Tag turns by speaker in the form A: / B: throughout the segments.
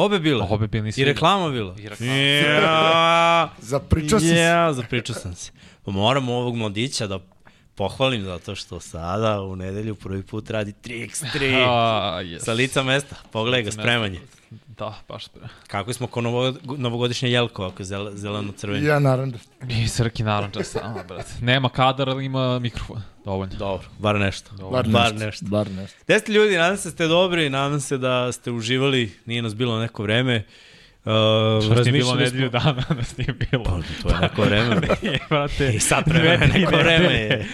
A: Obe bile.
B: Obe bile, nisi
A: I reklama bila.
B: I reklama.
A: Ja,
C: Zapričao si se.
A: ja, zapričao sam se. Pa moram ovog mladića da pohvalim zato što sada u nedelju prvi put radi 3x3
B: A, yes.
A: sa lica mesta. Pogledaj ga,
B: mesta. Da, baš spremanje.
A: Kako smo ko novo, novogodišnje jelko, ako je zel, zeleno-crveni.
C: Ja naravno.
B: I Srki naranđa sama, brate. Nema kadar, ali ima mikrofon. Dovoljno.
A: Dobro, bar nešto.
C: Bar nešto.
A: Bar nešto.
C: Bar nešto.
A: Gde ste ljudi, nadam se da ste dobri, nadam se da ste uživali, nije nas bilo neko vreme. Uh,
B: Što nije bilo nedelju dana, da s nije bilo.
A: Pa, to je neko vreme.
B: Je, brate.
A: I sad vreme, neko vreme je.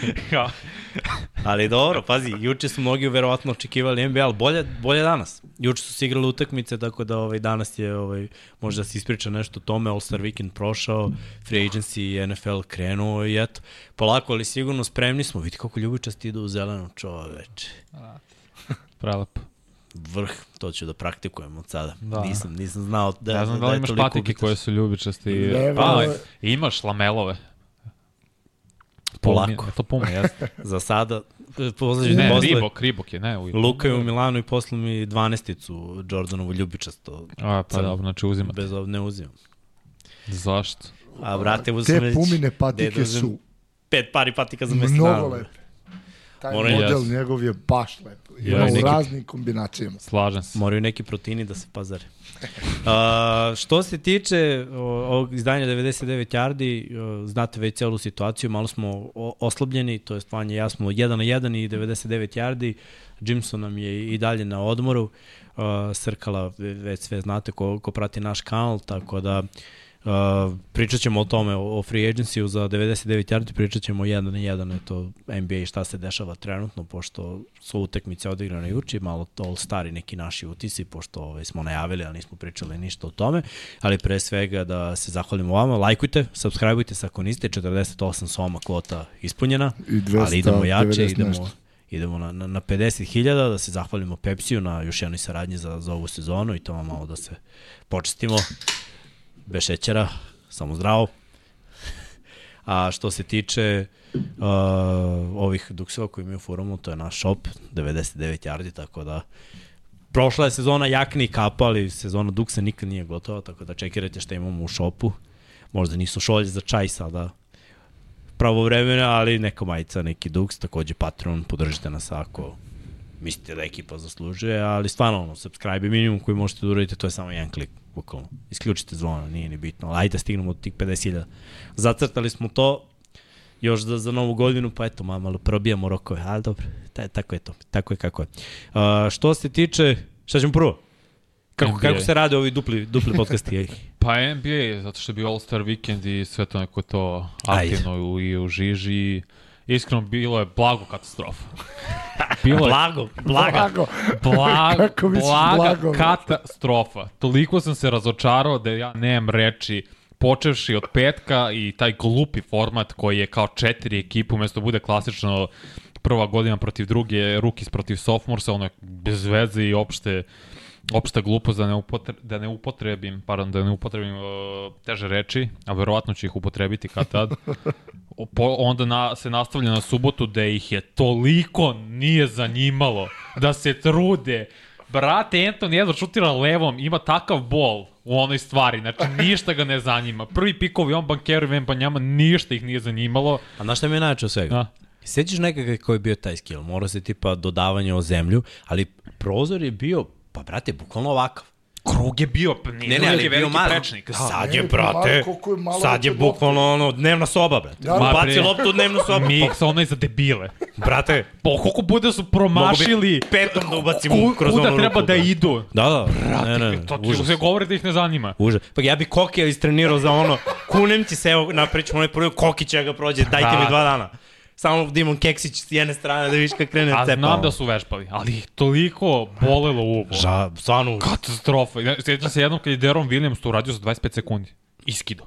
A: Ali dobro, pazi, juče su mnogi verovatno očekivali NBA, ali bolje, bolje danas. Juče su se igrali utakmice, tako da ovaj, danas je, ovaj, možda se ispriča nešto o tome, All-Star Weekend prošao, Free Agency i NFL krenuo i eto, polako, ali sigurno spremni smo. Vidi kako ljubičasti idu u zeleno čoveče.
B: prelepo.
A: Vrh, to ću da praktikujem od sada.
B: Da.
A: Nisam, nisam znao da,
B: Ne znam da
A: da
B: li
A: je
B: imaš
A: toliko
B: patike koje su ljubičasti.
C: Ne,
B: Pa,
C: ne.
B: imaš lamelove.
A: Polako.
B: Pumi, to puma, jeste.
A: Za sada, posle,
B: Ne,
A: posle
B: Ribok, Ribok je, ne. U...
A: Luka je u Milanu i posle mi 12-icu Jordanovu ljubičasto.
B: A, pa dobro, znači uzimate.
A: Bez ovog ne uzimam.
B: Zašto?
A: A brate,
C: Te
A: uzmem već
C: pumine patike
A: da
C: su
A: Pet pari patika za mesec
C: mnogo
A: dana.
C: lepe. Taj
A: Mora-
C: model
B: Jes.
C: njegov je baš lep.
B: Ja,
C: Ima u
A: neki-
C: raznim kombinacijama.
B: Slažem se.
A: Moraju neki proteini da se pazare. Uh, što se tiče ovog izdanja 99 yardi, znate već celu situaciju, malo smo oslabljeni, to je i ja smo 1 na 1 i 99 yardi, Jimson nam je i dalje na odmoru, Srkala ve- već sve znate ko, ko prati naš kanal, tako da Uh, pričat ćemo o tome, o, o free agency za 99 yardi, pričat ćemo jedan na jedan, eto, NBA šta se dešava trenutno, pošto su utekmice odigrane juče, malo to stari neki naši utisi, pošto ovaj, smo najavili, ali nismo pričali ništa o tome, ali pre svega da se zahvalimo vama, lajkujte, subscribeujte se ako niste, 48 soma kvota ispunjena,
C: I 290
A: ali idemo jače, idemo,
C: nešto.
A: idemo na, na, na 50.000, da se zahvalimo Pepsiju na još jednoj saradnji za, za ovu sezonu i to malo da se počestimo bez šećera, samo zdravo. A što se tiče uh, ovih dukseva koji imaju forumu, to je naš shop, 99 yardi, tako da prošla je sezona jakni i kapa, ali sezona duksa nikad nije gotova, tako da čekirajte šta imamo u shopu. Možda nisu šolje za čaj sada pravo vremena, ali neka majica, neki duks, takođe Patreon, podržite nas ako mislite da ekipa zaslužuje, ali stvarno, ono, subscribe je minimum koji možete da uradite, to je samo jedan klik, bukvalno. Isključite zvono, nije ni bitno, ali ajde da stignemo od tih 50.000. Zacrtali smo to, još za, za novu godinu, pa eto, ma, malo probijamo rokove, ali dobro, taj, tako je to, tako je kako je. Uh, što se tiče, šta ćemo prvo? Kako,
B: NBA.
A: kako se rade ovi dupli, dupli podcasti?
B: Pa NBA, zato što je bio All-Star weekend i sve to neko to
A: Ajde.
B: aktivno u, i u žiži. Iskreno, bilo je blago katastrofa. Bilo je
A: Blago, blaga.
C: Blago.
B: blag,
C: Kako
B: blaga
C: blago?
B: katastrofa. Toliko sam se razočarao da ja nemam reči počevši od petka i taj glupi format koji je kao četiri ekipe, umesto da bude klasično prva godina protiv druge, rookies protiv sophomoreса, ono je bez veze i opšte opšta glupost da ne, upotre, da ne upotrebim, pardon, da ne upotrebim uh, teže reči, a verovatno ću ih upotrebiti kad tad. Po, onda na, se nastavlja na subotu da ih je toliko nije zanimalo da se trude. Brate, Anthony jedno šutira levom, ima takav bol u onoj stvari, znači ništa ga ne zanima. Prvi pikovi, on bankeru, Vembanjama, ništa ih nije zanimalo.
A: A znaš šta mi je najče od svega?
B: Da.
A: Sećaš nekakav koji je bio taj skill? Mora se tipa dodavanje o zemlju, ali prozor je bio, pa brate, bukvalno ovakav.
B: Krug je bio, ne,
A: Ne, ne, ali je bio mali.
B: prečnik.
A: Sad
C: ne,
A: je,
C: pa
A: brate,
C: je malo
A: sad je bukvalno ono, dnevna soba, brate.
C: Da,
A: Ma, baci loptu u dnevnu sobu.
B: Mix, ono je za debile.
A: Brate,
B: Pa koliko bude su promašili,
A: petom da ubacimo
B: ku,
A: kroz
B: kuda
A: onu
B: treba
A: ruku,
B: da
A: brate.
B: idu.
A: Da, da, ne, ne,
B: To ti
A: užas.
B: se govore da ih ne zanima.
A: Užas. Pa ja bi Kokija istrenirao za ono, kunem ti se, evo, napričamo onaj prvi Koki će ga prođe, dajte mi
B: Da.
A: dva dana. Samo Dimon Keksić s jedne strane da vidiš kako krene
B: A
A: cepa.
B: znam da su vežbali, ali ih toliko bolelo uvo.
A: Ža, stvarno,
B: Katastrofa. Sjećam se jednom kad je Deron Williams to uradio za 25 sekundi. Iskido.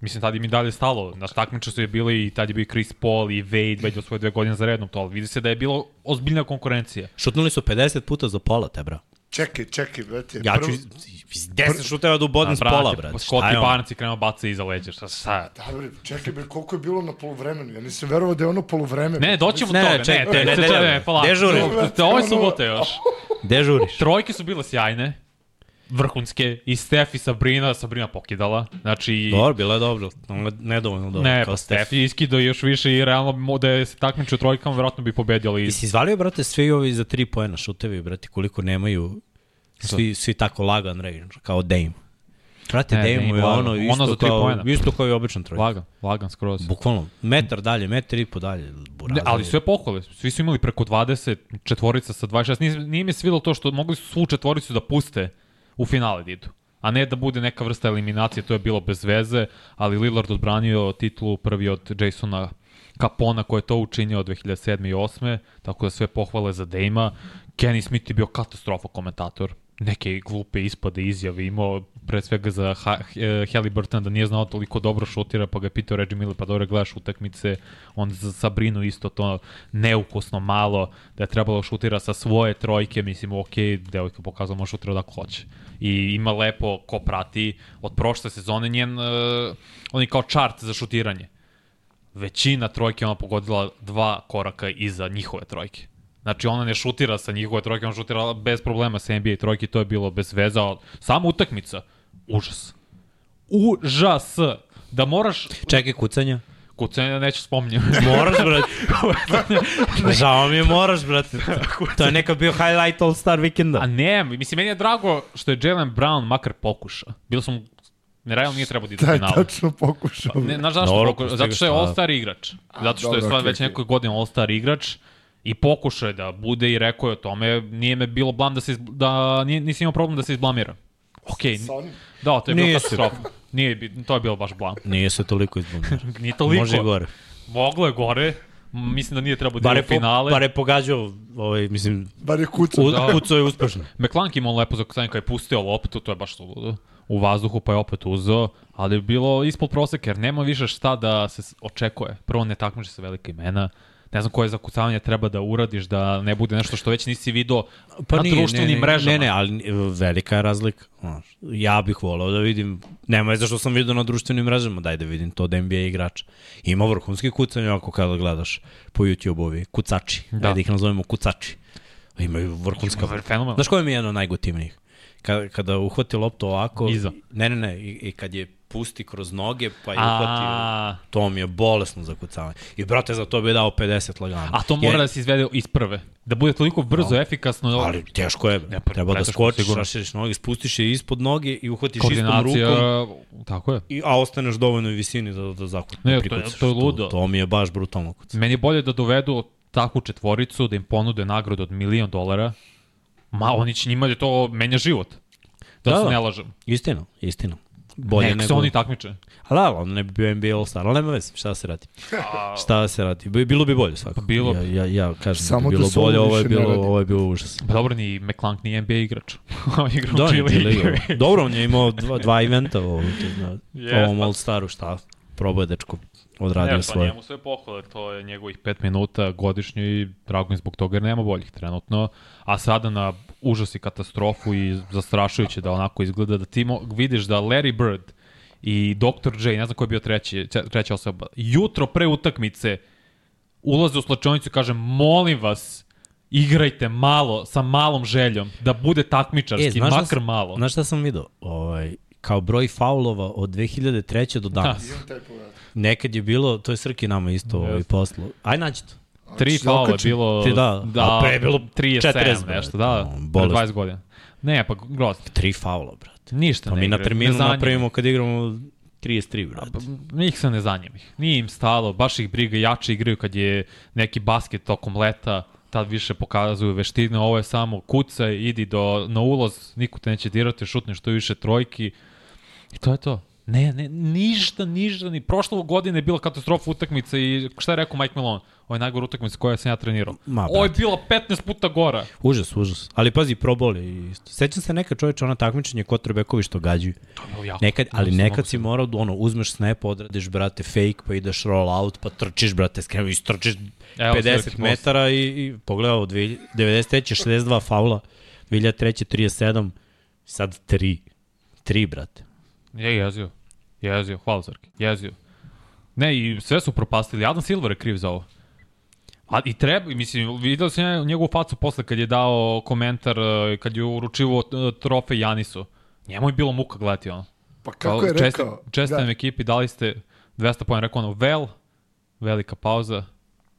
B: Mislim, tad im i dalje stalo. Na takmiče su je bili i tad je bio i Chris Paul i Wade već do svoje dve godine za rednom to, ali vidi se da je bilo ozbiljna konkurencija.
A: Šutnuli su 50 puta za pola, te, bra.
C: Čekaj, čekaj, brate.
A: Ja ću
C: prvo-
A: iz, iz 10 šuteva da ubodem s pola, brate. On?
B: Barnes i krenuo baca iza leđa. Šta, šta?
C: Da, bre, čekaj, bre, koliko je bilo na poluvremenu? Ja nisam verovao da je ono poluvreme.
B: Ne, doćemo
A: Ne, ne,
B: toga.
A: čekaj,
B: ne, te,
A: ne,
B: te,
A: ne,
B: te,
A: ne,
B: ne, polako.
A: dežuri.
B: Te, Ovo je subota još.
A: Gde
B: vrhunske, i Steph i Sabrina, Sabrina pokidala, znači...
A: Dobro, bilo je dobro. Nedovoljno dobro.
B: Ne, pa.
A: Steph
B: je iskido još više i realno da je se takmičio trojkama, verovatno bi pobedio, ali
A: I si izvalio, brate, svi ovi za tri poena šutevi, brate, koliko nemaju svi, svi tako lagan range, kao Dame. Brate,
B: Ne,
A: Dame, je ono
B: Ono
A: isto
B: za tri
A: kao,
B: poena.
A: isto kao i običan trojka.
B: lagan, lagan skroz.
A: Bukvalno, metar dalje, metar i po dalje.
B: Ne, ali sve pohvale, svi su imali preko 20, četvorica sa 26, nije, nije mi svilo to što mogli su svu četvoricu da puste u finale da idu. A ne da bude neka vrsta eliminacije, to je bilo bez veze, ali Lillard odbranio titulu prvi od Jasona Capona koji je to učinio od 2007. i 2008. Tako da sve pohvale za Dejma. Kenny Smith je bio katastrofa komentator. Neke glupe ispade izjave imao pre svega za ha eh, Halliburton da nije znao toliko dobro šutira pa ga je pitao Reggie Miller pa dobro gledaš utakmice on za Sabrinu isto to neukusno malo da je trebalo šutira sa svoje trojke mislim ok, devojka pokazala može šutira da hoće i ima lepo ko prati od prošle sezone njen uh, on je kao čart za šutiranje većina trojke ona pogodila dva koraka iza njihove trojke. Znači ona ne šutira sa njihove trojke, ona šutira bez problema sa NBA trojke, to je bilo bez veza. ali Sama utakmica, užas. Užas. Da moraš,
A: Čekaj, kucanja.
B: Kucanje neću spominjati.
A: Moraš, brate. Žao mi je, moraš, brate. To je neka bio highlight All-Star vikenda.
B: A ne, mislim, meni je drago što je Jalen Brown makar pokuša. Bilo sam, ne realno nije trebao da ide u
C: Da je
B: finalu.
C: tačno pokušao.
B: Ne, znaš zašto?
A: Dobro,
B: pokuša?
A: pusti
B: Zato što je. All-Star igrač. Zato što je
C: okej,
B: već nekoj godina All-Star igrač i pokušao je da bude i rekao je o tome, nije me bilo blam da se, iz- da nije, nisi imao problem da se izblamiram. Okej,
C: onim?
B: da, to je bilo katastrofa. Nije, bi- to je bilo baš blam.
A: Nije se toliko izbunio.
B: Nije toliko.
A: Može gore.
B: Moglo je gore. Mislim da nije trebao da u finale.
A: bare pogađao, ovaj, mislim,
C: Bar je kucao.
A: u,
B: Da.
A: kucao je uspešno.
B: McClunk imao lepo zakucanje kada je pustio loptu, to je baš suludo. U vazduhu pa je opet uzeo, ali je bilo ispod proseka jer nema više šta da se očekuje. Prvo ne takmiče se velika imena, ne znam koje zakucavanje treba da uradiš da ne bude nešto što već nisi video pa na društvenim
A: ne,
B: mrežama.
A: Ne, ne, ali e, velika je razlika. Ja bih volao da vidim, nema je zašto sam vidio na društvenim mrežama, daj da vidim to od NBA igrača. Ima vrhunski kucanja ako kada gledaš po YouTube ovi kucači, da.
B: Da.
A: ajde ih nazovemo kucači. Imaju vrhunska...
B: Ima fenomenalno.
A: Znaš koji mi je jedno najgotivnijih? Kada, kada uhvati loptu ovako...
B: Iza.
A: Ne, ne, ne, i, i kad je pusti kroz noge, pa je uhvati...
B: A,
A: To mi je bolesno zakucavanje. I brate, za to bi dao 50 lagano.
B: a to mora da se izvede iz prve. Da bude toliko brzo, efikasno.
A: Ali teško je.
B: Ne, pa,
A: Treba da skočiš, raširiš noge, spustiš je ispod noge i uhvatiš istom rukom.
B: tako je.
A: I, a ostaneš dovoljno visini da, da zakucaš.
B: Ne,
A: da
B: to
A: prikucaš.
B: to je ludo.
A: To, to mi je baš brutalno kucanje.
B: Meni je bolje da dovedu takvu četvoricu, da im ponude nagradu od milion dolara. Ma, oni će njima da to menja život. Da,
A: Da,
B: se
A: da.
B: ne lažem.
A: Istina, istina. Bolje
B: Nek
A: nego...
B: se oni takmiče.
A: A da, on ne bi bio NBA All-Star, ali nema veze, šta da se radi. šta da se radi. Bi- Bilo bi bolje svakako.
B: Bilo
A: Ja,
B: bi.
A: ja, ja kažem
C: Samo
A: da bi
C: da
A: bilo
C: ovo
A: bolje, ovo je bilo, ovo je bilo užas.
B: Pa dobro, ni McClunk nije NBA igrač. On igra u
A: Da,
B: G
A: on je
B: League.
A: G-League. Dobro, on je imao dva, dva eventa u na
B: Yes,
A: ovom
B: pa-
A: All-Staru, šta? Probao je dečko, odradio
B: Ne, pa
A: svoje.
B: njemu sve pohvale, to je njegovih 5 minuta godišnje i drago mi zbog toga jer nema boljih trenutno. A sada na užas i katastrofu i zastrašujuće da onako izgleda da ti mo- vidiš da Larry Bird i Dr. J, ne znam ko je bio treći, tre- treća osoba, jutro pre utakmice ulaze u slačionicu i kaže molim vas, igrajte malo, sa malom željom, da bude takmičarski,
A: E, šta
B: makar
A: sam-
B: malo.
A: Znaš šta sam vidio? Ovaj, kao broj faulova od 2003. do danas.
B: Da.
A: Nekad je bilo, to je Srki nama isto ovaj,
B: Jeste.
A: poslu. Aj nađi to.
B: Tri
C: Znači,
B: faula je bilo,
A: Ti da, a pre je bilo
B: 37,
A: 40,
B: nešto, da, pre
A: bolest.
B: 20 godina. Ne, pa grozno.
A: Tri faula, brate.
B: Ništa
A: Pa
B: ne
A: mi na
B: igraju,
A: terminu napravimo kad igramo 33, brate.
B: Pa, njih se ne zanima ih. Nije im stalo, baš ih briga, jače igraju kad je neki basket tokom leta, tad više pokazuju veštine, ovo je samo kucaj, idi do, na ulaz, niko te neće dirati, šutni što više trojki. I to je to. Ne, ne, ništa, ništa, ni prošle godine je bila katastrofa utakmica i šta je rekao Mike Malone? Ovo je najgora utakmica koja sam ja trenirao.
A: Ma,
B: Ovo je bila 15 puta gora.
A: Užas, užas. Ali pazi, probol je isto. Sećam se neka čoveče, ona takmičenje quarterbackovi što gađaju.
B: To je bilo jako.
A: Nekad, ali nekad si morao, da, ono, uzmeš snap, odradiš, brate, fake, pa ideš roll out, pa trčiš, brate, skrenu, istrčiš
B: Evo,
A: 50
B: Srki Most.
A: metara i, i pogledao, 93. 62 faula, 2003. 37, sad 3. 3, brate.
B: Je jezio. Jezio, hvala Srki. Jezio. Ne, i sve su propastili. Adam Silver je kriv za ovo. A i treba, mislim, vidio sam njegovu facu posle kad je dao komentar, eh, kad je uručivo eh, trofej Janisu. Njemu je bilo muka gledati ono.
C: Pa kako je
B: čest-
C: rekao?
B: Čestitam
C: da,
B: ekipi, dali ste 200 pojena. Rekao ono, vel, velika pauza,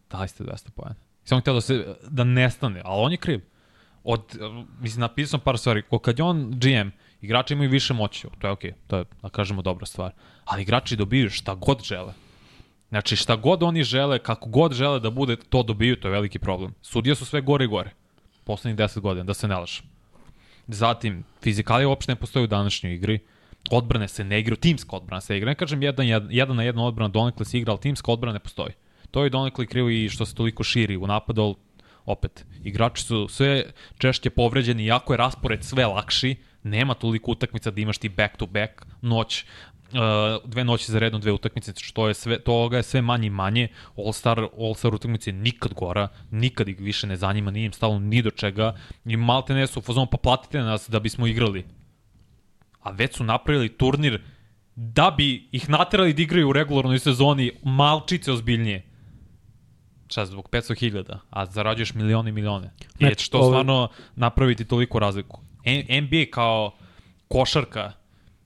B: dali ste 200 pojena. Samo htio da se, da nestane, ali on je kriv. Od, mislim, napisao sam par stvari. Kad je on GM, igrači imaju više moći, to je okej, to je, da kažemo, dobra stvar. Ali igrači dobiju šta god žele. Znači, šta god oni žele, kako god žele da bude, to dobiju, to je veliki problem. Sudije su sve gore i gore. Poslednjih 10 godina, da se ne lažem. Zatim, fizikalija uopšte ne postoji u današnjoj igri. Odbrane se ne igraju, timska odbrana se igra. Ne kažem jedan, jedan, jedan na jedan odbrana donekle se igra, ali timska odbrana ne postoji. To je donekle krivo i što se toliko širi u napadu, opet, igrači su sve češće povređeni, iako je raspored sve lakši, nema toliko utakmica da imaš ti back to back noć, uh, dve noći za redom dve utakmice, što je sve, toga je sve manje i manje. All-Star, All-Star utakmice je nikad gora, nikad ih više ne zanima, nije im stalo ni do čega i malte ne su u fazonu, pa platite nas da bismo igrali. A već su napravili turnir da bi ih naterali da igraju u regularnoj sezoni malčice ozbiljnije. Šta, zbog 500.000, a zarađuješ milione i milione. I
A: Ne,
B: će to
A: ovo-
B: stvarno napraviti toliko razliku. NBA kao košarka,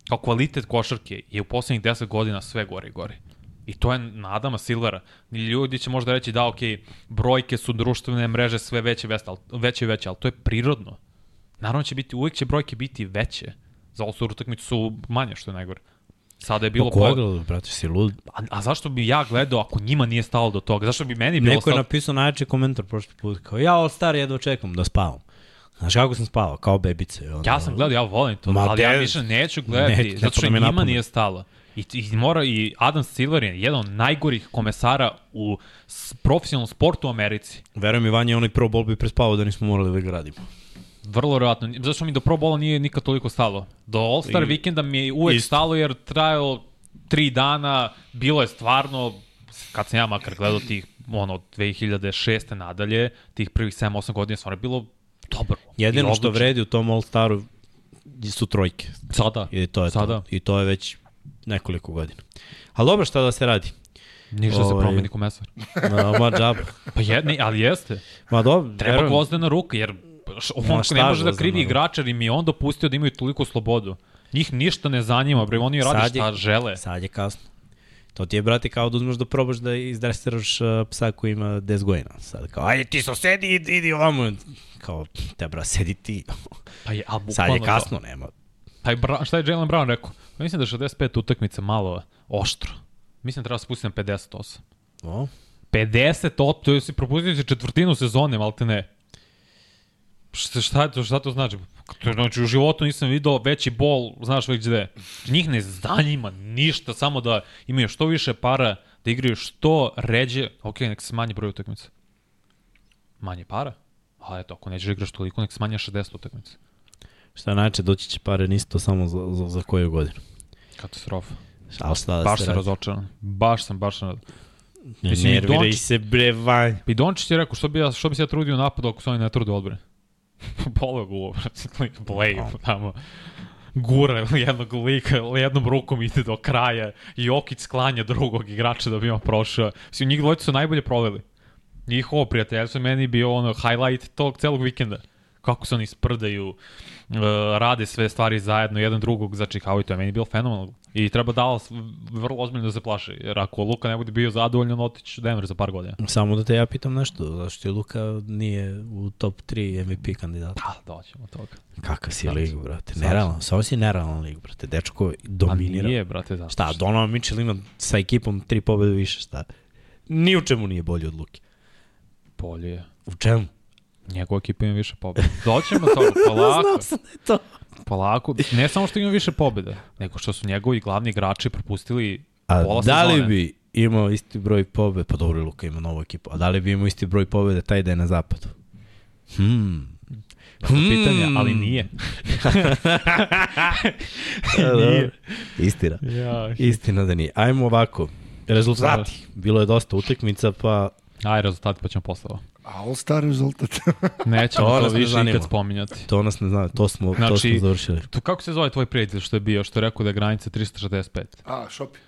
B: kao kvalitet košarke je u poslednjih 10 godina sve gore i gore. I to je na Adama Silvera. Ljudi će možda reći da, ok, brojke su društvene mreže sve veće, veće, i veće, ali to je prirodno. Naravno će biti, uvijek će brojke biti veće. Za All-Star utakmicu su manje, što je najgore. Sada je bilo... Po-
A: Koga, brate, si lud.
B: A, a zašto bi ja gledao ako njima nije stalo do toga? Zašto bi meni bilo
A: Neko je
B: stalo?
A: napisao najjači komentar prošli put, kao ja ovo star jedva čekam da spavam. Znaš kako sam spavao? Kao bebice. Ono,
B: Ja sam gledao, ja volim to,
A: Ma,
B: ali ja više neću gledati,
A: Ne, ne
B: zato što njima nije stalo. I, I mora i Adam Silver je jedan od najgorih komesara u profesionalnom sportu u Americi.
A: Verujem mi, Vanja, onaj pro bol bi prespavao da nismo morali da ga radimo.
B: Vrlo vjerojatno. Zašto mi do Pro Bola nije nikad toliko stalo? Do All-Star
A: I-
B: vikenda mi je uvek
A: isto.
B: stalo jer trajalo tri dana, bilo je stvarno, kad sam ja makar gledao tih, ono, od 2006. nadalje, tih prvih 7-8 godina, stvarno je bilo dobro.
A: Jedino što vredi u tom All-Staru su trojke.
B: Sada.
A: I to je
B: Sada.
A: to. I to je već nekoliko godina. Ali dobro, šta da se radi?
B: Ništa se
A: Ovaj-
B: promeni komesar.
A: Ma, ma džaba.
B: Pa jedni, ali jeste.
A: Ma dobro,
B: Treba
A: verujem.
B: gvozdena ruka, jer on ne može da krivi igrača, jer im je on dopustio da imaju toliko slobodu. Njih ništa ne zanima, bre, oni rade šta žele.
A: Sad je kasno. To ti je, brate, kao da uzmeš da probaš da izdresiraš uh, psa koji ima 10 godina. Sad kao, ajde ti so sedi, idi, idi ovamo. Kao, te bra, sedi ti.
B: Pa je, a
A: Sad je
B: bukvalno to.
A: kasno, nema.
B: Pa je Bra, šta je Jalen Brown rekao? Pa mislim da je 65 utakmica malo oštro. Mislim da treba se pustiti na 58.
A: O,
B: 50 op, to je si propustio si četvrtinu sezone, malte ne. Šta, šta, to, šta to znači? To, znači, u životu nisam video veći bol, znaš već gde. Njih ne zanima ništa, samo da imaju što više para, da igraju što ređe. Ok, nek se manje broj utakmica. Manje para? A eto, ako nećeš da igraš toliko, nek se manje 60 utakmica.
A: šta znači, doći će pare nisto samo za, za, za koju godinu.
B: Katastrofa.
A: Ali šta da
B: Baš
A: se
B: sam razočaran. Baš sam, baš sam.
A: Ne
B: Mislim,
A: nerviraj se, bre, vanj.
B: I Dončić je rekao, što bi, ja, što bi se ja trudio u napadu ako se oni ne trude odbrane? Bolo ga uvo, Blade, tamo. Gura jednog lika, jednom rukom ide do kraja. Jokić sklanja drugog igrača da bi ima prošao. Svi njih dvojica su najbolje proveli. Njihovo prijateljstvo je meni bio ono highlight tog celog vikenda. Kako se oni sprdaju, uh, rade sve stvari zajedno, jedan drugog začikavaju, to je meni bilo fenomenalno. I treba Dallas vrlo ozbiljno da se plaši, jer ako Luka ne bude bio zadovoljan, otići Denver za par godina.
A: Samo da te ja pitam nešto, zašto je Luka nije u top 3 MVP kandidata?
B: Pa, doćemo do toga.
A: Kakav si
B: Sad-
A: lig, brate? Nerealan, samo si nerealan lig, brate. Dečko
B: A
A: dominira.
B: nije, brate, zato.
A: Šta, Donovan Mitchell ima sa ekipom tri pobede više, šta? Ni u čemu nije bolji od Luke.
B: Bolje je.
A: U čemu?
B: Njegova ekipa ima više pobjeda. Doćemo do toga, polako.
A: Znao sam da je to.
B: polako. Ne samo što ima više pobjeda, nego što su njegovi glavni igrači propustili
A: A
B: pola
A: da li
B: sezone.
A: bi imao isti broj pobjede, pa dobro Luka ima novu ekipu, a da li bi imao isti broj pobjede taj da je na zapadu? Hmm.
B: Dobro pitanje, ali nije.
A: nije. Istina.
B: Ja,
A: Istina da nije. Ajmo ovako. Rezultati. Bilo je dosta utakmica, pa
B: Aj, rezultati pa ćemo posle ovo.
C: All star rezultat.
B: Nećemo
A: To
B: to, više
A: zanima.
B: ikad spominjati.
A: to nas ne zna, to smo, to
B: Znači,
A: smo završili.
B: Tu, kako se zove tvoj prijatelj što je bio, što je rekao da je granica 365?
C: A, Šopi.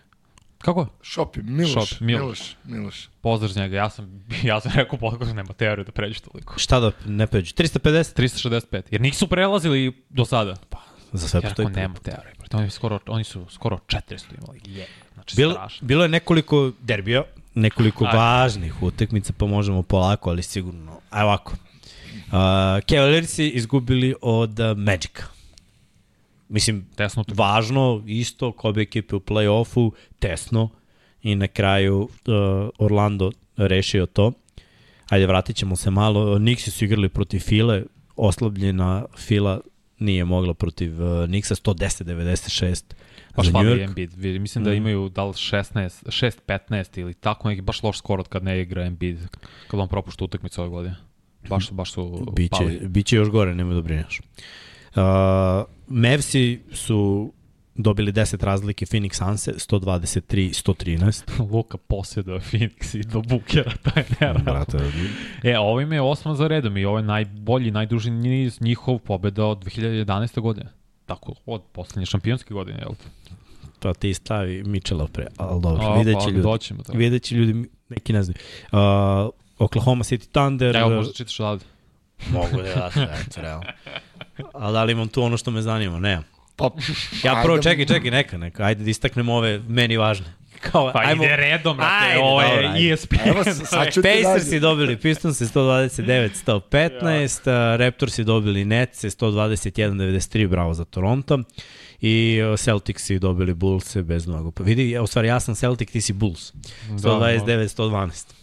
B: Kako?
C: Šopi, Miloš.
B: Šopi, Miloš.
C: Miloš. Miloš.
B: Pozdrav za njega, ja sam, ja sam rekao podcast nema teoriju da pređe toliko.
A: Šta da ne pređu? 350?
B: 365, jer nisu prelazili do sada. Pa,
A: Za sve
B: ja
A: postoji
B: rekao, nema teorije. brate. Oni, skoro, oni su skoro 400 imali. Je. Znači,
A: Bilo,
B: strašno.
A: bilo je nekoliko derbija, nekoliko
B: Ajde.
A: važnih utakmica, pa možemo polako, ali sigurno. Aj ovako. Uh, Cavaliersi izgubili od uh, Magica. Mislim,
B: Tesno tu.
A: važno, isto, kobe ekipe u play-offu, tesno, i na kraju uh, Orlando rešio to. Ajde, vratit ćemo se malo. Nixi su igrali protiv File, oslabljena Fila nije mogla protiv uh, Nixa 110-96 New
B: fali
A: York.
B: Embiid. Mislim da
A: Mm.
B: imaju da li 16, 6-15 ili tako neki baš loš skor od kad ne igra Embiid, kad on propušta utakmicu ove godine. Baš, baš su
A: Biće,
B: pali.
A: biće još gore, nemoj da brineš. Uh, Mavsi su dobili 10 razlike Phoenix Sunse 123-113.
B: Luka posjedao Phoenix i do Bukera, to je nerealno.
A: Brate,
B: E, ovo im je osma za redom i ovo je najbolji, najduži niz njihov pobeda od 2011. godine. Tako, od poslednje šampionske godine, jel? te?
A: to ti stavi Mitchella pre, ali dobro,
B: A,
A: vidjet
B: pa,
A: će ljudi.
B: Doćemo to.
A: Vidjet će ljudi, neki ne znaju. Uh, Oklahoma City Thunder.
B: Evo, možda čitaš odavde.
A: Mogu da ja eto, realno. Ali da li imam tu ono što me zanima? Ne.
C: Pa,
A: Ja prvo,
C: ajde,
A: čekaj, čekaj, neka, neka. Ajde da istaknemo ove meni važne. Kao,
B: Pa
A: ajmo,
B: ide redom, brate,
A: Ajde,
B: ovo je
A: ajde.
B: ESPN.
C: Evo, sad ću ti
A: Pacers
C: dalje.
A: i dobili Pistons 129-115, uh, Raptors i dobili Nets 121-93, bravo za Toronto. I Celtics i dobili Bulls bez mnogo. Pa vidi, ja, u stvari ja sam Celtic, ti si Bulls.
B: Da,
A: 129-112.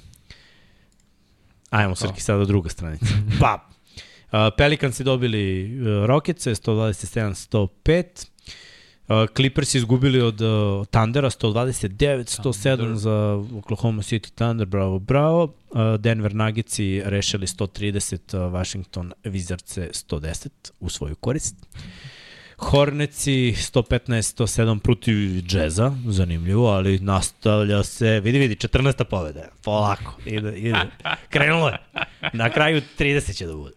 A: Ajmo, Srki, sada druga stranica. Pa, uh, Pelicans i dobili uh, Rockets 127-105. Uh, Clippers izgubili od uh, Thundera 129-107 za Oklahoma City Thunder, bravo, bravo. Uh, Denver Nuggets i rešili 130, uh, Washington Wizards 110 u svoju korist. Horneci 115-107 protiv Jazza, zanimljivo, ali nastavlja se, vidi, vidi, 14. pobeda, polako, ide, ide, krenulo je, na kraju 30 će da bude.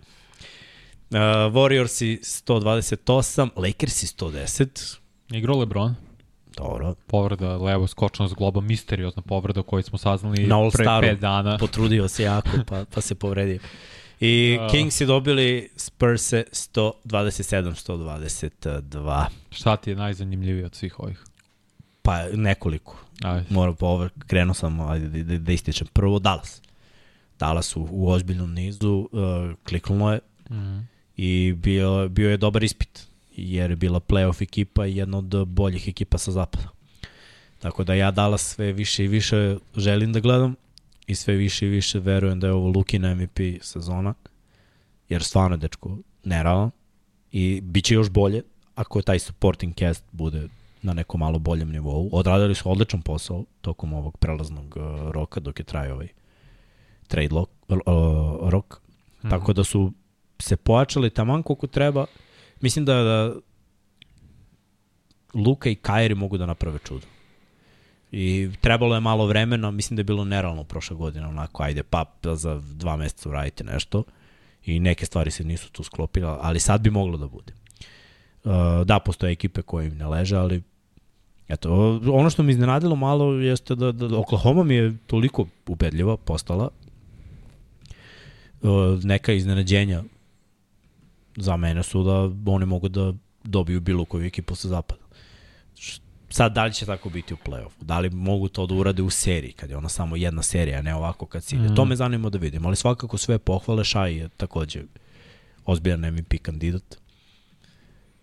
A: Uh, Warriorsi 128, Lakersi 110,
B: Igrao Lebron,
A: dobro,
B: povreda levo skočeno s globa, misteriozna povreda koju smo saznali
A: na
B: pre
A: Staru,
B: 5 dana.
A: potrudio se jako, pa, pa se povredio. I
B: Da.
A: Kingsi dobili Spurse 127-122,
B: Šta ti je najzanimljivije od svih ovih?
A: pa nekoliko.
B: Ajde.
A: Moram po ovo, krenuo sam ajde, da, da, da ističem. Prvo Dallas. Dallas u, u ozbiljnom nizu, uh, kliknulo je
B: Mm.
A: i bio, bio je dobar ispit, jer je bila playoff ekipa i jedna od boljih ekipa sa zapada. Tako da ja Dallas sve više i više želim da gledam i sve više i više verujem da je ovo Lukin MVP sezona, jer stvarno je dečko nerealan i bit će još bolje ako taj supporting cast bude na nekom malo boljem nivou. Odradili su odličan posao tokom ovog prelaznog uh, roka dok je trajao ovaj trade lock, uh, rok.
B: Mhm.
A: Tako da su se pojačali taman koliko treba. Mislim da, da Luka i Kairi mogu da naprave čudo. I trebalo je malo vremena, mislim da je bilo nerealno prošle godine, onako, ajde, pa za dva meseca uradite nešto. I neke stvari se nisu tu sklopile, ali sad bi moglo da bude. Uh, da, postoje ekipe koje im ne leže, ali eto, ono što mi iznenadilo malo jeste da, da Oklahoma mi je toliko ubedljiva postala, uh, neka iznenađenja za mene su da oni mogu da dobiju bilo koju ekipu sa zapada. Sad, da li će tako biti u play-offu? Da li mogu to da urade u seriji, kad je ona samo jedna serija, ne ovako kad si?
B: Mm.
A: To me zanima da vidim, ali svakako sve pohvale, Šaj je takođe ozbiljan MVP kandidat.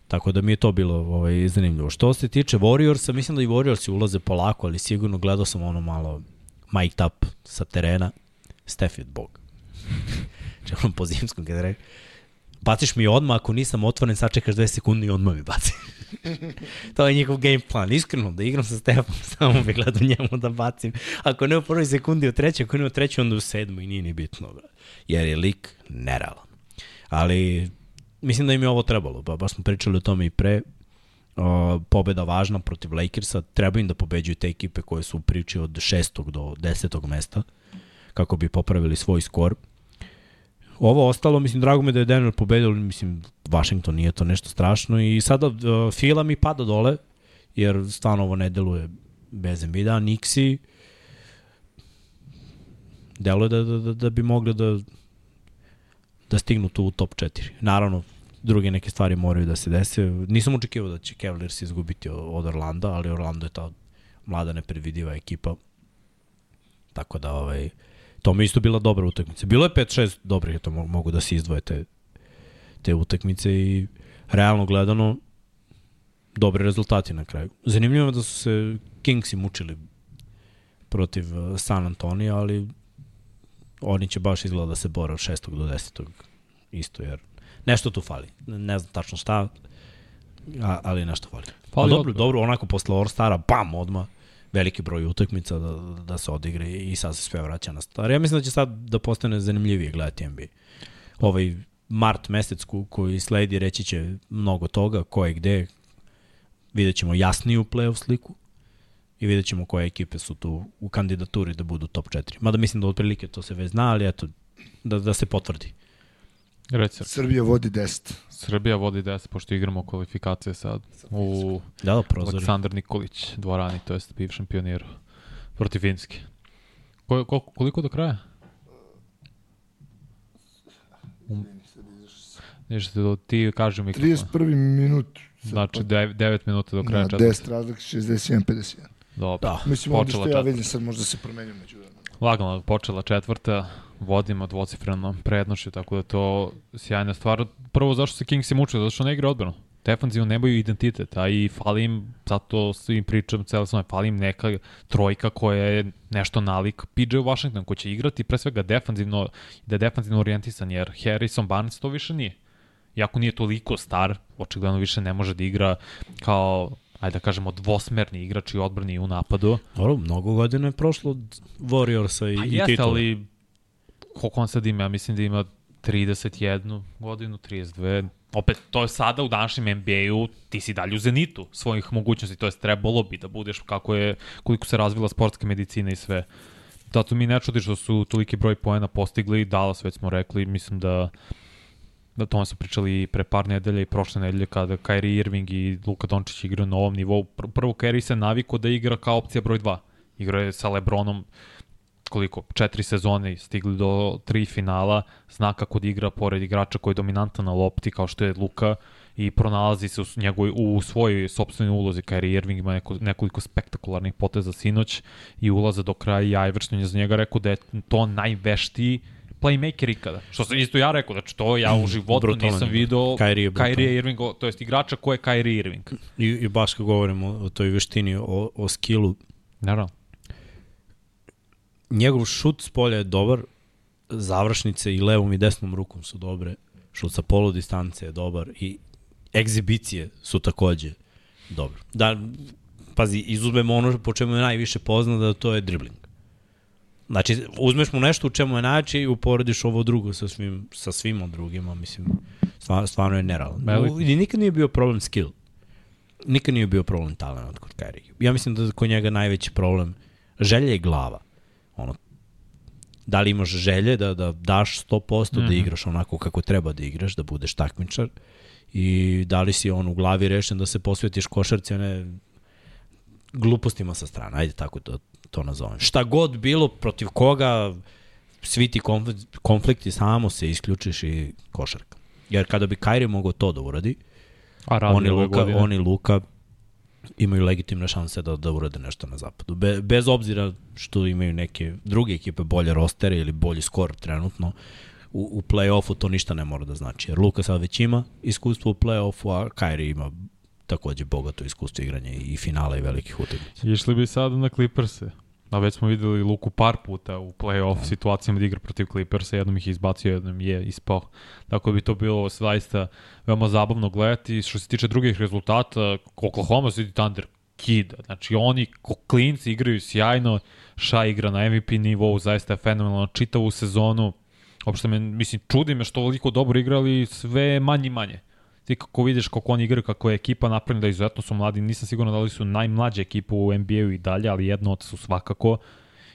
A: Tako da mi je to bilo ovaj, zanimljivo. Što se tiče Warriorsa, mislim da i Warriorsi ulaze polako, ali sigurno gledao sam ono malo mic'd up sa terena. Steph je bog. Čekam po zimskom kada rekao. Baciš mi odmah, ako nisam otvoren, sačekaš dve sekunde i odmah mi baci. to je njihov game plan. Iskreno, da igram sa Stefom, samo bi gledao njemu da bacim. Ako ne u prvoj sekundi, u trećoj, ako ne u trećoj, onda u sedmoj, nije ni bitno. Bro. Jer je lik nerealan. Ali, mislim da im je ovo trebalo. Ba, baš smo pričali o tome i pre. Uh, pobeda važna protiv Lakersa. Treba im da pobeđuju te ekipe koje su u priči od šestog do desetog mesta kako bi popravili svoj skor. Ovo ostalo, mislim, drago mi da je Denver pobedio, mislim, Washington nije to nešto strašno i sada uh, Fila mi pada dole, jer stvarno ovo ne deluje bez Embida, Nixi deluje da, da, da, da bi mogli da da stignu tu u top 4. Naravno, druge neke stvari moraju da se dese. Nisam očekivao da će Cavaliers izgubiti od Orlanda, ali Orlando je ta mlada nepredvidiva ekipa. Tako da ovaj to mi isto bila dobra utakmica. Bilo je 5-6 dobrih, eto mogu da se izdvoje te, te utakmice i realno gledano dobri rezultati na kraju. Zanimljivo je da su se Kingsi mučili protiv uh, San Antonija, ali oni će baš izgleda da se bore od 6. do 10. isto, jer nešto tu fali. Ne znam tačno šta, a, ali nešto fali. Fali pa dobro, dobro, onako posle All-Stara, bam, odmah veliki broj utakmica da, da se odigre i sad se sve vraća na stvar. Ja mislim da će sad da postane zanimljivije gledati NBA. Ovaj mart mesec koji sledi reći će mnogo toga, ko je gde, vidjet ćemo jasniju playoff sliku i vidjet ćemo koje ekipe su tu u kandidaturi da budu top 4. Mada mislim da otprilike to se već zna, ali eto, da, da se potvrdi.
C: Reci. Srbija vodi 10.
B: Srbija vodi 10, pošto igramo kvalifikacije sad u
A: da, da, prozori.
B: Aleksandar Nikolić dvorani, to jest bivšem pioniru protiv Finjske. Ko, ko, koliko do kraja? Um, Ništa, do, ti kaži mi
C: 31. minut.
B: Znači 9, 9 minuta do kraja
C: da, četvrte. 10 razlik, 61-51.
B: Dobro. Da.
C: Mislim, ovdje što ja vidim sad možda se promenio među
B: Lagano, počela četvrta, vodimo dvocifrenom prednošću, tako da to sjajna stvar. Prvo, zašto se Kingsi muče? Zato što ne igra odbranu. Defanzivno nemaju identitet, a i fali im, zato svim pričam celo svoj, fali im neka trojka koja je nešto nalik PJ Washington, ko će igrati pre svega defanzivno, da je defanzivno orijentisan, jer Harrison Barnes to više nije. Iako nije toliko star, očigledno više ne može da igra kao ajde da kažemo, dvosmerni igrač i odbrani i u napadu.
A: Dobro, mnogo godina je prošlo od Warriorsa i, pa i
B: jeste, ali koliko on sad ima? Ja mislim da ima 31 godinu, 32. Opet, to je sada u današnjem NBA-u, ti si dalje u zenitu svojih mogućnosti, to je trebalo bi da budeš kako je, koliko se razvila sportska medicina i sve. Zato mi ne čudi što su toliki broj poena postigli, Dallas već smo rekli, mislim da da tome su pričali pre par nedelja i prošle nedelje kada Kyrie Irving i Luka Dončić igraju na ovom nivou. Prvo Kyrie se naviko da igra kao opcija broj 2. Igra je sa Lebronom koliko, četiri sezone i stigli do tri finala, zna kako da igra pored igrača koji je dominantan na lopti kao što je Luka i pronalazi se u, njegovoj, u svojoj sobstvenoj ulozi. Kyrie Irving ima neko, nekoliko spektakularnih poteza sinoć i ulaza do kraja i Iverson je za njega rekao da je to najveštiji playmaker ikada. Što sam isto ja rekao, znači to ja u životu Brutalan, nisam video Kyrie, Kyrie Irving, to jest igrača ko je Kyrie Irving.
A: I, i baš kad govorimo o toj veštini, o, o skillu.
B: Naravno.
A: Njegov šut s polja je dobar, završnice i levom i desnom rukom su dobre, šut sa polu distance je dobar i egzibicije su takođe dobro. Da, pazi, izuzmemo ono po čemu je najviše poznat, da to je dribling. Znači, uzmeš mu nešto u čemu je najjači i uporediš ovo drugo sa svim, sa svima drugima, mislim, stvarno, stvarno je nerealno. I nikad nije bio problem skill. Nikad nije bio problem talent kod Kyrie. Ja mislim da kod njega najveći problem želja i glava. Ono, da li imaš želje da, da daš 100%, mm -hmm. da mhm. igraš onako kako treba da igraš, da budeš takmičar i da li si on u glavi rešen da se posvetiš košarci, a ne glupostima sa strane, ajde tako da to nazovem. Šta god bilo, protiv koga, svi ti konflikti samo se isključiš i košarka. Jer kada bi Kairi mogao to da uradi,
B: A
A: oni Luka, godine. oni Luka imaju legitimne šanse da, da urade nešto na zapadu. Be, bez obzira što imaju neke druge ekipe bolje rostere ili bolji skor trenutno, u, u play-offu to ništa ne mora da znači. Jer Luka sad već ima iskustvo u play-offu, a Kyrie ima takođe bogato iskustvo igranja i finala i velikih utakmica.
B: Išli bi sada na Clippers-e. A već smo videli Luku par puta u play-off situacijama da igra protiv Clippersa, jednom ih je izbacio, jednom je ispao. Tako da bi to bilo zaista veoma zabavno gledati. Što se tiče drugih rezultata, Oklahoma City Thunder kida. Znači oni klinci igraju sjajno, Ša igra na MVP nivou, zaista je fenomenalno čitavu sezonu. Uopšte me, mislim, čudi me što ovoliko dobro igrali, sve manje i manje ti kako vidiš kako oni igraju, kako je ekipa napravljena da izuzetno su mladi, nisam siguran da li su najmlađa ekipa u NBA-u i dalje, ali jedno od su svakako.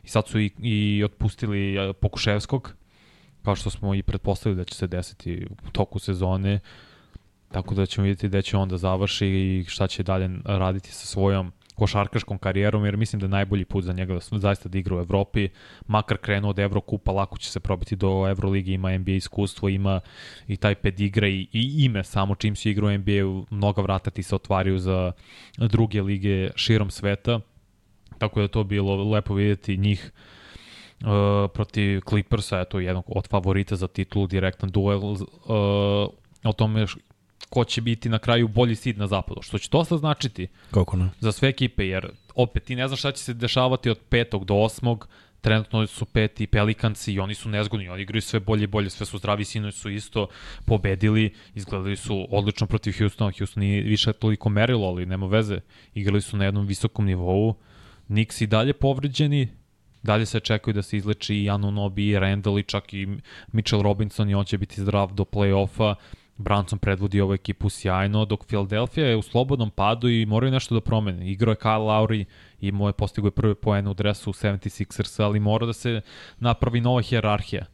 B: I sad su i, i otpustili e, Pokuševskog, kao što smo i pretpostavili da će se desiti u toku sezone. Tako da ćemo vidjeti gde će on da završi i šta će dalje raditi sa svojom košarkaškom karijerom, jer mislim da je najbolji put za njega da zaista da igra u Evropi, makar krenuo od Evrokupa, lako će se probiti do Evroligi, ima NBA iskustvo, ima i taj pedigra i, i ime samo čim si igra u NBA, mnoga vrata ti se otvaraju za druge lige širom sveta, tako da to bilo lepo vidjeti njih uh, protiv Clippersa, eto jednog od favorita za titulu, direktan duel, uh, o tome ko će biti na kraju bolji sid na zapadu, što će dosta značiti?
A: Kako ne?
B: za sve ekipe, jer opet ti ne znaš šta će se dešavati od petog do osmog, trenutno su peti Pelikanci i oni su nezgodni, oni igraju sve bolje i bolje, sve su zdravi, sinoć su isto pobedili, izgledali su odlično protiv Houstona, Houston nije više toliko merilo, ali nema veze, igrali su na jednom visokom nivou, Knicks i dalje povređeni, dalje se čekaju da se izleči i Anunobi, i Randall i čak i Mitchell Robinson i on će biti zdrav do play-offa, Branson predvodi ovu ekipu sjajno, dok Philadelphia je u slobodnom padu i moraju nešto da promene. Igrao je Kyle Lowry i moje postigo je prve poene u dresu 76ers, ali mora da se napravi nova hjerarhija.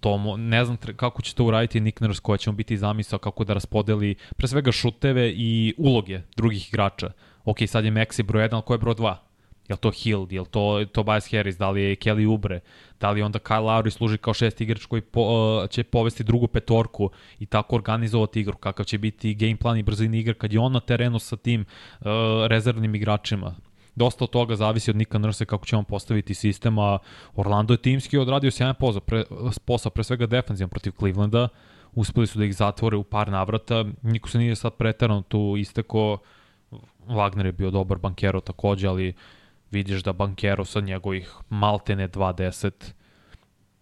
B: To ne znam kako će to uraditi Nick Nurse koja će mu biti zamisao kako da raspodeli pre svega šuteve i uloge drugih igrača. Ok, sad je Maxi broj 1, ali ko je broj 2? Je li to Hill, je li to Tobias Harris, da li je Kelly Ubre, da li onda Kyle Lowry služi kao šest igrač koji po, uh, će povesti drugu petorku i tako organizovati igru, kakav će biti game plan i brzini igre kad je on na terenu sa tim uh, rezervnim igračima. Dosta od toga zavisi od Nika Nurse kako će on postaviti sistem, a Orlando je timski odradio sjajan posao, pre, posao pre svega defenzivan protiv Clevelanda, uspeli su da ih zatvore u par navrata, niko se nije sad pretarano tu isteko, Wagner je bio dobar bankero takođe, ali vidiš da Bankero sa njegovih maltene 2.10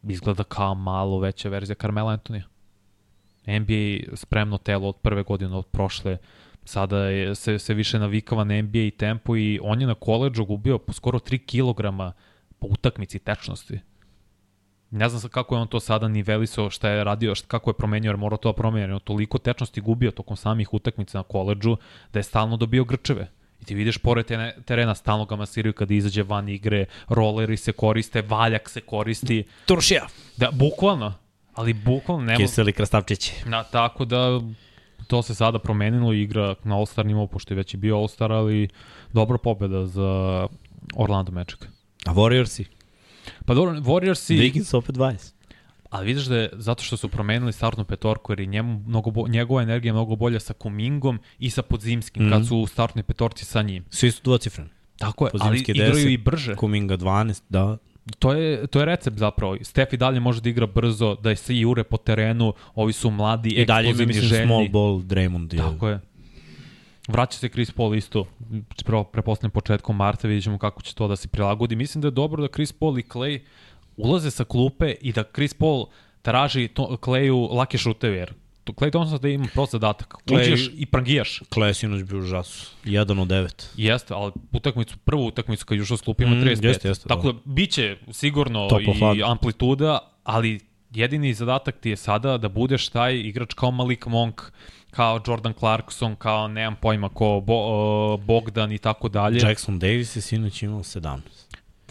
B: izgleda kao malo veća verzija Carmela Antonija. NBA spremno telo od prve godine, od prošle, sada je, se, se više navikava na NBA i tempo i on je na koleđu gubio po skoro 3 kg po utakmici tečnosti. Ne znam kako je on to sada nivelisao, šta je radio, šta, kako je promenio, jer mora to da promenio. Toliko tečnosti gubio tokom samih utakmica na koleđu da je stalno dobio grčeve. Ti vidiš pored terena stalno ga masiraju kada izađe van igre, roleri se koriste, valjak se koristi.
A: Turšija.
B: Da, bukvalno. Ali bukvalno nema...
A: Kiseli krastavčići.
B: Na, tako da to se sada promenilo igra na All-Star nivou, pošto je već i bio All-Star, ali dobra pobeda za Orlando Magic.
A: A Warriorsi?
B: Pa dobro, Warriorsi...
A: Vikings opet 20
B: ali vidiš da je zato što su promenili startnu petorku, jer je njemu mnogo bo, njegova energija mnogo bolja sa Kumingom i sa Podzimskim, mm -hmm. kad mhm. su u startnoj petorci sa njim.
A: Svi su dvocifreni.
B: Tako je, Podzimski ali 10, igraju i brže.
A: Kuminga 12, da.
B: To je, to je recept zapravo. Steph i dalje može da igra brzo, da je svi jure po terenu, ovi su mladi, I dalje mi mislim željni.
A: small ball Draymond.
B: Je. Tako je. Vraća se Chris Paul isto, prepostavljam početkom marta, vidjet ćemo kako će to da se prilagodi. Mislim da je dobro da Chris Paul i Clay ulaze sa klupe i da Chris Paul traži to, Kleju lake šuteve, jer Klej Thompson da ima prost zadatak. Uđeš i prangijaš.
A: Klej je sinoć bio užas. 1 od 9.
B: Jeste, ali utakmicu, prvu utakmicu kad ušao s klupa ima 35. Mm, jeste, jeste, Tako da, biće sigurno Top i amplituda, ali jedini zadatak ti je sada da budeš taj igrač kao Malik Monk, kao Jordan Clarkson, kao nemam pojma ko Bo, uh, Bogdan i tako dalje.
A: Jackson Davis je sinoć imao 17.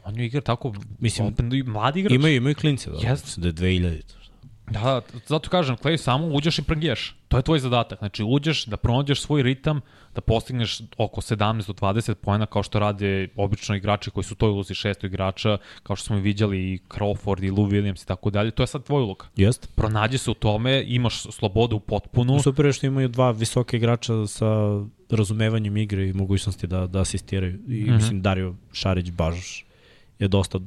B: On je igra tako, mislim, mladi igrač.
A: Imaju, imaju klince, da. Yes. Da je 2000.
B: Da, da, zato kažem, Clay, samo uđeš i prngijaš. To je tvoj zadatak. Znači, uđeš da pronađeš svoj ritam, da postigneš oko 17 do 20 pojena kao što rade obično igrači koji su toj ulozi šesto igrača, kao što smo i viđali i Crawford i Lou Williams i tako dalje. To je sad tvoj uloga.
A: Jeste.
B: Pronađi se u tome, imaš slobodu u potpunu.
A: Super je što imaju dva visoke igrača sa razumevanjem igre i mogućnosti da, da asistiraju. I, mm -hmm. mislim, Dario Šarić baš je dosta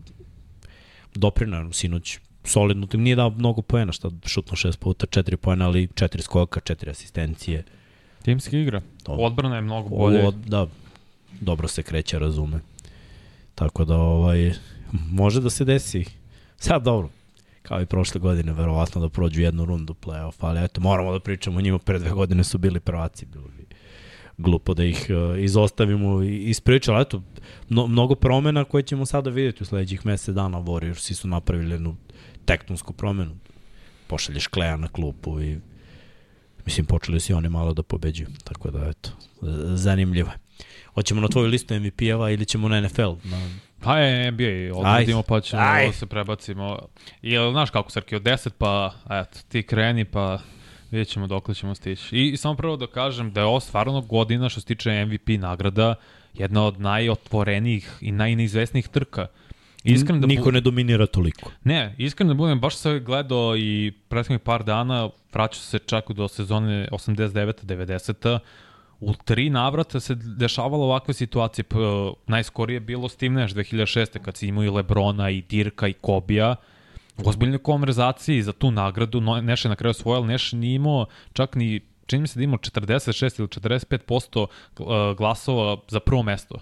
A: doprinan sinoć solidno, tim nije dao mnogo poena, šta šutno šest puta, četiri poena, ali četiri skoka, četiri asistencije.
B: Timski igra. To. Odbrana je mnogo bolje.
A: O, da, dobro se kreće, razume. Tako da ovaj, može da se desi. Sad dobro, kao i prošle godine, verovatno da prođu jednu rundu play-off, ali eto, moramo da pričamo o njima, pre dve godine su bili prvaci, bilo bi glupo da ih uh, izostavimo i ispričali. Ali eto, mno, mnogo promena koje ćemo sada vidjeti u sledećih mesec dana. Warriorsi su napravili jednu tektonsku promenu. Pošalješ Kleja na klupu i mislim počeli su i oni malo da pobeđuju. Tako da eto, zanimljivo je. Hoćemo na tvoju listu MVP-eva ili ćemo na NFL? Na...
B: Pa je NBA, odradimo pa ćemo Aj. da se prebacimo. I znaš kako, Srki, od 10 pa, eto, ti kreni pa vidjet ćemo dok ćemo stići. I, I samo prvo da kažem da je ovo stvarno godina što se tiče MVP nagrada, jedna od najotvorenijih i najneizvesnijih trka.
A: Iskreno da Niko ne dominira toliko.
B: Ne, iskreno da budem, baš sam gledao i prethodnih par dana, vraćao se čak do sezone 89-90 U tri navrata se dešavalo ovakve situacije. P, najskorije je bilo Steve Nash 2006. kad si imao i Lebrona i Dirka i Kobija. Ozbiljnoj konverzaciji za tu nagradu Nash je na kraju svojal, Nash nije imao čak ni čini mi se da imao 46 ili 45% uh, glasova za prvo mesto.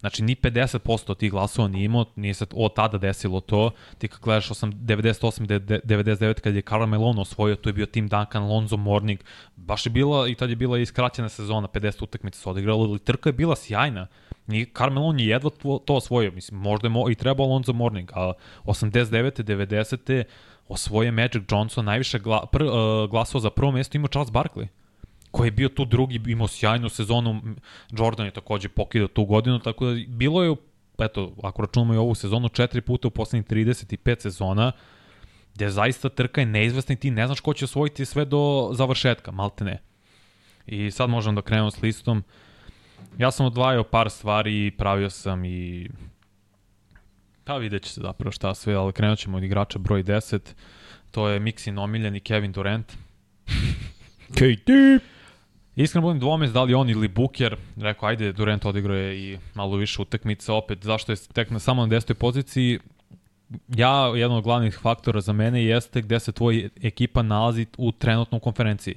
B: Znači, ni 50% tih glasova nije imao, nije se od tada desilo to. Ti kad gledaš 98, 99, kad je Karl Malone osvojio, to je bio Tim Duncan, Lonzo Morning. Baš je bila, i tad je bila iskraćena sezona, 50 utakmica se odigralo, ali trka je bila sjajna. Ni Karl Malone je jedva to, to osvojio, mislim, možda je mo, i trebao Lonzo Morning, a 89. 90. osvoje Magic Johnson, najviše gla, pr, uh, glasova za prvo mesto imao Charles Barkley koji je bio tu drugi, imao sjajnu sezonu, Jordan je takođe pokidao tu godinu, tako da bilo je, eto, ako računamo i ovu sezonu, četiri puta u poslednjih 35 sezona, gde zaista trka je neizvesna i ti ne znaš ko će osvojiti sve do završetka, malte ne. I sad možemo da krenemo s listom. Ja sam odvajao par stvari i pravio sam i pa vidjet će se zapravo šta sve, ali krenut ćemo od igrača broj 10. To je Mixin omiljeni Kevin Durant.
A: KD!
B: Iskreno budem dvomest da li on ili Booker, rekao ajde Durant odigrao je i malo više utakmice opet, zašto je tek na samo na desetoj poziciji, ja, jedan od glavnih faktora za mene jeste gde se tvoj ekipa nalazi u trenutnom konferenciji.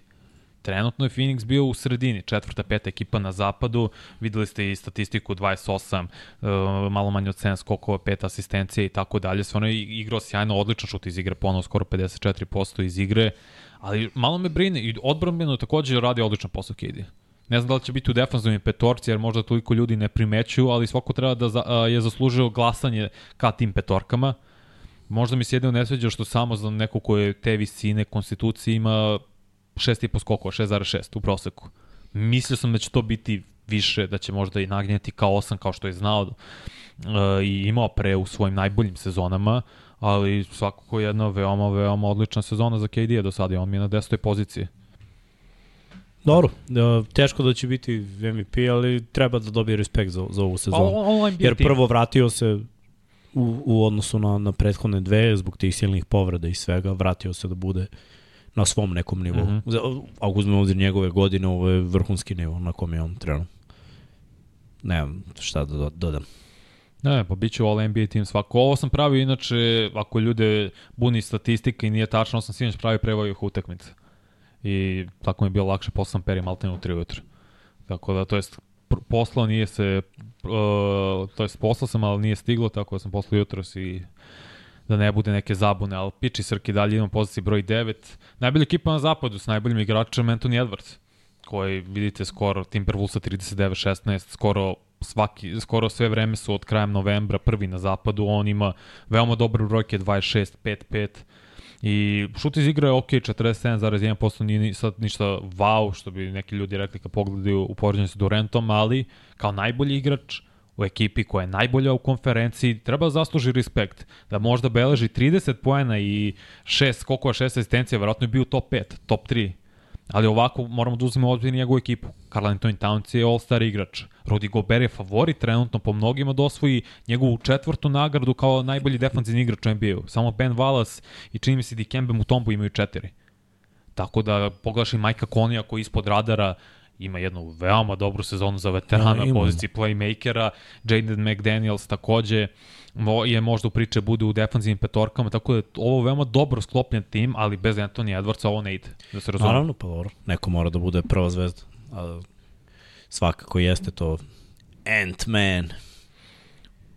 B: Trenutno je Phoenix bio u sredini, četvrta, peta ekipa na zapadu, videli ste i statistiku 28, uh, malo manje od 7 skokova, 5 asistencije i tako dalje, sve ono je igrao sjajno, odličan šut iz igre, ponovno skoro 54% iz igre, ali malo me brine i odbranbeno takođe radi odličan posao KD. Ne znam da li će biti u defanzivnim petorci, jer možda toliko ljudi ne primećuju, ali svako treba da je zaslužio glasanje ka tim petorkama. Možda mi se jedino ne sveđa što samo za neko ko je te visine konstitucije ima 6,5 skokova, 6,6 u proseku. Mislio sam da će to biti više, da će možda i nagnjeti kao 8, kao što je znao uh, i imao pre u svojim najboljim sezonama, ali svakako jedna veoma, veoma odlična sezona za KD-a do sada, on mi je na 10. poziciji.
A: Dobro, uh, teško da će biti MVP, ali treba da dobije respekt za, za ovu sezonu. Pa, on, on Jer prvo vratio se u, u odnosu na, na prethodne dve, zbog tih silnih povreda i svega, vratio se da bude na svom nekom nivou. Mm -hmm. Ako uzmemo ovdje njegove godine, ovo je vrhunski nivo na kom je on trenutno. Nemam šta da dodam.
B: Ne, pa bit će All NBA tim svako. Ovo sam pravio inače, ako ljude buni statistika i nije tačno, sam sinoć pravio prevojih utakmica. I tako mi je bilo lakše, posle sam perio maltene u 3 ujutru. Tako da, to jest, poslao nije se, uh, to jest poslao sam, ali nije stiglo, tako da sam poslao jutros i da ne bude neke zabune, ali Piči Srki dalje imam poziciji broj 9. Najbolja ekipa na zapadu s najboljim igračem Anthony Edwards, koji vidite skoro Timberwolvesa 39-16, skoro svaki, skoro sve vreme su od krajem novembra prvi na zapadu, on ima veoma dobre brojke 26-5-5 i šut iz igra je ok, 47,1% nije sad ništa wow, što bi neki ljudi rekli kad pogledaju u poređenju sa Durantom, ali kao najbolji igrač u ekipi koja je najbolja u konferenciji, treba zasluži respekt. Da možda beleži 30 poena i 6 skokova, 6 asistencija, verovatno je bio top 5, top 3. Ali ovako moramo da uzmemo odbiti njegovu ekipu. Carl Anthony Towns je all-star igrač. Rudy Gobert je favorit trenutno po mnogima da osvoji njegovu četvrtu nagradu kao najbolji defanzivni igrač u NBA-u. Samo Ben Wallace i čini mi se Dikembe Mutombo imaju četiri. Tako da pogledaš i Majka Konija koji ispod radara ima jednu veoma dobru sezonu za veterana, ja, poziciji playmakera, Jaden McDaniels takođe je možda u priče bude u defanzivnim petorkama, tako da je ovo veoma dobro sklopljen tim, ali bez Anthony Edwardsa ovo ne ide, da se razume.
A: Naravno, pa dobro, neko mora da bude prva zvezda, a svakako jeste to Ant-Man.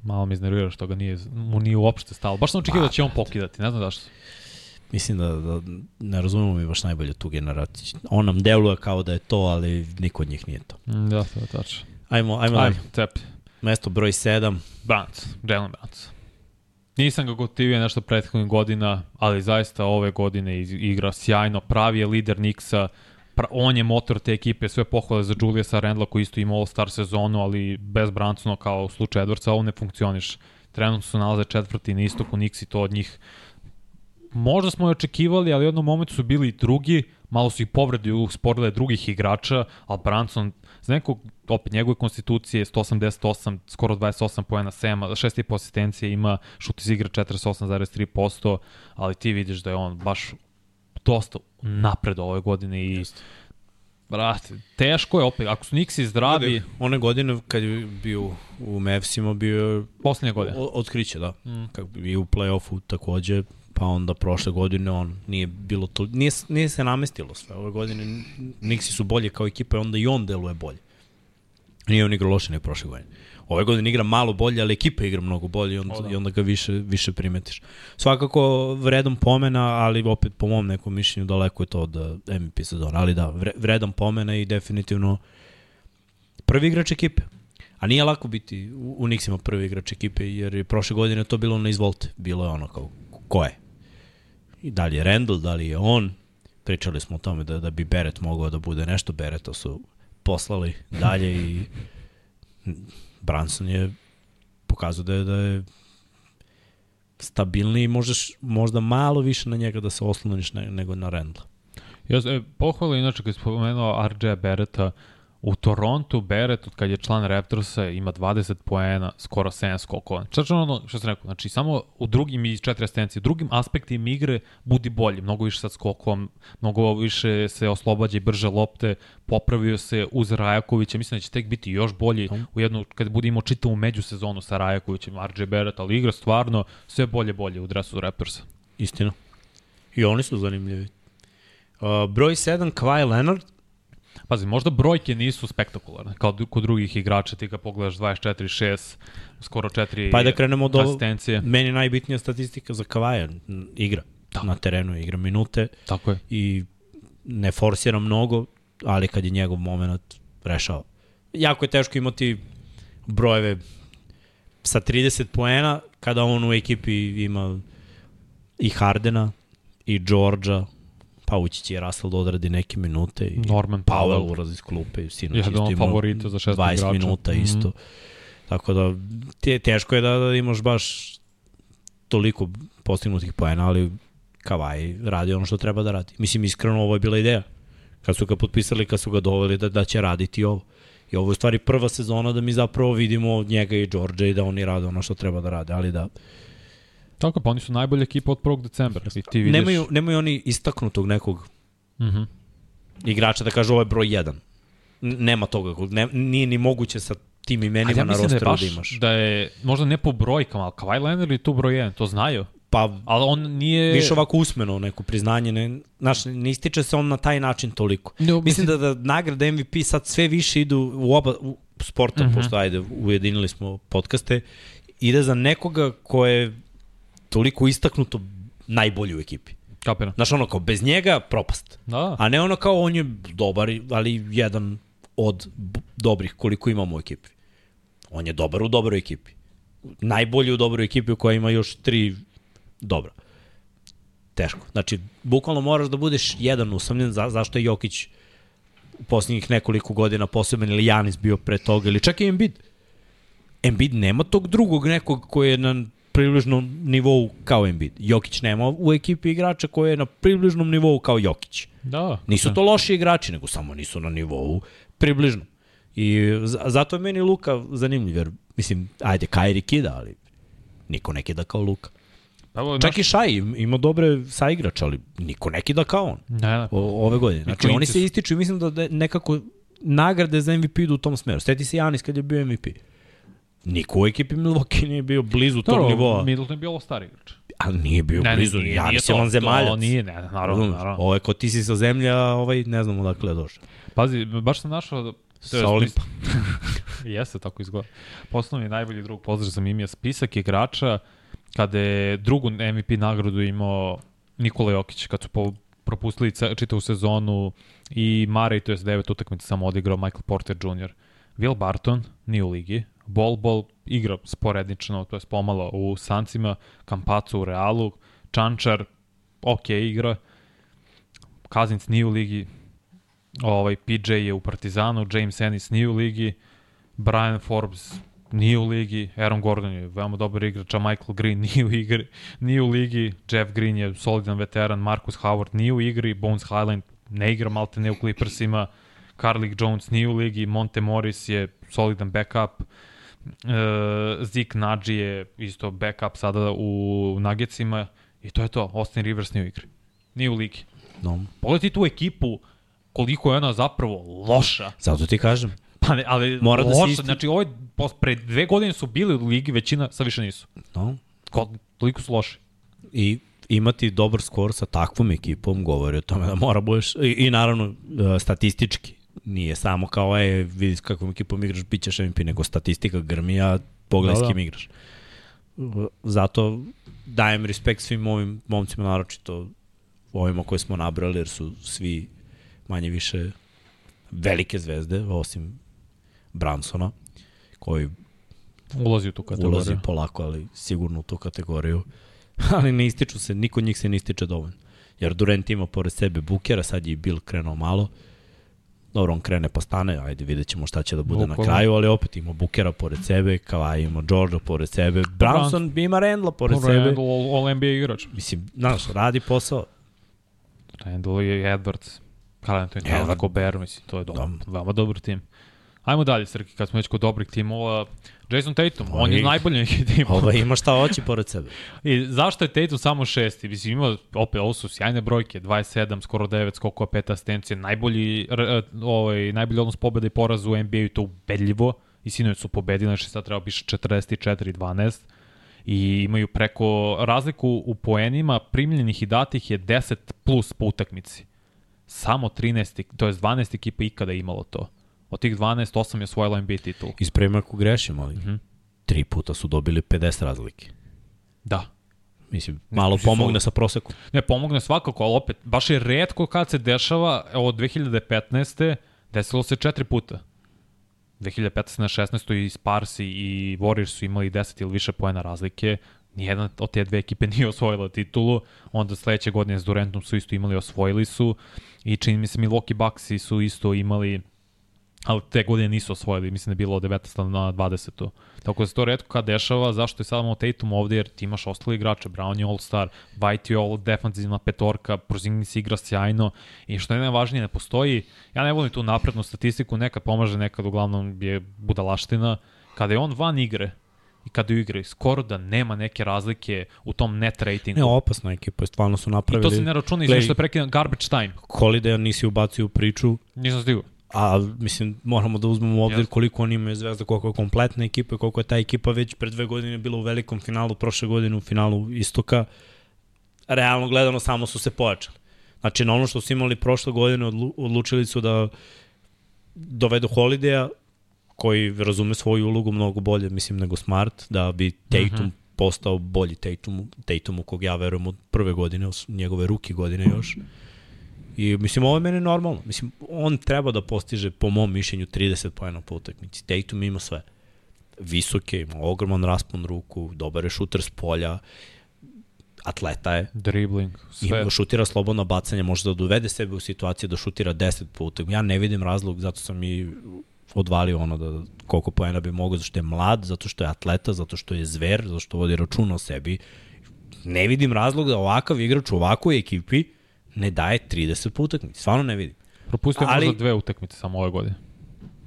B: Malo mi iznervira što ga nije, mu nije uopšte stalo. Baš sam očekio da će on pokidati, ne znam zašto.
A: Mislim da, da ne razumemo mi baš najbolje tu generaciju. On nam deluje kao da je to, ali niko od njih nije to.
B: Mm, da, to je tačno.
A: Ajmo, ajmo dalje.
B: tepi.
A: Mesto broj 7.
B: Browns, Jalen Browns. Nisam ga gotivio nešto prethodnih godina, ali zaista ove godine igra sjajno, pravi je lider Nixa, pra, on je motor te ekipe, sve pohvale za Juliusa Randla koji isto ima All-Star sezonu, ali bez Bransona kao u slučaju Edwardsa ovo ne funkcioniš. Trenutno su nalaze četvrti na istoku, Nix i to od njih možda smo je očekivali, ali u jednom momentu su bili i drugi, malo su ih povredi usporile drugih igrača, ali Branson, za nekog, opet njegove konstitucije, 188, skoro 28 poena sema, 6,5 asistencije ima, šut iz igre 48,3%, ali ti vidiš da je on baš dosta napred ove godine i Brate, teško je opet, ako su Nixi zdravi,
A: One godine kad je bio u Mavsima bio je
B: poslednje godine.
A: o- otkriće, da. Mm. Kako i u play-offu takođe, pa onda prošle godine on nije bilo to, nije, nije se namestilo sve. Ove godine Nixi su bolje kao ekipa i onda i on deluje bolje. Nije on igrao loše nego prošle godine. Ove godine igra malo bolje, ali ekipa igra mnogo bolje i onda,
B: O, da.
A: i onda ga više, više primetiš. Svakako vredom pomena, ali opet po mom nekom mišljenju daleko je to od eh, MVP sezona. Ali da, vre- vredan pomena i definitivno prvi igrač ekipe. A nije lako biti u, u Nixima prvi igrač ekipe, jer je prošle godine to bilo na izvolte. Bilo je ono kao, ko je? Da li je Randall, da li je on? Pričali smo o tome da, da bi Beret mogao da bude nešto. Bereta su poslali dalje i Branson je pokazao da je, da je stabilniji i možeš možda malo više na njega da se osloniš ne, nego na Randla.
B: Ja, e, pohvala inače kad spomenuo RJ Beretta, u Torontu Beret, od kad je član Raptorsa, ima 20 poena, skoro 7 skokova. Čačno ono što sam rekao, znači samo u drugim i četiri asistencije, drugim aspektima igre budi bolji, mnogo više sad skokom, mnogo više se oslobađa i brže lopte, popravio se uz Rajakovića, mislim da će tek biti još bolji u jednu, kad bude imao čitavu međusezonu sa Rajakovićem, RJ Beret, ali igra stvarno sve bolje bolje u dresu Raptorsa.
A: Istina. I oni su zanimljivi. Uh, broj 7, Kawhi Leonard,
B: Pazi, možda brojke nisu spektakularne, kao kod drugih igrača, ti kad pogledaš 24-6, skoro 4
A: Pa da krenemo od
B: asistencije.
A: Meni najbitnija statistika za Kavaja, igra da. na terenu, igra minute
B: Tako je.
A: i ne forsira mnogo, ali kad je njegov moment rešao. Jako je teško imati brojeve sa 30 poena kada on u ekipi ima i Hardena i Georgia, pa ući će Russell da odradi neke minute i
B: Norman
A: Powell
B: Powell.
A: ulazi iz klupe i sinoć
B: Jedan
A: isto
B: favorita za šestog
A: 20
B: igrača.
A: minuta
B: Mhm.
A: isto. Tako da te, teško je da, da imaš baš toliko postignutih poena, ali Kavaj radi ono što treba da radi. Mislim, iskreno ovo je bila ideja. Kad su ga potpisali, kad su ga doveli da, da će raditi ovo. I ovo je u stvari prva sezona da mi zapravo vidimo od njega i Đorđe i da oni rade ono što treba da rade, ali da
B: Tako, pa oni su najbolja ekipa od 1. decembra. I ti vidiš...
A: nemaju, nemaju oni istaknutog nekog
B: Mhm.
A: igrača da kažu ovo je broj 1. Nema toga, ne, nije ni moguće sa tim imenima
B: Ali ja
A: na
B: da je
A: rosteru
B: baš,
A: da imaš.
B: da je, možda ne po brojkama, ali Kawhi Leonard je tu broj 1, to znaju.
A: Pa
B: Ali on nije...
A: više ovako usmeno neko priznanje, ne, znaš, ne ističe se on na taj način toliko.
B: Ne,
A: Mislim
B: mislim
A: da, da nagrade MVP sad sve više idu u oba u sporta, uh -huh. pošto ajde, ujedinili smo podcaste, ide za nekoga ko je toliko istaknuto najbolji u ekipi.
B: Kapiram.
A: Znaš, ono kao, bez njega propast.
B: Da,
A: A ne ono kao, on je dobar, ali jedan od dobrih koliko imamo u ekipi. On je dobar u dobroj ekipi. Najbolji u dobroj ekipi u kojoj ima još tri dobra. Teško. Znači, bukvalno moraš da budeš jedan usamljen, za, zašto je Jokić u posljednjih nekoliko godina poseban ili Janis bio pre toga, ili čak i Embiid. Embiid nema tog drugog nekog koji je na približnom nivou kao Embiid. Jokić nema u ekipi igrača koji je na približnom nivou kao Jokić.
B: da.
A: Nisu to loši igrači, nego samo nisu na nivou približno. I zato je meni Luka zanimljiv, jer mislim, ajde, Kairi kida, ali niko ne kida kao Luka.
B: Evo,
A: Čak i Šaj im- ima dobre saigrače, ali niko ne kida kao on
B: Ne, ne.
A: o, ove godine. Znači,
B: klinci
A: oni se ističu i mislim da nekako nagrade za MVP idu u tom smeru. Steti se Janis kad je bio MVP. Niko u ekipi Milwaukee nije bio blizu tog nivoa,
B: Middleton je bio ovo stari igrač.
A: ali nije bio
B: Ne,
A: blizu.
B: nije,
A: Janis
B: nije
A: je
B: to,
A: on zemaljac.
B: To nije, ne, naravno, naravno.
A: Ovo je ko ti si sa zemlja, ovaj, ne znam odakle je došao.
B: Pazi, baš sam našao... to
A: Sa Olimpa.
B: Jeste, tako izgleda. Posledno mi najbolji drug pozdrav za Mimija spisak igrača kada je drugu MVP nagradu imao Nikola Jokić, kad su po, propustili čitavu sezonu i Mare, to je devet utakmica samo odigrao Michael Porter Jr. Will Barton, nije u ligi, Bol Bol igra sporednično, to je pomalo u Sancima, Kampacu u Realu, Čančar, ok igra, Kazinc nije u ligi, ovaj PJ je u Partizanu, James Ennis nije u ligi, Brian Forbes nije u ligi, Aaron Gordon je veoma dobar igrač, a Michael Green nije u igri, nije u ligi, Jeff Green je solidan veteran, Marcus Howard nije u igri, Bones Highland ne igra malte ne u Clippersima, Carlik Jones nije u ligi, Monte Morris je solidan backup, e, Zeke Naji je isto backup sada u Nuggetsima i to je to, Austin Rivers nije u igri, nije u ligi.
A: No.
B: Pogledaj tu ekipu, koliko je ona zapravo loša.
A: Zato ti kažem.
B: Pa ne, ali
A: Mora da
B: loša,
A: isti-
B: znači pos- pre dve godine su bili u ligi, većina sad više nisu.
A: No.
B: Ko, toliko su loši.
A: I imati dobar skor sa takvom ekipom govori o tome da mora budeš, i, i naravno e, statistički, nije samo kao, e, vidi s kakvom ekipom igraš, bit ćeš MVP, nego statistika grmi, a pogledaj
B: Da,
A: da,
B: da.
A: s kim igraš. Zato dajem respekt svim ovim momcima, naročito ovima koje smo nabrali, jer su svi manje više velike zvezde, osim Bransona, koji
B: Ulazi u tu kategoriju.
A: ulazi polako, ali sigurno u tu kategoriju. ali ne ističu se, niko njih se ne ističe dovoljno. Jer Durant ima pored sebe Bukera, sad je i Bill krenuo malo. Dobro, on krene pa stane, ajde vidjet ćemo šta će da bude
B: Bukvalno.
A: na kraju, ali opet ima Bukera pored sebe, Kawhi ima Georgia pored sebe, Brownson ima Randla pored sebe.
B: Randall, all, all NBA igrač.
A: Mislim, znaš, radi posao.
B: Randall je Edwards. Carl Anthony. Towns, Gobert, mislim, to je dobro. Veoma dobar tim. Ajmo dalje, Srki, kad smo već kod dobrih timova. Jason Tatum, on je najbolji neki tim.
A: Ova ima šta hoće pored sebe.
B: I zašto je Tatum samo šesti? Mislim, ima, opet, ovo su sjajne brojke, 27, skoro 9, skokova, 5 asistencije, najbolji, ovaj, najbolji odnos pobjeda i poraza u NBA i to ubedljivo. I sinoć su pobedili, znači sad treba piše 44-12 i imaju preko razliku u poenima primljenih i datih je 10 plus po utakmici. Samo 13, to je 12 ekipa ikada imalo to. Od tih 12, 8 je osvojila NBA titul.
A: Ispravim ako grešim, ali
B: Mhm.
A: tri puta su dobili 50 razlike.
B: Da.
A: Mislim, malo
B: mislim,
A: pomogne sa prosekom.
B: Ne, pomogne svakako, ali opet, baš je redko kad se dešava, evo, od 2015. desilo se četiri puta. 2015. na 16. i Sparsi i Warriors su imali 10 ili više poena razlike, nijedna od te dve ekipe nije osvojila titulu, onda sledeće godine s Durantom su isto imali, osvojili su i čini mi se Milwaukee Bucksi su isto imali ali te godine nisu osvojili, mislim da je bilo od 19. na 20. Tako da se to redko kad dešava, zašto je samo Tatum ovde, jer ti imaš ostali igrače, Brown je all-star, White je all defensivna petorka, Porzingis igra sjajno i što je najvažnije, ne postoji, ja ne volim tu naprednu statistiku, nekad pomaže, nekad uglavnom je budalaština, kada je on van igre, i kada je u igri, skoro da nema neke razlike u tom net ratingu.
A: Ne, opasna ekipa, stvarno su
B: I
A: napravili.
B: to se ne računa,
A: Gledaj,
B: izveš što je prekidan garbage time.
A: Holiday nisi ubacio u priču,
B: Nisam stigao.
A: A mislim moramo da uzmemo u obzir koliko oni imaju zvezda, koliko je kompletna ekipa i koliko je ta ekipa već pre dve godine bila u velikom finalu, prošle godine u finalu Istoka. Realno gledano samo su se pojačali. Znači na ono što su imali prošle godine odlu, odlučili su da dovedu Holidaya koji razume svoju ulogu mnogo bolje, mislim, nego Smart, da bi Tatum uh -huh. postao bolji Tatum, Tatumu kog ja verujem od prve godine, od njegove ruki godine još. I mislim, ovo je meni normalno. Mislim, on treba da postiže, po mom mišljenju, 30 pojena po utakmici. Tatum ima sve. Visoke, ima ogroman raspon ruku, dobar je šuter s polja, atleta je,
B: Dribbling, sve.
A: Ima, šutira slobodno bacanje, može da dovede sebe u situaciju da šutira 10 puta. Ja ne vidim razlog, zato sam i odvalio ono da koliko poena bi mogao, zato što je mlad, zato što je atleta, zato što je zver, zato što vodi računa o sebi. Ne vidim razlog da ovakav igrač u ovakvoj ekipi ne daje 30 po utakmici. Stvarno ne vidim.
B: Propustio je
A: Ali-
B: možda dve utakmice samo ove godine.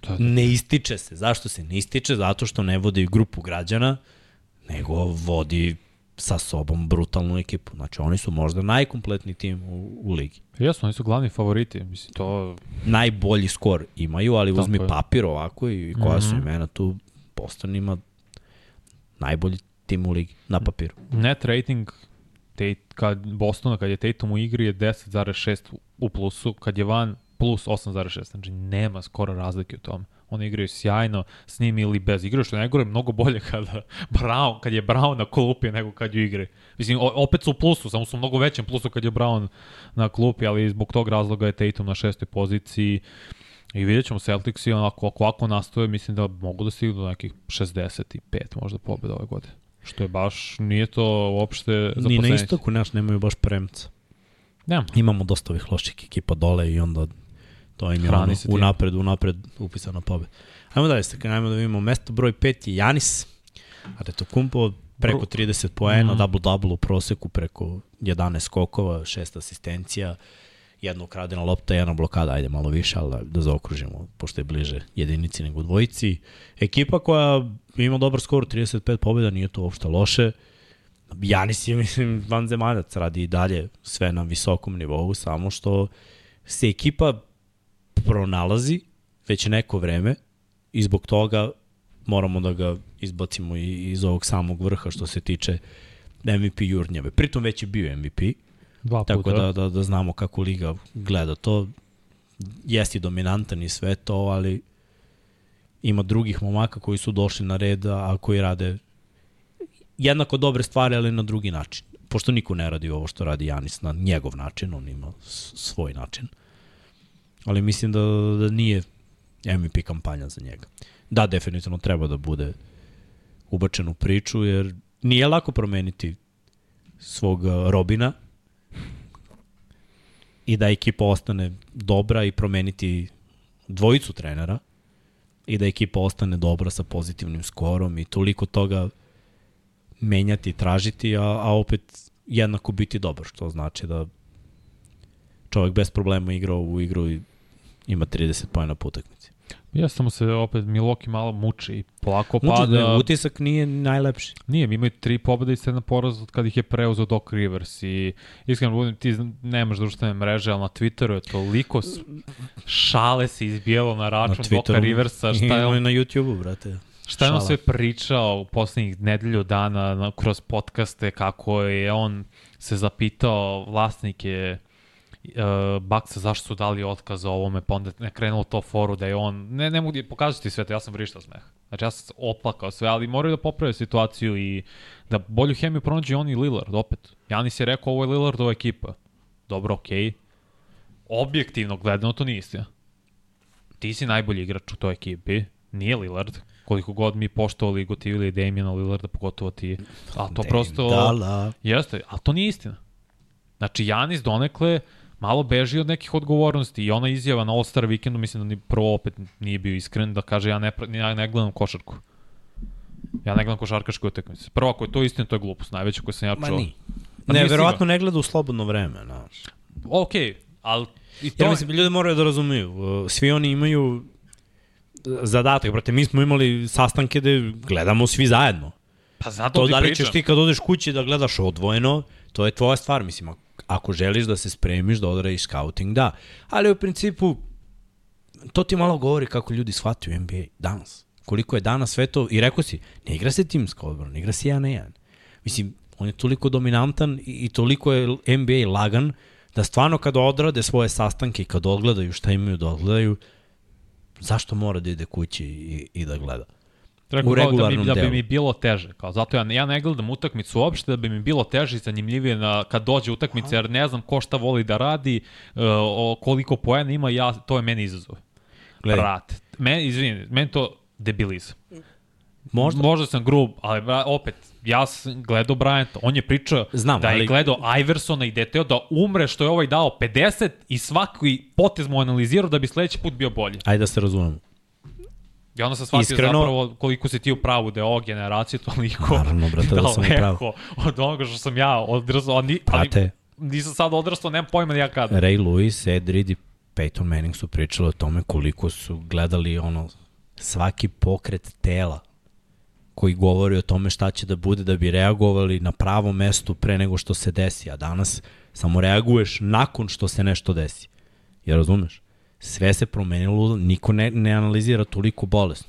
B: To je
A: Ne ističe se. Zašto se ne ističe? Zato što ne vodi grupu građana, nego vodi sa sobom brutalnu ekipu. Znači, oni su možda najkompletniji tim u, u ligi.
B: Jesu, oni su glavni favoriti. Mislim, to...
A: najbolji skor imaju, ali
B: Tako
A: uzmi
B: je.
A: papir ovako i koja
B: Mhm.
A: su imena tu, Boston ima najbolji tim u ligi na papiru.
B: Net rating Tate, kad Bostona, kad je Tatum u igri je 10,6 u plusu, kad je van plus 8,6. Znači nema skoro razlike u tome. Oni igraju sjajno s njim ili bez. Igraju što najgore mnogo bolje kada Brown, kad je Brown na klupi nego kad ju igre. Mislim, opet su u plusu, samo su mnogo većem plusu kad je Brown na klupi, ali zbog tog razloga je Tatum na šestoj poziciji. I vidjet ćemo Celticsi, onako, ako ovako nastoje, mislim da mogu da stignu do nekih 65 možda pobjeda ove godine. Što je baš, nije to uopšte za
A: Ni na istoku naš nemaju baš premca.
B: Ne.
A: Imamo dosta ovih loših ekipa dole i onda to im je
B: Hrani
A: ono, unapred, unapred upisana pobeda. Ajmo dalje, ste, ajmo da vidimo mesto broj 5 je Janis, a da to kumpo preko
B: Bro-
A: 30 poena,
B: Mhm.
A: double-double u proseku, preko 11 skokova, 6 asistencija, jedna ukradena lopta, jedna blokada, ajde malo više, ali da, zaokružimo, pošto je bliže jedinici nego dvojici. Ekipa koja ima dobar skor, 35 pobjeda, nije to uopšte loše. Janis je, mislim, vanzemaljac, radi i dalje sve na visokom nivou, samo što se ekipa pronalazi već neko vreme i zbog toga moramo da ga izbacimo iz ovog samog vrha što se tiče MVP jurnjave. Pritom već je bio MVP,
B: Dva
A: tako
B: puta.
A: da, da, da znamo kako Liga gleda to. Jeste i dominantan i sve to, ali ima drugih momaka koji su došli na red, a koji rade jednako dobre stvari, ali na drugi način. Pošto niko ne radi ovo što radi Janis na njegov način, on ima svoj način. Ali mislim da, da nije MVP kampanja za njega. Da, definitivno treba da bude ubačen u priču, jer nije lako promeniti svog Robina i da ekipa ostane dobra i promeniti dvojicu trenera i da ekipa ostane dobra sa pozitivnim skorom i toliko toga menjati tražiti, a, a opet jednako biti dobar, što znači da čovjek bez problema igra ovu igru i ima 30 pojena po utakmici.
B: Ja samo se opet Miloki malo muči i polako
A: Muči,
B: pada.
A: ne, utisak nije najlepši.
B: Nije, imaju tri pobjede i sedam poraza od kad ih je preuzeo Doc Rivers i iskreno budem, ti nemaš društvene mreže, ali na Twitteru je toliko šale se izbijelo na račun Doca Riversa, šta je
A: i
B: on
A: na YouTube-u, brate.
B: Šta je on sve pričao u poslednjih nedelju dana na, kroz podcaste, kako je on se zapitao vlasnike Baksa zašto su dali otkaz ovome, pa onda ne krenulo to foru da je on, ne, ne mogu ti pokazati sve to, ja sam vrištao smeh. Znači ja sam oplakao sve, ali moraju da poprave situaciju i da bolju hemiju pronađe on i Lillard opet. Janis je rekao ovo je Lillardova ekipa. Dobro, okej. Okay. Objektivno gledano to nije istina ti si najbolji igrač u toj ekipi, nije Lillard, koliko god mi poštovali i gotivili Damiena Lillarda, pogotovo ti. A to prosto...
A: Dala.
B: Jeste, ali to nije istina. Znači, Janis donekle malo beži od nekih odgovornosti i ona izjava na All-Star vikendu, mislim da ni prvo opet nije bio iskren, da kaže ja ne, ja ne gledam košarku. Ja ne gledam košarkaške utakmice. Prvo, ako je to istina, to je glupost. Najveća koju sam ja
A: Ma
B: čuo.
A: ni.
B: Pa
A: Ne, verovatno ne gleda u slobodno vreme, znaš.
B: Ok, ali... I to
A: Ja mislim, ljudi moraju da razumiju. uh, Svi oni imaju uh, zadatak, brate, mi smo imali sastanke gde gledamo svi zajedno.
B: pa zato
A: To
B: ti
A: da li
B: pričam.
A: ćeš ti kad odeš kući da gledaš odvojeno, to je tvoja stvar, mislim, ak- ako želiš da se spremiš, da odradiš scouting, da. Ali u principu, to ti malo govori kako ljudi shvataju NBA danas. Koliko je danas sve to, i rekao si, ne igra se timska odbrana, ne igra se jedan na jedan. Mislim, on je toliko dominantan i, i toliko je NBA lagan, da stvarno kada odrade svoje sastanke i kad odgledaju šta imaju da odgledaju, zašto mora da ide kući i, i da gleda?
B: Rekao
A: u
B: da,
A: regularnom
B: da bi
A: delu.
B: mi bilo teže. Kao, zato ja, ja ne gledam utakmicu uopšte, da bi mi bilo teže i zanimljivije na, kad dođe utakmica, jer ne znam ko šta voli da radi, uh, o, koliko poena ima, ja, to je meni izazov.
A: Gledaj.
B: Brate, men, izvini, meni to debilizam.
A: Možda,
B: Možda sam grub, ali opet, ja sam gledao Bryanta, on je pričao
A: Znam,
B: da je
A: ali-
B: gledao Iversona i da je teo da umre što je ovaj dao 50 i svaki potez mu analizirao da bi sledeći put bio bolji.
A: ajde da se razumemo.
B: I onda sam shvatio
A: Iskreno-
B: zapravo koliko si ti u pravu da je ova generacija toliko
A: Naravno, brate, da sam
B: daleko od onoga što sam ja odrastao, ali, ali
A: Brate.
B: nisam sad odrastao, nemam pojma ja kada.
A: Ray Lewis, Ed Reed i Peyton Manning su pričali o tome koliko su gledali ono svaki pokret tela koji govori o tome šta će da bude da bi reagovali na pravom mestu pre nego što se desi, a danas samo reaguješ nakon što se nešto desi. Ja razumeš? Sve se promenilo, niko ne, ne analizira toliko bolesno.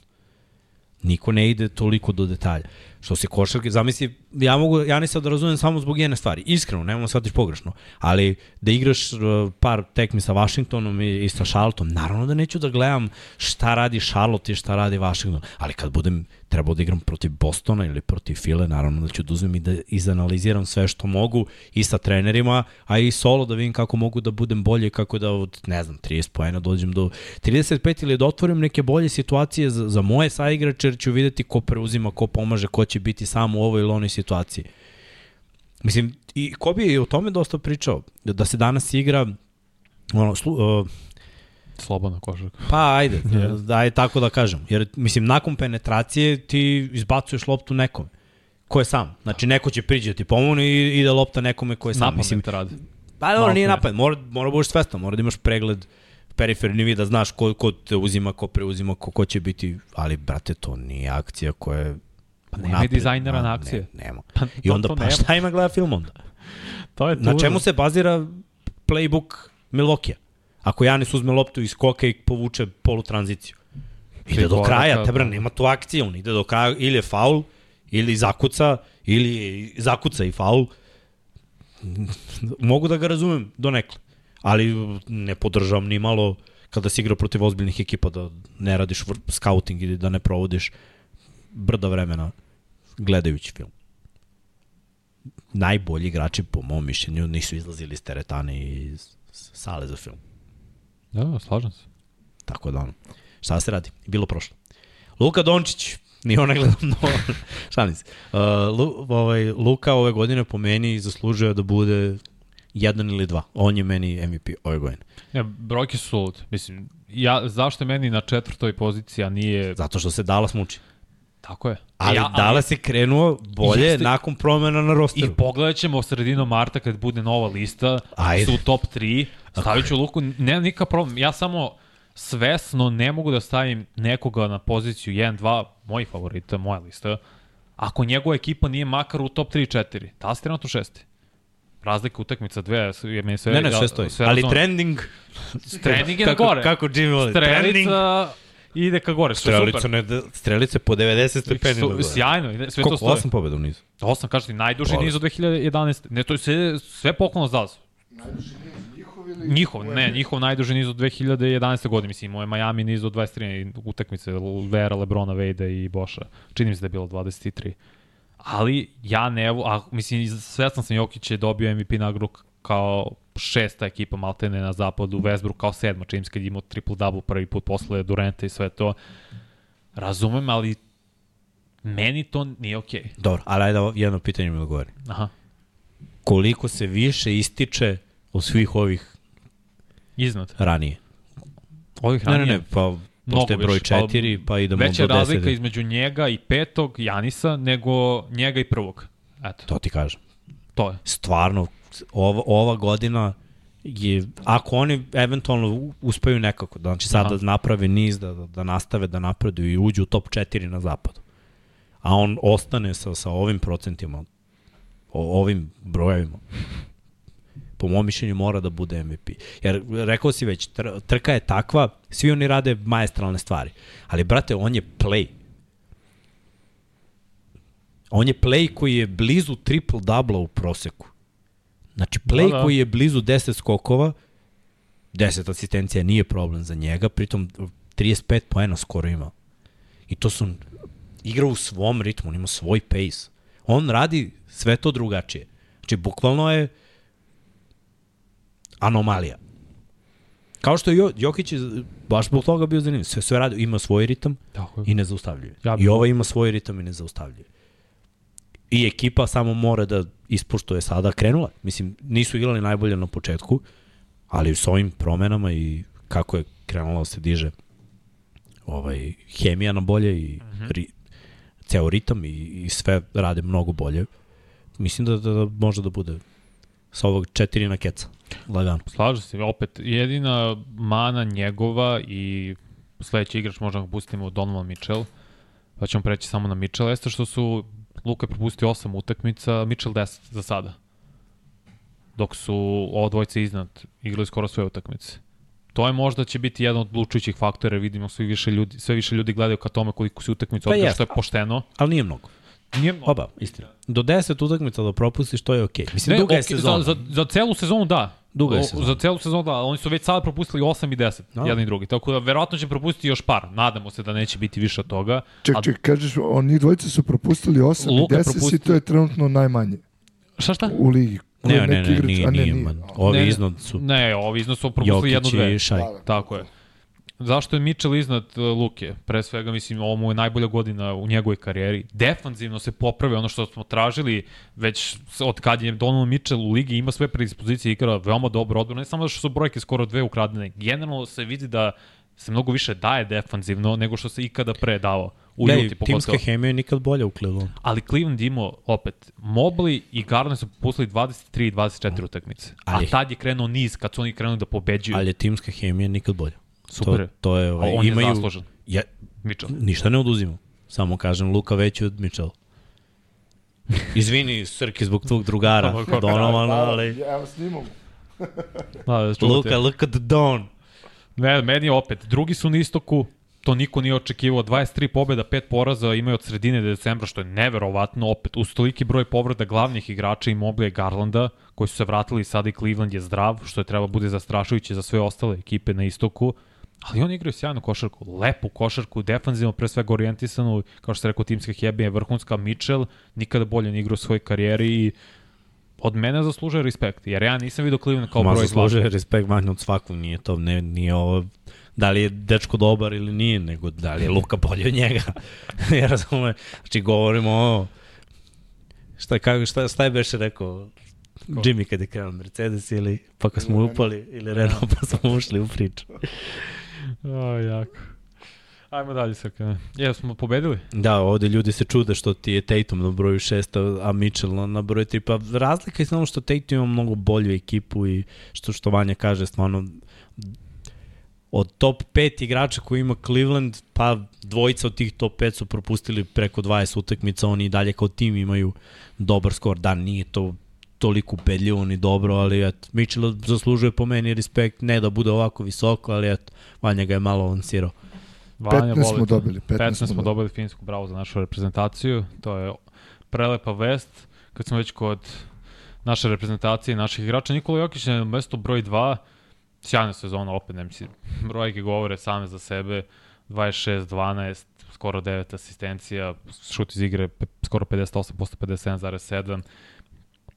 A: Niko ne ide toliko do detalja. Što se košarke, zamisli, ja mogu, ja ne sad da razumem samo zbog jedne stvari, iskreno, nemamo shvatiš pogrešno, ali da igraš uh, par tekmi sa Washingtonom i, i sa Charlottom, naravno da neću da gledam šta radi Charlotte i šta radi Washington, ali kad budem trebao da igram protiv Bostona ili protiv File, naravno da ću da uzmem i da izanaliziram sve što mogu i sa trenerima, a i solo da vidim kako mogu da budem bolje, kako da od, ne znam, 30 poena dođem do 35 ili da otvorim neke bolje situacije za, za moje saigrače, jer ću videti ko preuzima, ko pomaže, ko će biti sam u ovoj ili. Mislim, i Kobe je o tome dosta pričao, da se danas igra ono, slu, uh,
B: Slobodna košarka.
A: Pa ajde, da je tako da kažem. Jer, mislim, nakon penetracije ti izbacuješ loptu nekome. Ko je sam? Znači, neko će priđe da ti pomogne i ide lopta nekome ko je sam. Mislim,
B: te radi.
A: pa dobro, nije napad. Mora, mora da budeš svestan, mora da imaš pregled periferni vid, da znaš ko, ko te uzima, ko preuzima, ko, ko će biti, ali, brate, to nije akcija koja je
B: Pa nema
A: unapred.
B: dizajnera na akcije.
A: Ne, nema.
B: Pa,
A: I onda,
B: to
A: pa
B: nema.
A: šta ima gleda film onda?
B: To je
A: Na
B: tužno.
A: čemu se bazira playbook Milokija? Ako Janis uzme loptu iz koke i povuče polutranziciju. Ide do
B: koraka,
A: kraja, te bra,
B: da.
A: nema tu akcije, on ide do kraja, ili je faul, ili zakuca, ili zakuca i faul. Mogu da ga razumem do nekle, ali ne podržavam ni malo kada si igra protiv ozbiljnih ekipa da ne radiš scouting ili da ne provodiš brda vremena gledajući film najbolji igrači po mom mišljenju nisu izlazili iz teretane i iz sale za film.
B: Da, da, slažem se.
A: Tako da ono. Šta se radi? Bilo prošlo. Luka Dončić, ni ona gledam mnogo. Šalim se. Uh, Lu, ovaj, Luka ove godine po meni zaslužuje da bude jedan ili dva. On je meni MVP ove godine.
B: Ne, brojke su sulud. Mislim, ja, zašto meni na četvrtoj poziciji, a nije...
A: Zato što se Dallas muči.
B: Tako je.
A: Ali,
B: ja,
A: Dallas je krenuo bolje
B: Jeste.
A: nakon promena na
B: I
A: rosteru.
B: pogledat ćemo sredinom marta kad bude nova lista,
A: Ajde.
B: su top 3, stavit ću Luku, nema nikakav problem. Ja samo svesno ne mogu da stavim nekoga na poziciju 1, 2, mojih favorita, moja lista, ako njegova ekipa nije makar u top 3 4. Da li ste trenutno šesti? Razlika utakmica dve, je meni sve...
A: Ne, ne,
B: ja-
A: sve stoji.
B: sve
A: Ali
B: razumem.
A: trending...
B: Trending je
A: kako,
B: gore.
A: Kako Jimmy voli. Trending.
B: Strelica ide ka gore, sve
A: Strelice,
B: super.
A: ne, strelice po 90 stepeni.
B: Su,
A: gore.
B: sjajno, sve to
A: Koliko?
B: stoji.
A: Osam pobjeda u nizu.
B: Osam, kažeš ti, najduži
A: Hvala.
B: niz od 2011. Ne, to je sve, sve poklon za Dallas.
C: Njihov ili...
B: Njihov, ne, njihov najduži niz od 2011. godine, mislim, imao je Miami niz od 23 utakmice Vera, Lebrona, Vejda i Boša. Čini mi se da je bilo 23. Ali ja ne, a mislim, svestan sam Jokić je dobio MVP nagradu kao šesta ekipa Maltene na zapadu, Westbrook kao sedma, se kad imao triple-double prvi put posle Durenta i sve to. Razumem, ali meni to nije okej. Okay.
A: Dobro, ali ajde jedno pitanje mi odgovori.
B: Aha.
A: Koliko se više ističe od svih ovih
B: Iznad.
A: ranije?
B: Ovih
A: Ne, ne,
B: ranije.
A: ne, pa pošto je broj
B: više, pa
A: četiri, pa idemo do
B: Veća je razlika između njega i petog Janisa nego njega i prvog. Eto,
A: To ti kažem.
B: To je.
A: Stvarno, ova, ova godina je, ako oni eventualno uspeju nekako, da, znači sad
B: Aha.
A: da naprave niz, da, da, da nastave da napreduju i uđu u top 4 na zapadu, a on ostane sa, sa ovim procentima, o, ovim brojevima, po mom mišljenju mora da bude MVP. Jer rekao si već, tr trka je takva, svi oni rade majestralne stvari. Ali, brate, on je play. On je play koji je blizu triple-double u proseku. Znači, play
B: Da,
A: da, koji je blizu 10 skokova, 10 asistencija nije problem za njega, pritom 35 poena skoro ima. I to su igra u svom ritmu, on ima svoj pace. On radi sve to drugačije. Znači, bukvalno je anomalija. Kao što je Jo- Jokić baš zbog toga bio zanimljiv. Sve, sve radi, ima svoj ritam
B: Tako je.
A: i ne zaustavljuje.
B: Ja bih-
A: I ova ima svoj ritam i ne zaustavljuje. I ekipa samo mora da ispoštuje sada krenula. Mislim, nisu igrali najbolje na početku, ali s ovim promenama i kako je krenula da se diže ovaj, hemija na bolje i uh -huh. ri, ceo ritam i, i sve rade mnogo bolje. Mislim da, da, da može da bude sa ovog četiri na keca. Lagano.
B: Slažem se, opet, jedina mana njegova i sledeći igrač možemo ga pustimo Donovan Mitchell, pa ćemo preći samo na Mitchell, jeste što su Luka je propustio 8 utakmica, Mitchell 10 za sada. Dok su ovo dvojce iznad igrali skoro sve utakmice. To je možda će biti jedan od odlučujućih faktora, vidimo sve više ljudi, sve više ljudi gledaju ka tome koliko se utakmice
A: Pa jeste.
B: što je pošteno.
A: Ali nije mnogo.
B: Nije,
A: Oba, istina. Do 10 utakmica da propustiš, to je okej. Okay. Mislim,
B: Ne,
A: duga je
B: okej,
A: sezona.
B: Za, za, za celu sezonu da.
A: Duga je sezona.
B: Za celu sezonu da, oni su već sada propustili 8 i 10,
A: Da.
B: jedan i drugi. Tako da verovatno će propustiti još par. Nadamo se da neće biti više od toga.
C: Ček, ček, kažeš, oni dvojice su propustili 8 i
B: Luka
C: 10
B: propustio-
C: i to je trenutno najmanje
B: Šta šta?
C: u ligi.
A: Ne, ne, ne,
C: igrač-
A: nije,
C: a
A: nije,
C: nije.
A: man. Ovi
B: Ne, ne.
A: iznad su
B: Ne, ovi iznos su propustili jednu,
A: Jokić
B: dve.
A: i Šaj.
C: Da, da.
B: Tako je. Zašto je Mitchell iznad uh, Luke? Pre svega, mislim, ovo mu je najbolja godina u njegovoj karijeri. Defanzivno se popravio ono što smo tražili već od kad je Donovan Mitchell u ligi, ima sve predispozicije, igra veoma dobro odbranu, ne samo što su brojke skoro dve ukradene. Generalno se vidi da se mnogo više daje defanzivno nego što se ikada pre davao. U
A: Da,
B: Juti
A: i timska hemija je nikad bolja u Clevelandu.
B: Ali Cleveland imao opet Mobley i Garland su popustili 23 i 24 utakmice.
A: Ali-
B: A tad je krenuo niz kad su oni krenuli da pobeđuju.
A: Ali je timska hemija nikad bolja.
B: Super je.
A: To, to je, ovaj,
B: A on je
A: imaju,
B: zaslužen.
A: Ja,
B: Mitchell.
A: ništa ne oduzimam. Samo kažem, Luka veći od Mitchell. Izvini, Srki, zbog tvog drugara, Donovana, ali...
C: Evo snimamo.
B: Da, da.
A: Luka, look at the Don.
B: Ne, meni je opet, drugi su na istoku, to niko nije očekivao, 23 pobjeda, 5 poraza imaju od sredine decembra, što je neverovatno, opet, uz toliki broj povreda glavnih igrača i Mobley i Garlanda, koji su se vratili sada i Cleveland je zdrav, što je treba bude zastrašujuće za sve ostale ekipe na istoku, ali oni igraju sjajnu košarku, lepu košarku, defanzivno pre svega orijentisanu, kao što se rekao, timska Hebe je vrhunska, Mitchell nikada bolje ne igra u svojoj karijeri i od mene zaslužuje respekt, jer ja nisam vidio Cleveland kao
A: Ma
B: broj 2.
A: zaslužuje respekt manje od svakog, nije to, ne, nije ovo da li je dečko dobar ili nije, nego da li je Luka bolje od njega. ja razume, znači govorimo o šta, kako, šta, šta je beše rekao Jimmy kad je krenuo Mercedes ili pa kad smo upali ili Renault pa smo ušli u priču.
B: O, jako. Ajmo dalje, Srkane. Je, smo pobedili?
A: Da, ovde ljudi se čude što ti je Tatum na broju 6, a Mitchell na, na broju 3. Pa razlika je samo što Tatum ima mnogo bolju ekipu i što, što Vanja kaže, stvarno od top 5 igrača koji ima Cleveland, pa dvojica od tih top 5 su propustili preko 20 utakmica, oni i dalje kao tim imaju dobar skor. Da, nije to toliko ubedljivo ni dobro, ali et, Mitchell zaslužuje po meni respekt, ne da bude ovako visoko, ali et, Vanja ga je malo lansirao.
B: Vanja
C: 15
B: voli
C: smo dobili, 15
B: 15
C: smo
B: smo dobili finsku, bravo za našu reprezentaciju. To je prelepa vest. Kad smo već kod naše reprezentacije i naših igrača, Nikola Jokić je na mesto broj 2. Sjajna sezona, opet ne mislim. Brojke govore same za sebe. 26, 12, skoro 9 asistencija, šut iz igre pe- skoro 58%, 57,7.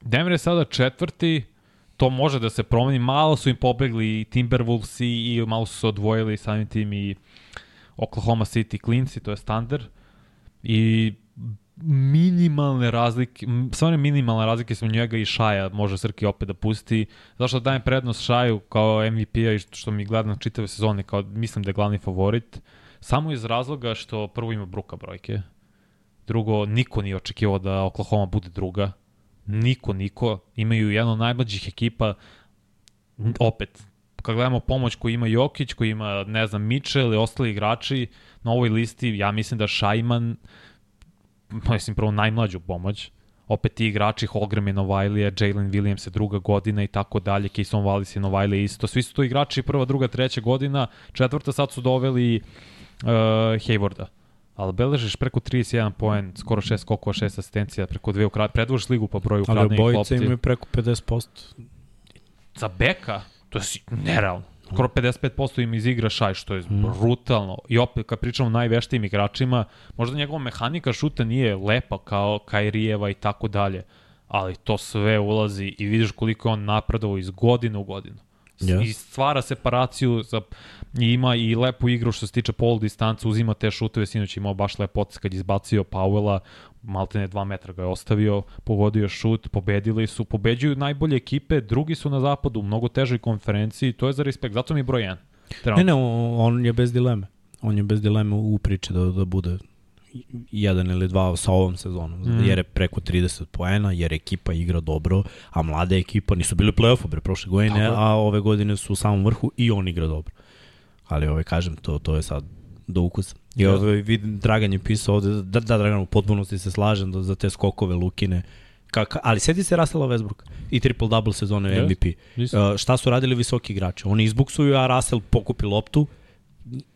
B: Denver je sada četvrti, to može da se promeni, malo su im pobegli i Timberwolves i, i malo su se odvojili samim tim i Oklahoma City Cleansi, to je standard. I minimalne razlike, stvarno minimalne razlike su njega i Šaja, može Srki opet da pusti. Zašto dajem prednost Šaju kao MVP-a i što mi gleda na čitave sezone, kao mislim da je glavni favorit. Samo iz razloga što prvo ima bruka brojke. Drugo, niko nije očekivao da Oklahoma bude druga. Niko, niko. Imaju jedno od najmlađih ekipa. Opet, kad gledamo pomoć koju ima Jokić, koji ima, ne znam, Mitchell i ostali igrači na ovoj listi, ja mislim da Šajman, mislim, prvo najmlađu pomoć, opet ti igrači Holgram je Novajlija, Jalen Williams je druga godina i tako dalje, Keyson Wallace je Novajlija isto, svi su to igrači prva, druga, treća godina, četvrta sad su doveli uh, Haywarda. Ali beležiš preko 31 poen, skoro 6 skokova, 6 asistencija, preko dve ukrat, predvoš ligu po broju
A: Ali
B: ukradenih
A: obojica
B: lopti.
A: imaju preko 50%.
B: Za beka, to je nerealno. Skoro 55% im izigra šaj, što je brutalno. I opet, kad pričamo o najveštijim igračima, možda njegova mehanika šuta nije lepa kao Kairijeva i tako dalje, ali to sve ulazi i vidiš koliko je on napredovao iz godine u godinu.
A: Ja.
B: I stvara separaciju za, i ima i lepu igru što se tiče pol distanca, uzima te šuteve, sinoć imao baš lep kad je izbacio Powella, maltene 2 metra ga je ostavio, pogodio šut, pobedili su, pobeđuju najbolje ekipe, drugi su na zapadu, u mnogo težoj konferenciji, to je za respekt, zato mi je broj 1.
A: Ne, ne, on, je bez dileme. On je bez dileme u priči da, da bude jedan ili dva sa ovom sezonom, mm. jer je preko 30 poena, jer ekipa igra dobro, a mlada ekipa nisu bili u play-offu bre prošle godine,
B: Tako
A: a ove godine su u samom vrhu i on igra dobro. Ali ovaj kažem, to, to je sad do ukusa. I ovaj, vidim, Dragan je pisao ovde, da, da Dragan, u potpunosti se slažem da, za te skokove Lukine, Kaka, ali sedi se Russella Westbrook i triple-double sezone
B: Jest,
A: MVP. Uh, šta su radili visoki igrači? Oni izbuksuju, a Russell pokupi loptu,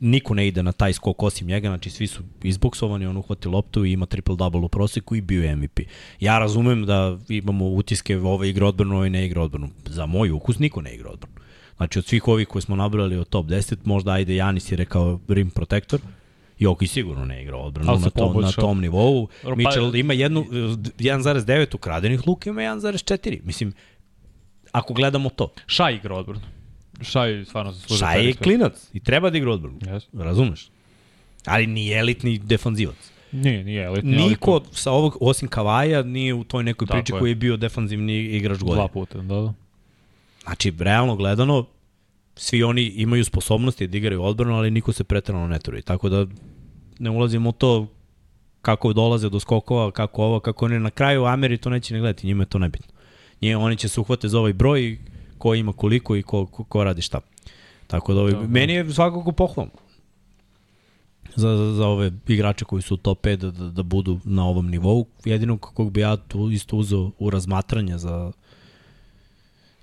A: niko ne ide na taj skok osim njega, znači svi su izboksovani, on uhvati loptu i ima triple-double u proseku i bio je MVP. Ja razumem da imamo utiske ove igre odbranu, ove ne igre odbranu. Za moj ukus niko ne igra odbranu. Znači od svih ovih koje smo nabrali od top 10, možda ajde Janis je rekao rim protektor, Joki sigurno ne igra odbranu na tom, na tom nivou.
B: Dobro, pa-
A: Mitchell ima jednu, 1,9 ukradenih luka, ima 1,4. Mislim, ako gledamo to.
B: Šaj igra odbranu. Šaj stvarno zaslužuje.
A: Šaj je klinac i treba da igra odbranu.
B: Yes.
A: Razumeš? Ali nije elitni defanzivac.
B: Nije, nije elitni.
A: Niko sa ovog, osim Kavaja, nije u toj nekoj
B: Tako
A: priči
B: je.
A: koji je bio defanzivni igrač
B: Dva
A: godine.
B: puta, da, da.
A: Znači, realno gledano, svi oni imaju sposobnosti da igraju odbranu, ali niko se pretrano ne trudi. Tako da ne ulazimo u to kako dolaze do skokova, kako ovo, kako oni na kraju Ameri to neće ne gledati, njima je to nebitno. Nije, oni će se uhvate za ovaj broj ko ima koliko i ko, ko, ko radi šta. Tako da ovaj,
B: Dobro.
A: meni je svakako pohvalno za, za, za ove igrače koji su u top 5 da, da, da budu na ovom nivou. Jedino kog bi ja tu isto uzeo u razmatranje za,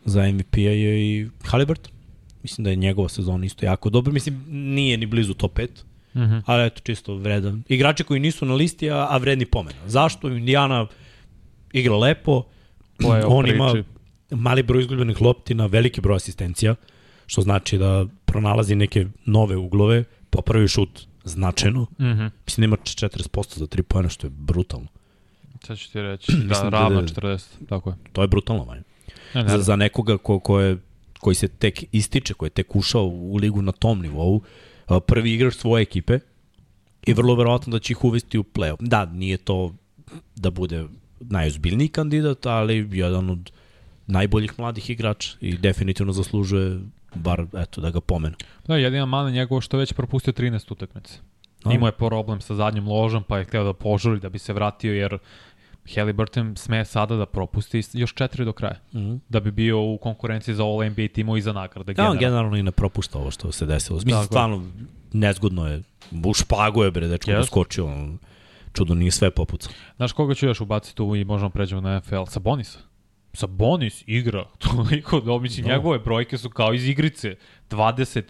A: za MVP-a je i Halliburton. Mislim da je njegova sezona isto jako dobra. Mislim, nije ni blizu top 5,
B: Mm -hmm.
A: ali eto, čisto vredan. Igrači koji nisu na listi, a, a vredni pomena. Zašto? Indiana igra lepo, on ima
B: priči.
A: Mali broj izgubljenih lopti na veliki broj asistencija, što znači da pronalazi neke nove uglove, popravi šut značajno.
B: Mm -hmm.
A: Mislim da ima 40% za 3 pojena, što je brutalno.
B: Sad ću ti reći. Da,
A: da-
B: ravno
A: da-
B: 40. Tako je.
A: To je brutalno manje.
B: Ne, ne,
A: Za, za nekoga ko, ko je, koji se tek ističe, koji je tek ušao u ligu na tom nivou, prvi igrač svoje ekipe i vrlo verovatno da će ih uvesti u play-off. Da, nije to da bude najozbiljniji kandidat, ali jedan od najboljih mladih igrača i definitivno zaslužuje bar eto da ga pomenu.
B: Da, jedina mana njegova što već propustio 13 utakmica.
A: A.
B: Imao je problem sa zadnjim ložom, pa je hteo da požuri da bi se vratio, jer Halliburton sme sada da propusti još četiri do kraja.
A: Mm -hmm.
B: Da bi bio u konkurenciji za All NBA timova i za nagrade.
A: Ja, on
B: generalno.
A: i ne propušta ovo što se desilo. Mislim,
B: Tako je.
A: stvarno nezgodno je. U špagu je, bre, dečko
B: Yes.
A: yes. doskočio. on- Čudo nije sve popucao.
B: Znaš koga ću još ubaciti tu i možemo pređemo na NFL? Sabonis. Sabonis igra toliko da mislim,
A: Da.
B: njegove brojke su kao iz igrice. 20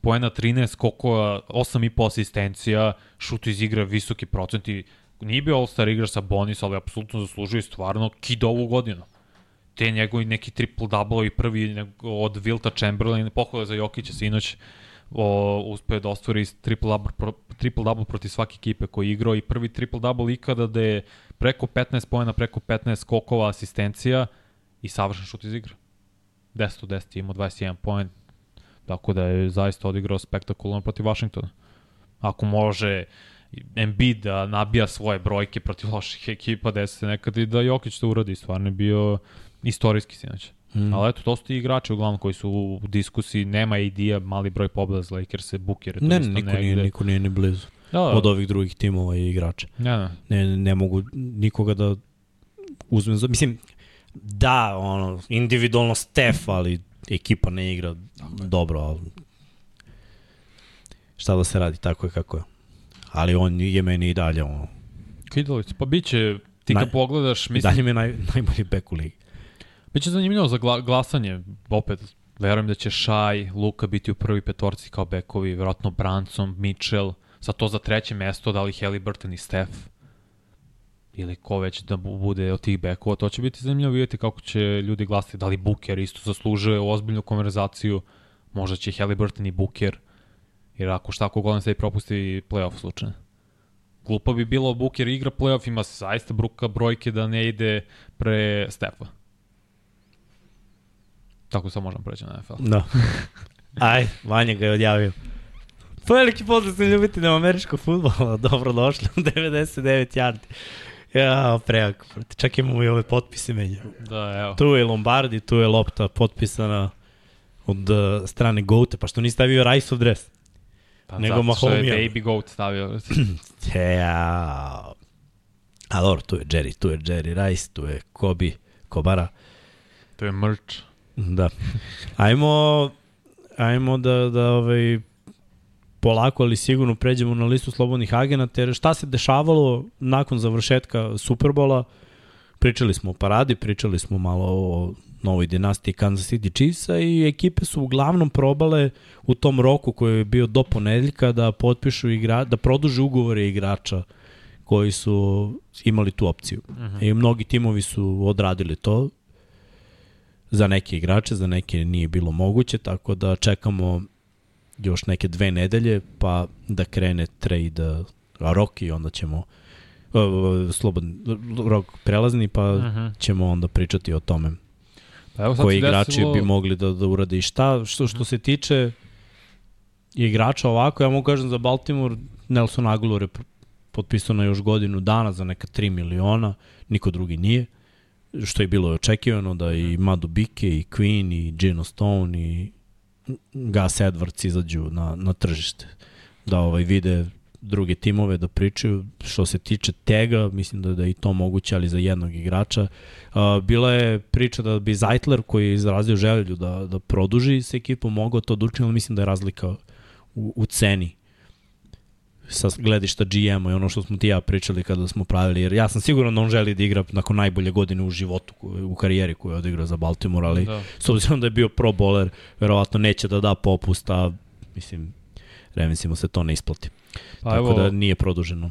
B: poena, 13 skokova, 8,5 asistencija, šut iz igre, visoki procenti. Nije bio All-Star igrač Sabonis, ali apsolutno zaslužuje stvarno kid ovu godinu. Te njegovi neki triple-double i prvi od Vilta Chamberlain, pohvala za Jokića sinoć, o, uspeo da ostvari triple-double pro, triple protiv svake ekipe koji je igrao i prvi triple-double ikada da je preko 15 pojena, preko 15 skokova, asistencija i savršen šut iz igre. 10 od 10 je imao 21 poen, tako da je zaista odigrao spektakularno protiv Washingtona. Ako može Embiid da nabija svoje brojke protiv loših ekipa, desi se nekad i da Jokić to uradi, stvarno je bio istorijski sinoć. Mm. Ali eto, to su ti igrači uglavnom koji su u diskusiji, nema idea, mali broj pobjeda za Lakers, Booker
A: Ne,
B: isto
A: niko
B: negde.
A: nije, niko nije ni blizu.
B: Da, da,
A: Od ovih drugih timova i igrača.
B: ne, ne.
A: Ne, ne mogu nikoga da uzmem za... Mislim, da, ono, individualno Stef, ali ekipa ne igra dobro, ali šta da se radi, tako je kako je. Ali on je meni i dalje, ono,
B: Kidalic, pa bit će, ti kad pogledaš, mislim,
A: dalje mi je naj, najbolji bek u ligi.
B: Biće zanimljivo za gla glasanje, opet, verujem da će Šaj, Luka biti u prvi petorci kao bekovi, verovatno Branson, Mitchell, sa to za treće mesto, da li Halliburton i Steph, ili ko već da bu- bude od tih bekova, to će biti zanimljivo vidjeti kako će ljudi glasati, da li Booker isto zaslužuje ozbiljnu konverzaciju, možda će Halliburton i Booker, jer ako šta ako Golden State propusti playoff slučajno. Glupo bi bilo Booker igra playoff, ima zaista bruka brojke da ne ide pre Stefa. Tako sad možemo preći na NFL.
A: Da. Aj, Vanja ga je odjavio. Veliki pozdrav se ljubiteljem američkog futbola. Dobro došli u 99 yardi. Ja, prejako. Čak imamo i ove potpise menja.
B: Da, evo.
A: Tu je Lombardi, tu je lopta potpisana od uh, strane Goate, pa što nisi stavio Rice-ov dres?
B: Pa
A: nego
B: zato što je. Baby Goat stavio.
A: Ja. A dobro, tu je Jerry, tu je Jerry Rice, tu je Kobe, Kobara.
B: to je merch.
A: Da. Ajmo, ajmo da, da ovaj, polako, ali sigurno pređemo na listu slobodnih agenata, jer šta se dešavalo nakon završetka Superbola? pričali smo o paradi, pričali smo malo o novoj dinastiji Kansas City Chiefsa i ekipe su uglavnom probale u tom roku koji je bio do ponedeljka da potpišu igra, da produže ugovore igrača koji su imali tu opciju. Uh -huh. I mnogi timovi su odradili to za neke igrače, za neke nije bilo moguće, tako da čekamo još neke dve nedelje pa da krene trade rok i onda ćemo uh, slobodan rok prelazni pa uh -huh. ćemo onda pričati o tome pa evo koji igrači desilo... bi mogli da, da urade i šta. Što, što se tiče igrača ovako, ja mogu kažem za Baltimore Nelson Aguilar je potpisao na još godinu dana za neka 3 miliona, niko drugi nije. Što je bilo očekivano da i Madu Bike i Queen i Gino Stone i Gus Edwards izađu na, na tržište da ovaj vide druge timove da pričaju. Što se tiče tega, mislim da, da je i to moguće, ali za jednog igrača. Bila je priča da bi Zeitler, koji je izrazio želju da, da produži se ekipu, mogao to da ali mislim da je razlika u, u ceni sa gledišta GM-a i ono što smo ti ja pričali kada smo pravili, jer ja sam siguran da on želi da igra nakon najbolje godine u životu, u karijeri koju je odigrao za Baltimore, ali da. s obzirom da je bio pro bowler, verovatno neće da da popust, a mislim, Ravensima se to ne isplati. Pa Tako evo, da nije produženo.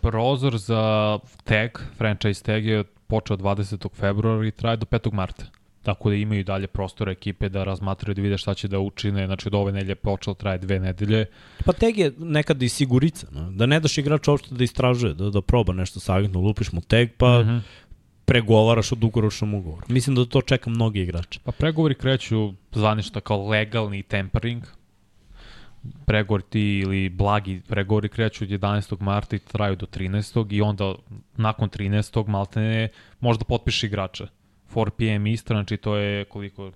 B: Prozor za tag, franchise tag je počeo 20. februara i traje do 5. marta. Tako da imaju dalje prostora ekipe da razmatraju da vide šta će da učine. Znači od ove nedelje počelo traje dve nedelje.
A: Pa tag je nekad i sigurica. No? Da ne daš igrača uopšte da istražuje, da, da proba nešto savjetno, lupiš mu tag, pa uh mhm. -huh. pregovaraš o dugoročnom ugovoru. Mislim da to čeka mnogi igrači.
B: Pa pregovori kreću zvaništa kao legalni tempering, pregovori ti ili blagi pregovori kreću od 11. marta i traju do 13. i onda nakon 13. maltene možda potpiše igrača. 4 p.m. Istra, znači to je koliko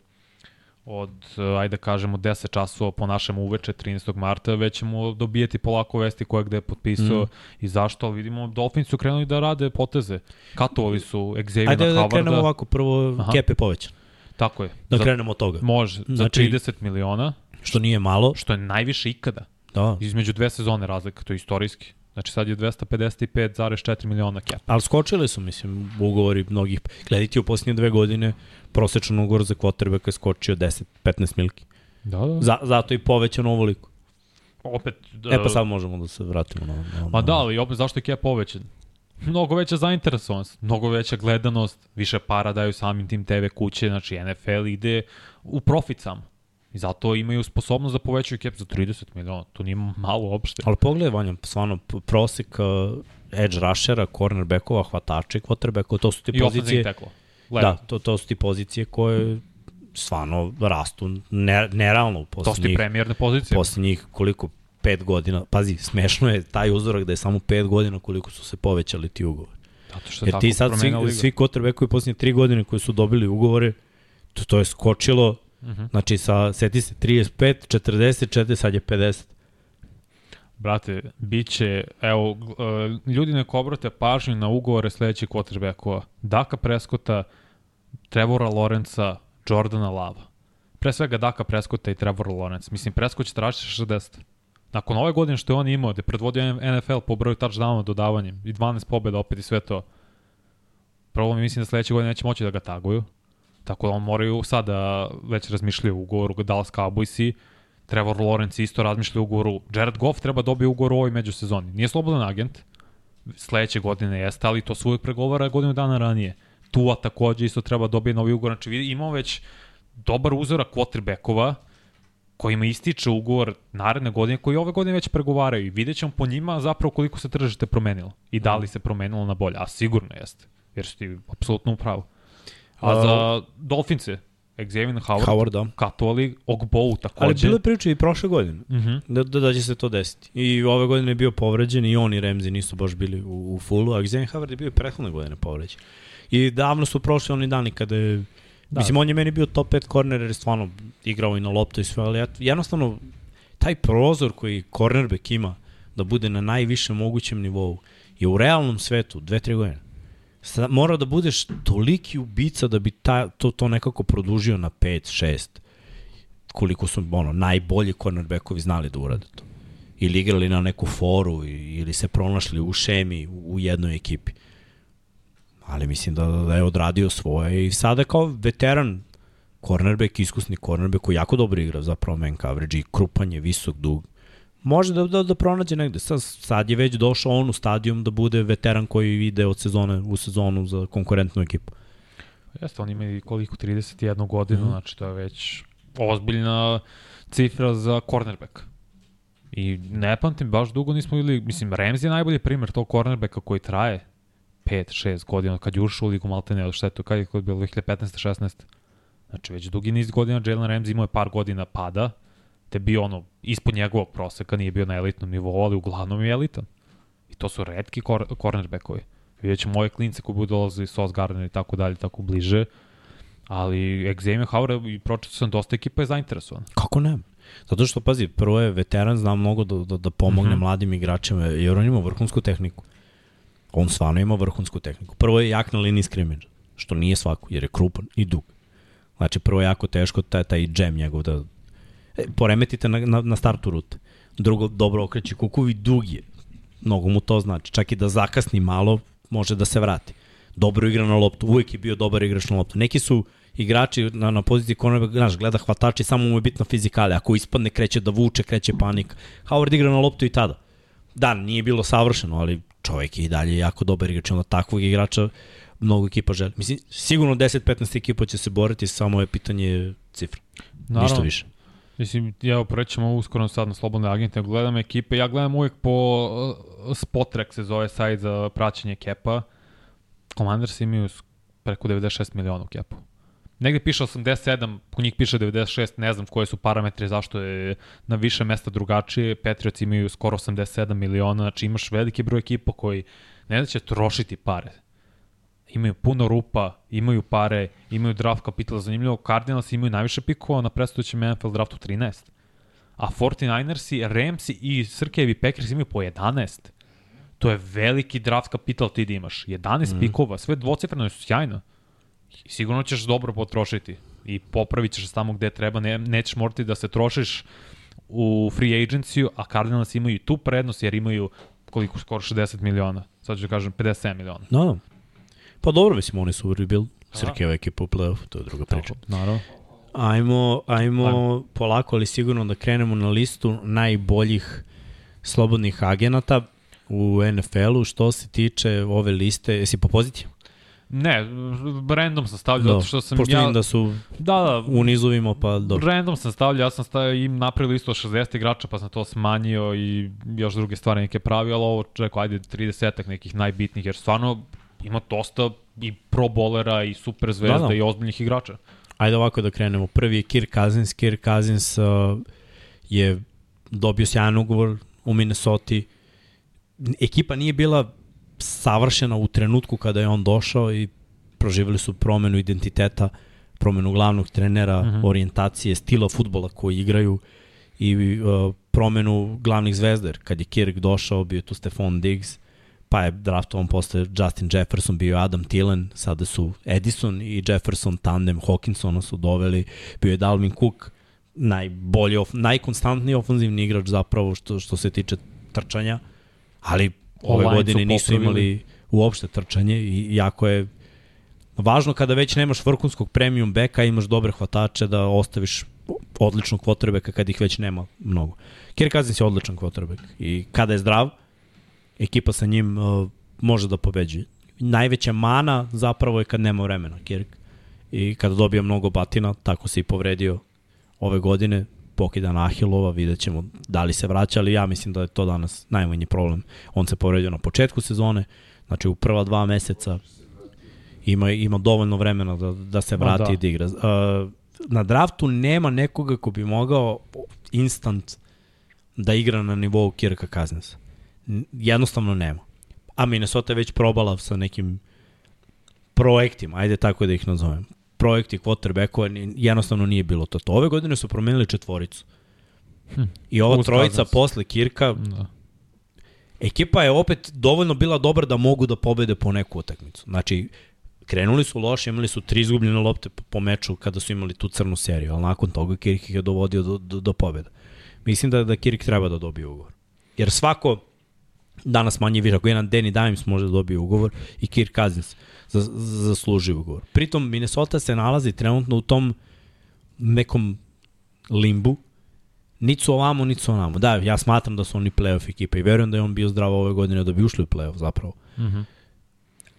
B: od, ajde da kažemo, 10 časova po našem uveče, 13. marta, već ćemo dobijeti polako vesti koje gde je potpisao mm. i zašto, ali vidimo, Dolphins su krenuli da rade poteze. Katovali su Xavier Ajde
A: da krenemo ovako, prvo Aha. Kepe povećan.
B: Tako je.
A: Da za, krenemo od toga.
B: Može, znači, za 30 miliona.
A: Što nije malo.
B: Što je najviše ikada.
A: Da.
B: Između dve sezone razlika, to je istorijski. Znači sad je 255,4 miliona cap.
A: Ali skočili su, mislim, ugovori mnogih. Gledajte u posljednje dve godine, prosečan ugovor za quarterbacka je skočio 10-15 milki.
B: Da, da.
A: Za, zato i povećan ovoliko.
B: Opet... Da,
A: e pa sad možemo da se vratimo na... na,
B: Ma da, ali opet zašto je cap povećan? Mnogo veća zainteresovanost, mnogo veća gledanost, više para daju samim tim TV kuće, znači NFL ide u profit samo. I zato imaju sposobnost da povećaju cap za 30 miliona. To nije malo uopšte.
A: Ali pogledaj, Vanja, stvarno, prosek uh, edge rushera, cornerbackova, hvatača i quarterbackova, to su ti I pozicije... Da, to, to su ti pozicije koje stvarno rastu ne, nerealno.
B: To su ti premijerne pozicije.
A: Posle njih koliko, pet godina, pazi, smešno je taj uzorak da je samo pet godina koliko su se povećali ti ugovori. Zato što Jer ti sad svi, liga. svi quarterbackovi posljednje tri godine koji su dobili ugovore, to, to je skočilo Uh -huh. Znači, sa, seti se, 35, 44, sad je 50.
B: Brate, bit će, evo, uh, ljudi neko obrate pažnju na ugovore sledećih quarterbackova. Daka Preskota, Trevora Lorenza, Jordana Lava. Pre svega Daka Preskota i Trevora Lorenza. Mislim, Preskot će tražiti 60. Nakon ove godine što je on imao, da je predvodio NFL po broju touchdownova dodavanjem i 12 pobjeda opet i sve to, problem je mislim da sledeće godine neće moći da ga taguju. Tako da on moraju sada već razmišljaju u ugovoru Dallas Cowboysi, Trevor Lawrence isto razmišlja u ugovoru, Jared Goff treba dobije ugovor u ovoj međusezoni. Nije slobodan agent, sledeće godine jeste, ali to su uvijek pregovara godinu dana ranije. Tua takođe isto treba dobije novi ugovor, znači imamo već dobar uzorak quarterbackova, kojima ističe ugovor naredne godine, koji ove godine već pregovaraju i vidjet ćemo po njima zapravo koliko se tržište promenilo i da li se promenilo na bolje, a sigurno jeste, jer su ti apsolutno u pravu. A za Dolfince, Xavier Howard, Howard da. katovali, Ogbow takođe.
A: Ali bilo je priče i prošle godine uh mhm. -huh. da, da, da će se to desiti. I ove godine je bio povređen i on i Remzi nisu baš bili u, u fullu, a Xavier Howard je bio prethodne godine povređen. I davno su prošli oni dani kada je Da. Mislim, on je meni bio top 5 korner jer je stvarno igrao i na loptu i sve, ali jednostavno taj prozor koji cornerback ima da bude na najvišem mogućem nivou je u realnom svetu, dve, tri godine Sada mora da budeš toliki ubica da bi ta, to, to nekako produžio na 5, 6 koliko su ono, najbolji cornerbackovi znali da urade to. Ili igrali na neku foru ili se pronašli u šemi u jednoj ekipi. ali mislim da, da je odradio svoje i sada kao veteran cornerback, iskusni cornerback koji jako dobro igra zapravo man coverage i krupan je, visok, dug. Može da, da, da pronađe negde. Sad, sad je već došao on u stadijum da bude veteran koji ide od sezone u sezonu za konkurentnu ekipu.
B: Jeste, on ima i koliko, 31 godinu, mm -hmm. znači to je već ozbiljna cifra za cornerback. I ne pamtim, baš dugo nismo bili, mislim, Ramsey je najbolji primer tog cornerbacka koji traje 5-6 godina, kad je ušao u ligu Maltene, šta je to, kad je bilo 2015-16? Znači, već dugi niz godina Jalen Ramsey imao je par godina pada, te bio ono, ispod njegovog proseka, nije bio na elitnom nivou, ali uglavnom je elitan. I to su redki kor cornerbackovi. Vidjet ćemo ove klince koji budu dolazili Sos Gardner i tako dalje, tako bliže. Ali Xavier Howard i pročito sam dosta ekipa je zainteresovan.
A: Kako ne? Zato što, pazi, prvo je veteran, zna mnogo da, da, da pomogne mm -hmm. mladim igračima, jer on ima vrhunsku tehniku. On stvarno ima vrhunsku tehniku. Prvo je jak na liniji skrimidža, što nije svako, jer je krupan i dug. Znači, prvo je jako teško taj, taj džem njegov da poremetite na, na, na startu rute. Drugo, dobro okreće kukovi, dug je. Mnogo mu to znači. Čak i da zakasni malo, može da se vrati. Dobro igra na loptu, uvek je bio dobar igrač na loptu. Neki su igrači na, na poziciji cornerback, znaš, gleda hvatači, samo mu je bitna fizikale. Ako ispadne, kreće da vuče, kreće panik. Howard igra na loptu i tada. Da, nije bilo savršeno, ali čovjek je i dalje jako dobar igrač. Onda takvog igrača mnogo ekipa želi. Mislim, sigurno 10-15 ekipa će se boriti, samo je pitanje cifra. Naravno. Ništa više.
B: Mislim, ja prećemo uskoro sad na slobodne agente, gledam ekipe, ja gledam uvek po uh, Spotrek se zove sajt za praćenje kepa. Commanders imaju preko 96 miliona u kepu. Negde piše 87, kod njih piše 96, ne znam koje su parametri, zašto je na više mesta drugačije. Patriots imaju skoro 87 miliona, znači imaš veliki broj ekipa koji ne da će trošiti pare imaju puno rupa, imaju pare, imaju draft kapitala zanimljivo. Cardinals imaju najviše pikova na predstavljućem NFL draftu 13. A 49ersi, Ramsi i Srkevi Packers imaju po 11. To je veliki draft kapital ti da imaš. 11 mm. pikova, sve dvocifreno su sjajno. Sigurno ćeš dobro potrošiti i popravit ćeš tamo gde treba, ne, nećeš morati da se trošiš u free agenciju, a Cardinals imaju tu prednost jer imaju koliko skoro 60 miliona. Sad ću da kažem 57 miliona.
A: No, no. Pa dobro, mislim, oni su rebuild. Srkeva ekipa u playoff, to je druga priča.
B: Tako, naravno.
A: Ajmo, ajmo, ajmo polako, ali sigurno da krenemo na listu najboljih slobodnih agenata u NFL-u. Što se tiče ove liste, jesi po poziciju?
B: Ne, random sam stavljao, da, zato što sam
A: pošto ja... da su da, da, u nizovima, pa dobro.
B: Random sam stavljao, ja sam stavio im napravio listu od 60 igrača, pa sam to smanjio i još druge stvari neke pravio, ali ovo čekaj, ajde 30 nekih najbitnijih, jer stvarno ima dosta i pro bolera i super zvezda da, da. i ozbiljnih igrača.
A: Ajde ovako da krenemo. Prvi je Kirk Cousins. Kirk Cousins uh, je dobio sjajan ugovor u Minnesota. Ekipa nije bila savršena u trenutku kada je on došao i proživjeli su promenu identiteta, promenu glavnog trenera, uh mhm. -huh. orijentacije, stila futbola koji igraju i uh, promenu glavnih zvezder. Kad je Kirk došao, bio tu Stefan Diggs, pa je draftovan posle Justin Jefferson, bio Adam Thielen, sada su Edison i Jefferson tandem Hawkinsona su doveli, bio je Dalvin Cook, najbolji, of, najkonstantniji ofenzivni igrač zapravo što, što se tiče trčanja, ali ove Online godine nisu imali uopšte trčanje i jako je važno kada već nemaš vrhunskog premium beka, imaš dobre hvatače da ostaviš odličnog quarterbacka kad ih već nema mnogo. Kirk Cousins je odličan quarterback i kada je zdrav, ekipa sa njim uh, može da pobeđuje. Najveća mana zapravo je kad nema vremena, Kirk. I kada dobija mnogo batina, tako se i povredio ove godine, pokida na Ahilova, vidjet ćemo da li se vraća, ali ja mislim da je to danas najmanji problem. On se povredio na početku sezone, znači u prva dva meseca ima, ima dovoljno vremena da, da se vrati da. i da igra. Uh, na draftu nema nekoga ko bi mogao instant da igra na nivou Kirka Kaznesa jednostavno nema. A Minnesota je već probala sa nekim projektima, ajde tako da ih nazovem. Projekti quarterbackova jednostavno nije bilo to. to. Ove godine su promenili četvoricu. Hm. I ova trojica posle Kirka, da. ekipa je opet dovoljno bila dobra da mogu da pobede po neku utakmicu. Znači, krenuli su loše, imali su tri izgubljene lopte po, po meču kada su imali tu crnu seriju, ali nakon toga Kirk ih je dovodio do, do, do pobeda. Mislim da, da Kirk treba da dobije ugovor. Jer svako danas manje više, ako jedan Danny Dimes može da dobije ugovor i Kirk Cousins za, za, zasluži ugovor. Pritom Minnesota se nalazi trenutno u tom nekom limbu, niti su ovamo, niti su onamo. Da, ja smatram da su oni playoff ekipa i verujem da je on bio zdrav ove godine da bi ušli u playoff zapravo.
B: Mm -hmm.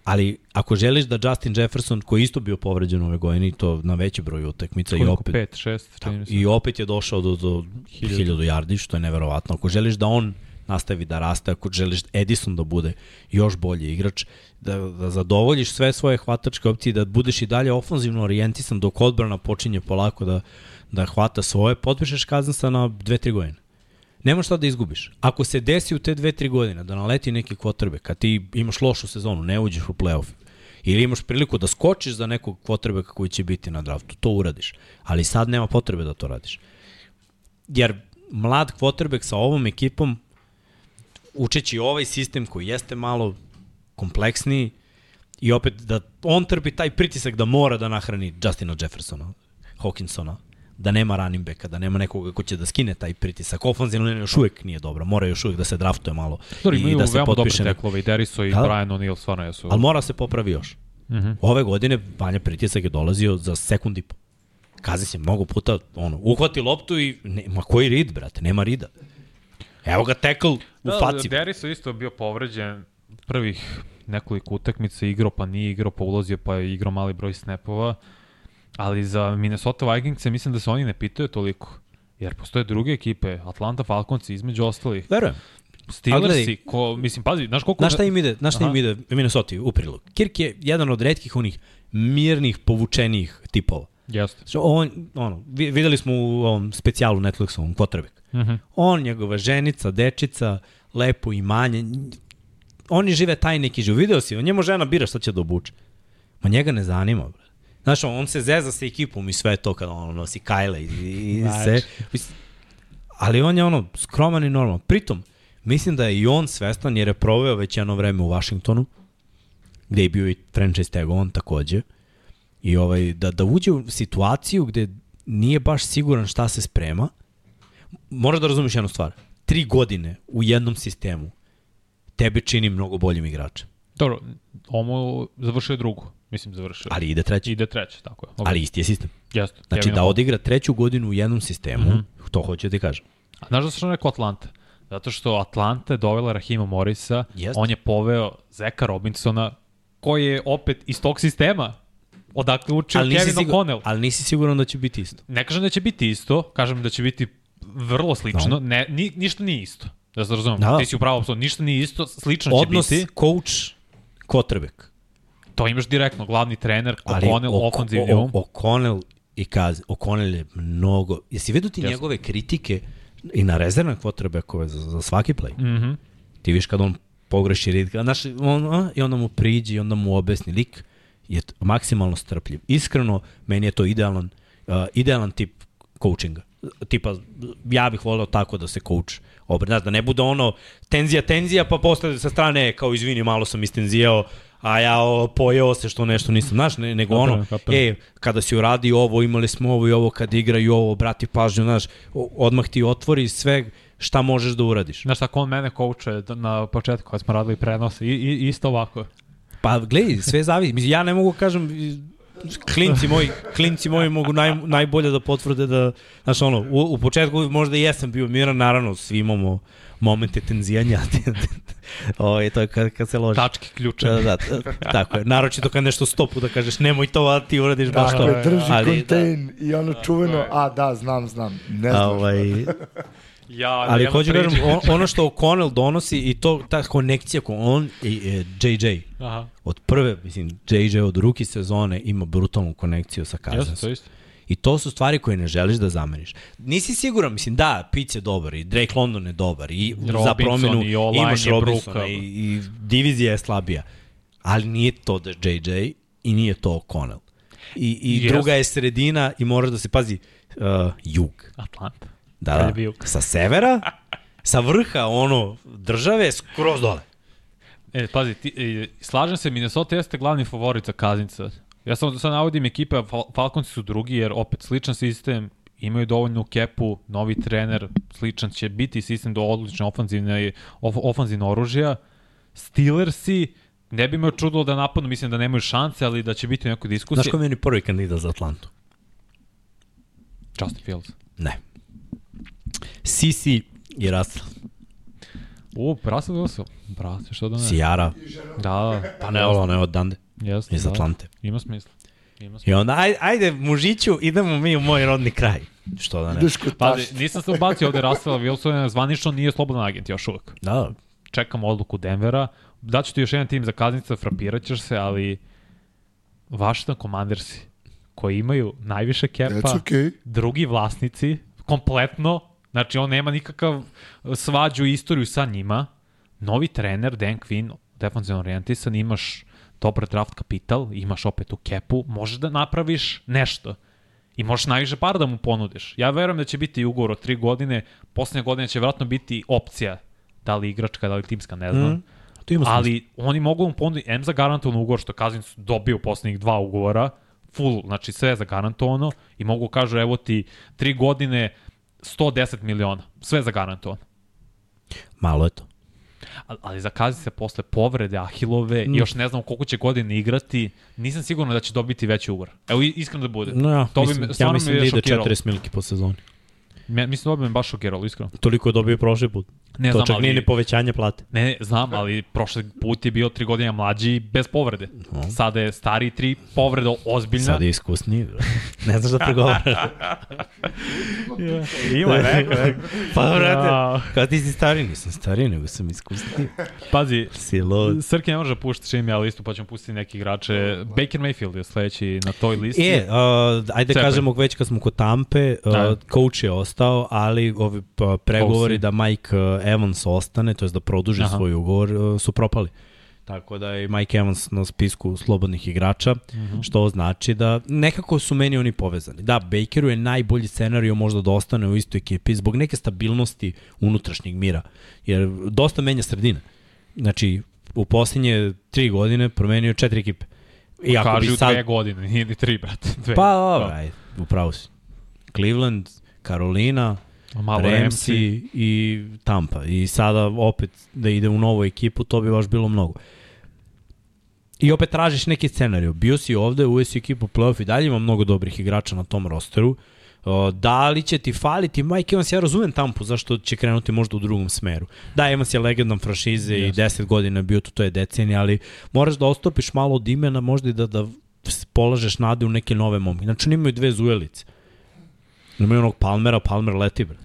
A: Ali ako želiš da Justin Jefferson, koji je isto bio povređen ove godine, i to na veći broj utakmica i opet,
B: 5, 6, čini mi se.
A: i opet je došao do, do 1000 yardi, što je neverovatno. Ako želiš da on nastavi da raste, ako želiš Edison da bude još bolji igrač, da, da zadovoljiš sve svoje hvatačke opcije, da budeš i dalje ofanzivno orijentisan dok odbrana počinje polako da, da hvata svoje, potpišeš Kazansa na 2-3 godine. Nemaš šta da izgubiš. Ako se desi u te 2-3 godine da naleti neki kvotrbe, kad ti imaš lošu sezonu, ne uđeš u playoff, ili imaš priliku da skočiš za nekog kvotrbeka koji će biti na draftu, to uradiš. Ali sad nema potrebe da to radiš. Jer mlad kvotrbek sa ovom ekipom učeći ovaj sistem koji jeste malo kompleksniji i opet da on trpi taj pritisak da mora da nahrani Justina Jeffersona, Hawkinsona, da nema running backa, da nema nekoga ko će da skine taj pritisak. Ofanzivno još uvek nije dobro, mora još uvek da se draftuje malo
B: Dobro,
A: i da se
B: veoma
A: potpiše.
B: dobre teklove i Deriso i
A: Da.
B: Brian O'Neill stvarno jesu.
A: Ali mora se popravi još.
B: Mm -hmm.
A: Ove godine Vanja pritisak je dolazio za sekund i po. Kazi se mnogo puta, ono, uhvati loptu i, ne, ma koji rid, brate, nema rida. Evo ga tackle u
B: Da,
A: faci.
B: Deriso isto bio povređen prvih nekoliko utakmica, igrao pa nije igrao, pa ulazio pa je igrao mali broj snapova, ali za Minnesota Vikings mislim da se oni ne pitaju toliko. Jer postoje druge ekipe, Atlanta Falcons između ostalih.
A: Verujem.
B: Steelersi,
A: gledaj-
B: ko, mislim, pazi, znaš koliko...
A: Znaš šta im ide, znaš šta im ide Minnesota u prilog? Kirk je jedan od redkih onih mirnih, povučenijih tipova.
B: Jeste.
A: Znači, On, ono, vi- videli smo u ovom specijalu Netflixovom Quarterback.
B: Mm -hmm.
A: On, njegova ženica, dečica, lepo imanje. Oni žive taj neki život. Video si, on njemu žena bira šta će da obuče. Ma njega ne zanima, bre. Znaš, on, se zeza sa ekipom i sve to kada on nosi kajle i, i sve. Ali on je ono skroman i normalan. Pritom, mislim da je i on svestan jer je proveo već jedno vreme u Vašingtonu, gde je bio i franchise tag on takođe. I ovaj, da, da uđe u situaciju gde nije baš siguran šta se sprema, moraš da razumiješ jednu stvar. Tri godine u jednom sistemu tebe čini mnogo boljim igračem.
B: Dobro, Omo završio je drugu. Mislim, završio.
A: Ali ide treći.
B: Ide treće, tako je. Okay.
A: Ali isti je sistem.
B: Jeste.
A: Znači
B: Kevin
A: da odigra treću godinu u jednom sistemu, mm -hmm. to hoću da ti kažem.
B: A znaš da sam rekao Atlanta? Zato što Atlanta je dovela Rahima Morisa,
A: Jeste.
B: on je poveo Zeka Robinsona, koji je opet iz tog sistema odakle učio
A: Ali
B: Kevin O'Connell.
A: ali nisi siguran da će biti isto.
B: Ne kažem da će biti isto, kažem da će biti vrlo slično, no. ne, ni, ništa nije isto. Da se razumem,
A: Da.
B: ti si upravo apsolutno, ništa nije isto, slično
A: Odnos
B: će biti.
A: coach quarterback.
B: To imaš direktno, glavni trener, O'Connell,
A: O'Co-
B: ofanzivni um.
A: O'Connell i Kaz, O'Connell je mnogo... Jesi vidio ti
B: Jeste.
A: njegove kritike i na rezervne quarterbackove za, za svaki play?
B: Mm -hmm.
A: Ti viš kad on pogreši rid, znaš, on, a, i onda mu priđi i onda mu objasni lik je maksimalno strpljiv. Iskreno, meni je to idealan, uh, idealan tip coachinga. Tipa, ja bih voleo tako da se coach obre. Znaš, da ne bude ono tenzija, tenzija, pa posle sa strane kao izvini, malo sam istenzijao, a ja o, pojeo se što nešto nisam, znaš, ne, nego
B: Kapiram,
A: ono,
B: kapiram.
A: e, kada si uradio ovo, imali smo ovo i ovo, kad igraju ovo, brati pažnju, znaš, odmah ti otvori sve šta možeš da uradiš.
B: Znaš tako on mene kouče na početku kad smo radili prenos i, i isto ovako.
A: Pa gledaj, sve zavisi. Mislim, ja ne mogu kažem, klinci moji, klinci moji mogu naj, najbolje da potvrde da, znaš ono, u, u početku možda i jesam bio miran, naravno, svi imamo momente tenzijanja. o, to je kad, kad se loži.
B: Tački ključe.
A: Da, da, da, tako je. Naročito kad nešto stopu da kažeš nemoj to, a ti uradiš baš
C: Tako
A: to.
C: je, drži
A: Ali,
C: kontain i ono čuveno, a da, znam, znam, ne
A: da,
C: znaš.
A: ovaj,
B: Ja,
A: ali hoću da kažem, on, ono što O'Connell donosi i to, ta konekcija ko on i e, JJ,
B: Aha,
A: od prve, mislim, JJ od ruki sezone ima brutalnu konekciju sa
B: jeste, to
A: Kazansom.
B: isto.
A: I to su stvari koje ne želiš da zameniš. Nisi siguran, mislim, da, Pitts je dobar i Drake London je dobar i za
B: Robinson
A: promenu
B: i
A: imaš Robinsona i, i divizija je slabija. Ali nije to da JJ i nije to O'Connell. I, i
B: Jeste.
A: druga je sredina i moraš da se pazi uh, jug.
B: Atlanta.
A: Da, da. Sa severa, sa vrha ono države skroz dole.
B: E, pazi, ti, e, slažem se, Minnesota jeste glavni favorit za Kazinca. Ja samo sad navodim ekipe, Fal Falconsi su drugi, jer opet sličan sistem, imaju dovoljnu kepu, novi trener, sličan će biti sistem do odlične ofanzivne, of, ofanzivne oružja. Steelersi, ne bi me čudilo da napadnu, mislim da nemaju šanse, ali da će biti u nekoj diskusiji.
A: Znaš ko je meni prvi kandidat za Atlantu?
B: Justin Fields.
A: Ne. Sisi i Russell.
B: U, Russell Wilson. Brate, što da ne?
A: Sijara.
B: Da, da.
A: Pa ne, ovo ne od Dande.
B: Jeste,
A: Iz
B: da.
A: Atlante.
B: Ima smisla. Ima smisla.
A: I onda, ajde, ajde mužiću, idemo mi u moj rodni kraj. Što da ne?
C: Ideš kod
B: Pazi,
C: tašta.
B: nisam se ubacio ovde Russella Wilsona, zvanično nije slobodan agent još uvek.
A: Da,
B: Čekamo odluku Denvera. Daću ti još jedan tim za kaznice, frapirat ćeš se, ali Washington Commandersi, koji imaju najviše kepa,
C: okay.
B: drugi vlasnici, kompletno, znači on nema nikakav svađu i istoriju sa njima, novi trener, Dan Quinn, defensivno orijentisan, imaš dobar draft kapital, imaš opet tu kepu, možeš da napraviš nešto. I možeš najviše para da mu ponudiš. Ja verujem da će biti ugovor od tri godine, poslednje godine će vjerojatno biti opcija, da li igračka, da li timska, ne znam. Mm.
A: to ima smisla.
B: Ali oni mogu mu ponuditi M za garantovan ugovor, što Kazins dobio u poslednjih dva ugovora, full, znači sve je zagarantovano i mogu kažu evo ti tri godine 110 miliona, sve zagarantovano.
A: Malo je to.
B: Ali, ali za Kazisa posle povrede Ahilove, mm. još ne znam koliko će godine igrati, nisam siguran da će dobiti veći ugovor. Evo iskreno da bude.
A: No ja,
B: to bi
A: mislim,
B: me,
A: ja mislim da ide
B: šokiralo.
A: 40 miliki po sezoni.
B: Me, mislim da bi me baš šokiralo, iskreno.
A: Toliko je dobio prošli put.
B: Ne
A: to
B: znam,
A: čak
B: ali-
A: nije ni povećanje plate.
B: Ne, ne, znam, ali prošli put je bio tri godine mlađi bez povrede. Sada je stari tri povreda ozbiljna.
A: Sad je iskusniji. ne znaš da pregovaraš.
B: Ima neko.
A: pa, brate,
B: Ja.
A: kao ti si stari, nisam stari, nego sam iskusniji.
B: Pazi,
A: Si lud.
B: Srki ne može da čim ja listu, pa ćemo pustiti neki igrače. Baker Mayfield je sledeći na toj listi.
A: E, uh, ajde
B: Cepaj.
A: kažemo već kad smo kod Tampe, uh,
B: Da.
A: coach je ostao, ali ovi pa, pregovori
B: Osi.
A: da Mike uh, Evans ostane, to je da produži
B: Aha.
A: svoj ugovor, uh, su propali. Tako da je Mike Evans na spisku slobodnih igrača,
B: Mhm.
A: što znači da nekako su meni oni povezani. Da, Bakeru je najbolji scenario možda da ostane u istoj ekipi zbog neke stabilnosti unutrašnjeg mira, jer dosta menja sredina. Znači, u posljednje tri godine promenio četiri ekipe. I ako
B: Kaži
A: bi sad...
B: dve godine, nije ni tri, brate. Dve.
A: Pa, dobro, ajde, upravo si. Cleveland, Carolina,
B: Malo
A: Ramsey
B: Ramsey.
A: i Tampa. I sada opet da ide u novu ekipu, to bi baš bilo mnogo. I opet tražiš neki scenariju. Bio si ovde, uveo si ekipu playoff i dalje ima mnogo dobrih igrača na tom rosteru. Da li će ti faliti Mike Evans, ja razumem Tampu zašto će krenuti možda u drugom smeru. Da, Evans je legendan franšize yes. i 10 godina bio tu, to je decenija, ali moraš da ostopiš malo od imena možda i da, da polažeš nade u neke nove momke. Znači, oni imaju dve zujelice. Imaju onog Palmera, Palmer leti, bre.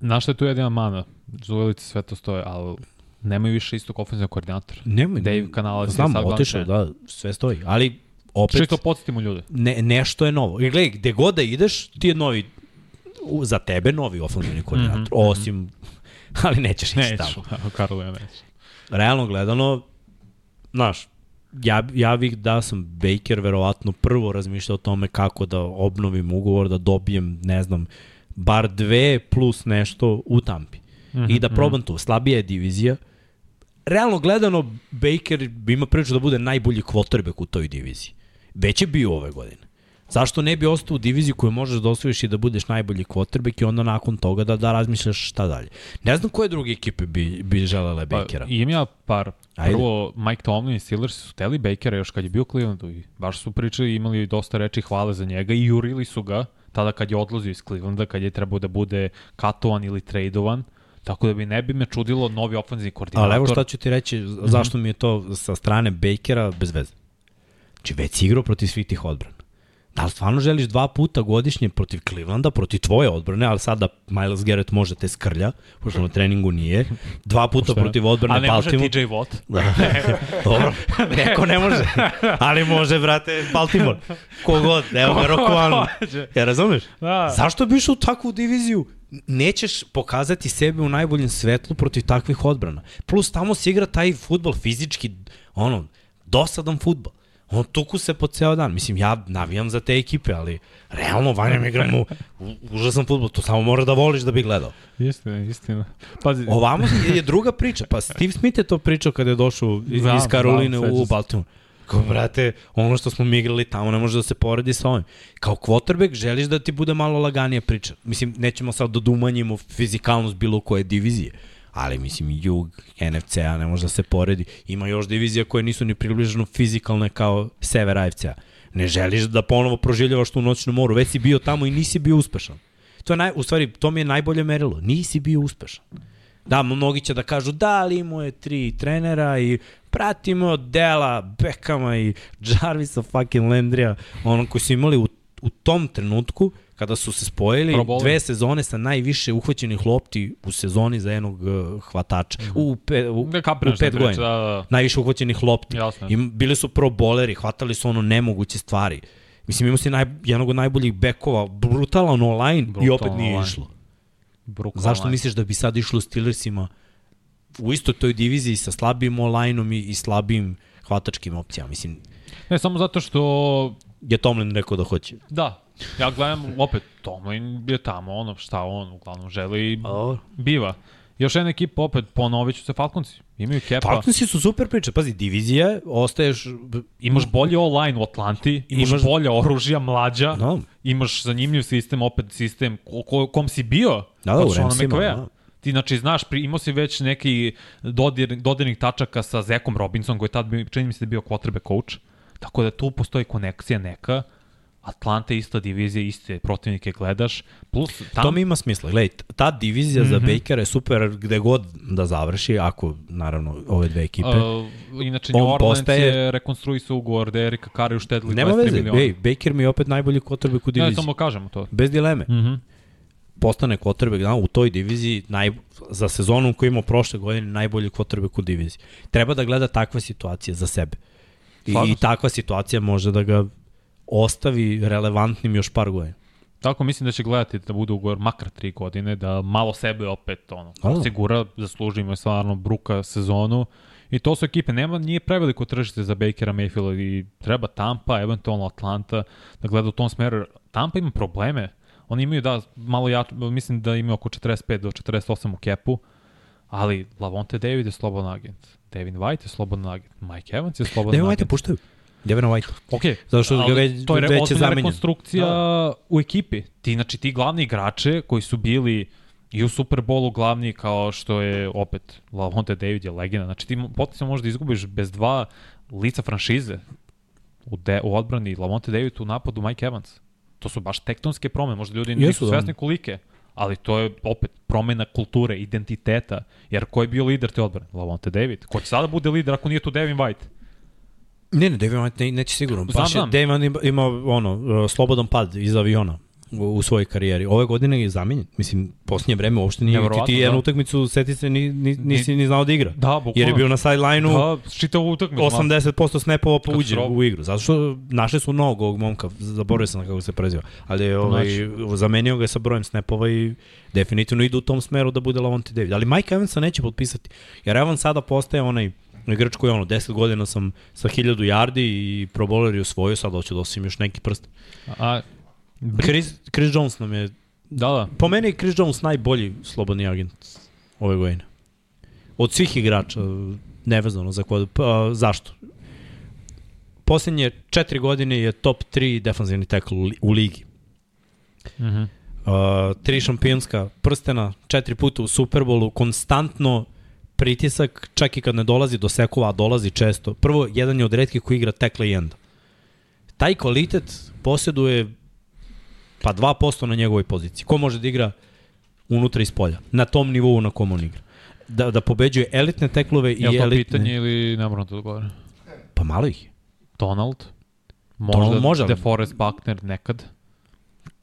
B: Znaš šta je tu jedina mana? Zuvelice sve to stoje, ali nemaju više istog ofenzivnog koordinatora.
A: Nemoj,
B: Dave Canales je
A: Znam,
B: sad glavni
A: otišao, da, sve stoji. Ali, opet,
B: Čisto podsjetimo ljude.
A: ne, nešto je novo. I gledaj, gde god da ideš, ti je novi, za tebe novi ofenzivni koordinator. Mm -hmm. Osim, ali nećeš ići
B: Neću,
A: tamo.
B: Karlo ja neću.
A: Realno gledano, znaš, ja, ja bih da sam Baker verovatno prvo razmišljao o tome kako da obnovim ugovor, da dobijem, ne znam, bar dve plus nešto u Tampi. Mm -hmm, I da probam to. Slabija je divizija. Realno gledano, Baker ima priču da bude najbolji quarterback u toj diviziji. Već je bio ove godine. Zašto ne bi ostao u diviziji koju možeš da osvojiš i da budeš najbolji quarterback i onda nakon toga da, da razmišljaš šta dalje. Ne znam koje druge ekipe bi, bi želele Bakera.
B: Pa, imam ja par.
A: Ajde.
B: Prvo, Mike Tomlin i Steelers su teli Bakera još kad je bio u Clevelandu i baš su pričali, imali dosta reči hvale za njega i jurili su ga tada kad je odlazio iz Clevelanda, kad je trebao da bude katovan ili tradovan. Tako da bi ne bi me čudilo novi ofenzivni koordinator.
A: Ali evo šta ću ti reći, zašto mi je to sa strane Bakera bez veze. Znači već si igrao protiv svih tih odbrana. Da li stvarno želiš dva puta godišnje protiv Clevelanda, protiv tvoje odbrane, ali sada Miles Garrett može te skrlja, pošto na treningu nije, dva puta protiv odbrane
B: A ne može
A: Baltimore.
B: TJ Watt.
A: Da. Dobro, neko ne može. Ali može, brate, Baltimore. Kogod, evo ga Rokovan. Ja razumeš?
B: Da.
A: Zašto bi išao u takvu diviziju? Nećeš pokazati sebe u najboljem svetlu protiv takvih odbrana. Plus tamo se igra taj futbol fizički, ono, dosadan futbol. On tuku se po ceo dan. Mislim, ja navijam za te ekipe, ali realno vanjem igramo u- užasan futbol. To samo mora da voliš da bi gledao.
B: Istina, istina. Pazi,
A: Ovamo je, druga priča. Pa Steve Smith je to pričao kada je došao iz, iz Karoline u. Baltimore. Kao, brate, ono što smo mi igrali tamo ne može da se poredi sa ovim. Kao quarterback želiš da ti bude malo laganija priča. Mislim, nećemo sad da dumanjimo fizikalnost bilo koje divizije. Ali, mislim, jug NFC-a ne može da se poredi. Ima još divizija koje nisu ni približno fizikalne kao sever AFC-a. Ne želiš da ponovo proživljavaš tu noćnu moru. Već si bio tamo i nisi bio uspešan. To je naj, u stvari, to mi je najbolje merilo. Nisi bio uspešan. Da, mnogi će da kažu da, ali imao je tri trenera i pratimo Dela, Bekama i Jarvisa fucking Landrija, ono koji su imali u, u tom trenutku kada su se spojili
B: Probole.
A: dve sezone sa najviše uhvaćenih lopti u sezoni za jednog uh, hvatača. U, pe, u,
B: Da,
A: u pet godina.
B: da, da, da.
A: Najviše uhvaćenih lopti.
B: Jasno.
A: I bili su pro boleri, hvatali su ono nemoguće stvari. Mislim, imao si naj, jednog od najboljih bekova, brutalan online i
B: Brutalan
A: opet nije
B: online.
A: išlo.
B: Brooklyn
A: Zašto
B: Line.
A: misliš da bi sad išlo Steelersima u istoj toj diviziji sa slabijim online-om i, i slabijim hvatačkim opcijama? Mislim,
B: Ne, samo zato što
A: je Tomlin rekao da hoće.
B: Da, ja gledam opet, Tomlin je tamo, ono šta on uglavnom želi i biva. Još jedna ekipa, opet ponovit ću se Falconsi. Imaju kepa.
A: Falconsi su super priče. Pazi, divizija, ostaješ...
B: Imaš bolje online u Atlanti, imaš,
A: Imaš-
B: bolje oružja, mlađa,
A: No.
B: imaš zanimljiv sistem, opet sistem ko, ko, kom si bio
A: Da, da, u
B: McVaya.
A: da.
B: Ti, znači, znaš, pri, imao si već neki dodir, dodirnih tačaka sa Zekom Robinson, koji je tad, čini mi se da bio quarterback coach. Tako da tu postoji konekcija neka. Atlanta je ista divizija, iste protivnike gledaš. Plus, tam,
A: To mi ima smisla. Gledaj, ta divizija mm
B: Mhm.
A: -hmm. za Bakera je super gde god da završi, ako, naravno, ove dve ekipe.
B: Uh, inače, New Orleans
A: postaje-
B: je rekonstruisao ugovor da Erika Kari uštedili 23
A: Nema veze,
B: miliona.
A: ej, Baker mi je opet najbolji quarterback u
B: Ne,
A: diviziji.
B: samo kažemo to.
A: Bez dileme.
B: Mhm. Mm
A: postane quarterback da, u toj diviziji naj, za sezonu koju imao prošle godine najbolji quarterback u diviziji. Treba da gleda takve situacije za sebe. I, i takva situacija može da ga ostavi relevantnim još par godina.
B: Tako mislim da će gledati da bude ugovor makar 3 godine, da malo sebe opet ono,
A: Da.
B: osigura, zasluži mu je stvarno bruka sezonu. I to su ekipe, nema, nije preveliko tržište za Bakera Mayfielda i treba Tampa, eventualno Atlanta, da gleda u tom smeru. Tampa ima probleme, oni imaju da malo ja, mislim da imaju oko 45 do 48 u kepu, ali Lavonte David je slobodan agent, Devin White je slobodan agent, Mike Evans je slobodan
A: Devin White
B: agent.
A: puštaju. Devin White.
B: Ok,
A: Zato što ga već-
B: to je
A: već je zamenjen.
B: rekonstrukcija u ekipi. Ti, znači, ti glavni igrače koji su bili i u Superbolu glavni kao što je opet Lavonte David je legenda. Znači ti potencijalno možeš da izgubiš bez dva lica franšize u, de, u odbrani Lavonte David u napadu Mike Evans. To su baš tektonske promene. Možda ljudi
A: Jesu,
B: nisu
A: da.
B: svesni kolike, ali to je opet promena kulture, identiteta. Jer ko je bio lider te odbrane? Lavonte David. Ko će sada bude lider ako nije tu Devin White?
A: Ne, ne, Devin White ne, neće sigurno.
B: Znam,
A: Baš
B: znam.
A: Devin ima, ono, uh, slobodan pad iz aviona u, u svojoj karijeri. Ove godine je zamenjen. Mislim, posljednje vreme uopšte nije, ti, ti jednu
B: da.
A: utakmicu, seti se, ni, ni, nisi ni znao da igra.
B: Da, bukvalno.
A: Jer je bio na sideline-u,
B: Da, čitavu utakmicu.
A: 80% snapova pa
B: Kako
A: uđe u igru. Zato što našli su novog ovog momka, zaboravio sam kako se preziva, ali je ovaj, zamenio ga je sa brojem snapova i definitivno ide u tom smeru da bude Lavonte David. Ali Mike Evansa neće potpisati, jer Evans sada postaje onaj igrač koji je ono, 10 godina sam sa 1000 yardi i pro bowler je osvojio, sad hoće da osim još neki prst.
B: A,
A: Chris, Chris Jones nam je,
B: da, da.
A: po meni je Chris Jones najbolji slobodni agent ove godine. Od svih igrača, nevezano za kod, pa, zašto? Posljednje četiri godine je top 3 defanzivni tackle u li- u ligi.
B: Mhm.
A: Uh, tri šampionska prstena, četiri puta u Superbolu, konstantno pritisak, čak i kad ne dolazi do sekova, a dolazi često. Prvo, jedan je od redkih koji igra tekle i enda. Taj kvalitet posjeduje pa 2% na njegovoj poziciji. Ko može da igra unutra iz polja? Na tom nivou na kom on igra. Da, da pobeđuje elitne teklove i
B: Je li to
A: elitne...
B: pitanje ili ne moram da odgovorim?
A: Pa malo ih. je.
B: Donald? Možda
A: Donald može,
B: DeForest Buckner nekad?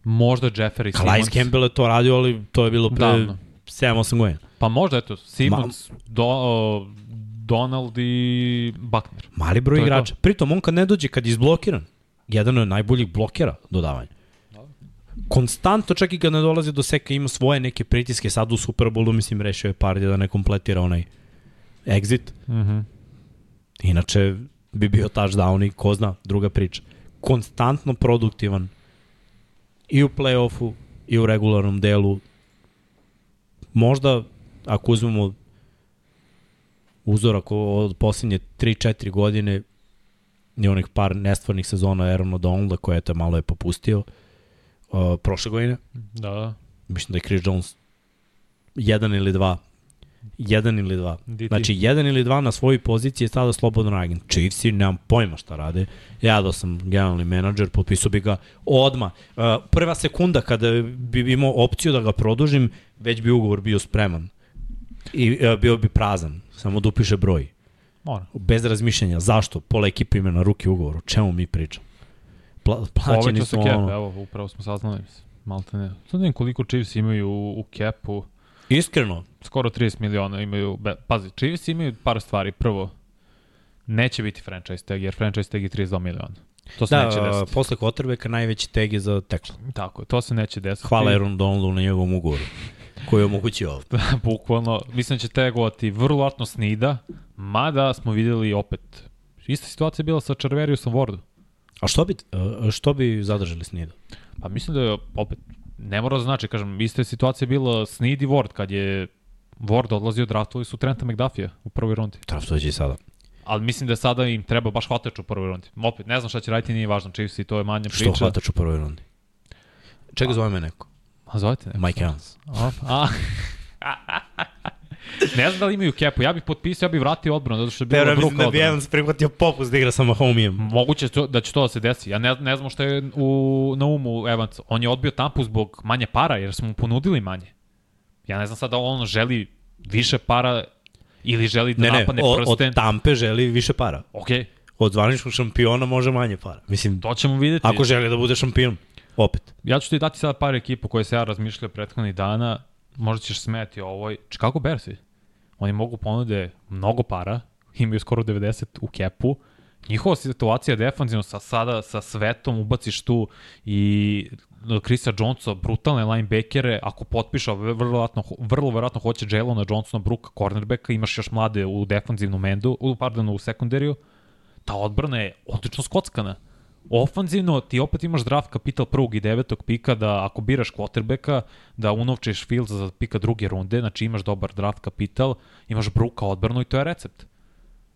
B: Možda Jeffrey
A: Calais
B: Simmons?
A: Campbell je to radio, ali to je bilo pre
B: Davno.
A: 7-8 godina.
B: Pa možda, eto, Simmons, do, o, Donald i Buckner.
A: Mali broj igrača. Pritom, on kad ne dođe, kad je izblokiran, jedan je od najboljih blokera dodavanja. Konstantno, čak i kad ne dolazi do seka, ima svoje neke pritiske. Sad u Superbolu, mislim, rešio je par da ne kompletira onaj exit.
B: Mhm.
A: Inače, bi bio touchdown i ko zna, druga priča. Konstantno produktivan i u play-offu i u regularnom delu. Možda, ako uzmemo uzorak od posljednje 3-4 godine, i onih par nestvarnih sezona Aaron Donalda koje je to malo je popustio uh, prošle godine.
B: Da,
A: Mislim da je Chris Jones jedan ili dva jedan ili dva.
B: DT.
A: Znači, jedan ili dva na svojoj poziciji je sada slobodan agent. Chiefsi, nemam pojma šta rade. Ja da sam generalni menadžer, potpisao bi ga odma. Uh, prva sekunda kada bi imao opciju da ga produžim, već bi ugovor bio spreman. I uh, bio bi prazan. Samo da upiše broj.
B: mora.
A: Bez razmišljanja. Zašto? Pola ekipe ima na ruki ugovor. O čemu mi pričamo? Pla, plaćeni
B: cap,
A: ono...
B: evo, upravo smo saznali. Malte ne. Sad ne znam koliko Chiefs imaju u, u capu.
A: Iskreno,
B: Skoro 30 miliona imaju. Be, pazi, Chiefs imaju par stvari. Prvo, neće biti franchise tag, jer franchise tag je 32 miliona. To se
A: da,
B: neće desiti.
A: posle Kotrbeka najveći teg je za tekla.
B: Tako to se neće desiti.
A: Hvala Aaron Donaldu na njegovom ugovoru koji je omogućio ovo.
B: Bukvalno, mislim da će tegovati vrlo vatno snida, mada smo videli opet, ista situacija je bila sa Čarveriusom Wardu.
A: A što bi, što bi zadržali Snida?
B: Pa mislim da je opet, ne mora da znači, kažem, ista je situacija bila Snid i Ward, kad je Ward odlazio, draftovali su Trenta McDuffie u prvoj rundi.
A: Draftovaće i sada.
B: Ali mislim da sada im treba baš hvatač u prvoj rundi. Opet, ne znam šta će raditi, nije važno, Chiefs i to je manja
A: Što
B: priča.
A: hvatač u prvoj rundi? Čega zove me neko?
B: A zovete ne?
A: Mike Evans.
B: A, a. ne znam da li imaju kepu, ja bih potpisao, ja bih vratio odbranu, zato što je bilo bruka odbrana.
A: prihvatio popust da igra sa Mahomijem.
B: Moguće to, da će to da se desi. Ja ne, ne znam što je u, na umu Evans. On je odbio tampu zbog manje para, jer smo mu ponudili manje. Ja ne znam sad da on želi više para ili želi da
A: Ne, ne,
B: napadne
A: od,
B: prsten.
A: od Tampe želi više para.
B: Ok,
A: Od zvaničnog šampiona može manje para. Mislim,
B: to ćemo videti.
A: ako želi da bude šampion. Opet.
B: Ja ću ti dati sada par ekipa koje se ja razmišljao prethodnih dana. Možda ćeš smeti ovoj. Chicago Bearsi. Oni mogu ponude mnogo para, imaju skoro 90 u kepu. Njihova situacija defanzivno sa sada sa svetom ubaciš tu i Chrisa Jonesa, brutalne linebackere, ako potpiša, vrlo verovatno, vrlo verovatno hoće Jelona Johnsona, Brooka, cornerbacka, imaš još mlade u defanzivnom endu, u, pardon, u sekundariju, ta odbrana je odlično skockana. Ofanzivno ti opet imaš draft kapital prvog i devetog pika da ako biraš quarterbacka da unovčiš Fields za pika druge runde, znači imaš dobar draft kapital, imaš Bruka odbranu i to je recept.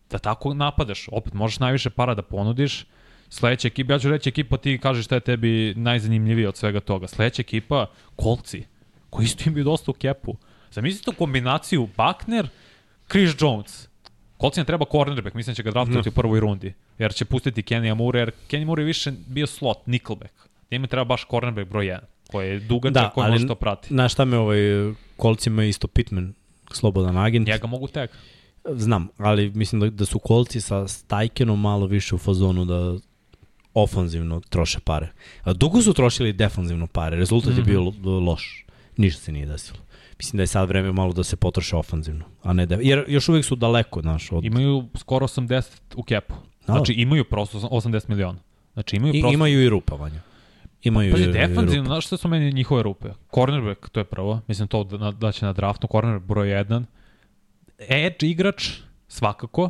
B: Da tako napadaš, opet možeš najviše para da ponudiš, sledeća ekipa, ja ću reći ekipa, ti kažeš šta je tebi najzanimljivije od svega toga. Sledeća ekipa, kolci, koji isto imaju dosta u kepu. Zamislite tu kombinaciju Buckner, Chris Jones, Kolcima treba cornerback, mislim da će ga draftovati u prvoj rundi, jer će pustiti Kenny Moore, jer Kenny Moore je više bio slot, nickelback. Njima treba baš cornerback broj 1, koji je dugačak,
A: Da,
B: koji može to prati.
A: na šta me ovaj kolcima isto Pitman slobodan agent.
B: Njega mogu tek.
A: Znam, ali mislim da, da su kolci sa Stajkenom malo više u fazonu da ofanzivno troše pare. A dugo su trošili defanzivno pare, rezultat mm -hmm. je bio lo- loš. Ništa se nije desilo. Mislim da je sad vreme malo da se potroše ofanzivno, a ne da, jer još uvijek su daleko, znaš, od...
B: Imaju skoro 80 u kepu.
A: Da.
B: Znači imaju prosto 80 miliona. Znači imaju
A: I,
B: prosto...
A: imaju i rupa, Vanja. Imaju
B: Pazi,
A: i, i
B: defanzivno, znaš što su meni njihove rupe? Cornerback, to je prvo. Mislim to da, da će na draftu. Cornerback broj 1. Edge igrač, svakako.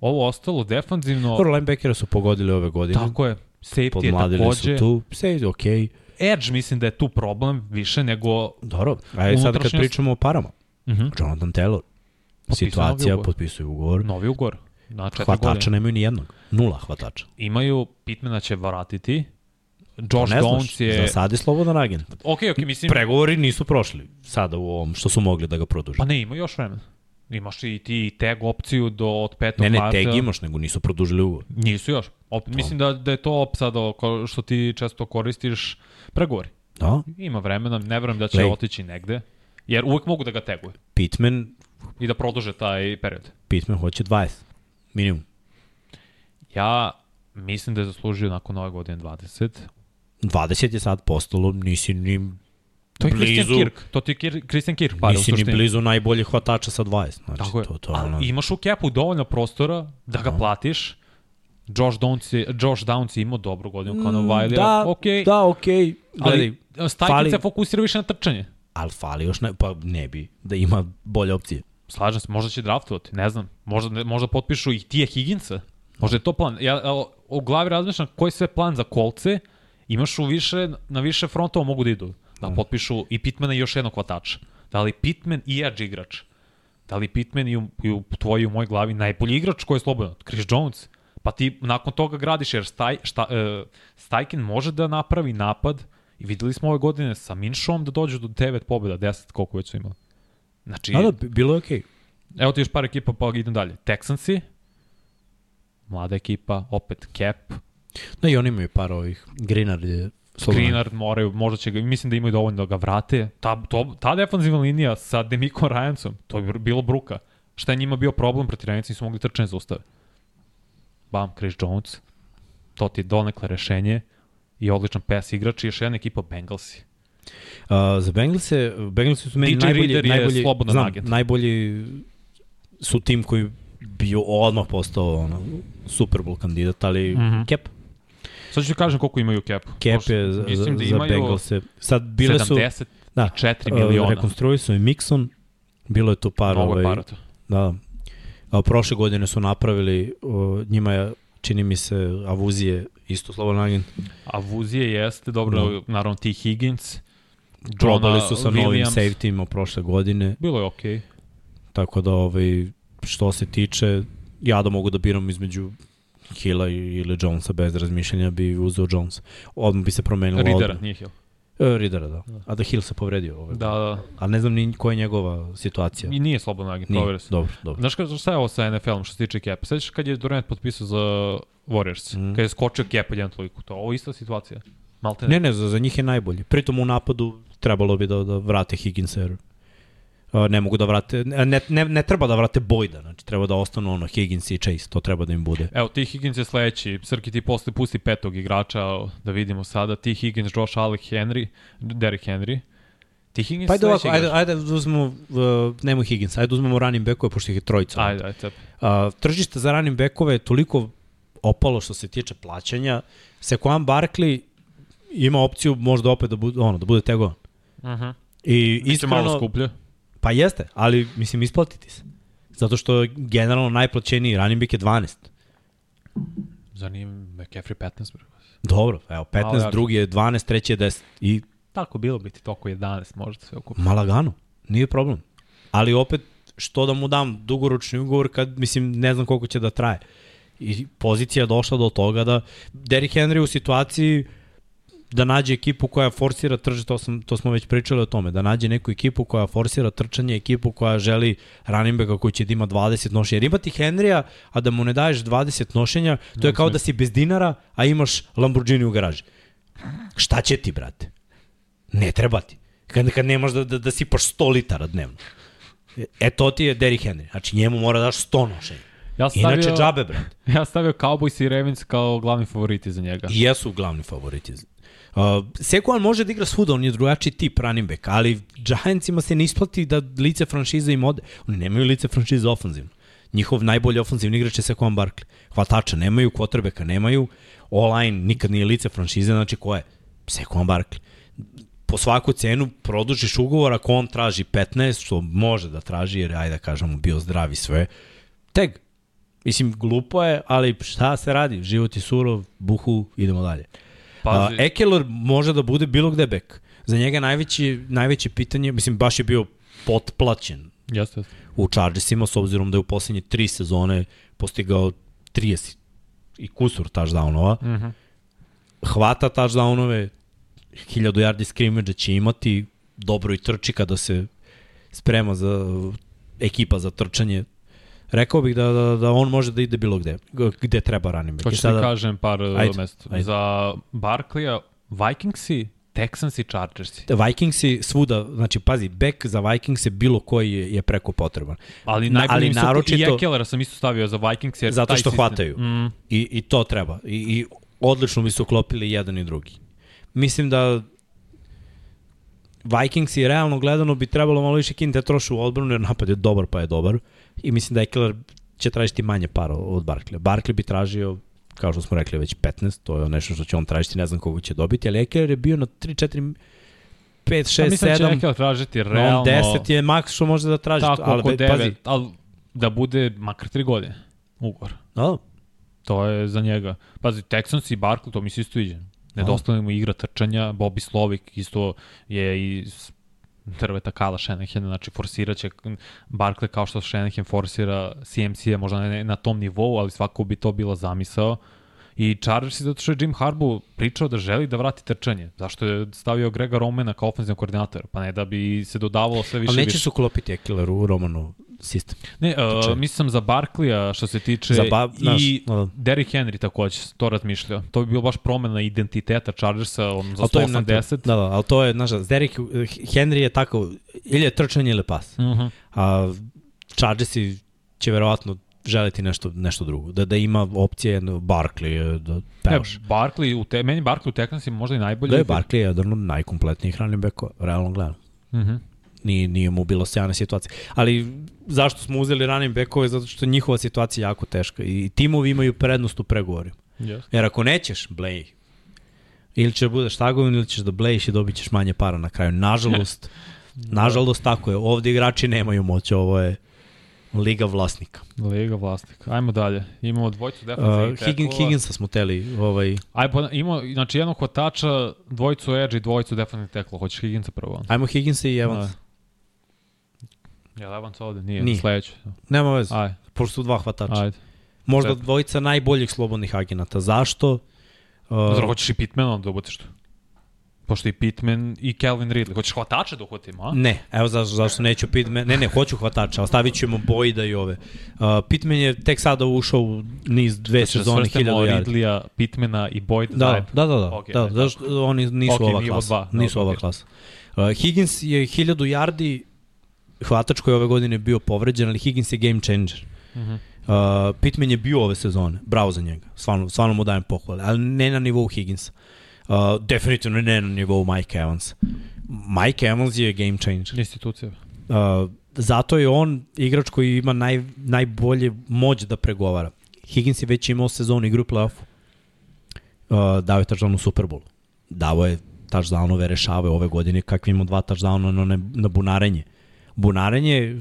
B: Ovo ostalo, defanzivno...
A: Dobro, linebackera su pogodili ove godine.
B: Tako je. Safety je
A: Podmladili
B: takođe.
A: su tu. Safety, okej. Okay.
B: Edge mislim da je tu problem više nego...
A: Dobro. Ajde sad kad pričamo o parama.
B: Uh -huh.
A: Jonathan Taylor.
B: Potpisao
A: Situacija,
B: ugovor.
A: potpisuje ugovor.
B: Novi ugor. Na
A: Hvatača
B: godine.
A: nemaju ni jednog. Nula hvatača.
B: Imaju, Pitmana će vratiti. Josh Downs je...
A: za sad je slobodan agent.
B: Ok, ok, mislim...
A: Pregovori nisu prošli sada u ovom što su mogli da ga produže.
B: Pa ne, ima još vremena. Imaš i ti tag opciju do od 5.
A: ne, ne,
B: marta.
A: tag imaš, nego nisu produžili ugovor.
B: Nisu još. Opet, mislim da, da je to sada ko- što ti često koristiš pregovori.
A: Da,
B: Ima vremena, ne verujem da će
A: Lej.
B: otići negde. Jer uvek mogu da ga teguju
A: Pittman,
B: i da produže taj period.
A: Pittman hoće 20. Minimum.
B: Ja mislim da je zaslužio nakon ove godine 20.
A: 20 je sad postalo, nisi ni
B: To je
A: blizu,
B: Christian Kirk. To ti je Kir, Christian Kirk para u
A: nisi ni
B: suštini.
A: blizu najboljih hvatača sa 20. Znači,
B: Tako je.
A: To, to, je
B: Ali
A: ono,
B: imaš u kepu dovoljno prostora da ga platiš. Josh Downs je, Josh Downs je imao dobru godinu kao na Wiley.
A: da,
B: okay,
A: da, okej. Gledaj,
B: ali Stajkin
A: fali-
B: se fokusira više na trčanje.
A: ali fali još ne, pa ne bi da ima bolje opcije.
B: Slažem se, možda će draftovati, ne znam. Možda, možda potpišu i Tija Higginsa. Možda je to plan. Ja u glavi razmišljam koji sve plan za kolce. Imaš u više, na više frontova mogu da idu. Da potpišu i Pitmana i još jednog hvatača. Da li Pitman i edge igrač? Da li Pitman i u, i u tvojoj i u mojoj glavi najbolji igrač koji je slobodan? Chris Jones? Pa ti nakon toga gradiš, jer staj, šta, uh, Stajkin može da napravi napad i videli smo ove godine sa Minšom da dođu do 9 pobjeda, 10, koliko već su imali. Znači,
A: Da, da, bi- bilo je okej.
B: evo ti još par ekipa, pa idem dalje. Texansi, mlada ekipa, opet Cap,
A: Da, i oni imaju par ovih. Grinar je
B: Greenard moraju, možda će ga, mislim da imaju dovoljno da ga vrate. Ta, to, ta defanzivna linija sa Demikom Ryancom, to je bilo bruka. Šta je njima bio problem protiv Ryanca, nisu mogli trčanje zaustave. Bam, Chris Jones, to ti je donekle rešenje i odličan pes igrač i još jedna ekipa Bengalsi.
A: Uh, za Bengalse, Bengalsi su meni
B: DJ
A: najbolji,
B: Reader
A: najbolji,
B: slobodan
A: znam,
B: agent.
A: najbolji su tim koji bio odmah postao ono, Super Bowl kandidat, ali mm. -hmm. Cap,
B: Sad ću ti kažem koliko imaju cap.
A: Cap je za,
B: mislim da
A: za
B: imaju
A: Bengalse. Sad bile su,
B: 74
A: da,
B: miliona.
A: uh, rekonstruili su i Mixon, bilo je tu par,
B: Mnogo
A: ovaj,
B: para to.
A: da, a, prošle godine su napravili, uh, njima je, čini mi se, Avuzije, isto slobodan agent,
B: A Vuzije jeste, dobro,
A: Da.
B: naravno T. Higgins,
A: probali su sa novim
B: Williams.
A: safetyima prošle godine,
B: Bilo je okej. Okay.
A: Tako da, ovaj, što se tiče, ja da mogu da biram između Hilla ili Jonesa bez razmišljanja bi uzeo Jones. Odmah bi se promenilo
B: Ridera,
A: odbrana.
B: nije Hill.
A: E, Ridera, da. A da Hill se povredio. Ovaj.
B: Da, da.
A: Ali ne znam ni koja je njegova situacija.
B: I nije slobodan agent, proveri se.
A: Dobro, dobro.
B: Znaš kada, šta je ovo sa NFL-om što se tiče Kepa? Svećaš kad je Durant potpisao za Warriors? Mm. Kad je skočio Kepa jedan toliko, to je ovo ista situacija. Malte
A: Ne, ne, za, za njih je najbolje. Pritom u napadu trebalo bi da, da vrate Higginsa jer a, ne mogu da vrate, ne, ne, ne treba da vrate Bojda, znači treba da ostanu ono Higgins i Chase, to treba da im bude.
B: Evo, ti Higgins je sledeći. Srki ti posle pusti petog igrača, da vidimo sada. Ti Higgins, Josh Alec Henry, Derrick Henry. Ti Higgins
A: Pa ajde
B: sledeći
A: ovako, ajde, ajde da uzmemo, uh, nemoj Higgins, ajde da uzmemo running backove, pošto ih je trojica.
B: Ajde, ajde.
A: A, tržište za running backove je toliko opalo što se tiče plaćanja. Saquon Barkley ima opciju možda opet da bude, ono, da bude tegovan.
B: Uh -huh.
A: I
B: Biće malo
A: iskreno,
B: skuplje.
A: Pa jeste, ali mislim isplatiti se. Zato što generalno najplaćeniji running back je 12.
B: Zar nije McCaffrey 15? Bro?
A: Dobro, evo, 15,
B: Malo
A: drugi je 12, treći je 10. I
B: Tako bilo biti toko 11, možda sve okupno.
A: malagano, nije problem. Ali opet, što da mu dam dugoročni ugovor kad, mislim, ne znam koliko će da traje. I pozicija je došla do toga da Derrick Henry u situaciji da nađe ekipu koja forsira trže, to, sam, to smo već pričali o tome, da nađe neku ekipu koja forsira trčanje, ekipu koja želi running backa koji će da ima 20 nošenja. Jer imati Henrya, a da mu ne daješ 20 nošenja, to je kao da si bez dinara, a imaš Lamborghini u garaži. Šta će ti, brate? Ne treba ti. Kad, kad nemaš da, da, da sipaš 100 litara dnevno. E, to ti je Derrick Henry. Znači, njemu mora da daš 100 nošenja.
B: Ja stavio,
A: Inače, džabe, brate.
B: ja stavio Cowboys i Ravens kao glavni favoriti za njega.
A: I jesu glavni favoriti. Uh, Sekuan može da igra svuda, on je drugačiji tip running back, ali Giantsima se ne isplati da lice franšize im ode. Oni nemaju lice franšize ofanzivno. Njihov najbolji ofanzivni igrač je Sekuan Barkley. Hvatača nemaju, quarterbacka nemaju, online nikad nije lice franšize, znači ko je? Sekuan Barkley. Po svaku cenu produžiš ugovor ako on traži 15, što može da traži, jer ajde da kažemo bio zdrav i sve. Teg. Mislim, glupo je, ali šta se radi? Život je surov, buhu, idemo dalje.
B: Pazi.
A: Uh, Ekeler može da bude bilo gde bek. Za njega najveći, najveće pitanje, mislim, baš je bio potplaćen
B: Jeste, jeste.
A: u Chargersima, s obzirom da je u poslednje tri sezone postigao 30 i kusur touchdownova.
B: Mm -hmm.
A: Hvata touchdownove, 1000 yardi scrimmage će imati, dobro i trči kada se sprema za ekipa za trčanje. Rekao bih da, da, da on može da ide bilo gde, gde treba running back. I
B: Hoćeš da kažem par
A: Ajde,
B: ajde, mesta.
A: ajde.
B: Za Barkleya, Vikingsi, Texans i Chargersi.
A: Vikingsi svuda, znači pazi, back za Vikings je bilo koji je, je preko potreban.
B: Ali
A: Na- ali
B: naročito... I Ekelera sam isto stavio za Vikings. Jer
A: Zato što
B: sistem-
A: hvataju.
B: Mm,
A: I, I to treba. I, I odlično bi se uklopili jedan i drugi. Mislim da Vikings i realno gledano bi trebalo malo više kinite trošu u odbranu, jer napad je dobar pa je dobar. I mislim da Ekeler će tražiti manje para od Barkley. Barkley bi tražio, kao što smo rekli, već 15, to je nešto što će on tražiti, ne znam koliko će dobiti, ali Ekeler je bio na 3, 4, 5,
B: Pa
A: 6,
B: mislim da će
A: 7,
B: Ekeler tražiti
A: no,
B: realno...
A: on 10 je maks što može da traži.
B: Tako,
A: ali,
B: oko
A: be-
B: 9,
A: pazi,
B: ali da bude makar 3 godine ugovor.
A: da,
B: To je za njega. Pazi, Texans i Barkley, to mi se isto iđe. Nedostaje mu igra trčanja, Bobby Slovik isto je i drveta Kala Shanahan, znači forsiraće Barkley kao što Shanahan forsira CMC-a, možda ne na tom nivou, ali svako bi to bila zamisao. I Chargers je zato što je Jim Harbaugh pričao da želi da vrati trčanje. Zašto je stavio Grega Romana kao ofenzivnog koordinatora? Pa ne da bi se dodavalo sve više
A: Ali neće
B: više.
A: se uklopiti Ekeler u Romanu sistem.
B: Ne, uh, mislim za Barkleya što se tiče
A: Za ba- znaš,
B: i
A: da.
B: Derrick Henry takođe to razmišljao. To bi bilo baš promena identiteta Chargersa on, za
A: Ali to je
B: 180.
A: Da, da, ali to je, znaš, Derek Henry je tako, ili je trčanje ili pas.
B: Uh -huh.
A: A Chargersi će verovatno želiti nešto, nešto drugo. Da, da ima opcije no, Barkley, da
B: E,
A: pevaš.
B: Barkley, u te, meni Barkley u Texansima možda i najbolji.
A: Da je Barkley jedan od najkompletnijih running backova, realno gledano.
B: Uh -huh.
A: Nije, nije mu bilo sjajna situacija. Ali zašto smo uzeli running backove? Zato što je njihova situacija jako teška i timovi imaju prednost u pregovorima.
B: Yes.
A: Jer ako nećeš, blej. Ili ćeš da budeš tagovan ili ćeš da blejiš i dobit ćeš manje para na kraju. Nažalost, nažalost tako je. Ovde igrači nemaju moć, ovo je liga vlasnika.
B: Liga vlasnika. Ajmo dalje. Imamo dvojicu defensivnih uh,
A: Higgin, Higginsa smo teli, ovaj,
B: Aj, pa, imamo, znači jednog hvatača, dvojicu edge i dvojicu defensivnih tekla. Hoćeš Higginsa prvo?
A: ajmo Higginsa i Evans.
B: Ja, Evans ovde, nije,
A: Nije.
B: sledeći.
A: Nema veze,
B: Aj,
A: pošto su dva hvatača.
B: ajde.
A: Možda
B: Četiri.
A: dvojica najboljih slobodnih agenata. Zašto? Uh,
B: Zar hoćeš i Pitmana da ubutiš tu? Pošto i Pitman i Calvin Ridley. Hoćeš hvatača da uhvatimo, a?
A: Ne, evo zašto, zašto neću Pitman, ne ne, hoću hvatača, ostavit ćemo Boyda i ove. Uh, Pitman je tek sada ušao u niz dve
B: Hoćeš da
A: sezone,
B: svrstamo
A: hiljadu yardi.
B: Ridleya, Pitmana i Boyd
A: Da,
B: zajedno?
A: da, da, da,
B: Ok,
A: da,
B: ajde,
A: zašto oni nisu ova
B: nivo
A: klasa.
B: dva,
A: nisu ova
B: ok.
A: klasa. Uh, Higgins je 1000 yardi, hvatač koji je ove godine bio povređen, ali Higgins je game changer.
B: Uh -huh.
A: Uh, Pittman je bio ove sezone, bravo za njega, stvarno, stvarno mu dajem pohvale, ali ne na nivou Higginsa. Uh, definitivno ne na nivou Mike Evans. Mike Evans je game changer.
B: Institucija.
A: Uh, zato je on igrač koji ima naj, najbolje moć da pregovara. Higgins je već imao sezonu igru play-offu. Uh, dao je touchdown u Super Bowl. Dao je touchdownove, rešave ove godine kakvi imao dva touchdowna na, na, na bunarenje. Bunarenje,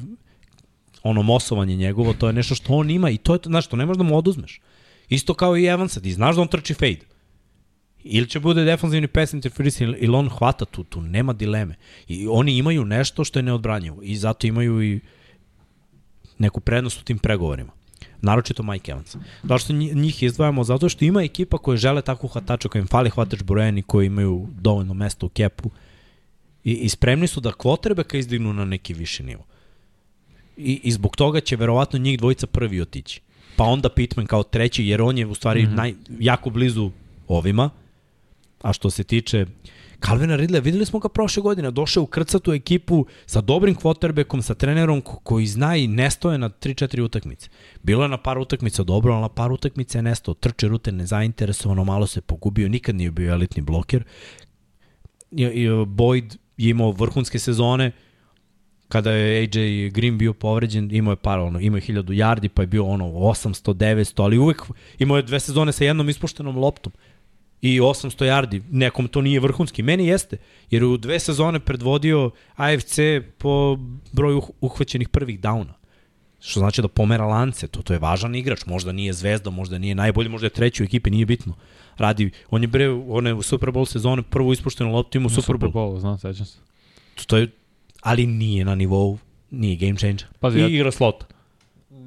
A: ono mosovanje njegovo, to je nešto što on ima i to je, to, znaš, to ne možeš da mu oduzmeš. Isto kao i Evansa, ti znaš da on trči fade. Ili će bude defanzivni pass interference ili on hvata tu, tu nema dileme. I oni imaju nešto što je neodbranjivo i zato imaju i neku prednost u tim pregovorima. Naročito Mike Evans. Zašto nji- njih izdvajamo? Zato što ima ekipa koje žele takvu hvatača, kojim fali hvatač brojen i koji imaju dovoljno mesta u kepu i, i spremni su da kvotrebeka izdignu na neki viši nivo. I, I zbog toga će verovatno njih dvojica prvi otići. Pa onda Pittman kao treći, jer on je u stvari mm -hmm. naj, jako blizu ovima. A što se tiče Calvina Ridley, videli smo ga prošle godine, došao u krcatu ekipu sa dobrim quarterbackom, sa trenerom ko- koji zna i nestoje na 3-4 utakmice. Bilo je na par utakmica dobro, ali na par utakmica je nestao. Trče rute nezainteresovano, malo se pogubio, nikad nije bio elitni bloker. I, i, Boyd je imao vrhunske sezone, kada je AJ Green bio povređen, imao je par, ono, imao je 1000 yardi, pa je bio ono 800, 900, ali uvek imao je dve sezone sa jednom ispuštenom loptom i 800 yardi. Nekom to nije vrhunski. Meni jeste, jer je u dve sezone predvodio AFC po broju uh- uhvaćenih prvih downa. Što znači da pomera lance, to, to je važan igrač, možda nije zvezda, možda nije najbolji, možda je treći u ekipi, nije bitno. Radi, on je bre, on je u Super Bowl sezone prvu ispuštenu loptu ima u Super Bowl.
B: Bowl, znam, sećam se.
A: To je, ali nije na nivou, nije game changer.
B: Pazi,
A: I
B: ja-
A: igra slota.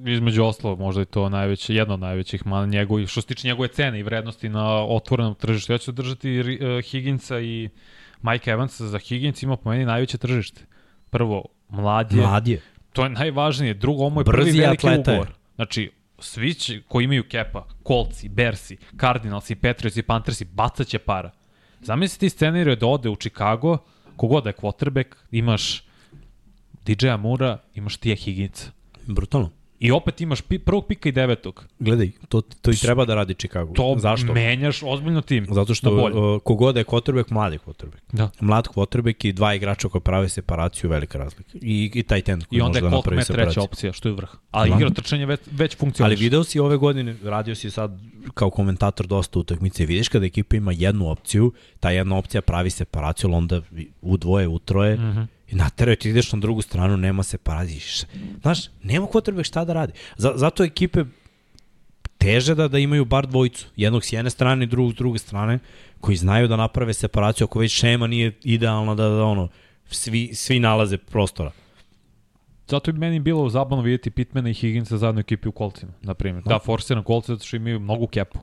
B: Između oslo, možda je to najveće, jedno od najvećih mana njegovih, što se tiče njegove cene i vrednosti na otvorenom tržištu. Ja ću držati uh, Higginsa i Mike Evansa za Higgins ima po meni najveće tržište. Prvo, mlad je,
A: Mlad je.
B: To je najvažnije. Drugo, ovo je
A: Brzi
B: prvi veliki
A: atleta
B: ugovor. Znači, svi će, koji imaju kepa, Coltsi, Bersi, Cardinalsi, Patriotsi, Panthersi, bacaće para. Zamisli ti scenariju da ode u Chicago, kogod da je quarterback, imaš DJ-a Mura, imaš Tija Higginsa.
A: Brutalno.
B: I opet imaš pi, prvog pika i devetog.
A: Gledaj, to, to i treba da radi Chicago.
B: To
A: Zašto?
B: menjaš ozbiljno tim.
A: Zato što uh, kogod da je quarterback, mlad je quarterback.
B: Da.
A: Mlad quarterback i dva igrača koji prave separaciju, velika razlika. I, i taj ten koji
B: I onda je
A: da
B: treća opcija, što je vrh. Ali igra trčanje već, već funkcioniš.
A: Ali video si ove godine, radio si sad kao komentator dosta utakmice, vidiš kada ekipa ima jednu opciju, ta jedna opcija pravi separaciju, ali onda u dvoje, u troje, mm. -hmm. I nateraju ti ideš na drugu stranu, nema separacije. Š- Znaš, nema quarterback šta da radi. Za, zato ekipe teže da, da imaju bar dvojicu. Jednog s jedne strane i drugog s druge strane, koji znaju da naprave separaciju, ako već šema nije idealna da, da ono, Svi, svi nalaze prostora.
B: Zato bi meni bilo zabavno vidjeti Pitmana i Higginsa zajedno ekipi u kolcima, na primjer. Da, forsiram kolce zato što imaju mnogu kepu.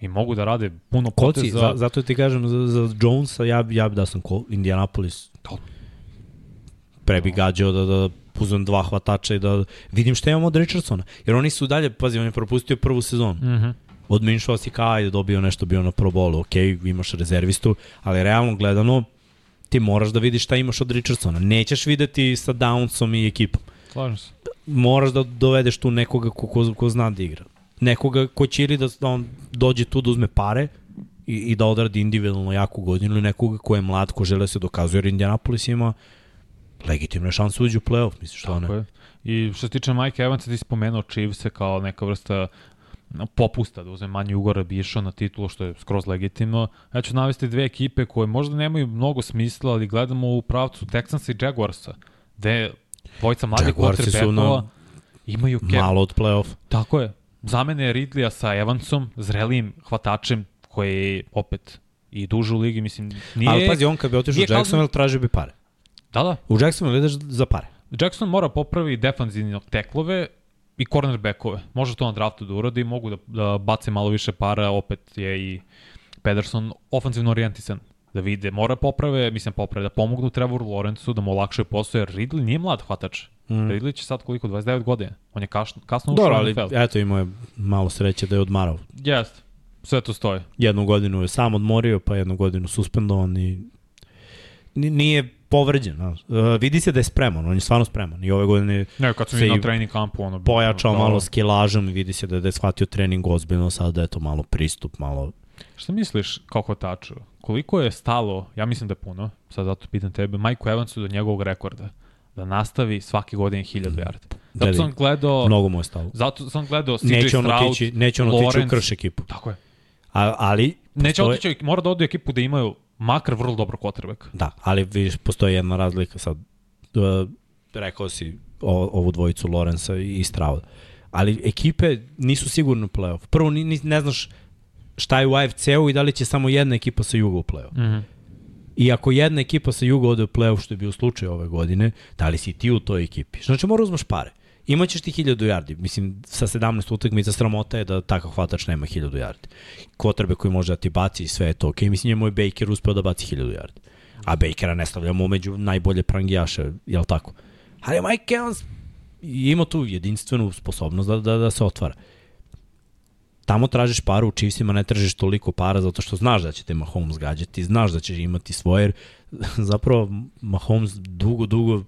B: I mogu da rade puno
A: Kolci,
B: poteza.
A: za, zato ti kažem za, za Jonesa, ja, ja bi da sam Indianapolis.
B: Da.
A: Pre bi gađao da, da uzmem dva hvatača i da vidim šta imamo od Richardsona. Jer oni su dalje, pazi, on je propustio prvu sezonu.
B: Mhm.
A: Od Minšova si kao, ajde, dobio nešto, bio na Pro Bowlu, ok, imaš rezervistu, ali realno gledano, ti moraš da vidiš šta imaš od Richardsona. Nećeš videti sa Downsom i ekipom.
B: Slažem se.
A: Moraš da dovedeš tu nekoga ko, ko, ko zna da igra. Nekoga ko će ili da, da on dođe tu da uzme pare i, i da odradi individualno jaku godinu ili nekoga ko je mlad, ko žele da se dokazuje, jer Indianapolis ima legitimne šanse uđu u playoff, misliš što ne?
B: je. I što se tiče Mike Evansa, ti spomenuo Chiefs kao neka vrsta popusta da uzme manji ugor da bi išao na titulu, što je skroz legitimno. Ja ću navesti dve ekipe koje možda nemaju mnogo smisla, ali gledamo u pravcu Texansa i Jaguarsa, gde dvojica mladih quarterbackova
A: na-
B: imaju cap.
A: Malo od playoff.
B: Tako je. Za mene je Ridleya sa Evansom, zrelijim hvatačem, koji je opet i duže u ligi, mislim, nije...
A: Ali pazi, on kad bi otišao u Jacksonville, tražio bi pare.
B: Da, da.
A: U Jacksonville ideš za pare.
B: Jackson mora popravi defanzivne teklove i cornerbackove. Može to na draftu da uradi, mogu da, da bace malo više para, opet je i Pederson ofanzivno orijentisan da vide, mora poprave, mislim poprave, da pomognu Trevoru Lawrenceu, da mu olakšaju posao, jer Ridley nije mlad hvatač. Mm. Ridley će sad koliko, 29 godina. On je kasno, kasno ušao
A: Dobro, ali
B: NFL.
A: eto imao je malo sreće da je odmarao.
B: Jeste, sve to stoji.
A: Jednu godinu je sam odmorio, pa jednu godinu suspendovan i ni- nije povređen. znaš. Uh, vidi se da je spreman, on je stvarno spreman. I ove godine
B: Ne, kad sam
A: Se
B: na trening kampu, ono...
A: pojačao
B: da,
A: malo skilažom i vidi se da, da je shvatio trening ozbiljno, sad da je to malo pristup, malo...
B: Šta misliš kao hvataču? Koliko je stalo, ja mislim da je puno, sad zato pitam tebe, Mike Evansu do njegovog rekorda, da nastavi svake godine 1000 yardi. Zato
A: Gledaj,
B: sam gledao...
A: Mnogo mu je stalo.
B: Zato sam gledao CJ
A: Neće on
B: Stroud,
A: otići, neće on otići u krš ekipu.
B: Tako je.
A: A, ali...
B: Neće
A: postoje-
B: otići, mora da ode u ekipu da imaju makar vrlo dobro quarterback.
A: Da, ali vidiš, postoji jedna razlika sad. Uh, rekao si o, ovu dvojicu Lorenza i Strauda. Ali ekipe nisu sigurno u playoff. Prvo, ni, ni, ne znaš šta je u AFC-u i da li će samo jedna ekipa sa juga u playoff.
B: Mm -hmm.
A: I ako jedna ekipa sa juga ode u playoff, što je bio slučaj ove godine, da li si ti u toj ekipi? Znači, mora uzmaš pare. Imaćeš ti 1000 yardi. Mislim, sa 17 utakmica sramota je da takav hvatač nema 1000 yardi. Kvotrbe koji može da ti baci sve je to. Okay. Mislim, njemu je Baker uspeo da baci 1000 yardi. A Bakera ne stavljamo među najbolje prangijaše, jel tako? Ali Mike Evans ima tu jedinstvenu sposobnost da, da, da se otvara. Tamo tražiš paru, u Chiefsima ne tražiš toliko para zato što znaš da će te Mahomes gađati, znaš da će imati svoje, jer zapravo Mahomes dugo, dugo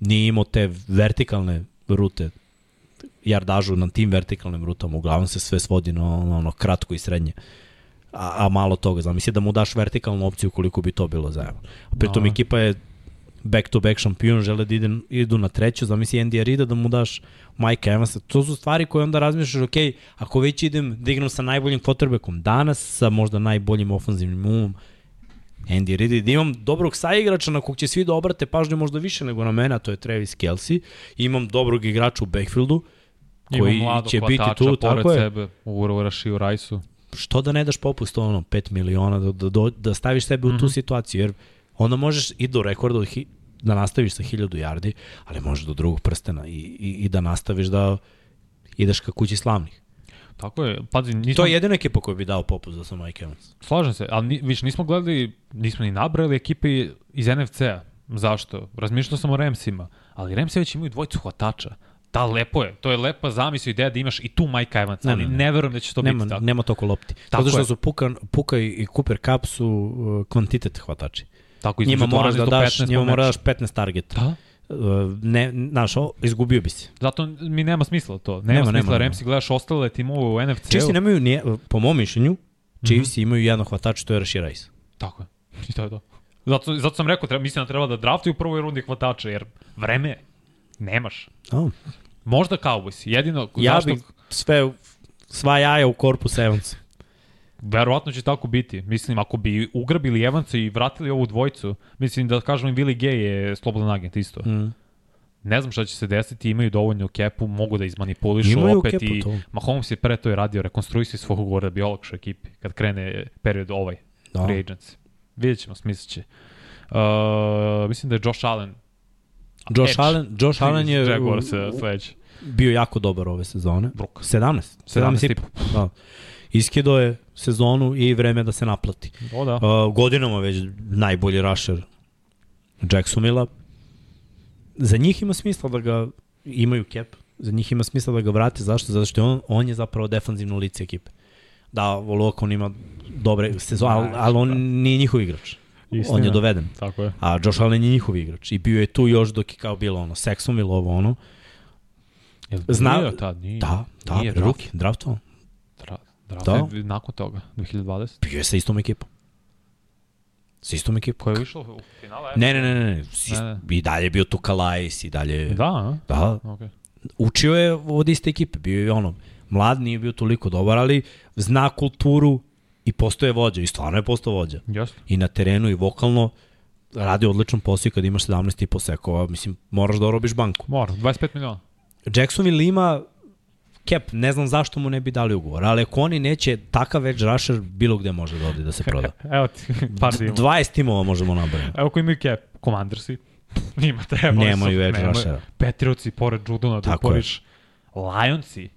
A: nije imao te vertikalne rute, jardažu na tim vertikalnim rutama, uglavnom se sve svodi na ono, ono kratko i srednje. A, a malo toga, zamisli da mu daš vertikalnu opciju koliko bi to bilo zajedno. A pritom
B: Da.
A: ekipa je back to back šampion, žele da ide, idu na treću, zamisli Andy Arida da mu daš Mike Evansa. To su stvari koje onda razmišljaš, ok, ako već idem da igram sa najboljim quarterbackom danas, sa možda najboljim ofanzivnim umom, Andy Reid, da imam dobrog saigrača na kog će svi da obrate pažnju možda više nego na mene, to je Travis Kelsey. Imam dobrog igrača u backfieldu, koji će biti tu, tako je.
B: sebe, u Rašiju Rajsu.
A: Što da ne daš popust ono 5 miliona, da, da, da, da staviš sebe u tu
B: Mhm.
A: situaciju, jer onda možeš i do rekorda da nastaviš sa 1000 yardi, ali možeš do drugog prstena i, i, i da nastaviš da ideš ka kući slavnih.
B: Tako je, pazi, nismo,
A: To je jedina ekipa koja bi dao popust da sam Mike Evans.
B: slažem se, ali ni, više nismo gledali, nismo ni nabrali ekipe iz NFC-a. Zašto? Razmišljao sam o Ramsima, ali Ramsi već imaju dvojicu hvatača. Da, lepo je. To je lepa zamisla ideja da imaš i tu Mike Evans, ali
A: ne,
B: ne,
A: ne.
B: ne verujem da će to
A: nema,
B: biti tako.
A: nema toliko lopti.
B: Tako
A: Zato što
B: je.
A: su Puka, Puka i Cooper Cup su uh, kvantitet hvatači.
B: Tako
A: Njima moraš
B: 12
A: da daš,
B: 15
A: njima moraš
B: meču.
A: daš 15 targeta.
B: Da,
A: ne, znaš, izgubio bi se.
B: zato mi nema smisla to. Nema,
A: Nema,
B: smisla,
A: nema,
B: Ramsi gledaš ostale timove u NFC-u.
A: Chiefs nemaju, nije, po mom mišljenju,
B: Mhm.
A: Chiefs imaju jednog hvatača, to je Rashi Rice.
B: Tako je. I to je to. Zato, zato sam rekao, treba, mislim da treba da draftuju u prvoj rundi hvatača, jer vreme nemaš.
A: Oh.
B: Možda Cowboys, jedino,
A: Ja
B: zašto,
A: bih sve, sva jaja u korpus Evans.
B: Verovatno će tako biti. Mislim, ako bi ugrabili Evansa i vratili ovu dvojicu, mislim da kažemo i Willie Gay je slobodan agent isto.
A: Mm.
B: Ne znam šta će se desiti, imaju dovoljno kepu, mogu da izmanipulišu
A: Imaju
B: opet
A: kepu
B: i
A: to.
B: Mahomes je pre to je radio, rekonstruisao svog ugovora da bi olakšao ekipi kad krene period ovaj,
A: Da.
B: free agency. Vidjet ćemo, smislit će. Uh, mislim da je Josh Allen.
A: Josh
B: Edge.
A: Allen, Josh Allen je
B: uh, sledeći.
A: bio jako dobar ove sezone.
B: Brook.
A: 17. 17 i po. Da. Iskido je sezonu i vreme da se naplati.
B: O da.
A: Uh, godinama već najbolji rusher Jacksonvilla. Za njih ima smisla da ga imaju cap, za njih ima smisla da ga vrate. Zašto? Zato što on, on je zapravo defanzivno lice ekipe. Da, Volok on ima dobre sezone, ali, ali on nije njihov igrač.
B: Istina.
A: On je doveden.
B: Tako je.
A: A Josh Allen je njihov igrač. I bio je tu još dok je kao bilo ono, Sexom ili ovo ono.
B: Jel
A: Zna-
B: bio tad? Nije.
A: Da, da,
B: Nije
A: bre, ruki, draftovan.
B: Dra, draft
A: Da.
B: je nakon toga, 2020.
A: Bio je sa istom ekipom. Sa istom ekipom.
B: Ko je išao u finale?
A: Ne, ne, ne, ne, ne. S ist-
B: Ne, ne.
A: I dalje je bio tu Kalajs i dalje...
B: Da, a?
A: Da,
B: Okay.
A: učio je od iste ekipe. Bio je ono, mlad, nije bio toliko dobar, ali zna kulturu i postoje vođa. I stvarno je postao vođa.
B: Jasno.
A: I na terenu i vokalno radi odličan posao i kad imaš 17,5 sekova, mislim, moraš da orobiš banku.
B: Mora, 25 miliona.
A: Jacksonville ima cap, ne znam zašto mu ne bi dali ugovor, ali ako oni neće, takav edge rusher bilo gde može da ode da se proda.
B: Evo ti, par timova.
A: 20 timova možemo nabrati.
B: Evo koji imaju cap, Commandersi. Njima treba.
A: Nemaju edge rushera.
B: Patriotsi, pored Judona,
A: je.
B: Duporiš. Lionsi,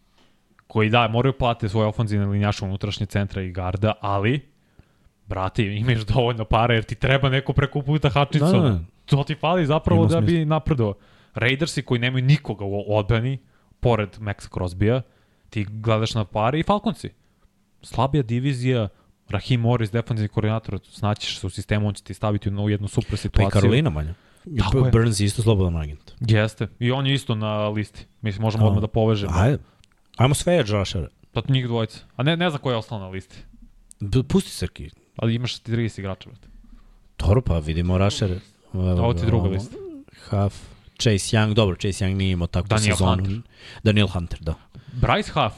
B: koji da, moraju plate svoje ofenzivne linjaše unutrašnje centra i garda, ali, brate, imaš dovoljno para jer ti treba neko preko puta Hutchinson.
A: Da, da.
B: To ti fali zapravo
A: Ima
B: da
A: smisla.
B: bi napredovao. Raidersi koji nemaju nikoga u odbrani, pored Maxa Crosbya, ti gledaš na pare i Falconsi. Slabija divizija, Rahim Morris, defensivni koordinator, snaćiš se u sistemu, on će ti staviti u jednu super
A: Pa i
B: situaciju.
A: Karolina manja.
B: Tako je.
A: Burns je isto slobodan agent.
B: Jeste. I on je isto na listi. Mislim, možemo
A: A.
B: odmah da povežemo.
A: Ajde. Ajmo sve edge rushere.
B: Pa njih dvojica. A ne, ne znam ko je ostao na listi.
A: B- Pusti Srki.
B: Ali imaš 30 igrača, brate.
A: Dobro, pa vidimo rushere. Evo
B: Ovo ti druga lista.
A: Huff. Chase Young, dobro, Chase Young nije imao takvu
B: Daniel
A: sezonu.
B: Hunter.
A: Daniel Hunter, da.
B: Bryce Huff.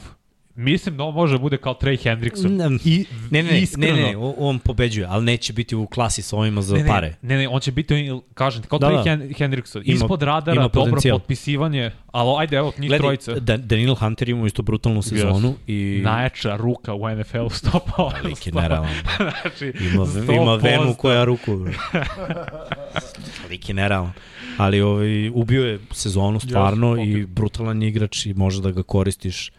B: Mislim da on može da bude kao Trey Hendrickson.
A: Ne,
B: I,
A: ne, ne, ne,
B: iskreno.
A: ne, ne, on pobeđuje, ali neće biti u klasi sa ovima za
B: ne, ne,
A: pare.
B: Ne, ne, on će biti, kažem, ti, kao
A: Da,
B: Trey
A: da.
B: Hen Hendrickson.
A: Ima-
B: Ispod radara,
A: ima
B: dobro
A: potencijal.
B: potpisivanje, ali ajde, evo, njih
A: Gledaj,
B: trojica.
A: da, Daniel Hunter ima isto brutalnu sezonu i...
B: Najjača ruka u NFL-u 100%.
A: Lik je nerealan.
B: znači,
A: Ima, ima
B: 100%.
A: venu koja ruku. je nerealan. Ali ovaj, ubio je sezonu stvarno
B: Yes,
A: i brutalan igrač i može da ga koristiš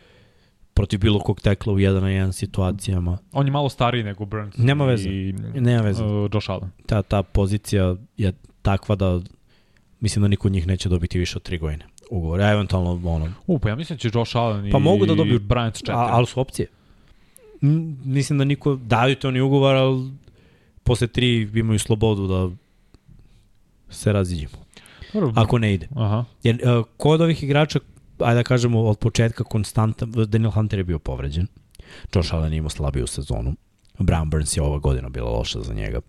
A: protiv bilo kog tekla u jedan na jedan situacijama.
B: On je malo stariji nego Burns.
A: Nema veze.
B: I,
A: Nema veze.
B: Uh, Josh Allen.
A: Ta, ta pozicija je takva da mislim da niko od njih neće dobiti više od tri godine ugovor. A eventualno ono,
B: U, pa ja mislim da će Josh Allen
A: Pa
B: i
A: mogu da dobiju-
B: Bryant 4.
A: a, ali su opcije. M, mislim da niko daju to ni ugovor, ali posle tri imaju slobodu da se raziđemo. Ako ne ide.
B: Aha.
A: Jer uh, ko od ovih igrača, ajde da kažemo od početka konstantan, Daniel Hunter je bio povređen. Josh Allen je imao slabiju sezonu. Brian Burns je ova godina bila loša za njega.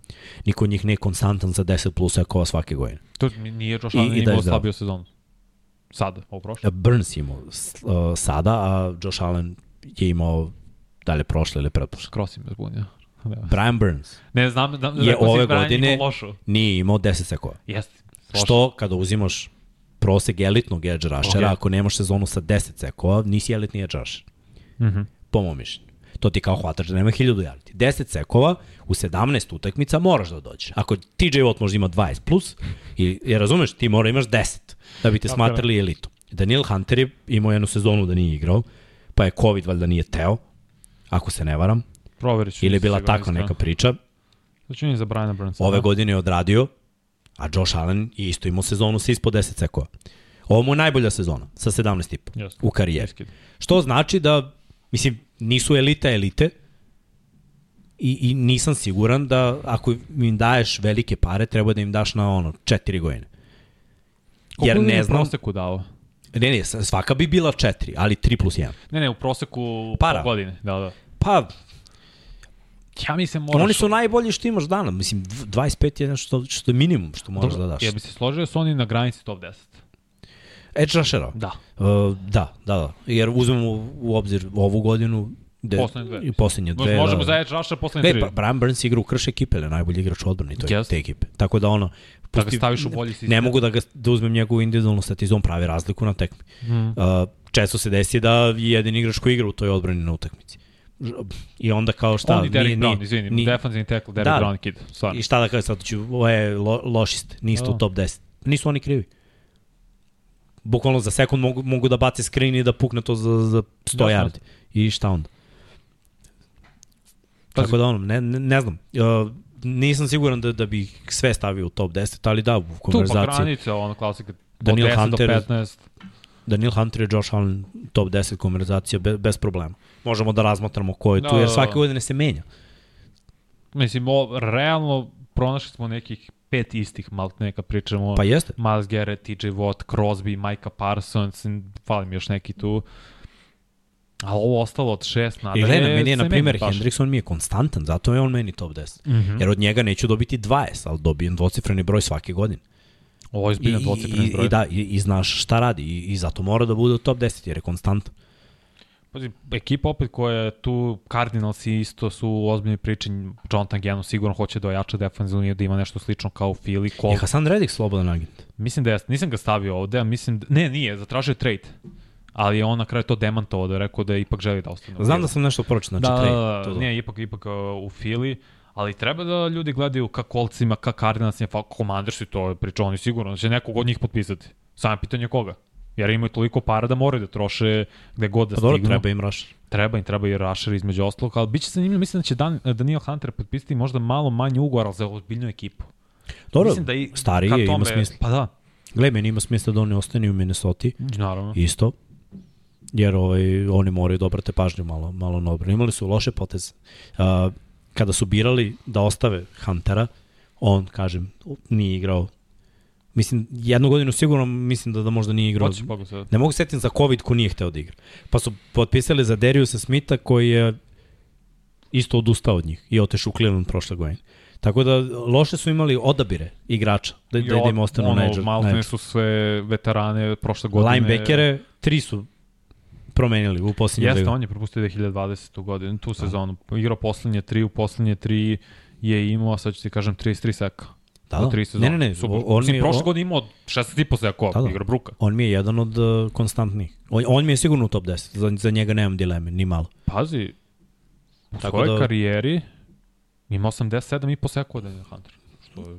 A: Niko od njih nije konstantan za 10 plus ekova svake godine.
B: To nije Josh Allen
A: i da
B: imao
A: zdrav.
B: slabiju sezonu. Sada, ovo prošlo.
A: Uh, Burns je imao uh, sada, a Josh Allen je imao da li je prošle ili pretprošle.
B: Skroz im me zbunio. Da.
A: Brian Burns
B: Ne znam, da, da
A: Je ove godine- nije imao 10 sekova.
B: Jeste.
A: Što kada uzimaš prosek elitnog edge rushera,
B: Ok.
A: ako nemaš sezonu sa 10 sekova, nisi elitni edge rusher.
B: Mhm.
A: po mom mišljenju. To ti kao hvatač da nema 1000 yardi. 10 sekova u 17 utakmica moraš da dođeš. Ako TJ Watt možda ima 20 plus, i, jer razumeš, ti mora imaš 10 da bi te
B: Tako
A: smatrali elitu. Daniel Hunter je imao jednu sezonu da nije igrao, pa je COVID valjda nije teo, ako se ne varam,
B: Proverit ću.
A: ili je bila takva neka priča.
B: Znači nije za Briana Burnsa.
A: Ove
B: da?
A: godine je odradio, a Josh Allen je isto imao sezonu sa ispod 10 sekova. Ovo mu je najbolja sezona, sa 17,5
B: Jeste.
A: u karijeri.
B: Iskid.
A: Što znači da, mislim, nisu elita elite i, i nisam siguran da ako im daješ velike pare, treba da im daš na ono, četiri godine.
B: Koliko
A: Jer ne znam,
B: proseku dao?
A: ne, ne, svaka bi bila četiri, ali 3 plus 1.
B: Ne, ne, u proseku
A: Para.
B: godine. Da, da.
A: Pa,
B: Ja mislim moraš...
A: oni su najbolji što imaš dana. Mislim, dv- 25 je nešto što je minimum što moraš
B: Dobro,
A: da daš.
B: Ja bi se složio da su oni na granici top 10.
A: Edge rushera?
B: Da.
A: Uh, da, da, da. Jer uzmemo u, obzir ovu godinu, de,
B: Poslednje dve.
A: i poslednje dve.
B: Možemo
A: da.
B: za Edge Rusher poslednje tri.
A: pa, Brian Burns igra u krš ekipe, ali je najbolji igrač u odbrani to je
B: Jeste.
A: te ekipe. Tako da ono,
B: Da ga
A: pusti-
B: staviš u bolji sistem.
A: Ne mogu da, ga, da uzmem njegovu individualnu statizu, on pravi razliku na tekmi.
B: Mm.
A: Uh, često se desi da je jedini igrač koji igra u toj odbrani na utakmici. I onda kao šta...
B: On i Derek
A: nije-
B: Brown, izvini,
A: nije-
B: defensivni tackle, Derek
A: Da.
B: Brown kid, stvarno.
A: I šta da kažem sad ću, ovo je lo, lošist, niste
B: Da.
A: u top 10. Nisu oni krivi. Bukvalno za sekund mogu, mogu da bace screen i da pukne to za, za 100
B: Da,
A: yardi. I šta onda?
B: Pazi.
A: Tako da ono, ne, ne, ne znam. Uh, nisam siguran da, da bih sve stavio u top 10, ali da, u
B: Tu pa
A: konverzaciji.
B: granica, ono klasika, od
A: Daniel
B: 10
A: Hunter-
B: do 15.
A: Daniel Hunter i Josh Allen top 10 konverzacija bez, bez problema. Možemo da razmatramo ko je tu,
B: Da,
A: jer
B: da,
A: svake
B: da.
A: godine se menja.
B: Mislim, o, realno pronašli smo nekih pet istih, malo neka pričamo.
A: Pa jeste.
B: Miles Garrett, TJ Watt, Crosby, Micah Parsons, fali mi još neki tu. A ovo ostalo od šest
A: I
B: nadalje.
A: gledaj, meni je, na primjer. Hendrickson mi je konstantan, zato je on meni top 10.
B: Mhm.
A: Jer od njega neću dobiti 20, ali dobijem dvocifreni broj svake godine.
B: Ovo je zbiljno dvocifreni
A: i,
B: broj.
A: i, da, i, i znaš šta radi i, i zato mora da bude u top 10 jer je konstantan.
B: Pazi, ekipa opet koja je tu, Cardinals isto su u ozbiljnoj priči, John Tangenu sigurno hoće da ojača defensivnu liniju, da ima nešto slično kao u Philly.
A: Je
B: Col...
A: Hasan Reddick slobodan agent?
B: Mislim da je, nisam ga stavio ovde, a mislim da, ne, nije, zatražio je trade. Ali je on na kraju to demantovao da je rekao da ipak želi da ostane.
A: Znam da sam nešto pročitao, znači
B: da,
A: trade.
B: da,
A: to,
B: da,
A: to.
B: nije, ipak, ipak uh, u Philly, ali treba da ljudi gledaju ka Coltsima, ka Cardinalsima, pa Commandersi, to je priča, oni sigurno da će nekog od njih potpisati. Samo je pitanje koga. Jer imaju toliko para da moraju da troše gde god da
A: Pa
B: stignu.
A: treba im Rusher.
B: Treba im, treba i Rusher između ostalog, ali bit će zanimljivo, mislim da će Dan, Daniel Hunter potpisati možda malo manji ugovor, ali za ozbiljnu ekipu.
A: Dobro,
B: mislim da i
A: stariji je, ima
B: tome-
A: smisla.
B: Pa da,
A: Gle, meni ima smisla da oni ostane u Minnesota
B: naravno.
A: isto, jer ovaj, oni moraju da obrate pažnju malo, malo na obranu. Imali su loše poteze. Uh, kada su birali da ostave Huntera, on, kažem, nije igrao Mislim, jednu godinu sigurno mislim da, da možda nije igrao.
B: Hoće sad.
A: Ne mogu se setiti za COVID ko nije hteo da igra. Pa su potpisali za Dariusa Smitha koji je isto odustao od njih i otešao u Cleveland prošle godine. Tako da loše su imali odabire igrača da, da, da im ostanu
B: ono,
A: edge.
B: su sve veterane prošle godine.
A: Linebackere, tri su promenili u posljednjem
B: Jeste,
A: ligu.
B: on je propustio 2020. godinu, tu sezonu. Igrao poslednje tri, u poslednje tri je imao, sad ću ti kažem, 33 seka.
A: Da, da.
B: tri sezone.
A: Ne, ne, ne,
B: Super.
A: on
B: Mislim,
A: mi je-
B: prošle
A: on-
B: godine imao 16,5 sekova,
A: Da, da.
B: igra Bruka.
A: On mi je jedan od uh, konstantnih. On, on mi je sigurno u top 10. Za, za njega nemam dileme, ni malo.
B: Pazi, u
A: Tako
B: svojoj
A: da-
B: karijeri ima 87,5 sekova Daniel Hunter. Što je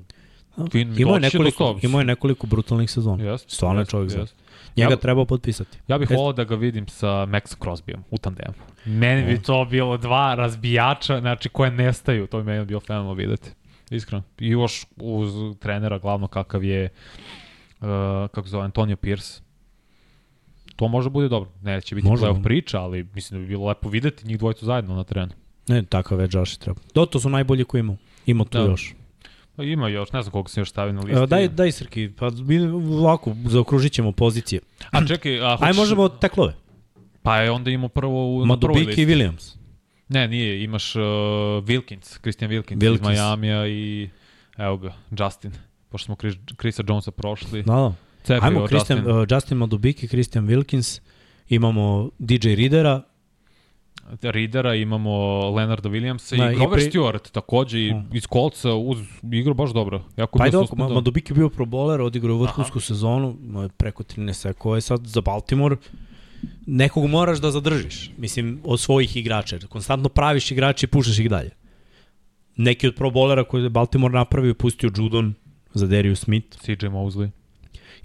B: fin,
A: Imao je, nekoliko,
B: 100.
A: imao je nekoliko brutalnih sezona.
B: Jeste,
A: Stvarno je
B: jeste,
A: čovjek za. Njega
B: Ja-
A: treba potpisati.
B: Ja bih volao da ga vidim sa Max Crosbyom u tandemu. Meni bi to bilo dva razbijača, znači koje nestaju, to bi meni bilo fenomenalno videti. Iskreno. I još uz trenera glavno kakav je uh, kako zove Antonio Pierce. To može bude dobro. Neće biti playoff priča, ali mislim da bi bilo lepo videti njih dvojicu zajedno na terenu.
A: Ne, takav je Josh treba. Do, to su najbolji koji imao. Ima tu
B: Da.
A: još.
B: Pa Ima još, ne znam koliko sam još stavio na listi.
A: E, daj, daj Srki, pa mi ovako zaokružit ćemo pozicije.
B: A čekaj, a
A: Aj
B: hoćeš-
A: možemo od teklove.
B: Pa je onda imao prvo u, na prvoj
A: Madubiki i
B: listi.
A: Williams.
B: Ne, nije, imaš uh, Wilkins, Christian Wilkins,
A: Wilkins.
B: iz Majamija i evo ga, Justin. Pošto smo Chris, Chrisa Jonesa prošli.
A: Da, da.
B: Cepio
A: Ajmo, Christian,
B: Justin.
A: uh, Justin Madubiki, Christian Wilkins, imamo DJ Ridera,
B: Ridera, imamo Leonarda Williamsa
A: Da,
B: i
A: i
B: Grover
A: pri-
B: Stewart takođe i
A: Hmm.
B: iz kolca uz igru baš dobro. Jako
A: Pa ajde oko,
B: suspendovan.
A: Madubiki je bio pro bowler, odigrao vrhunsku sezonu, je preko 13 sekova, je sad za Baltimore nekog moraš da zadržiš, mislim, od svojih igrača. Konstantno praviš igrače i pušaš ih dalje. Neki od pro bowlera koje je Baltimore napravio, je pustio Judon za Darius Smith
B: CJ Mosley.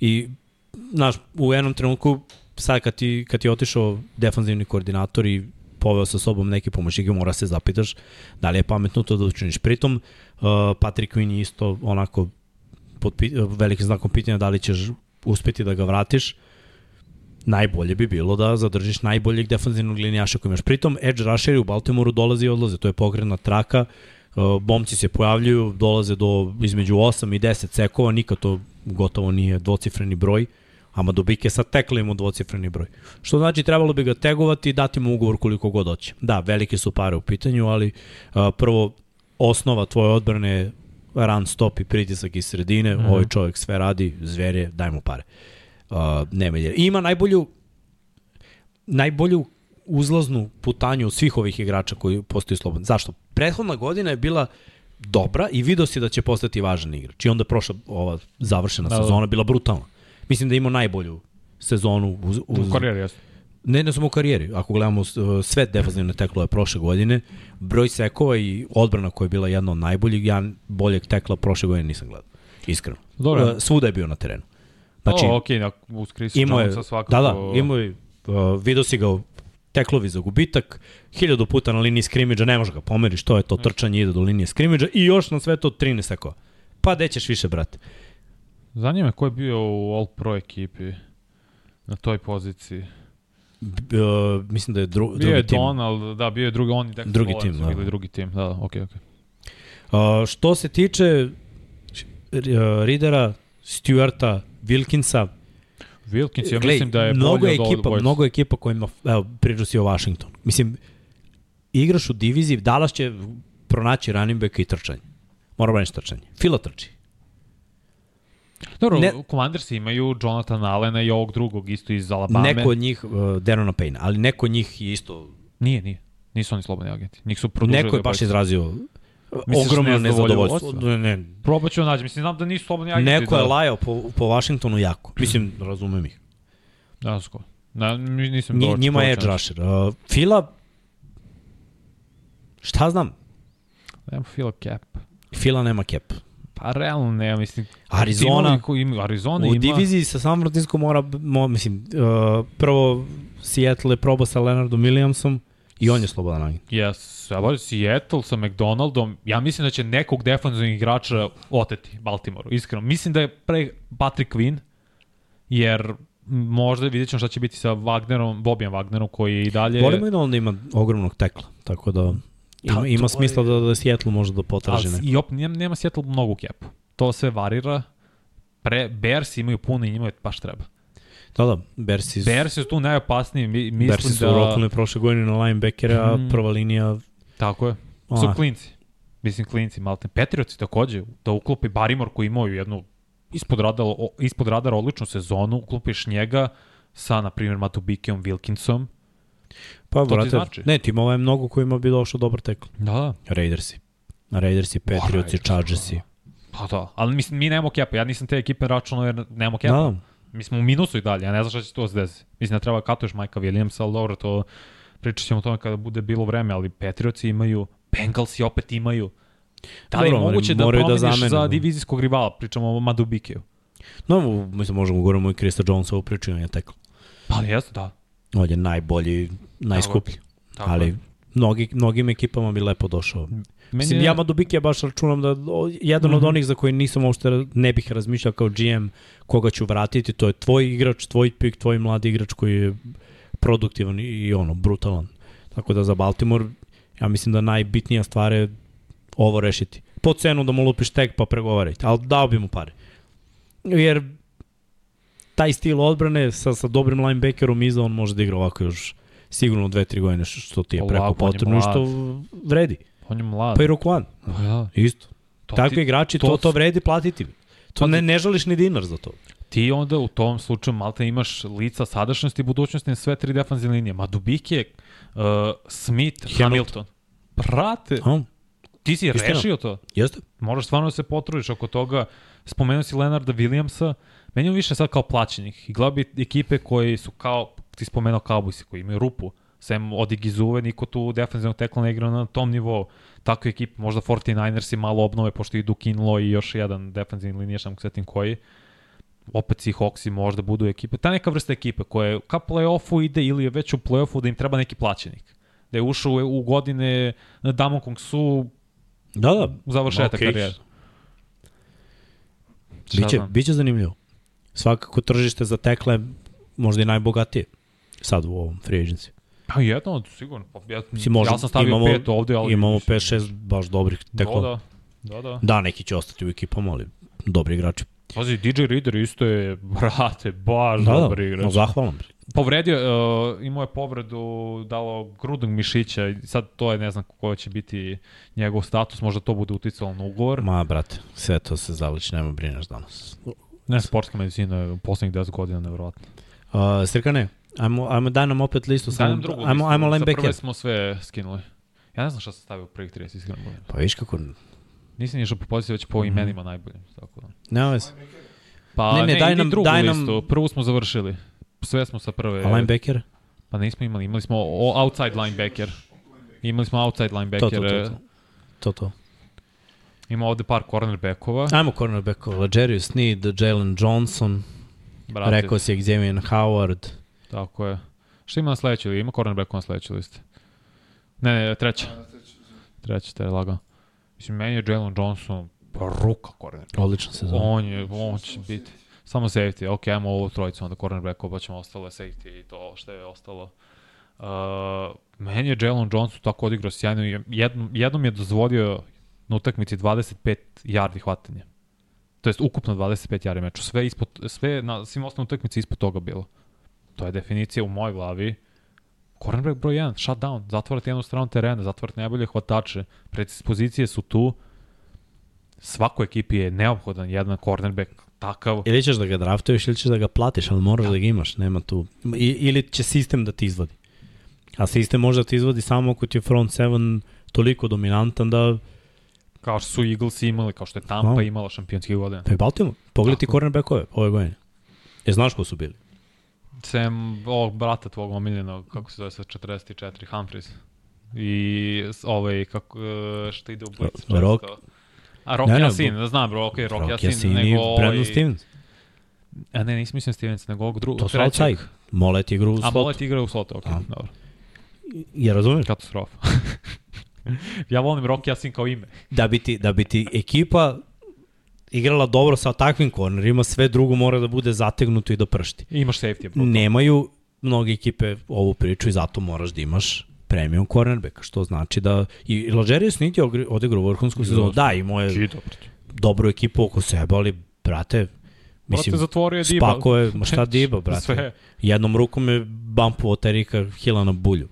A: i, znaš, u jednom trenutku, sad kad ti, kad ti je otišao defanzivni koordinator i poveo sa sobom neke pomoćnike, mora se zapitaš da li je pametno to da učiniš. Pritom, uh, Patrick Quinn je isto onako pod velikim znakom pitanja da li ćeš uspeti da ga vratiš. Najbolje bi bilo da zadržiš najboljeg defanzivnog linijaša koji imaš. Pritom, edge rusheri u Baltimoru dolaze i odlaze. To je pokretna traka. Uh, bomci se pojavljuju, dolaze do između 8 i 10 sekova, nikad to gotovo nije dvocifreni broj, a Madubike sad tekli mu dvocifreni broj. Što znači trebalo bi ga tegovati i dati mu ugovor koliko god hoće. Da, velike su pare u pitanju, ali uh, prvo osnova tvoje odbrane je run stop i pritisak iz sredine, mm ovaj čovjek sve radi, zver je, daj mu pare. Nema je. Ima najbolju najbolju uzlaznu putanju od svih ovih igrača koji postaju slobodni. Zašto? Prethodna godina je bila dobra i video si da će postati važan igrač. I onda je prošla ova završena
B: da.
A: sezona bila brutalna. Mislim da je imao najbolju sezonu uz, uz
B: U karijeri, jesu.
A: Ne, ne samo u karijeri. Ako gledamo sve defanzivne teklove prošle godine, broj sekova i odbrana koja je bila jedna od najboljih, ja boljeg tekla prošle godine nisam gledao. Iskreno.
B: Dobro.
A: Uh, svuda je bio na terenu.
B: Znači, o, okej, okay, uz Chris
A: imao je,
B: svakako...
A: da, da, imao je, uh, vidio si ga teklovi za gubitak, hiljadu puta na liniji skrimidža, ne može ga pomeriš, to je to trčanje, ide do linije skrimidža i još na sve to 13 sekova. Pa gde ćeš više, brate?
B: Zanima me ko je bio u All Pro ekipi na toj poziciji.
A: B, uh, mislim da je dru,
B: Bio
A: drugi
B: je
A: tim.
B: Donald, da, bio je drugi, on i Dexter
A: Drugi tim, da.
B: bili drugi tim, da, da, okej, okej.
A: Uh, što se tiče uh, Ridera, Stewarta, Wilkinsa,
B: Wilkins, ja
A: Glej,
B: mislim da je
A: mnogo
B: bolji
A: je
B: od
A: ekipa,
B: ovog
A: mnogo je ekipa kojima, evo, pričao si o Washington. Mislim, igraš u diviziji, Dallas će pronaći running backa i trčanje. Mora braniš trčanje. Fila trči.
B: Dobro,
A: Ne-.
B: Commandersi imaju Jonathan Allena i ovog drugog isto iz Alabama.
A: Neko od njih, uh, Derona Payne, ali neko od njih je isto...
B: Nije, nije. Nisu oni slobodni agenti. Njih su produžili.
A: Neko je baš izrazio
B: Misliš
A: ogromno
B: nezadovoljstvo?
A: Ne, ne.
B: Probat ću naći. Mislim, znam da nisu slobodni agenti.
A: Neko je
B: da,
A: lajao po, po Washingtonu jako. Mislim, razumem ih.
B: Da, sko. Da, mi- nisam
A: Nji,
B: dovoljno
A: njima je edge rusher. Uh, Fila, šta znam,
B: Nema feel cap.
A: Fila nema cap.
B: Pa realno nema, mislim.
A: Arizona-
B: koji ima, Arizona
A: U
B: ima...
A: diviziji sa San Francisco mora, mo, mislim, uh, prvo Seattle je probao sa Leonardom Williamsom i on je slobodan agent.
B: Yes, evo Seattle sa McDonaldom, ja mislim da će nekog defanzivnog igrača oteti Baltimoru, iskreno. Mislim da je pre Patrick Quinn, jer možda vidjet ćemo šta će biti sa Wagnerom, Bobijem Wagnerom, koji i dalje...
A: Volimo i da onda ima ogromnog tekla, tako da ima,
B: Da,
A: ima smisla da, da Seattle može da potraži neko.
B: I op, nema, nema Seattle mnogo kepu. To sve varira. Pre, Bears imaju puno i njima je baš treba.
A: Da, da, Bersi,
B: Bears su tu najopasniji, mi, mislim
A: Bersi su
B: da...
A: roknuli prošle godine na linebackera, a
B: Mhm.
A: prva linija...
B: Tako je.
A: A.
B: Su klinci. Mislim, klinci, malte. Petrioci takođe, da uklopi Barimor koji imaju jednu ispod radara, ispod radara odličnu sezonu, uklopiš njega sa, na primjer, Matubikeom Wilkinsom.
A: Pa,
B: ti
A: brate,
B: znači?
A: ne, timova je mnogo kojima bi došao dobar tekl.
B: Da, da.
A: Raidersi. Raidersi, Patriotsi,
B: Raidersi,
A: Chargersi.
B: Pa da. Ali mislim, mi nemamo kepa. Ja nisam te ekipe računao jer nemamo
A: Da,
B: kepa.
A: da.
B: Mi smo u minusu i dalje, ja ne znam šta će to se. Mislim da treba katuješ Majka Williamsa, ali dobro, to pričat ćemo o tome kada bude bilo vreme, ali Patriotsi imaju, Bengalsi opet imaju. Da li
A: Dobro,
B: moguće da
A: da
B: promeniš
A: zamene,
B: za
A: da.
B: divizijskog rivala? Pričamo o Madubikeu.
A: No, mislim, možemo govorimo i Krista Jonesa u priču, on je tekl.
B: Pa ali jeste, da.
A: On je najbolji, najskuplji.
B: Tako
A: ali mnogi, mnogim ekipama bi lepo došao.
B: Meni
A: Mislim,
B: je-
A: ja Madubike ja baš računam da jedan od
B: Mhm.
A: onih za koji nisam uopšte ne bih razmišljao kao GM koga ću vratiti, to je tvoj igrač, tvoj pik, tvoj mladi igrač koji je produktivan i, ono, brutalan. Tako da za Baltimore, ja mislim da najbitnija stvar je ovo rešiti. Po cenu da mu lupiš tek pa pregovarajte, ali dao bi mu pare. Jer taj stil odbrane sa, sa dobrim linebackerom iza, on može da igra ovako još sigurno dve, tri godine što, ti je preko
B: Polako, je
A: potrebno i što vredi.
B: On je mlad.
A: Pa i Rokuan,
B: Pa da.
A: isto.
B: To
A: Takvi
B: ti-
A: igrači,
B: to
A: to, to vredi platiti. To
B: Pa
A: ne, ne žališ ni dinar za to.
B: Ti onda u tom slučaju malte imaš lica sadašnjosti i budućnosti na sve tri defanzivne linije. Madubike, uh, Smith,
A: Hamilton.
B: Hamilton. Brate,
A: A,
B: ti si
A: Istina.
B: rešio to.
A: jeste?
B: Moraš stvarno da se potrudiš oko toga. Spomenuo si Leonarda Williamsa. Meni je više sad kao plaćenih. I gledao bi ekipe koji su kao, ti spomenuo Cowboysi, koji imaju rupu. Sem od Igizuve, niko tu defensivnog tekla ne igra na tom nivou. Takve ekipe, možda 49ersi malo obnove, pošto idu Kinlo i još jedan defensivni linijaš, sam setim koji. Opet Seahawksi možda budu ekipe. Ta neka vrsta ekipe koja je ka play-offu ide ili je već u play-offu da im treba neki plaćenik. Da je ušao u, godine na Damon Kong Su
A: Da, da.
B: u završetak
A: Okej.
B: karijere. Šta
A: Biće, biće zanimljivo. Svakako tržište za tekle možda i najbogatije sad u ovom free agency.
B: Pa jedno od sigurno. Pa ja,
A: Mislim, možda,
B: ja sam stavio
A: imamo,
B: pet ovde, ali...
A: Imamo
B: mislim,
A: 5-6 baš dobrih
B: Da,
A: tekla.
B: da. Da, da.
A: Da, neki će ostati u ekipama, ali dobri igrači.
B: Pazi, DJ Reader isto je, brate, baš
A: Da,
B: dobar
A: da,
B: igrač.
A: no, zahvalan.
B: Povredio, uh, imao je povredu, dalo grudnog mišića i sad to je, ne znam ko će biti njegov status, možda to bude uticalo na ugovor.
A: Ma, brate, sve to se zavliči, nema brineš danas.
B: Ne, sportska medicina je u poslednjih 10 godina nevjerojatno.
A: Uh, Srkane, ajmo, ajmo daj nam opet listu.
B: Daj nam drugu
A: ajmo,
B: listu,
A: ajmo
B: sa
A: linebacker.
B: prve smo sve skinuli. Ja ne znam šta sam stavio u prvih 30 iskreno. budem.
A: Pa viš kako,
B: Nisam išao po poziciji, već po imenima najboljim. Tako da.
A: nema veze.
B: Pa
A: Ne,
B: ne,
A: ne,
B: ne,
A: daj nam-
B: drugu
A: daj nam-
B: listu. Prvu smo završili. Sve smo sa prve.
A: A linebacker?
B: Pa nismo imali, imali smo o, outside linebacker. Imali smo outside
A: To,
B: linebacker.
A: to, to,
B: e,
A: to. To, to.
B: Ima ovde par cornerbackova.
A: Ajmo cornerbackova. Jarius Sneed, Jalen Johnson,
B: Brate,
A: rekao si Xavier Howard.
B: Tako je. Šta ima na sledećoj? Ima cornerback na sledećoj listi? Ne, ne, treća. Treća, te je lagao. Mislim, meni je Jalen Johnson pa ruka cornerback.
A: Odlična sezona.
B: On je, on će biti. Samo safety. Ok, ajmo ovu trojicu, onda cornerback, pa ćemo ostale safety i to što je ostalo. Uh, meni je Jalen Johnson tako odigrao sjajno. Jednom, jednom je dozvolio na utakmici 25 yardi hvatanja. To jest ukupno 25 yardi meču. Sve, ispod, sve na svim ostalim utakmici ispod toga bilo. To je definicija u mojoj glavi. Cornerback broj 1, shutdown, zatvorite jednu stranu terena, zatvorite najbolje hvatače, predispozicije su tu, svakoj ekipi je neophodan jedan cornerback takav.
A: Ili ćeš da ga draftuješ ili ćeš da ga platiš, ali moraš da ga imaš, nema tu. I, ili će sistem da ti izvodi. A sistem može da ti izvodi samo ako ti je front seven toliko dominantan da
B: Kao što su Eagles imali, kao što je Tampa
A: No.
B: imala šampionskih godina.
A: Pa i Baltimore. Pogledaj ti cornerbackove ove godine. Je znaš ko su bili?
B: Sem ovog brata tvog omiljenog, kako se zove sa 44, Humphries. I ovaj, kako, e, što ide u Blitz.
A: Rock.
B: A Rock
A: Ne, ne,
B: znam bro, okej, Rock,
A: Rock
B: Yasin
A: i
B: nego ovaj...
A: Brandon Stevens.
B: A ne, nisam mislim Stevens, nego ovog drugog.
A: To su outside. Molet igra u
B: A
A: slotu.
B: Molet igra u slotu, okej,
A: A.
B: dobro.
A: Ja razumeš?
B: Katastrofa. ja volim Rock Yasin kao ime.
A: Da bi ti, da bi ti ekipa igrala dobro sa takvim kornerima, sve drugo mora da bude zategnuto i da pršti.
B: I imaš safety. bro.
A: Nemaju mnoge ekipe ovu priču i zato moraš da imaš premium cornerbacka, što znači da i Smith je ogri- odigrao vrhunsku sezonu. Da, imao je
B: Čito.
A: dobru ekipu oko sebe, ali brate, mislim,
B: Brate, zatvorio je Diba.
A: spako je, ma šta Diba, brate.
B: Sve.
A: Jednom rukom je bumpovao Terika Hila na bulju.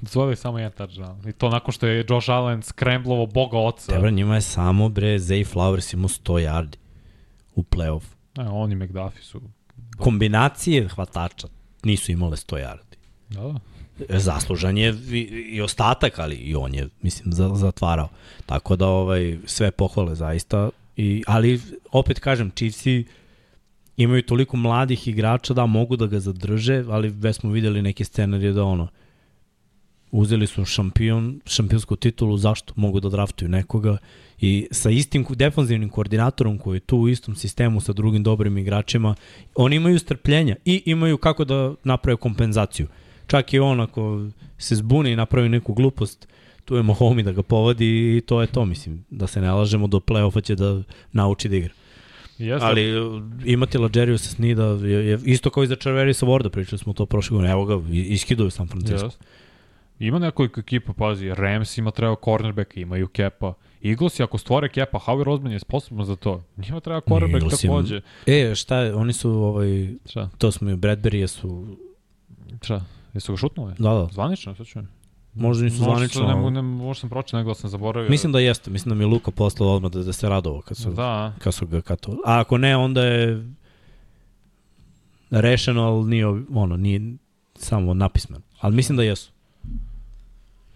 B: Dozvolio je samo jedan touchdown. I to nakon što je Josh Allen skremblovo boga oca.
A: Dobro, njima je samo, bre, Zay Flowers imao 100 yardi u playoff.
B: E, oni McDuffie su...
A: Kombinacije hvatača nisu imale 100 yardi.
B: Da, da.
A: zaslužan je i, i ostatak, ali i on je, mislim, za, zatvarao. Tako da ovaj sve pohvale zaista. I, ali, opet kažem, Chiefsi imaju toliko mladih igrača da mogu da ga zadrže, ali već smo videli neke scenarije da ono, uzeli su šampion, šampionsku titulu, zašto? Mogu da draftuju nekoga i sa istim defanzivnim koordinatorom koji je tu u istom sistemu sa drugim dobrim igračima, oni imaju strpljenja i imaju kako da naprave kompenzaciju. Čak i on ako se zbuni i napravi neku glupost, tu je Mahomi da ga povodi i to je to, mislim, da se ne lažemo do play-offa će da nauči da igra.
B: Jeste,
A: Ali imati Lađeriusa Snida je, je isto kao i za Charverisa Warda, pričali smo to prošle godine, evo ga, iskiduju San Francisco.
B: Jeste. Ima nekoliko ekipa, pazi, Rams ima treba cornerback, imaju kepa. Eagles, ako stvore kepa, Howie Roseman je sposoban za to. Njima treba cornerback
A: Eagles
B: takođe.
A: E, šta oni su, ovaj,
B: Šta?
A: to smo i Bradbury su,
B: Šta? Jesu ga šutnuli?
A: da, da,
B: Zvanično, sad čujem.
A: možda nisu
B: Možda
A: zvanično.
B: sam- Ne, ne, možda sam pročio, nego sam zaboravio.
A: Mislim da jeste, mislim da mi je Luka poslao odmah da, da se radovao kad su,
B: Da,
A: kad su ga kato. A ako ne, onda je rešeno, ali nije, ono, nije samo napismeno. Ali mislim da jesu.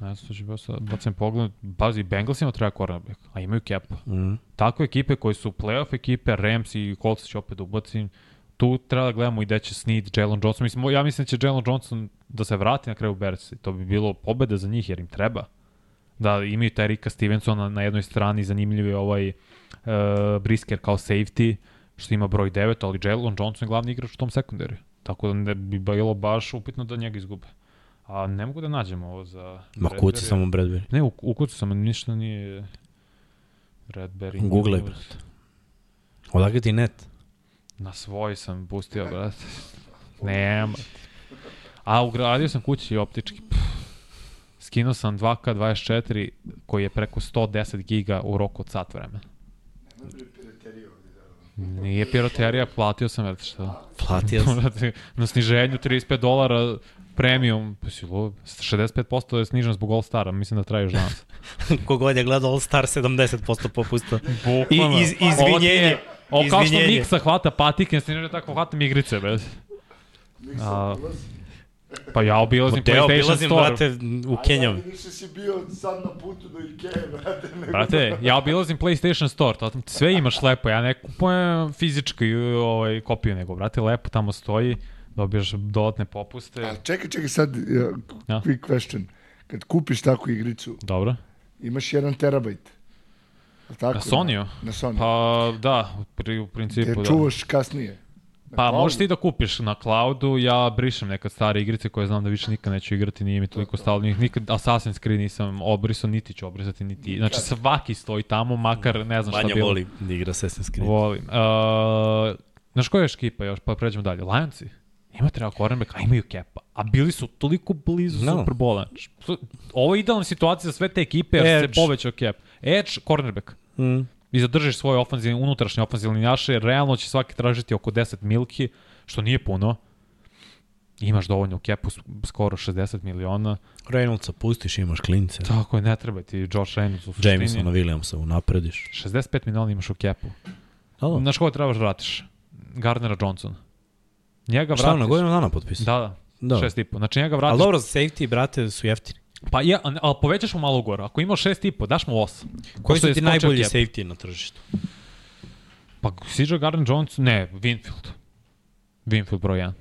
B: Ne znam što baš sad bacim pogled. Bazi, Bengalsima treba cornerback, a imaju kepa.
A: Mm.
B: Takve ekipe koji su playoff ekipe, Rams i Colts će opet da ubacim, tu treba da gledamo i gde će Snead, Jalen Johnson. Mislim, ja mislim da će Jalen Johnson da se vrati na kraju Bears. To bi bilo pobeda za njih jer im treba. Da imaju taj Rika Stevensona na jednoj strani, zanimljiv je ovaj uh, Brisker kao safety, što ima broj 9, ali Jalen Johnson je glavni igrač u tom sekundariju. Tako da ne bi bilo baš upitno da njega izgube. A ne mogu da nađemo ovo za...
A: Ma kuci samo Bradbury.
B: Ne, u, u kucu sam, ništa nije... Bradbury.
A: Googlej,
B: News.
A: brate. Odakle ti net?
B: Na svoj sam pustio, brate. Nema. A ugradio sam kući optički. Pff. Skinuo sam 2K24 koji je preko 110 giga u roku od sat vremena. Nije piraterija, platio sam, vrati šta.
A: Platio sam.
B: Na sniženju 35 dolara premium, pa si lud. 65% je snižen zbog All Stara, mislim da traje još danas.
A: Kogod je gledao All Star 70% popusta.
B: Bukvalno.
A: I iz- izvinjenje.
B: je- Ovo kao što. Miksa hvata patike, snižen tako hvatam igrice, bez. A, pa ja obilazim
A: Teo,
B: PlayStation Store.
A: brate, u Kenjama.
C: Ali više si bio sad na putu do Ikea, brate. Nego...
B: Brate, ja obilazim PlayStation Store, to, sve imaš lepo, ja ne kupujem fizički ovaj, kopiju, nego, brate, lepo tamo stoji, Dobiješ dodatne popuste.
C: A čekaj, čekaj sad, uh,
B: Ja.
C: quick question. Kad kupiš takvu igricu,
B: Dobro.
C: imaš jedan terabajt. Jel Tako,
B: Na Sonyu?
C: Na Sony.
B: Pa da, pri, u principu
C: Jer
B: da.
C: čuvaš kasnije. Na
B: Pa
C: cloudu.
B: možeš ti da kupiš na cloudu, ja brišem nekad stare igrice koje znam da više nikad neću igrati, nije mi toliko stalo, nik- nikad Assassin's Creed nisam obrisao, niti ću obrisati, niti, znači svaki stoji tamo, makar ne znam šta
A: Manja
B: bilo.
A: voli da igra Assassin's Creed.
B: Volim. Uh, znaš koja je škipa još, pa pređemo dalje. Lionsi. Ima treba cornerback, a imaju kepa. A bili su toliko blizu
A: No.
B: Superbola. Su- Ovo je idealna situacija za sve te ekipe, jer
A: Edge.
B: se povećao kep. Edge, cornerback.
A: Mm.
B: I zadržiš svoje ofenzivne, unutrašnje ofenzivne linaše, realno će svaki tražiti oko 10 milki, što nije puno. Imaš dovoljno u kepu, skoro 60 miliona.
A: Reynoldsa pustiš, imaš klince.
B: Tako je, ne treba ti Josh Reynolds u suštini.
A: Jamesona Williamsa unaprediš.
B: 65 miliona imaš u kepu.
A: Da.
B: Znaš koga trebaš da vratiš? Gardnera Johnson. Njega
A: Šta, na
B: vratiš.
A: godinu dana potpisao?
B: Da, da.
A: Da.
B: Šest i po. Znači njega vratiš.
A: Ali dobro, za safety, brate, su jeftini.
B: Pa ja, ali povećaš mu malo gore. Ako imaš šest i po, daš mu osam.
A: Koji su ti najbolji
B: cap.
A: safety na tržištu?
B: Pa CJ Gardner Johnson, ne, Winfield. Winfield broj 1.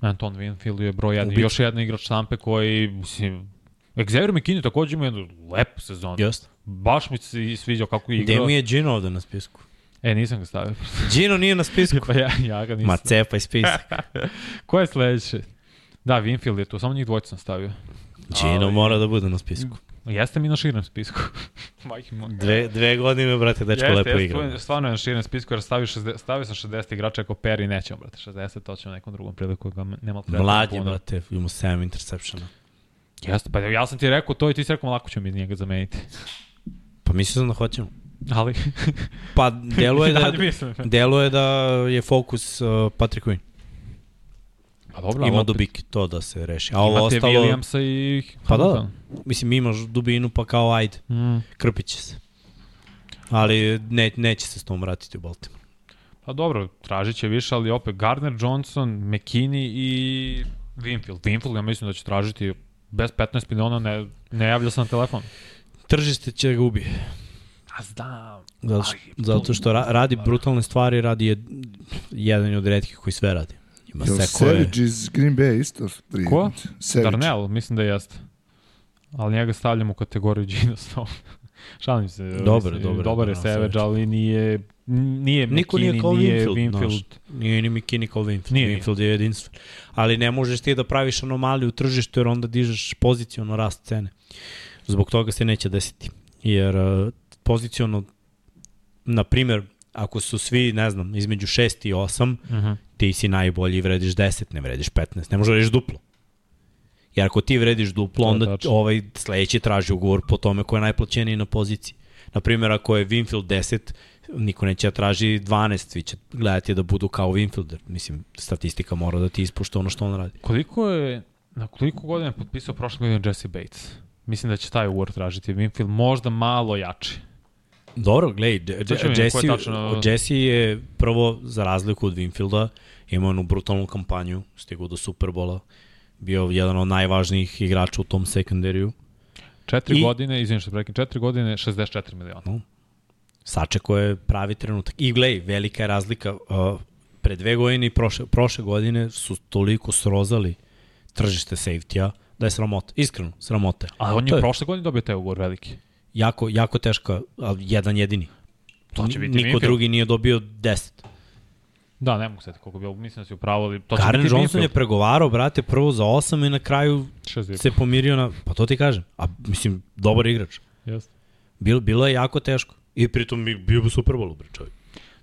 B: Anton Winfield je broj 1.
A: Ubica.
B: Još jedan igrač štampe koji, mislim, Xavier McKinney takođe ima jednu lepu sezonu.
A: Jeste.
B: Baš mi se sviđao kako je
A: Gde
B: igrao.
A: mi je Gino ovde na spisku?
B: E, nisam ga stavio.
A: Gino nije na spisku.
B: pa ja, ja ga nisam.
A: Ma cepaj spisak.
B: Ko je sledeće? Da, Winfield je tu, samo njih dvojica sam stavio.
A: Gino
B: Ali-
A: mora da bude na spisku.
B: Jeste mi na širem spisku. Majke.
A: Dve, dve godine, brate, dečko
B: Jeste,
A: lepo
B: jeste,
A: igra.
B: tu je Stvarno je na širem spisku jer stavio, 60, stavio sam 60 igrača ako Perry nećemo, brate, 60, to ćemo nekom drugom priliku ga nema.
A: Mlad je, brate, ima 7 interceptiona.
B: Jeste, pa ja sam ti rekao to i ti si rekao lako ćemo mi njega zameniti.
A: Pa mislio sam da hoćemo.
B: Ali,
A: Pa deluje da, deluje da je fokus uh, Patrick Quinn.
B: Pa dobro,
A: Ima
B: opet,
A: dubik to da se reši. A ovo
B: imate
A: ostalo,
B: Williamsa i
A: Pa da,
B: Hamiltona.
A: mislim imaš dubinu pa kao ajde,
B: Mm.
A: krpit će se. Ali ne, neće se s tom vratiti u Baltimore.
B: Pa dobro, tražit će više, ali opet Gardner Johnson, McKinney i Winfield. Winfield ja mislim da će tražiti bez 15 miliona, ne, ne javlja se na telefon.
A: Tržište će ga ubije.
B: Znam.
A: Zato što,
B: Ali,
A: zato što ra, radi brutalne stvari, radi je jedan od redkih koji sve radi. Ima
C: Jel
A: sekove.
C: Savage iz Green Bay isto?
B: Ko?
C: Savage.
B: Darnell, mislim da jeste. Ali njega stavljam u kategoriju Gino Stone. Šalim se.
A: Dobar,
B: mislim,
A: dobar,
B: Dobar je Savage,
A: Savage.
B: ali nije nije
A: Niko nije
B: McKinney,
A: kao
B: nije
A: Winfield,
B: Winfield.
A: znaš. Nije ni McKinney kao Winfield.
B: Nije, nije.
A: Winfield je jedinstven. Ali ne možeš ti da praviš anomaliju u tržištu jer onda dižeš poziciono rast cene. Zbog toga se neće desiti. Jer uh, poziciono, na primer, ako su svi, ne znam, između 6 i 8,
B: Uh -huh.
A: ti si najbolji i vrediš 10, ne vrediš 15, ne možeš da vrediš duplo. Jer ako ti vrediš duplo,
B: To
A: onda
B: tačno.
A: ovaj sledeći traži ugovor po tome ko je najplaćeniji na poziciji. Na primjer, ako je Winfield 10, niko neće da traži 12, svi će gledati da budu kao Winfielder. Mislim, statistika mora da ti ispušta ono što on radi.
B: Koliko je, na koliko godina je potpisao prošle godine Jesse Bates? Mislim da će taj ugovor tražiti Winfield možda malo jači.
A: Dobro, gledaj, Jesse,
B: je tačno-
A: Jesse je prvo, za razliku od Winfielda, imao jednu brutalnu kampanju, stigao do Superbola, bio jedan od najvažnijih igrača u tom sekundariju.
B: Četiri
A: I-
B: godine, izvinim što prekim, četiri godine 64 miliona.
A: sačeko je pravi trenutak. I glej, velika je razlika. Uh, pre dve godine i prošle, prošle godine su toliko srozali tržište safety-a da je sramota. Iskreno, sramota. je.
B: A on
A: To
B: je prošle godine dobio taj ugovor veliki.
A: Jako, jako teška, ali jedan jedini.
B: To će biti
A: Niko drugi nije dobio 10.
B: Da, ne mogu setiti koliko bilo, mislim da si upravo, ali to će
A: Karen
B: biti
A: Johnson je pregovarao, brate, prvo za 8 i na kraju
B: 60.
A: se pomirio na... Pa to ti kažem. A mislim, dobar igrač.
B: Jeste.
A: Bilo, bilo je jako teško. I pritom bi- bio bi Super Bowl, bre čovjek.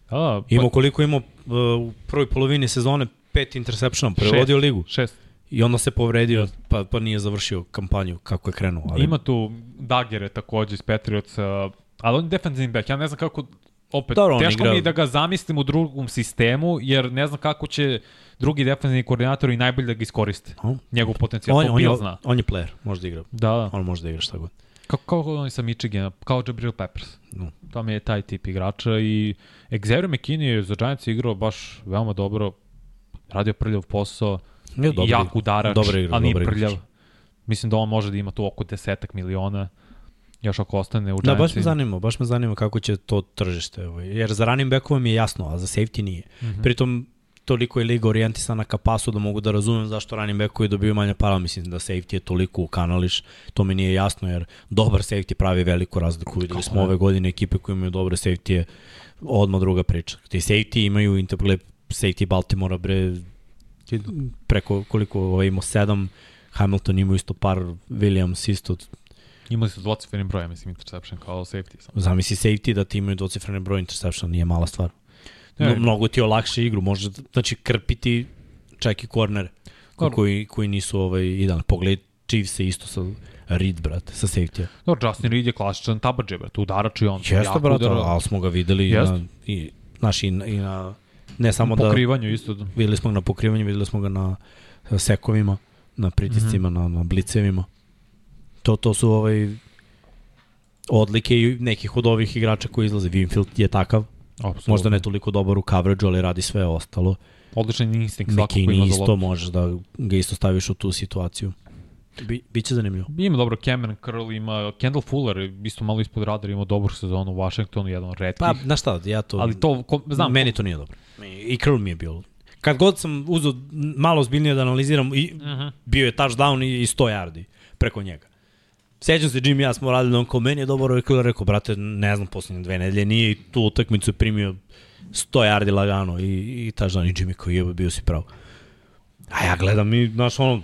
B: Da, da,
A: Imao koliko imao uh, u prvoj polovini sezone pet interceptiona, prevodio ligu.
B: Šest.
A: I onda se povredio, pa, pa nije završio kampanju kako je krenuo. Ali
B: Ima tu Dagere takođe iz Patriotsa, ali on je defensivni back. Ja ne znam kako, opet,
A: Dobro, on
B: teško
A: igra-
B: mi je da ga zamislim u drugom sistemu, jer ne znam kako će drugi defensivni koordinatori najbolje da ga iskoriste.
A: A?
B: Njegov potencijal,
A: on,
B: to
A: on, je,
B: zna.
A: on je player, može da igra.
B: Da, da.
A: On može da igra šta god.
B: Kao, kao oni sa Michigana, kao Jabril Peppers.
A: No.
B: To mi je taj tip igrača i Xavier McKinney je za Giants igrao baš veoma dobro, radio prljav posao,
A: Je, dobar
B: jak udarač,
A: Dobar igra,
B: ali nije
A: dobar igrač.
B: prljav. Mislim da on može da ima tu oko desetak miliona, još ako ostane u
A: Da, baš me zanima, baš me zanima kako će to tržište. Ovaj. Jer za running backova mi je jasno, a za safety nije. Mm. -hmm. Pritom, toliko je liga orijentisana ka pasu da mogu da razumem zašto running backovi dobiju manje para. Mislim da safety je toliko u kanališ, to mi nije jasno jer dobar safety pravi veliku razliku. Videli smo ove godine ekipe koje imaju dobre safety odmah druga priča. Ti safety imaju interplay safety Baltimora bre preko koliko ovaj imao sedam Hamilton ima isto par Williams isto
B: Imali su dvocifreni broj, mislim, interception kao safety. Samo.
A: Zamisli safety da ti imaju dvocifrene broj interception, nije mala stvar.
B: Ne.
A: No, mnogo ti olakše igru, može znači krpiti čak i kornere koji, koji nisu ovaj, idealni. Pogledaj Chiefs se isto sa Reed, brate, sa safety-a.
B: Dobro, Justin Reed je klasičan tabadže, brate, udarač i on.
A: Jeste, brate, ali smo ga videli
B: Jeste.
A: na, i, znaš, i, na- i na, ne samo
B: Na
A: da,
B: pokrivanju isto.
A: videli smo ga na pokrivanju, videli smo ga na sekovima, na pritiscima, mm -hmm. na, na blicevima. To, to su ovaj, odlike i nekih od ovih igrača koji izlaze. Winfield je takav,
B: Apsolutno.
A: možda ne toliko dobar u coverage, ali radi sve ostalo.
B: Odličan instinkt svako ko
A: Neki
B: ima za
A: isto možeš da ga isto staviš u tu situaciju. Bi, biće zanimljivo.
B: Ima dobro, Cameron Curl ima, Kendall Fuller, isto malo ispod radara, ima dobru sezonu u Washingtonu, jedan od retkih.
A: Pa, znaš šta, ja to...
B: ali to, ko, znam,
A: Meni to nije dobro. I Curl mi je bio. Kad god sam uzeo malo zbiljnije da analiziram, i, uh -huh. bio je touchdown i, i 100 yardi preko njega. Sećam se, Jimmy ja smo radili, on kao meni je dobro, Curl rekao, brate, ne znam, poslednje dve nedelje nije i tu utakmicu je primio 100 yardi lagano i, i touchdown i Jimmy kao jebe, bio si pravo. A ja gledam i, znaš, ono,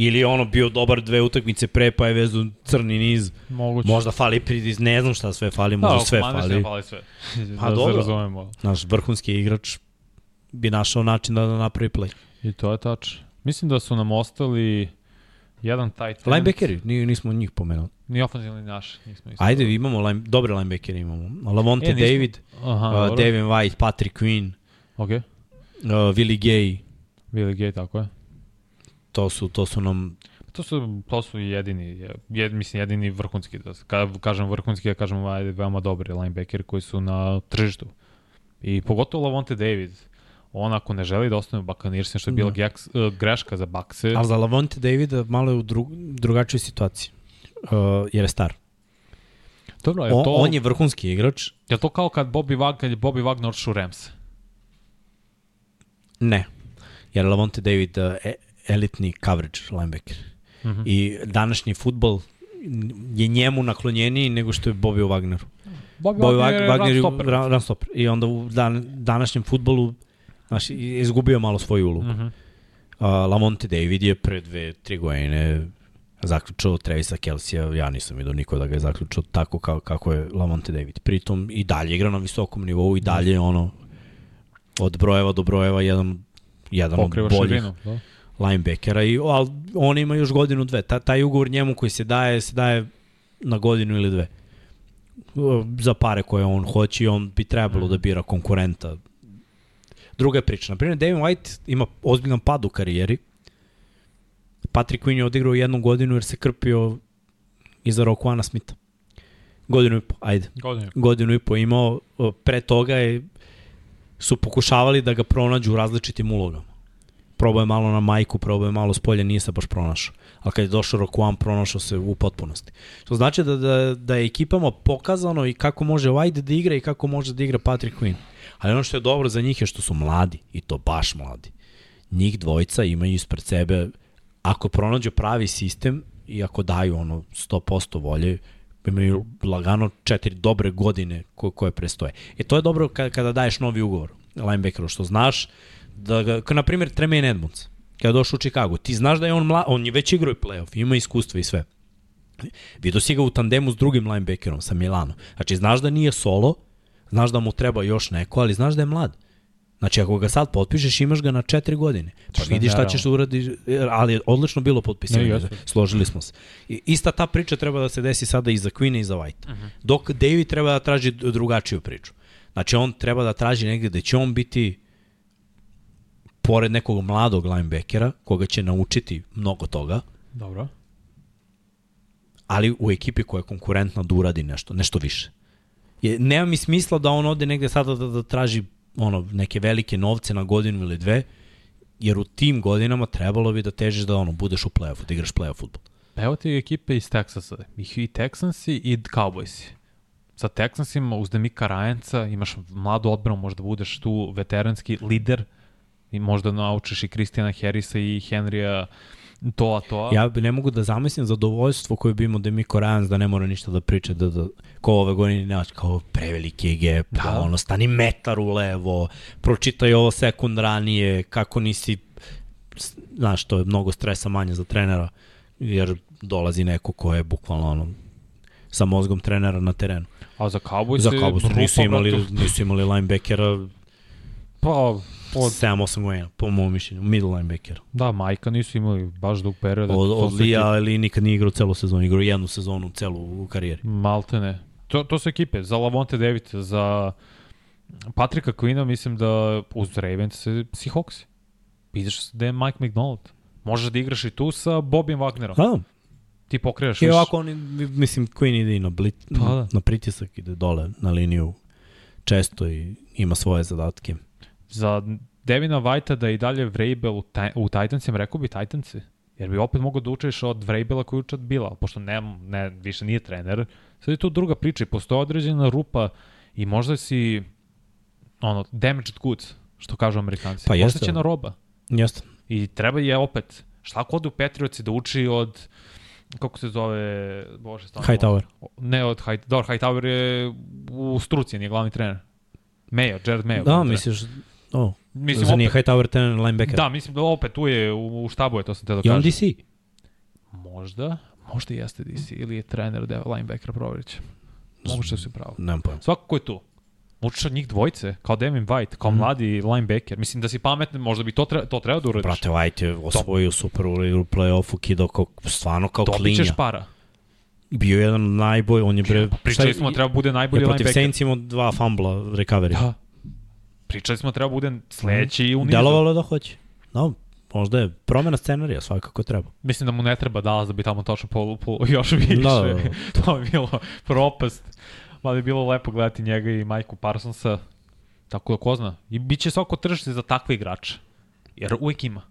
A: ili je ono bio dobar dve utakmice pre, pa je vezu crni niz.
B: moguće.
A: Možda fali pridiz, ne znam šta sve fali, možda
B: da,
A: sve fali.
B: ne fali sve.
A: Pa
B: da
A: dobro.
B: se razumemo.
A: Naš vrhunski igrač bi našao način da, da napravi play.
B: I to je tač. Mislim da su nam ostali jedan tight end.
A: Linebackeri, ni, nismo njih pomenuli.
B: Ni ofenzivni naš. Nismo isto.
A: Ajde, imamo line, dobre linebackere imamo. Lavonte
B: E, nismo-
A: David,
B: Aha,
A: uh. Devin White, Patrick Queen,
B: Ok.
A: uh, Willie Gay,
B: Billy Gay, tako je.
A: To su, to su nam
B: To su, to su jedini, jed, mislim, jedini vrhunski, da, kada kažem vrhunski, ja kažem ajde, veoma dobri linebackeri koji su na tržištu. I pogotovo Lavonte David, on ako ne želi da ostane u Buccaneersima, što je bila
A: Da.
B: geks, uh, greška za Bakse,
A: Ali za Lavonte Davida malo je u dru, drugačoj situaciji. Uh, jer je star.
B: dobro, je
A: On,
B: to,
A: on je vrhunski igrač.
B: je to kao kad Bobby Wagner, Bobby Wagner odšao u Rams?
A: Ne. Jer Lavonte David uh, e, elitni coverage linebacker.
B: Mm -hmm.
A: I današnji futbol je njemu naklonjeniji nego što je Bobby Wagneru.
B: Bobby,
A: Bobby
B: Wagner
A: Wagner je
B: run
A: run, run stopper. I onda u dan, današnjem futbolu znaš, je izgubio malo svoju ulogu. Mm. -hmm. uh, Lamonte David je pre dve, tri godine zaključao Travisa Kelsija, ja nisam vidio niko da ga je zaključao tako kao, kako je Lamonte David. Pritom i dalje igra na visokom nivou i dalje je ono od brojeva do brojeva jedan, jedan od
B: Pokriva
A: boljih
B: širinu. Da.
A: Linebackera i al on ima još godinu dve. Ta, taj ugovor njemu koji se daje, se daje na godinu ili dve. Za pare koje on hoće i on bi trebalo
B: Mhm.
A: da bira konkurenta. Druga je priča. Naprimjer, Devin White ima ozbiljan pad u karijeri. Patrick Quinn je odigrao jednu godinu jer se krpio iza Rokuana Smitha. Godinu i po, ajde
B: Godinu.
A: godinu i po imao, pre toga je, su pokušavali da ga pronađu u različitim ulogama. Probao je malo na majku, probao je malo s polja, nije se baš pronašao. Ali kad je došao Rokuan, pronašao se u potpunosti. Što znači da, da, da je ekipama pokazano i kako može White da igra i kako može da igra Patrick Quinn. Ali ono što je dobro za njih je što su mladi, i to baš mladi. Njih dvojica imaju ispred sebe, ako pronađu pravi sistem i ako daju ono 100% volje, imaju lagano četiri dobre godine koje, prestoje. I to je dobro kada daješ novi ugovor linebackeru, što znaš da ga, kao na primjer Tremaine Edmonds, kada je došao u Chicago, ti znaš da je on mla, on je već igrao i playoff, ima iskustva i sve. Vidio si ga u tandemu s drugim linebackerom, sa Milano. Znači, znaš da nije solo, znaš da mu treba još neko, ali znaš da je mlad. Znači, ako ga sad potpišeš, imaš ga na četiri godine. Pa
B: Što je
A: vidiš šta ćeš da uradiš, ali je odlično bilo potpisivanje. Složili smo se. I, ista ta priča treba da se desi sada i za Queen i za White. Uh -huh. Dok David treba da traži drugačiju priču. Znači, on treba da traži negde da će on biti pored nekog mladog linebackera, koga će naučiti mnogo toga,
B: Dobro.
A: ali u ekipi koja je konkurentna da uradi nešto, nešto više. Je, nema mi smisla da on ode negde sada da, da traži ono, neke velike novce na godinu ili dve, jer u tim godinama trebalo bi da težiš da ono, budeš u play-offu, da igraš play-off futbol.
B: Pa evo ti ekipe iz Texasa. I Texansi i Cowboysi. Sa Texansima uz Demika Rajanca imaš mladu odbranu, možda budeš tu veteranski lider I možda naučiš i Kristijana Harrisa i Henrya to a to.
A: Ja ne mogu da zamislim zadovoljstvo koje bi imao Demiko Ryans da ne mora ništa da priča, da, da ko ove godine nemaš kao preveliki gap, da. da ono, stani metar u levo, pročitaj ovo sekund ranije, kako nisi, znaš, to je mnogo stresa manje za trenera, jer dolazi neko ko je bukvalno ono, sa mozgom trenera na terenu.
B: A za Cowboys,
A: za Cowboys nisu imali, nisu imali linebackera
B: pa
A: od 7-8 godina, po mojom mišljenju, middle linebacker.
B: Da, Majka nisu imali baš dug period.
A: Od, od Lija ili nikad nije igrao celu sezonu, igrao jednu sezonu celu u karijeri.
B: Malte ne. To, to su ekipe, za Lavonte David, za Patrika Quina, mislim da uz Ravens se Seahawks. Vidiš da je Mike McDonald. Možeš da igraš i tu sa Bobim Wagnerom.
A: Da,
B: ti pokreaš
A: više. I ovako oni, mislim, Queen ide i na, blit, pa, da. na pritisak, ide dole na liniju često i ima svoje zadatke.
B: Za Devina Whitea da i dalje Vrabel u, u Titansima, rekao bi Titansi. Jer bi opet mogao da učiš od Vrabela koji uče od Bila, pošto ne, ne, više nije trener. Sad je tu druga priča i postoje određena rupa i možda si ono, damaged goods, što kažu amerikanci. Pa jeste. Ostaćena roba.
A: Jeste.
B: I treba je opet, šta ako ode u Petrioci da uči od kako se zove, bože, stavno.
A: Hightower.
B: Ne od High, dobro, Hightower je u struci, nije glavni trener. Mayo, Jared Mayo.
A: Da, misliš, o, mislim, za nije Hightower trener linebacker.
B: Da, mislim da opet tu je, u, u štabu je, to sam te da
A: kažem. I on DC?
B: Možda, možda jeste DC, ili je trener da linebacker, provjerit će. Moguće da se pravo.
A: Nemam pojma.
B: Svako ko je tu. Učiš od njih dvojice, kao Devin White, kao mm. mladi linebacker. Mislim da si pametan, možda bi to, treba, to treba da uradiš.
A: Brate, White je osvojio Super u play-offu, kidao kao, stvarno kao Dobit klinja. Dobit ćeš
B: para.
A: Bio je jedan najbolj, on je bre...
B: Pričali smo, treba bude najbolji linebacker.
A: Protiv Saints imao dva fumbla recovery.
B: Da. Pričali smo, treba bude sledeći mm. u nizu.
A: Delovalo da hoće. No, možda je promena scenarija, svakako treba.
B: Mislim da mu ne treba Dallas da bi tamo točno po, po još više. Da, da, da. to je bilo propast. Ma bi bilo lepo gledati njega i Majku Parsonsa. Tako da ko zna. I bit će svako tržište za takve igrače. Jer uvijek ima.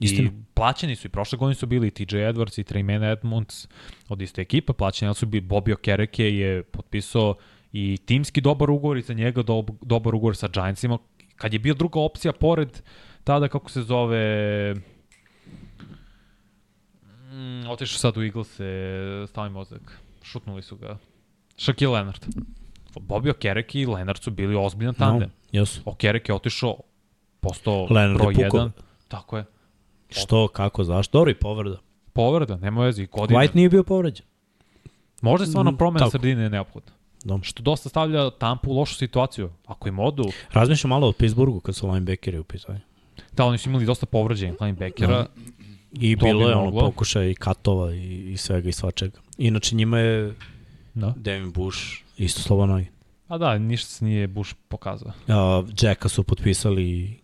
B: Istina. I plaćeni su i prošle godine su bili i TJ Edwards i Tremaine Edmonds od iste ekipe, plaćeni su bili Bobby Okereke je potpisao i timski dobar ugovor i za njega do, dobar ugovor sa Giantsima. Kad je bio druga opcija pored tada kako se zove mm, otišao sad u Eagles stavi mozak. Šutnuli su ga. Shaquille Leonard. Bobby Okereke i Leonard su bili ozbiljan tandem.
A: No, yes.
B: Okereke je otišao, postao Leonard broj 1. Tako je.
A: Što, kako, zašto? Dobro i povreda.
B: Povreda, nema vezi. Godina.
A: White nije bio povređen.
B: Možda je stvarno mm, promena sredine neophodna. No. Što dosta stavlja Tampa u lošu situaciju. Ako im odu...
A: Razmišljam malo o Pittsburghu kad su linebackeri u pitanju.
B: Da, oni su imali dosta povređenih linebackera. No.
A: I to bilo je ono pokušaj i katova i, i svega i svačega. Inače njima je da. Devin Bush isto slovo nogi.
B: A da, ništa se nije Bush pokazao.
A: Uh, Jacka su potpisali i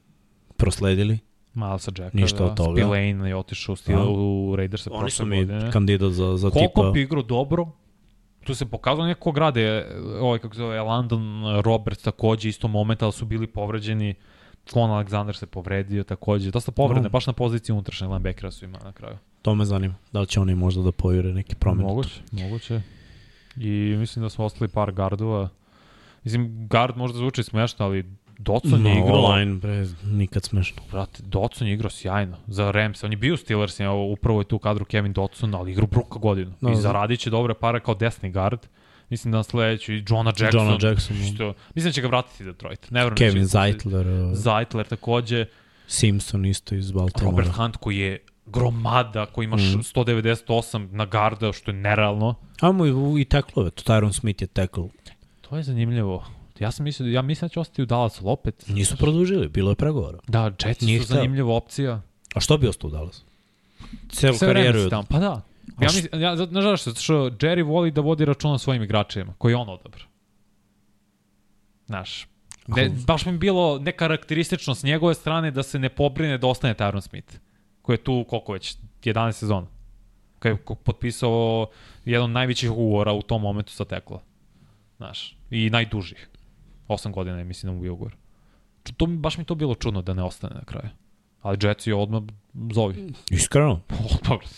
A: prosledili.
B: Malo sa Jacka,
A: Ništa da. od toga.
B: Spillane je otišao u, da. u Raiders
A: Oni su mi kandidat za, za
B: Koliko
A: tipa...
B: Koliko bi igrao dobro, tu se pokazalo neko grade, ovaj kako se zove, Landon Roberts takođe isto moment, ali su bili povređeni. Klon Aleksandar se povredio takođe. Dosta povredne, no. baš na poziciji unutrašnjeg linebackera su imali na kraju.
A: To me zanima. Da li će oni možda da pojure neki promene?
B: Moguće, moguće. I mislim da smo ostali par gardova. Mislim, gard možda zvuči smešno, ali Dotson je igrao...
A: Online, bre, nikad smešno.
B: Brate, Dotson je igrao sjajno za Rams. On je bio Steelers, je, upravo je tu kadru Kevin Dotson, ali igrao bruka godinu. No, I da. zaradit će dobre pare kao desni gard. Mislim da sledeću i Johna Jackson.
A: Johna Jackson. Da.
B: Što, mislim da će ga vratiti Detroit. Ne
A: Kevin Zeitler.
B: Zeitler takođe.
A: Simpson isto iz Baltimora.
B: Robert Hunt koji je gromada koji imaš mm. 198 na garda, što je nerealno.
A: Amo i, i teklove, to Tyron Smith je tekl.
B: To je zanimljivo. Ja sam mislio, ja mislim da će ostati u Dallasu, opet.
A: Nisu produžili, bilo je pregovora.
B: Da, Jetsi su zanimljiva opcija.
A: A što bi ostao u Dallasu? Celu Sve karijeru.
B: Tamo. Pa da. Ja mislim, ja, nažalost, što, što Jerry voli da vodi račun o svojim igračima, koji on odabra. Znaš, ne, baš mi bilo nekarakteristično s njegove strane da se ne pobrine da ostane Tyron Smith koji je tu koliko već, 11 sezona. Kad je potpisao jedan od najvećih ugovora u tom momentu sa Tekla. Znaš, i najdužih. 8 godina je, mislim, da mu bio ugovor. To, baš mi to bilo čudno da ne ostane na kraju. Ali Jets je odmah zovi.
A: Iskreno?
B: Odmah.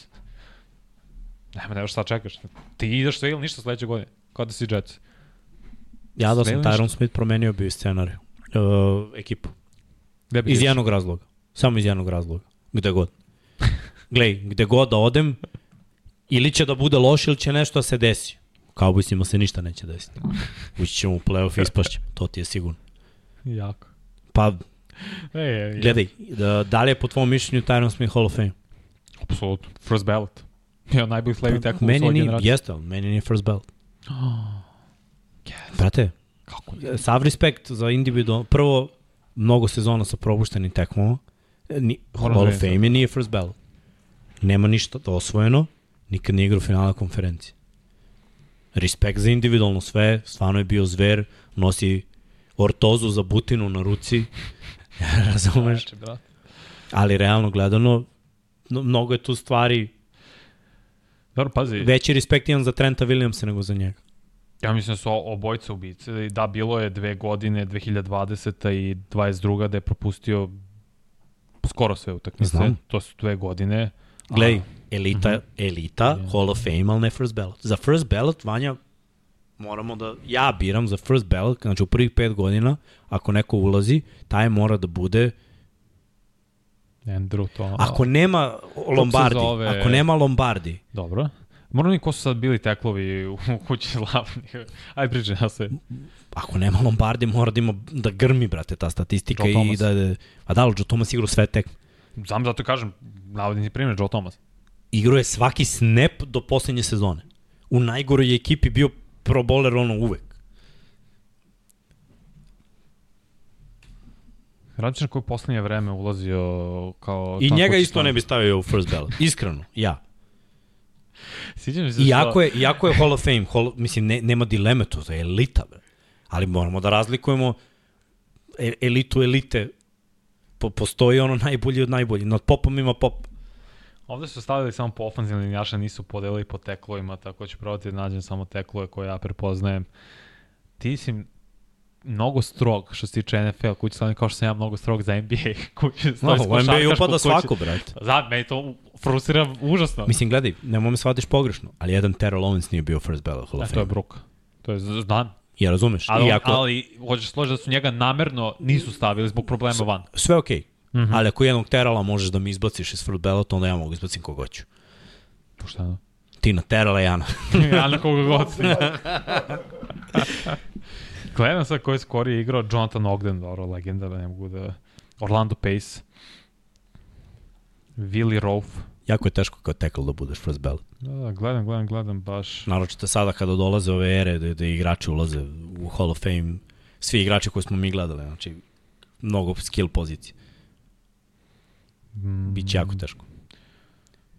B: Nema, nema šta čekaš. Ti ideš sve ili ništa sledeće godine. Kao da si Jets.
A: Ja da sam Tyron Smith promenio bi scenariju. Uh, ekipu.
B: Gde bi
A: Iz jednog razloga. Samo iz jednog razloga. Gde god. Glej, gde god da odem, ili će da bude loše ili će nešto da se desi. Bisimo se ništa neće desiti. Ući ćemo u playoff i ispašćemo. To ti je sigurno.
B: Jako.
A: Pa,
B: E, je, je.
A: gledaj, da, da li je po tvom mišljenju Tyron Smith Hall of Fame?
B: Apsolutno. First ballot. Bio najbolji levi tekmo u
A: meni
B: svojoj generaciji.
A: jeste, meni nije first belt. Brate,
B: Kako?
A: sav respekt za individualno, prvo, mnogo sezona sa propuštenim tekmama, ni,
B: Moram
A: Hall
B: da
A: of Fame je nije first ballot. Nema ništa osvojeno, nikad nije igrao finala konferencije. Respekt za individualno sve, stvarno je bio zver, nosi ortozu za butinu na ruci, razumeš?
B: Brate.
A: Ali realno gledano, no, mnogo je tu stvari,
B: Dobro, pazi.
A: veći respekt imam za Trenta Williamsa nego za njega.
B: Ja mislim da su obojce ubice. Da, bilo je dve godine, 2020. i 22. da je propustio skoro sve utakmice.
A: Znam.
B: To su dve godine.
A: Glej, Elita,
B: Mhm.
A: elita, Hall of Fame, ali ne first ballot. Za first ballot, Vanja, moramo da, ja biram za first ballot, znači u prvih pet godina, ako neko ulazi, taj mora da bude,
B: Andrew, to...
A: ako nema Lombardi,
B: zove?
A: ako nema Lombardi,
B: Dobro. Moram ni ko su sad bili teklovi u kući slavnih. Aj priče, ja se...
A: ako nema Lombardi, mora da ima, da grmi, brate, ta statistika
B: Joe
A: i
B: Thomas.
A: da, da, a da, Joe Thomas igrao sve tek.
B: Znam zato kažem, navodim ti primjer, Joe Thomas.
A: Igrao je svaki snap do poslednje sezone. U najgoroj je ekipi bio pro bowler ono uvek.
B: Radničan koji u poslednje vreme ulazio kao...
A: I njega isto
B: tamo-
A: ne bi stavio u first ballot. Iskreno, ja.
B: Sviđa se
A: Iako je, iako je Hall of Fame, Hall, mislim, ne, nema dileme, to je elita, bre. Ali moramo da razlikujemo e- elitu elite. Po, postoji ono najbolji od najboljih. Nad popom ima pop.
B: Ovde su stavili samo po ofenzivnim linijaša, nisu podelili po teklovima, tako ću probati da nađem samo teklove koje ja prepoznajem. Ti si mnogo strog što se tiče NFL kući slavni, kao što sam ja mnogo strog za NBA kući
A: No,
B: slavni.
A: u NBA upada svako, brate.
B: Za, meni to frustrira užasno.
A: Mislim, gledaj, nemoj me shvatiš pogrešno, ali jedan Terrell Owens nije bio first ballot Hall
B: E,
A: of
B: to je
A: Fame.
B: Brook. To je z- znam.
A: Ja razumeš?
B: Ali,
A: Iako,
B: ali hoćeš složiti da su njega namerno nisu stavili zbog problema van.
A: sve okej. Okay. Mm. -hmm. Ali ako jednog Terrella možeš da mi izbaciš iz first ballot, onda ja mogu izbacim koga hoću.
B: Pošteno.
A: Ti na Terrella, ja na...
B: ja na koga god. Gledam sad koji je igrao Jonathan Ogden, dobro, legenda, da ne mogu da... Orlando Pace. Willie Rofe.
A: jako je teško kao tackle da budeš first ballot.
B: Da, da, gledam, gledam, gledam baš.
A: Naročito sada kada dolaze ove ere da, da igrači ulaze u Hall of Fame, svi igrači koje smo mi gledali, znači mnogo skill pozicije. Biće jako teško.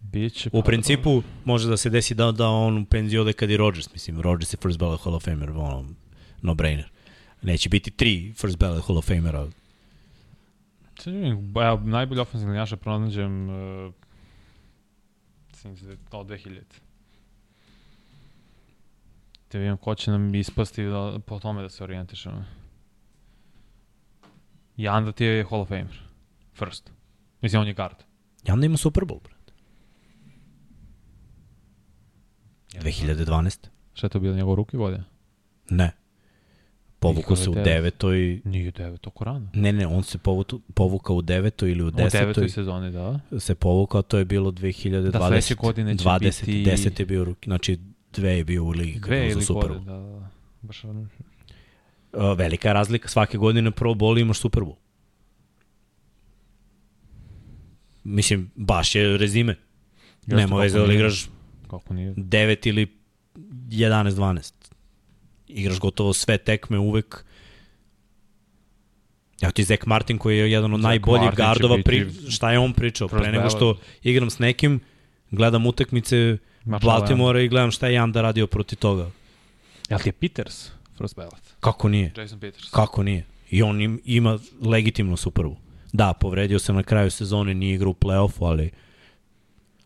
B: Biće,
A: U principu može da se desi da, da on u penziju ode kad i Rodgers, mislim, Rodgers je first ballot Hall of Famer, ono, no brainer. Neće biti tri first ballot Hall of Famera.
B: Sad vidim, evo, najbolji ofenzivni linijaša pronađem uh, od 2000. Te vidim ko će nam ispasti da, po tome da se orijentišemo. I onda ti je Hall of Famer. First. Mislim, on je guard.
A: Ja onda ima Super Bowl, brate. 2012.
B: Šta je to bilo njegov ruki godina?
A: Ne. Povukao se u
B: devet.
A: devetoj...
B: Nije devet, oko rano.
A: Ne, ne, on se povutu, povukao u devetoj ili u
B: U
A: desetoj.
B: devetoj sezoni, da.
A: se povukao, to je bilo 2020.
B: Da, sledeće godine će
A: 20,
B: biti-
A: 10 je bio, ruki, znači dve je bio u ligi
B: Dve
A: je
B: ili
A: Super
B: godine,
A: Bowl.
B: da, da. Baš
A: Uh, velika razlika, svake godine Pro Bowl imaš Super Bowl. Mislim, baš je rezime.
B: Jeste,
A: Nema veze da li igraš
B: Kako nije?
A: 9 ili 11-12. Igraš gotovo sve tekme uvek. Ja ti Zek Martin koji je jedan od
B: Zach
A: najboljih
B: Martin
A: gardova, pri, šta je on pričao? Pre nego što igram s nekim, gledam utakmice Baltimora i gledam šta je Janda radio protiv toga.
B: Jel ti je Peters first ballot?
A: Kako nije?
B: Jason Peters.
A: Kako nije? I on im, ima legitimnu Super Bowl. Da, povredio se na kraju sezone, nije igrao u play-offu, ali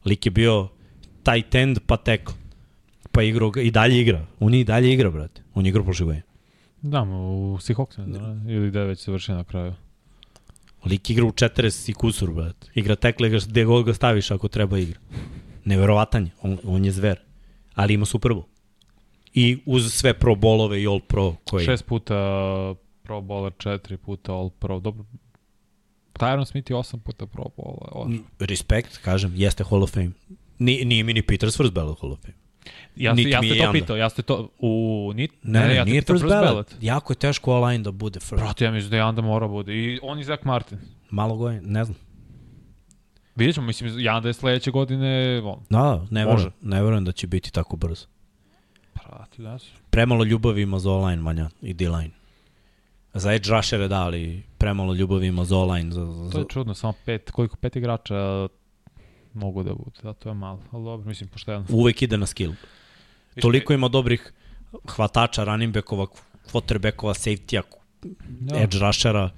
A: lik je bio tight end pa tackle. Pa igrao i dalje igra. On i dalje igra, brate. On je igrao prošle godine.
B: Da, u Seahawksima, da, ili da je već završio na kraju.
A: Lik igra u 40 i kusur, brate. Igra tackle ga gde god ga staviš ako treba igra. Neverovatan je. On, on je zver. Ali ima Super Bowl. I uz sve pro bolove i all pro koje...
B: Šest puta Pro Bowler, četiri puta All Pro. Dobro, Tyron Smith je osam puta Pro Bowl.
A: Respekt, kažem, jeste Hall of Fame. Ni, nije mi ni Peters first ballot Hall of Fame.
B: Ja,
A: Niti
B: ja ste
A: je
B: to pitao, ja ste to u... Nit,
A: Ne, ne,
B: ja te
A: nije
B: pitao
A: first ballot. Jako je teško online da bude first.
B: Brate, ja mislim da Janda mora bude. I on i Zach Martin.
A: Malo goje, ne znam.
B: Vidjet ćemo, mislim, Janda je sledeće godine, on,
A: Da, ne verujem, ne verujem da će biti tako brzo.
B: prati, da su.
A: Premalo ljubavi ima za online manja i D-line. Za edge rushere da, ali premalo ljubavi ima za. Za,
B: To je čudno, samo pet, koliko pet igrača mogu da budu, da, to je malo, ali dobro, mislim, pošteno.
A: Uvek ide na skill. Toliko ima dobrih hvatača, running backova, quarterbackova, safety-a,
B: da.
A: edge rushera.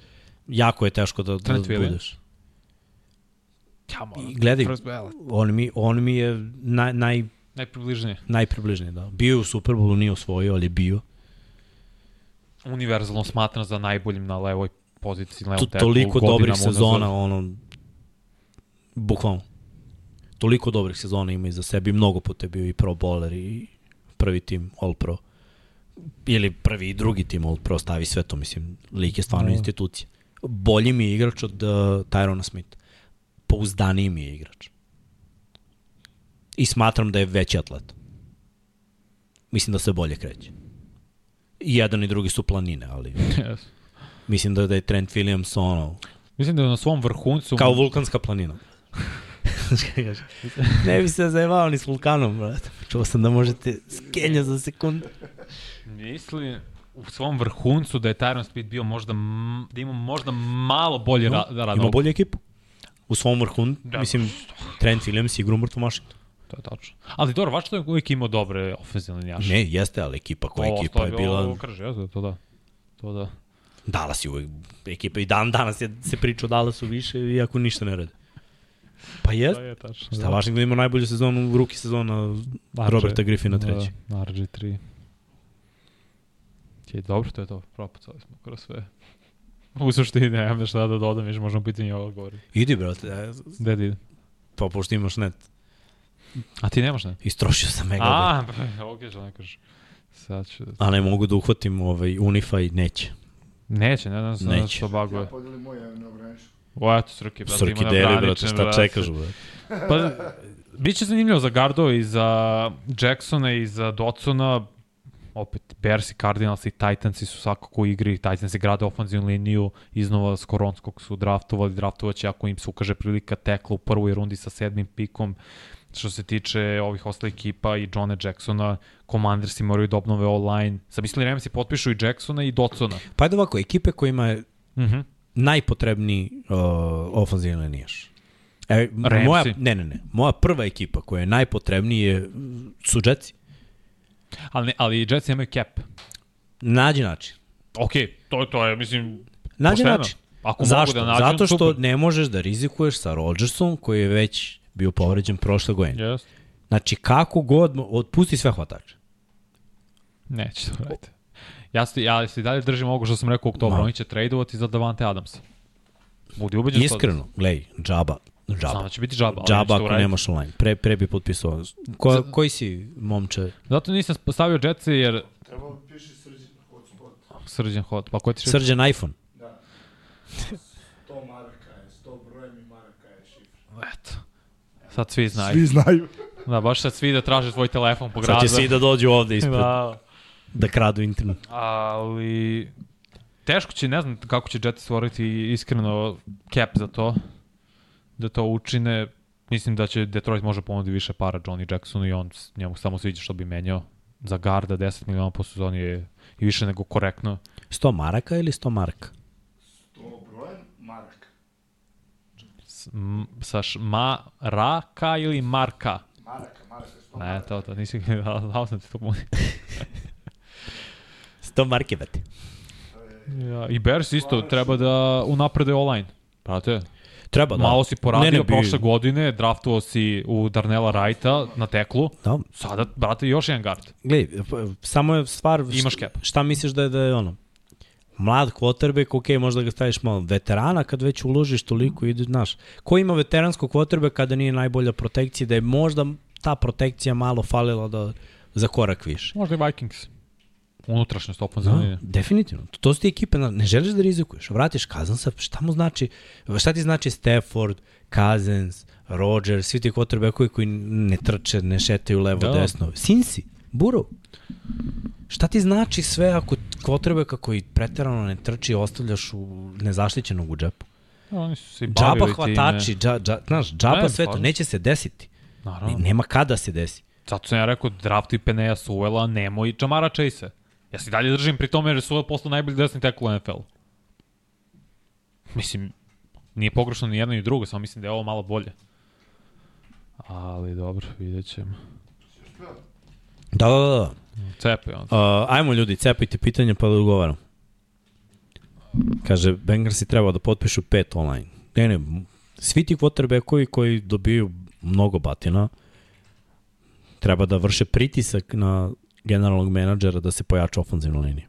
A: Jako je teško da, da budeš.
B: Come
A: I gledaj, on mi, on mi je naj, naj,
B: Najpribližnije.
A: najpribližniji, da. Bio je u Superbowlu, nije osvojio, ali bio.
B: Univerzalno smatram za najboljim na levoj poziciji. Levom
A: To,
B: tacklu
A: toliko dobrih sezona, ono, bukvalno. Toliko dobrih sezona ima iza sebe i mnogo puta je bio i pro bowler i prvi tim All Pro. Ili prvi i drugi tim All Pro, stavi sve to, mislim, lik je stvarno
B: Da.
A: institucija. Bolji mi je igrač od uh, Tyrona Smith. Pouzdaniji mi je igrač. I smatram da je veći atlet. Mislim da se bolje kreće. I jedan i drugi su planine, ali
B: Yes.
A: mislim da, da je Trent Williams ono,
B: Mislim da je na svom vrhuncu...
A: Kao vulkanska planina. ne bi se zajebao ni s vulkanom, brate. Čuo sam da možete skenja za sekundu.
B: Mislim u svom vrhuncu da je Tyron Smith bio možda, da ima možda malo bolje ra, da radi.
A: Ima bolju ekipu. U svom vrhun,
B: Da.
A: mislim, Trent Williams igra u mrtvom Washington.
B: To je tačno. Ali dobro, Washington je uvijek imao dobre ofenzivne linijaše.
A: Ne, jeste, ali ekipa koja ekipa je bila...
B: Krže, ja, to da. To da.
A: Dallas je uvek ekipa i dan danas je, se priča o Dallasu više, iako ništa ne rade. Pa
B: To
A: jest.
B: je tačno.
A: Šta, Washington ima najbolju sezonu, ruki sezona Roberta Griffina treći.
B: Da, RG3. Je, dobro, to je to. Propucali smo kroz sve. U suštini nemam šta da dodam, još možemo pitanje ovo govoriti.
A: Idi, brate,
B: Gde da ide?
A: pa pošto imaš net,
B: A ti nemaš ne?
A: istrošio sam megabajt.
B: A, pa, ok, što ne kažeš. Sad ću... da-
A: A ne mogu da uhvatim ovaj Unify, neće.
B: Neće, ne znam se
A: Neće.
B: da što baguje.
C: Ja podelim moje, ja ne ograničam.
B: O, eto, Srki, brate,
A: Srki
B: ima
A: deli, brate, šta
B: brate.
A: čekaš, brate?
B: Pa, biće zanimljivo za Gardo i za Jacksona i za Dotsona. Opet, Bears i Cardinals i Titansi su svakako u igri. Titansi grade ofenzivnu liniju iznova Skoronskog su draftovali. Draftovaće ako im se ukaže prilika tekla u prvoj rundi sa sedmim pikom. Što se tiče ovih ostalih ekipa i Johna Jacksona, Commandersi moraju da obnove online. Sam mislili Ramsi potpišu i Jacksona i Dotsona.
A: Pa ajde ovako, ekipe kojima je
B: Mhm.
A: najpotrebniji uh, ofenzivni linijaš. E, moja, ne, ne, ne. Moja prva ekipa koja je najpotrebniji je, mm, su Jetsi.
B: Ali, ne, ali Jetsi nemaju cap.
A: Nađi način.
B: Ok, to, to je, mislim,
A: Nađi
B: Pošteno.
A: način.
B: Ako
A: Zašto?
B: mogu da nađem,
A: Zato što
B: super.
A: ne možeš da rizikuješ sa Rodgersom koji je već bio povređen prošle godine.
B: Yes.
A: Znači, kako god, otpusti sve hvatače.
B: Neće to raditi. Ja se, ja se i dalje držim ovo što sam rekao u oktobru. Oni će tradovati za Davante Adamsa. Budi ubeđen.
A: Iskreno, glej, džaba.
B: Znam
A: Džaba.
B: da će biti džaba. ali
A: Džaba ako
B: uraditi.
A: nemaš online. Pre, pre bi potpisao. Ko, koji si, momče?
B: Zato nisam stavio Jetsi jer
C: Trebalo bi piši srđan hotspot.
B: srđan hod. Pa ko ti šifra?
A: Srđan iPhone.
C: Da. 100 maraka je, 100 brojem i maraka je šifra.
B: Eto. Sad svi znaju.
C: Svi znaju.
B: Da, baš sad svi da traže tvoj telefon po
A: Sad
B: gradu.
A: će svi da dođu ovde ispred, da.
B: Da.
A: kradu internet.
B: Ali teško će, ne znam kako će Jetsi stvoriti iskreno cap za to. Da to učine. Mislim da će Detroit može ponuditi više para Johnny Jacksonu i on njemu samo sviđa što bi menjao. Za garda 10 miliona po sezoni je i više nego korektno.
A: 100 maraka ili 100 marka?
C: 100 brojem maraka.
B: S, m, sa š, ma, raka ili marka?
C: Maraka, maraka, 100
B: Ne,
C: maraka.
B: to, to, nisi, dao sam ti to puni.
A: 100 marke, bati.
B: Ja, I Bears isto treba da unaprede online. Prate,
A: Treba, da.
B: malo si poradio
A: Ne, ne, bi-
B: prošle godine, draftovao si u Darnella Wrighta na teklu,
A: Da.
B: sada, brate, još jedan guard.
A: Gledaj, samo je stvar...
B: Imaš
A: šta-
B: cap.
A: Šta misliš da je, da je ono? Mlad quarterback, ok, možda ga staviš malo veterana kad već uložiš toliko ide, znaš. Ko ima veteranskog quarterback kada nije najbolja protekcija, da je možda ta protekcija malo falila da za korak više.
B: Možda i Vikings. Unutrašnjost ofenzivne linije.
A: Da, definitivno. To, to su ti ekipe, ne želiš da rizikuješ. Vratiš Kazansa, šta mu znači, šta ti znači Stafford, Cousins, Rodgers, svi ti quarterbackovi koji ne trče, ne šetaju levo,
B: Da.
A: da. desno. Sinsi, Burrow. Šta ti znači sve ako quarterbacka koji preterano ne trči ostavljaš u nezaštićenog u džepu?
B: Da, oni su se i
A: Džaba hvatači, dža, dža, znaš, džaba
B: Ne,
A: sve to,
B: stvarno.
A: neće se desiti.
B: Naravno.
A: Nema kada se desi.
B: Zato sam ja rekao, draftuj Peneja Suela, nemoj Jamara Chase. Ja se i dalje držim pri tome jer je Suel postao najbolji desni tackle u NFL. Mislim, nije pogrešno ni jedno ni drugo, samo mislim da je ovo malo bolje. Ali dobro, vidjet ćemo.
A: Da, da, da.
B: Cepe on.
A: Uh, ajmo ljudi, cepajte pitanje pa da odgovaram. Kaže, Bengalsi treba da potpišu pet online. Ne, ne, svi ti quarterbackovi koji dobiju mnogo batina, treba da vrše pritisak na generalnog menadžera da se pojača ofenzivna linija.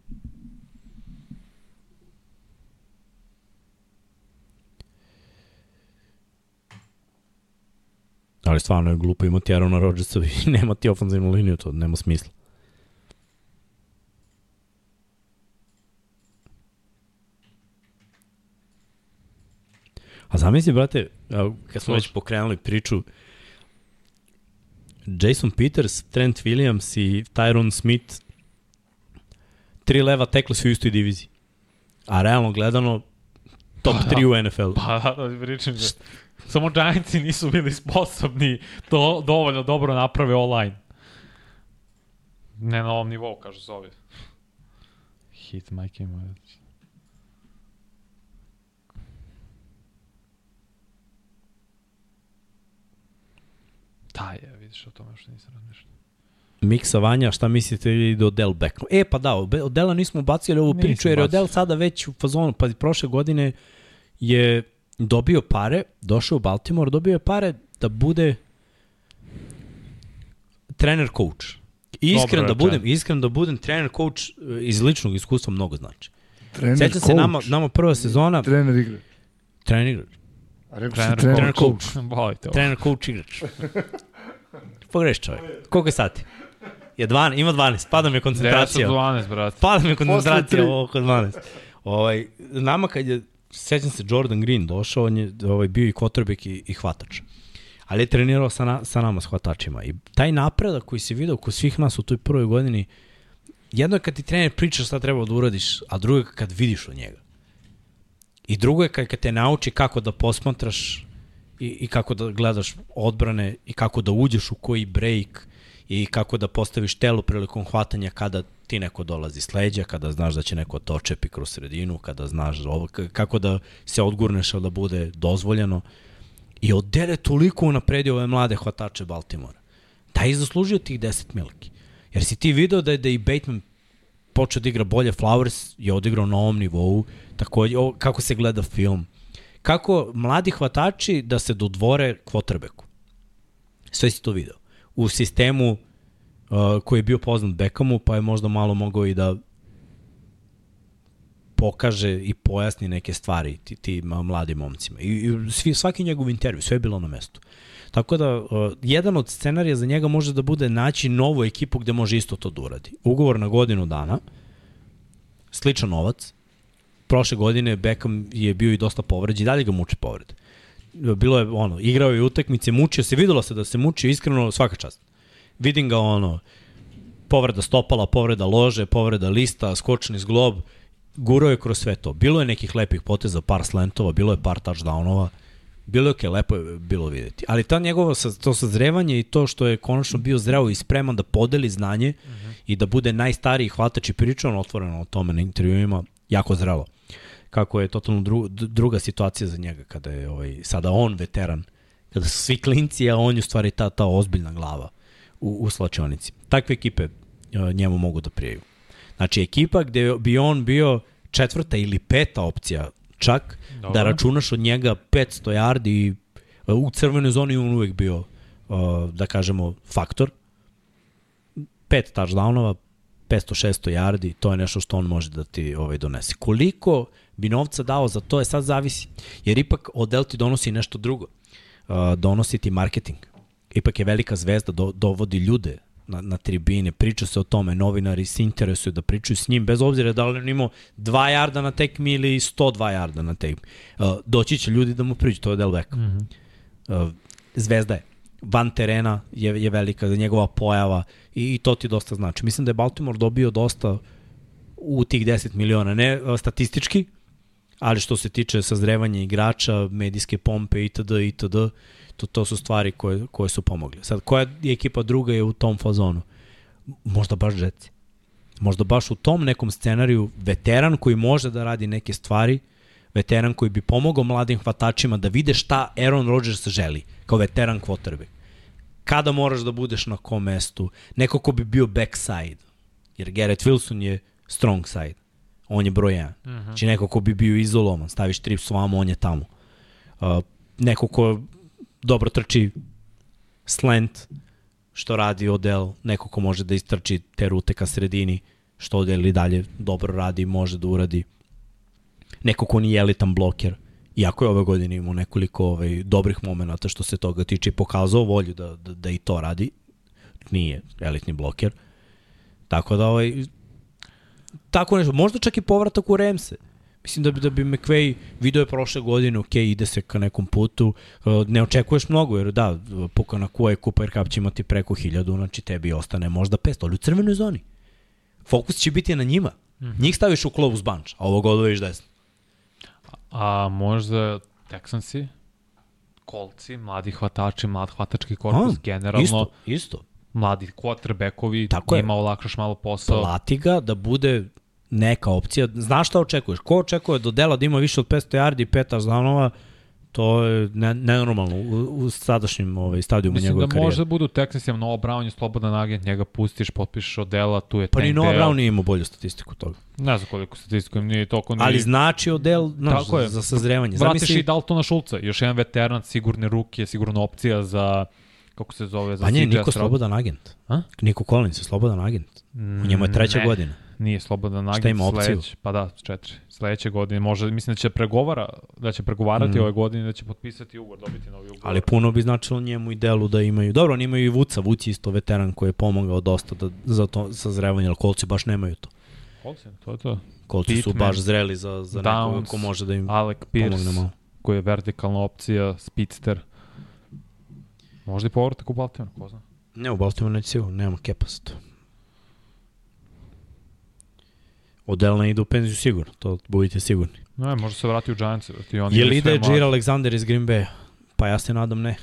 A: Ali stvarno je glupo imati Aarona Rodgersa i nema ti ofenzivnu liniju, to nema smisla. A zamisli, brate, kad smo već pokrenuli priču, Jason Peters, Trent Williams i Tyron Smith, tri leva tekla su u istoj diviziji. A realno gledano, top 3 u NFL.
B: Pa, da, da pričam da samo Giantsi nisu bili sposobni to dovoljno dobro naprave online. Ne na ovom nivou, kažu se ovi. Hit, majke moje. Da je, vidiš o tome što nisam razmišljao.
A: Miksa Vanja, šta mislite i do Odell Beckham? E, pa da, od Odela nismo bacili ovu priču, jer je. Odell sada već u fazonu, pa prošle godine je dobio pare, došao u Baltimore, dobio je pare da bude trener coach. Iskren da budem, iskren da budem trener coach e, iz ličnog iskustva mnogo znači.
D: Trener,
A: Sećam se nama nama prva sezona
D: Trener igra.
A: trener igrač,
D: A rekao
B: Trener,
D: si trener,
A: trener
D: coach.
A: coach. Trener coach igrač. Pogreš čovjek. Koliko je sati? Je 12, ima 12, pada mi je
B: 10
A: koncentracija.
B: 12, brate.
A: Pada mi je koncentracija ovo oko 12. Ovaj, nama kad je, sećam se, Jordan Green došao, on je ovaj, bio i quarterback i, i hvatač. Ali je trenirao sa, na, sa nama, s hvatačima. I taj napredak koji se vidio kod svih nas u toj prvoj godini, jedno je kad ti trener priča šta treba da uradiš, a drugo je kad vidiš od njega. I drugo je kad, kad te nauči kako da posmatraš i, i kako da gledaš odbrane i kako da uđeš u koji break i kako da postaviš telo prilikom hvatanja kada ti neko dolazi s leđa, kada znaš da će neko te očepi kroz sredinu, kada znaš ovo, kako da se odgurneš, da bude dozvoljeno. I Odele toliko unapredio ove mlade hvatače Baltimora. Da je zaslužio tih 10 milki. Jer si ti video da je, da i Bateman počeo da igra bolje, Flowers je odigrao na ovom nivou, takođe, o, kako se gleda film, kako mladi hvatači da se dodvore quarterbacku. Sve si to video. U sistemu uh, koji je bio poznat Beckhamu, pa je možda malo mogao i da pokaže i pojasni neke stvari ti, ti mladim momcima. I, i svi, svaki njegov intervju, sve je bilo na mestu. Tako da, uh, jedan od scenarija za njega može da bude naći novu ekipu gde može isto to da uradi. Ugovor na godinu dana, sličan novac, prošle godine Beckham je bio i dosta povređen i dalje ga muče povrede. Bilo je ono, igrao je utakmice, mučio se, videlo se da se mučio, iskreno svaka čast. Vidim ga ono, povreda stopala, povreda lože, povreda lista, skočni zglob, gurao je kroz sve to. Bilo je nekih lepih poteza, par slentova, bilo je par touchdownova, bilo je okay, lepo je bilo videti. Ali ta njegova, sa- to sazrevanje i to što je konačno bio zreo i spreman da podeli znanje uh -huh. i da bude najstariji hvatač i pričao on otvoreno o tome na intervjuima, jako zrelo. Kako je totalno dru, druga situacija za njega kada je ovaj, sada on veteran, kada su svi klinci, a on je u stvari ta, ta ozbiljna glava u, u slačionici. Takve ekipe uh, njemu mogu da prijaju. Znači, ekipa gde bi on bio četvrta ili peta opcija čak, Dobro.
B: Dobro.
A: da računaš od njega 500 yardi i uh, u crvenoj zoni on uvek bio, uh, da kažemo, faktor. Pet touchdownova, 500-600 yardi, to je nešto što on može da ti ovaj donese. Koliko bi novca dao za to je sad zavisi. Jer ipak Odell ti donosi nešto drugo. Uh, donosi ti marketing. Ipak je velika zvezda, do, dovodi ljude na, na tribine, priča se o tome, novinari se interesuju da pričaju s njim, bez obzira da li on imao 2 jarda na tekmi ili 102 jarda na tekmi. Uh, doći će ljudi da mu priđu, to je Del Beckham. Mm -hmm. uh, zvezda je. Van terena je, je velika, njegova pojava i, i to ti dosta znači. Mislim da je Baltimore dobio dosta u tih 10 miliona, ne statistički, ali što se tiče sazrevanja igrača, medijske pompe itd. itd. To, to su stvari koje, koje su pomogle. Sad, koja je ekipa druga je u tom fazonu? Možda baš Jetsi. Možda baš u tom nekom scenariju veteran koji može da radi neke stvari, veteran koji bi pomogao mladim hvatačima da vide šta Aaron Rodgers želi, kao veteran quarterback. Kada moraš da budeš na kom mestu, neko ko bi bio backside, jer Garrett Wilson je strong side on je broj 1. Uh -huh. Znači neko ko bi bio izolovan, staviš trips vamo, on je tamo. Uh, neko ko dobro trči slant, što radi Odell, neko ko može da istrči te rute ka sredini, što Odell i dalje dobro radi, može da uradi. Neko ko nije elitan bloker, iako je ove godine imao nekoliko ovaj, dobrih momenta što se toga tiče i pokazao volju da, da, da i to radi, nije elitni bloker. Tako da ovaj, tako nešto, možda čak i povratak u Remse. Mislim da bi, da bi McVay video je prošle godine, ok, ide se ka nekom putu, uh, ne očekuješ mnogo, jer da, puka na koje Cooper Cup će imati preko hiljadu, znači tebi ostane možda 500, ali u crvenoj zoni. Fokus će biti na njima. Mm -hmm. Njih staviš u close bunch, a ovog odvojiš desno.
B: A možda Texansi, kolci, mladi hvatači, mlad hvatački korpus, a, generalno.
A: Isto, isto
B: mladi quarterbackovi, Tako njima je. olakšaš malo posao.
A: Plati ga da bude neka opcija. Znaš šta očekuješ? Ko očekuje do dela da ima više od 500 yardi i peta zanova, to je ne, nenormalno u, u sadašnjem ovaj, stadijumu njegove karijere.
B: Mislim da može da budu Texas, Noah Brown je slobodan agent, njega pustiš, potpišeš od dela, tu je
A: Pa ni Noah Brown nije imao bolju statistiku toga.
B: Ne znam koliko statistiku nije toliko. Nije...
A: Ali znači Odell znaš, Tako je. za, za sazrevanje.
B: Vratiš Zamisli... i Daltona Šulca, još jedan veteran, sigurne ruke, sigurna opcija za kako se zove za
A: Pa nije Niko slobodan agent. A? Niko Collins je slobodan agent. U njemu je treća
B: ne,
A: godina.
B: Nije slobodan agent.
A: Šta ima opciju?
B: Sleć, pa da, četiri. Sledeće godine može, mislim da će pregovara, da će pregovarati mm. ove godine, da će potpisati ugovor, dobiti novi ugovor.
A: Ali puno bi značilo njemu i delu da imaju. Dobro, oni imaju i Vuca, Vuc je isto veteran koji je pomogao dosta da, za to sazrevanje, ali kolci baš nemaju to.
B: Kolci, to je to.
A: Kolci Pitman, su baš zreli za, za Downs, nekoga ko može da im
B: Alec Pierce, pomogne malo. koji je vertikalna opcija, Speedster. Možda i povratak u Baltimore, ko zna.
A: Ne, u Baltimore neće sigurno, nemamo kepa za to. Odel ne ide u penziju sigurno, to budite sigurni.
B: Ne, možda se vrati u Giants. Ti oni
A: Je li ide Jir Alexander iz Green Bay? Pa ja se nadam ne.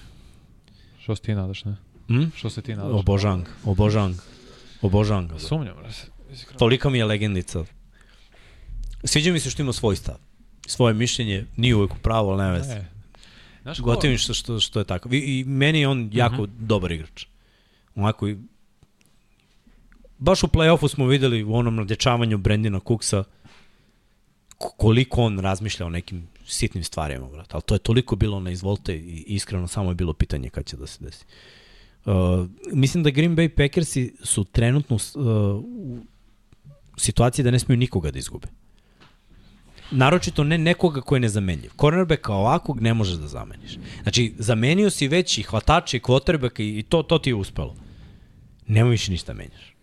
B: Što se ti nadaš, ne?
A: Hmm?
B: Što se ti nadaš?
A: Obožang, obožang. Obožang. Da.
B: Sumnjam, raz.
A: Tolika mi je legendica. Sviđa mi se što ima svoj stav. Svoje mišljenje, nije uvek u pravo, ali ne veze. Ne, Znaš Gotovim što, što, što je tako. I, I meni je on jako uh mhm. -huh. dobar igrač. Onako i... Baš u play-offu smo videli u onom nadječavanju Brendina Cooksa koliko on razmišlja o nekim sitnim stvarima, brat. Ali to je toliko bilo na izvolte i iskreno samo je bilo pitanje kad će da se desi. Uh, mislim da Green Bay Packersi su trenutno uh, u situaciji da ne smiju nikoga da izgube. Naročito ne nekoga ko je nezamenljiv. Cornerbacka ovakvog ne možeš da zameniš. Znači, zamenio si već i hvatače i quarterbacka i to, to ti je uspelo. Nemo više ništa menjaš.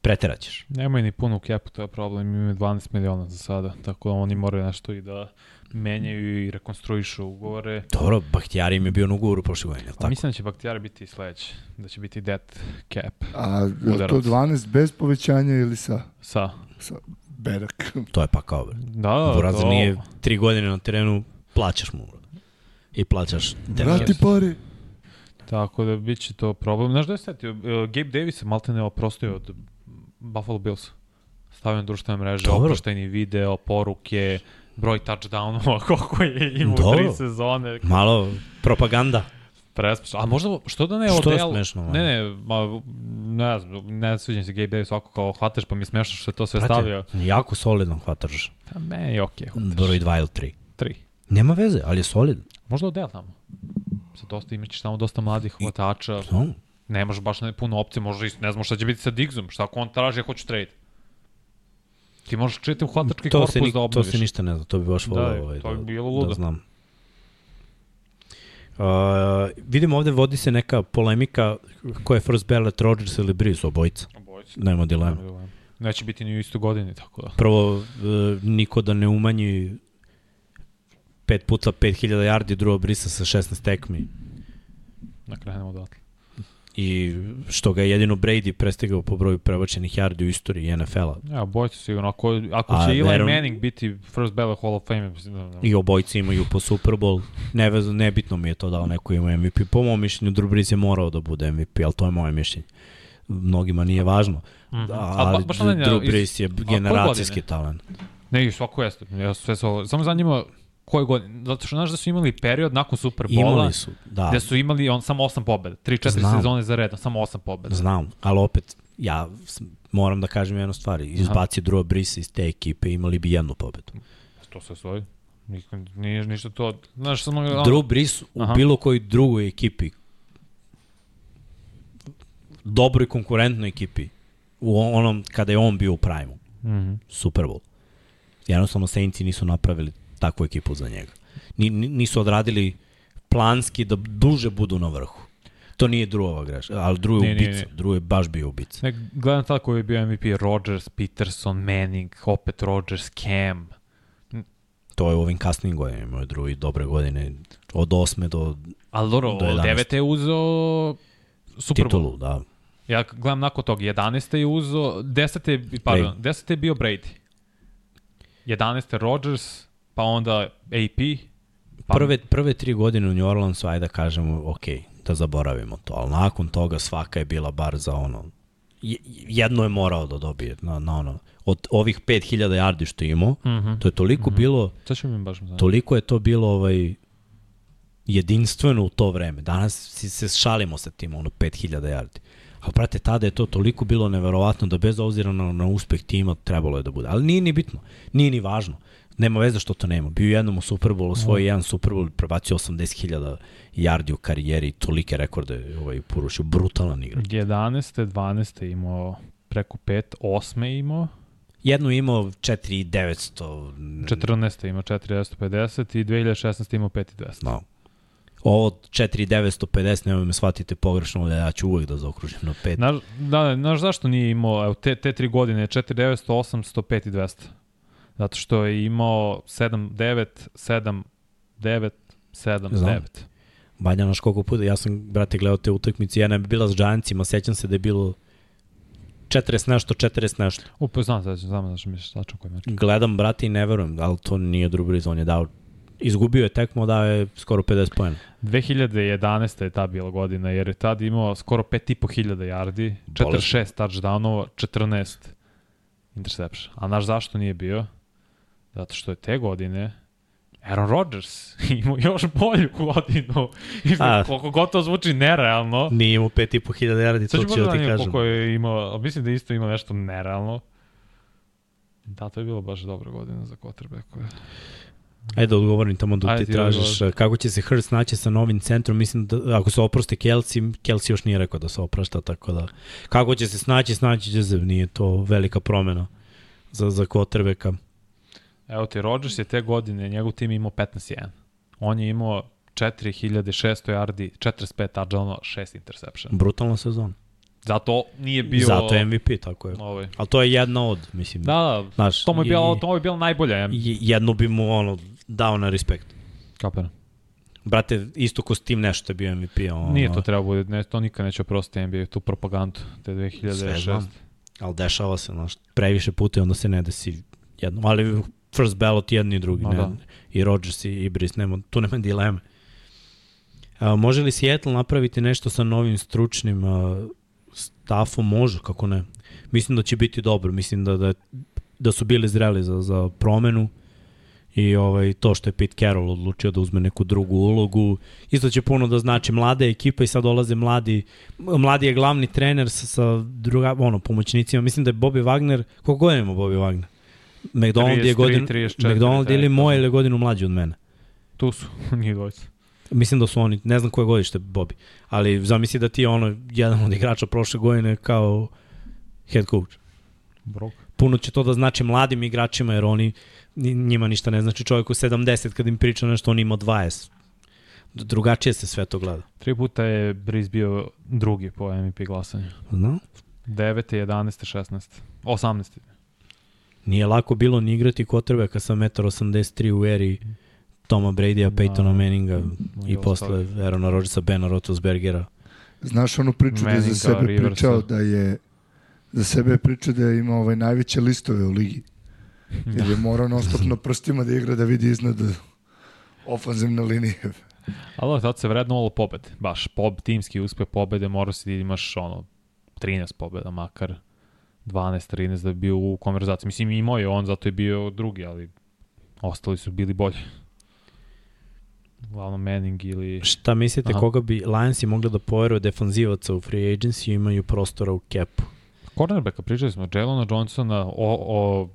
A: Preteraćeš.
B: Nemoj ni puno kepu, to je problem. Imaju 12 miliona za sada, tako da oni moraju nešto i da menjaju i rekonstruišu ugovore.
A: Dobro, Bahtijari im je bio na ugovoru prošle godine.
B: Tako? Mislim da će Bahtijari biti sledeći, da će biti dead cap.
C: A je to 12 bez povećanja ili sa?
B: Sa.
C: Sa berak.
A: To je pa kao,
B: Da, da,
A: Burazer to... nije tri godine na terenu, plaćaš mu. I plaćaš
C: Vrati pare.
B: Tako da bit će to problem. Znaš da je setio? Uh, Gabe Davis je malte ne oprostio od Buffalo Bills. Stavio na društvene mreže, oproštajni video, poruke, broj touchdownova, koliko je imao u tri sezone.
A: Malo propaganda.
B: Prespešno. A možda, što da ne
A: što
B: Odell?
A: Što je smešno?
B: Ne, ne, ma, ne znam, ne sviđam se Gabe Davis ovako kao hvataš, pa mi je smešno što je to sve Prate, stavio.
A: Jako solidan hvataš.
B: Pa me je okej. Okay,
A: Broj 2 ili 3.
B: 3.
A: Nema veze, ali je solidan.
B: Možda Odell tamo. Sa dosta imaćeš tamo dosta mladih hvatača. I, no. Nemaš baš ne puno opcije, možda i ne znam šta će biti sa Digzom, šta ako on traži, ja hoću trade. Ti možeš čitav hvatački to korpus
A: se
B: da obnoviš.
A: To se ništa ne zna, to bi baš volao
B: da,
A: ovaj,
B: to bi bilo ludo.
A: da znam. Uh, vidimo ovde vodi se neka polemika ko je first ballot Rodgers ili Breeze, obojica.
B: Obojica.
A: Nema dilema.
B: Neće biti ni u istu godini, tako da.
A: Prvo, uh, niko da ne umanji 5 puta 5000 yardi Drew Brisa sa 16 tekmi
B: Da krenemo odatle.
A: I što ga je jedino Brady prestigao po broju prebačenih yardi u istoriji NFL-a.
B: Ja, obojica sigurno. Ako, ako
A: A,
B: će Eli
A: verujem-
B: Manning biti first ballot Hall of Fame, mislim da... da
A: I obojice imaju po Super Bowl. Nevezno, nebitno mi je to da li neko ima MVP. Po mom mišljenju, Drew Brees je morao da bude MVP, ali to je moje mišljenje. Mnogima nije važno.
B: Mhm.
A: Da,
B: A
A: ali
B: ba-
A: Drew Brees je generacijski talent.
B: Ne, svako jeste. Ja sve ovo. Samo zanima koje godine. Zato što znaš da su imali period nakon Superbola
A: Imali su, da.
B: gde su imali on samo 8 pobeda. 3-4
A: Znam.
B: sezone za redom, samo 8 pobeda.
A: Znam, ali opet, ja moram da kažem jednu stvar. Izbaci Drew Brees iz te ekipe, imali bi jednu pobedu.
B: To se svoji. Nije ništa to. Znaš, samo... ono-
A: Drew Brees u
B: Aha.
A: bilo kojoj drugoj ekipi, dobroj konkurentnoj ekipi, u onom kada je on bio u prime
B: Mhm.
A: Super Bowl. Jednostavno Saintsi nisu napravili takvu ekipu za njega. Ni, ni- nisu odradili planski da duže budu na vrhu. To nije drugova greška, ali drugo je ubica. Drugo je baš bio ubica.
B: Ne, gledam tada koji je bio MVP, Rodgers, Peterson, Manning, opet Rodgers, Cam.
A: To je u ovim kasnim godinama, imao je drugi dobre godine, od osme do
B: Ali dobro,
A: Do
B: od
A: 11.
B: 9. je uzeo Super Bowl.
A: titulu, da.
B: Ja gledam nakon toga, 11. je uzeo, 10. je, pardon, 10. je bio Brady. 11. Rodgers, pa onda AP. Pa,
A: Prve, prve tri godine u New Orleansu, ajde da kažemo, ok, da zaboravimo to, ali nakon toga svaka je bila bar za ono, je- jedno je morao da dobije na, na ono, od ovih 5000 yardi što je imao,
B: Mm -hmm.
A: to je toliko bilo,
B: To će mi baš zanimati.
A: toliko je to bilo ovaj, jedinstveno u to vreme. Danas si se šalimo sa tim, ono, 5000 yardi. Ali, prate, tada je to toliko bilo neverovatno da bez obzira na, na uspeh tima trebalo je da bude. Ali nije ni bitno, nije ni važno. Nema veze što to nema. Bio jednom u Superbowlu, svoj jedan Superbowl, prebacio 80.000 yardi u karijeri i tolike rekorde ovaj, porušio. Brutalan igrač.
B: 11. 12. je imao preko 5, 8. je imao,
A: Jednu je imao 4900.
B: 14. je imao 4950 i 2016. je imao 5200.
A: No. Ovo 4950, nemoj me shvatite pogrešno, ali ja ću uvek da zaokružim na 5.
B: Znaš, da, znaš zašto nije imao, evo, te, te tri godine, 4900, 800, 5 i 200? Zato što je imao 7, 9, 7, 9, 7,
A: Znam.
B: 9.
A: Banja naš koliko puta, ja sam, brate, gledao te utakmice, jedna je bila s Giantsima, sećam se da je bilo 40 nešto, 40 nešto.
B: Upo, znam, znam, znam, znam, misliš, tačno koji meč.
A: Gledam, brate, i ne verujem, ali to nije Brees, on je dao, izgubio je tekmo, dao je skoro 50 pojena.
B: 2011. je ta bila godina, jer je tad imao skoro 5500 yardi,
A: Bolesno.
B: 46 touchdownova, 14 interception. A znaš zašto nije bio? Zato što je te godine Aaron Rodgers imao još bolju godinu.
A: A.
B: Koliko god to zvuči nerealno.
A: Nije imao 5.500 yardi, to
B: ću
A: da ti
B: da
A: kažem.
B: koliko je imao, mislim da isto ima nešto nerealno. Da, to je bilo baš dobra godina za quarterbackove.
A: Ajde da odgovorim tamo da ti tražiš
B: odgovor.
A: kako će se Hurst naći sa novim centrom. Mislim da ako se oprosti Kelsey, Kelsey još nije rekao da se oprašta, tako da kako će se snaći, snaći će se, nije to velika promena za, za quarterbacka.
B: Evo ti, Rodgers je te godine, njegov tim imao 15-1. On je imao 4600 yardi, 45 touchdownova, 6 interception.
A: Brutalna sezona.
B: Zato nije bio...
A: Zato je MVP, tako je.
B: Ovaj.
A: Ali to je jedna od, mislim.
B: Da, da,
A: Znaš,
B: to mu je bilo, to mu je bilo najbolje. Ja.
A: jednu bi mu ono dao na respekt.
B: Kapiram.
A: Brate, isto ko s tim nešto je bio MVP. Ono,
B: Nije to treba bude, ne, to nikad neće oprostiti NBA, tu propagandu, te
A: Sve
B: 2006.
A: znam. Ali dešava se, znaš, previše puta i onda se ne desi jedno. Ali first ballot jedni i drugi.
B: Ma
A: ne,
B: da.
A: I Rodgers i, i Brice, nema, tu nema dileme. A, može li Seattle napraviti nešto sa novim stručnim a, stafom? Može, kako ne. Mislim da će biti dobro. Mislim da, da, da su bili zreli za, za promenu i ovaj to što je Pete Carroll odlučio da uzme neku drugu ulogu. Isto će puno da znači mlade ekipa i sad dolaze mladi mladi je glavni trener sa, sa druga, ono, pomoćnicima. Mislim da je Bobby Wagner, koliko godina ima Bobby Wagner? McDonald je
B: 33,
A: godinu,
B: 34,
A: McDonald ili
B: taj,
A: moje ili godinu mlađi od mene.
B: Tu su, njih dvojica.
A: Mislim da su oni, ne znam koje godište Bobby, ali zamisli da ti je ono jedan od igrača prošle godine kao head coach.
B: Brok.
A: Puno će to da znači mladim igračima jer oni ni- njima ništa ne znači čovjek u 70 kad im priča nešto on ima 20. drugačije se sve to gleda.
B: Tri puta je Breeze bio drugi po MVP glasanju.
A: No?
B: 9. 11. 16. 18.
A: Nije lako bilo ni igrati quarterbacka sa 1,83 u eri Toma Brady-a, Peytona
B: Da.
A: Manninga i
B: I
A: posle Aarona Rodgersa, Bena Roethlisbergera.
D: Znaš onu priču da je za
B: Manninga,
D: sebe
B: Riversa.
D: pričao da je za sebe pričao da je imao ovaj najveće listove u ligi. Jer je morao non stop na prstima da igra da vidi iznad ofanzivne linije.
B: Ali tad se vrednovalo pobede. Baš pob, timski uspeh pobede, mora si da imaš ono 13 pobeda, makar 12-13 da bi bio u konverzaciji. Mislim, imao je on, zato je bio drugi, ali ostali su bili bolji. Uglavnom Manning ili...
A: Šta mislite,
B: Aha.
A: koga bi Lionsi mogli da poveruju defanzivaca u free agency imaju prostora u capu?
B: Cornerbacka, pričali smo, Jelona Johnsona, o, o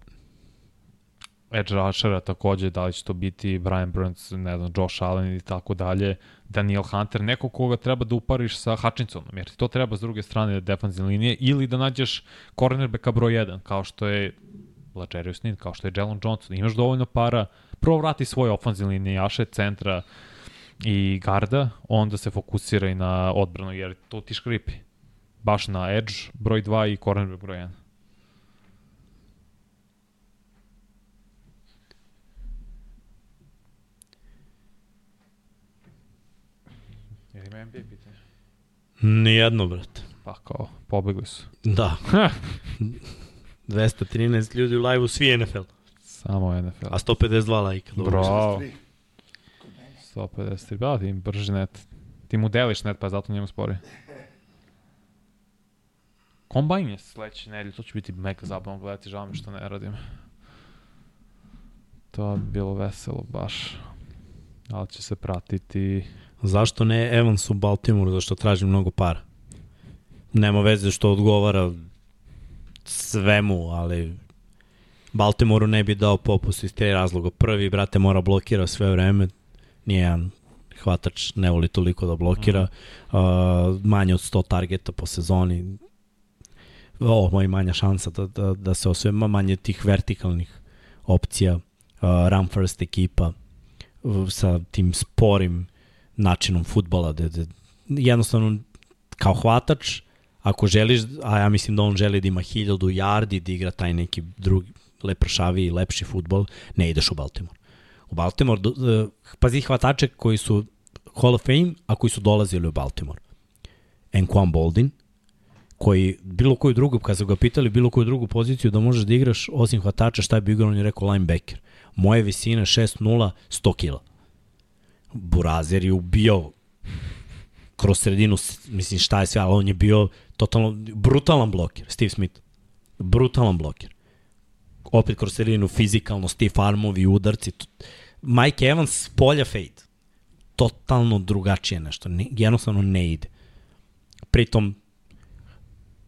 B: edge rushera takođe, da li će to biti Brian Burns, ne znam, Josh Allen i tako dalje, Daniel Hunter, neko koga treba da upariš sa Hutchinsonom, jer ti to treba s druge strane defanzivne linije, ili da nađeš cornerbacka broj 1, kao što je Lajerius Nin, kao što je Jelon Johnson. Imaš dovoljno para, prvo vrati svoje ofanzivne linijaše, centra i garda, onda se fokusira i na odbranu, jer to ti škripi baš na edge broj 2 i cornerback broj 1. Jel ima NBA pitanje?
A: Nijedno, brate.
B: Pa kao, pobegli su.
A: Da. 213 ljudi u live-u, svi NFL.
B: Samo NFL.
A: A 152 lajka. dobro.
B: Bravo. 153. Da, ti im brži net. Ti mu deliš net, pa zato njemu spori. Kombajn je sledeće nedelje, to će biti mega zabavno gledati, žao mi što ne radim. To bi bilo veselo baš. Ali će se pratiti...
A: Zašto ne Evans u Baltimoru, zašto traži mnogo para? Nema veze što odgovara svemu, ali Baltimoru ne bi dao popust iz te razloga. Prvi, brate, mora blokira sve vreme, nijedan hvatač ne voli toliko da blokira, uh, manje od 100 targeta po sezoni, ovo je manja šansa da, da, da se osvema manje tih vertikalnih opcija, uh, run first ekipa uh, sa tim sporim načinom futbala, da, da jednostavno kao hvatač, ako želiš, a ja mislim da on želi da ima hiljadu yardi, da igra taj neki drugi, lepršaviji, lepši futbol, ne ideš u Baltimore. U Baltimore, uh, pazi hvatače koji su Hall of Fame, a koji su dolazili u Baltimore. Enquan Boldin, koji bilo koju drugu, kad su ga pitali bilo koju drugu poziciju da možeš da igraš osim hvatača, šta bi igrao, on je rekao linebacker. Moje visine 6-0, 100 kila. Burazer je ubio kroz sredinu, mislim šta je sve, ali on je bio totalno brutalan bloker, Steve Smith. Brutalan bloker. Opet kroz sredinu, fizikalno, stiff armovi, udarci. Mike Evans polja fade. Totalno drugačije nešto. Ne, jednostavno ne ide. Pritom,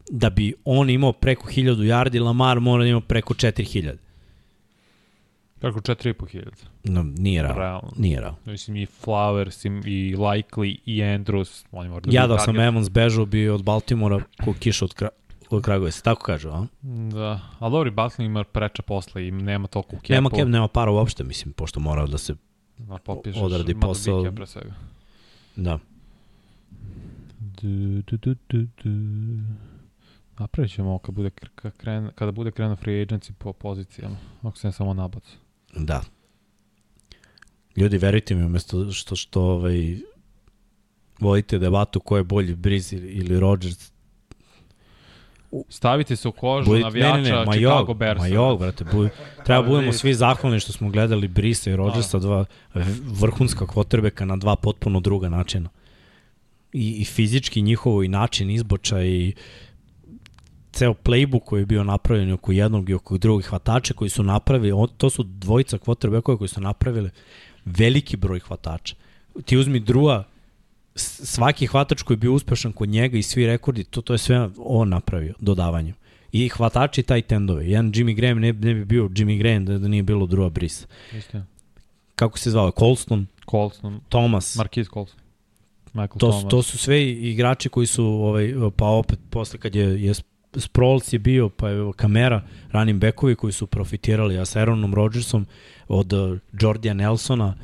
A: da bi on imao preko 1000 yardi, Lamar mora da ima preko 4000.
B: Preko 4.500.
A: No, nije realno.
B: Realno.
A: Nije realno.
B: Mislim i Flowers i, i Likely i Andrews. Oni moraju da
A: Ja da sam. Evans bežao bi od Baltimora ko kiša od, kra, od Kragujevca. Tako kažu, a?
B: Da, ali dobri Buckley ima preča posle i nema toliko u kepu.
A: Nema, cap, nema para uopšte, mislim, pošto mora da se...
B: Ma popišeš,
A: odradi posao.
B: dobike pre svega.
A: Da.
B: Du, du, du, du, du. Napravit ćemo kad bude, kada bude krenuo free agency po pozicijama, ako se ne samo nabacu.
A: Da. Ljudi, verujte mi, umesto što, što ovaj, vodite debatu ko je bolji, Breeze ili, Rodgers,
B: Stavite se u kožu
A: Budite,
B: navijača
A: ne, ne, ne,
B: Chicago
A: jog,
B: Bearsa.
A: ma jog, brate, buj, treba budemo svi zahvalni što smo gledali Brisa i Rodgersa, dva vrhunska kvotrbeka na dva potpuno druga načina. I, I fizički njihovo i način izboča i ceo playbook koji je bio napravljen oko jednog i oko drugih hvatača koji su napravili, to su dvojica kvotrbekova koji su napravili veliki broj hvatača. Ti uzmi druga, svaki hvatač koji je bio uspešan kod njega i svi rekordi, to, to je sve on napravio dodavanjem. I hvatači taj tendove. Jedan Jimmy Graham ne, ne bi bio Jimmy Graham da, da nije bilo druga Brisa.
B: Istina.
A: Kako se zvao? Colston,
B: Colson,
A: Thomas.
B: Marquise Colson. Michael
A: to,
B: Thomas.
A: to su sve igrači koji su, ovaj, pa opet posle kad je, je Sproles je bio, pa je kamera, running backovi koji su profitirali, a sa Aaronom Rodgersom od uh, Jordija Nelsona,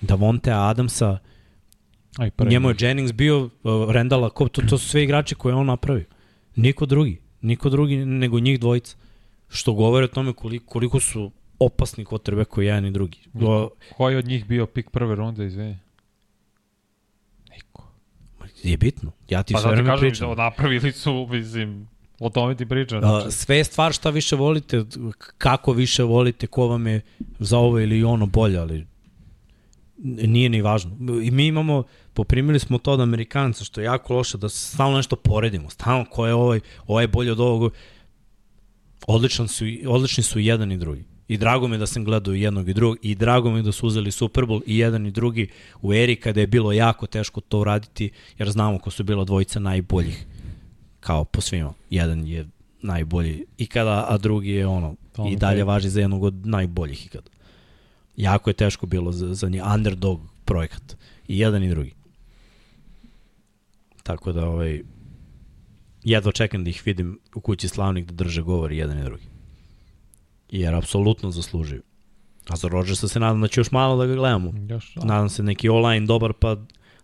A: Davontea Adamsa,
B: Aj, prvi.
A: Njemu je Jennings bio, uh, Rendala, ko, to, to su sve igrači koje je on napravio. Niko drugi. Niko drugi nego njih dvojica. Što govori o tome koliko, koliko su opasni koji jedan i drugi. O,
B: Koji od njih bio pik prve runde, izvini?
A: Je bitno. Ja ti
B: Pa
A: sve
B: da
A: vreme
B: kažem,
A: pričam.
B: da napravili su, mislim, o tome ti pričam.
A: A,
B: Znači,
A: sve je stvar šta više volite, kako više volite, ko vam je za ovo ili ono bolje, ali nije ni važno. I mi imamo, poprimili smo to od Amerikanca, što je jako loše, da stalno nešto poredimo. Stalno ko je ovaj, ovaj je bolje od ovog. Odličan su, odlični su jedan i drugi. I drago mi da sam gledao i jednog i drugog i drago mi da su uzeli Super Bowl i jedan i drugi u eri kada je bilo jako teško to uraditi jer znamo ko su bila dvojica najboljih kao po svima. Jedan je najbolji ikada, a drugi je ono i dalje važi za jednog od najboljih ikada. Jako je teško bilo za, za njih. Underdog projekat. I jedan i drugi. Tako da ovaj, jedva čekam da ih vidim u kući slavnih da drže govor i jedan i drugi. Jer apsolutno zaslužuju. A za Rodgersa se nadam da će još malo da ga gledamo.
B: još, da.
A: Nadam se neki online dobar pa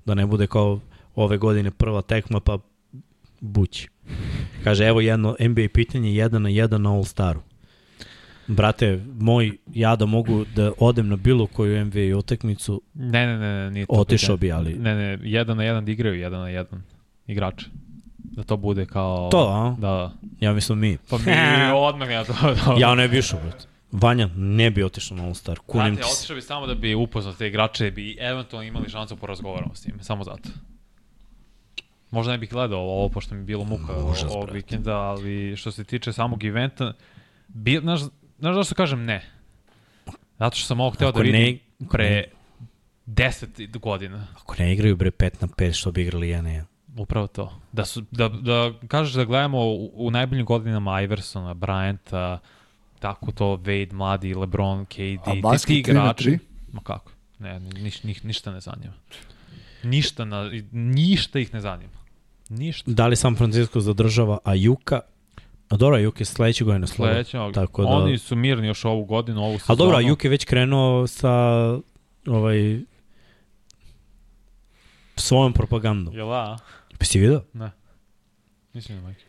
A: da ne bude kao ove godine prva tekma pa bući. Kaže evo jedno NBA pitanje jedan na jedan na All Staru. Brate, moj, ja da mogu da odem na bilo koju NBA utakmicu,
B: Ne, ne, ne, ne, nije to
A: Otišao
B: pitanje.
A: bi, ali-
B: Ne, ne, jedan na jedan da igraju, jedan na jedan igrače. Da to bude kao...
A: To, a?
B: Da.
A: ja mislim mi.
B: Pa mi odmah ja to... to.
A: Ja ne bi išao, brate. Vanja ne bi otišao na All Star, kunim
B: Brate,
A: ti se.
B: otišao bi samo da bi upoznao te igrače, bi eventualno imali šansu da porazgovaramo s njim, samo zato. Možda ne bih gledao ovo, pošto mi je bilo muka
A: Užas,
B: ovog vikenda, ali što se tiče samog eventa, bi, znaš, znaš zašto kažem ne? Zato što sam ovo hteo da
A: Ako ne-
B: vidim
A: ako
B: pre
A: ne-
B: 10 godina.
A: Ako ne igraju bre 5 na 5 što bi igrali ja ne.
B: Upravo to. Da, su, da, da kažeš da gledamo u, u najboljim godinama Iversona, Bryanta, tako to, Wade, mladi, LeBron, KD,
D: A
B: ti, ti igrači. Ma kako? Ne, niš, niš, ništa ne zanima. Ništa, na, ništa ih ne zanima. Ništa.
A: Da li San Francisco zadržava Ajuka? A dobro, Ajuk je sledeće godine.
B: Sledeće,
A: Tako da...
B: oni su mirni još ovu godinu, ovu sezonu.
A: Ali dobro, Ajuk je već krenuo sa ovaj svojom propagandom.
B: Jel da?
A: Pa si vidio?
B: Mislim da majke.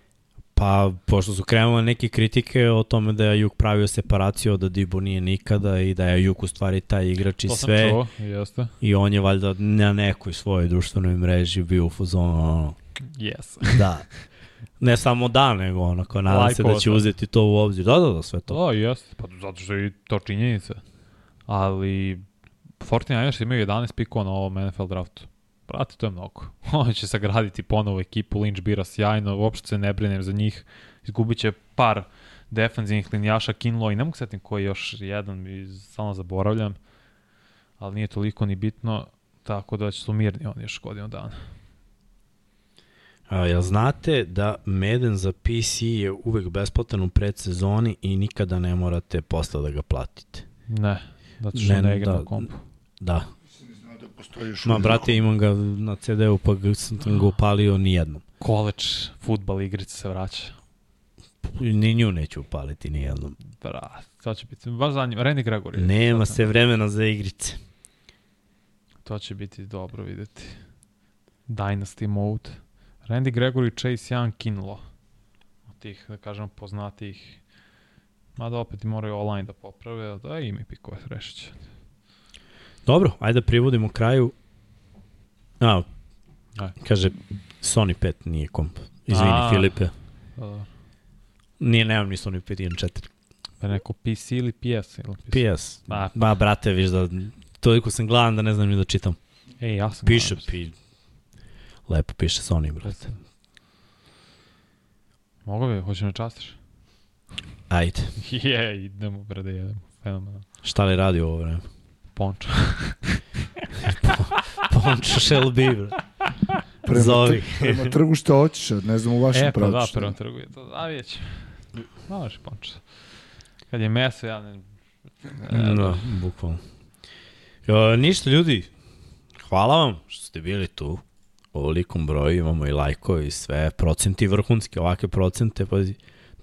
A: Pa, pošto su krenule neke kritike o tome da je Ajuk pravio separaciju, da Dibo nije nikada i da je Ajuk u stvari taj igrač i
B: To sam
A: sve.
B: čuo, jeste.
A: I on je valjda na nekoj svojoj društvenoj mreži bio u fazonu, ono,
B: Yes.
A: da. Ne samo da, nego onako, nadam se da će uzeti to u obzir. Da, da, da, sve to.
B: To jeste, pa zato što je i to činjenica. Ali 49ers imaju 11 pikova na ovom NFL draftu. Brate, to je mnogo. Oni će sagraditi ponovo ekipu, Lynch bira sjajno, uopšte se ne brinem za njih. Izgubit će par defensivnih linijaša, Kinlo i ne mogu setim koji je još jedan, stalno zaboravljam. Ali nije toliko ni bitno, tako da će su mirni oni još godinu dana.
A: A, jel znate da Madden za PC je uvek besplatan u predsezoni i nikada ne morate posle da ga platite?
B: Ne, zato što
A: Ne,
B: ne, igram
A: da.
B: na kompu.
A: Da.
D: Postoji još
A: Ma, brate, imam ga na CD-u pa ga, sam ga upalio nijednom.
B: Koleč, futbal igrice se vraća.
A: Ni nju neću upaliti nijednom.
B: Bra, to će biti baš zanimljivo. Randy Gregory.
A: Nema se vremena za igrice.
B: To će biti dobro videti. Dynasty mode. Randy Gregory, Chase Young, Kinlo. Od tih, da kažem, poznatijih. Mada opet i moraju online da poprave, ali da ime pikove rešit će.
A: Dobro, ajde da privodimo kraju. A,
B: Aj.
A: kaže, Sony 5 nije komp. Izvini,
B: A.
A: Filipe.
B: Da,
A: Nije, nemam ni Sony 5, imam 4.
B: Pa neko PC ili PS? Ili PC?
A: PS.
B: Ma,
A: Ba, brate, viš da toliko sam gladan da ne znam ni da čitam.
B: ej, ja sam
A: Piše,
B: gledao.
A: pi... Lepo piše Sony, brate.
B: Mogu bi, hoćeš me častiš?
A: Ajde.
B: Je, idemo, bre, da jedemo. Fenomenal.
A: Šta li radi ovo vreme?
B: Pončo.
A: Pončo shall be, brate.
D: Prema,
A: Zovi.
D: prema trgu šta hoćeš, ne znam u vašem
B: E, pa
D: pravcu.
B: da, prvom trgu je to. A vidjet ćemo. Možeš pončo. Kad je meso, ja ne... E,
A: Da, bukvalno. Jo, ništa, ljudi. Hvala vam što ste bili tu. U ovolikom broju imamo i lajkovi i sve. Procenti vrhunski, ovake procente, pazi.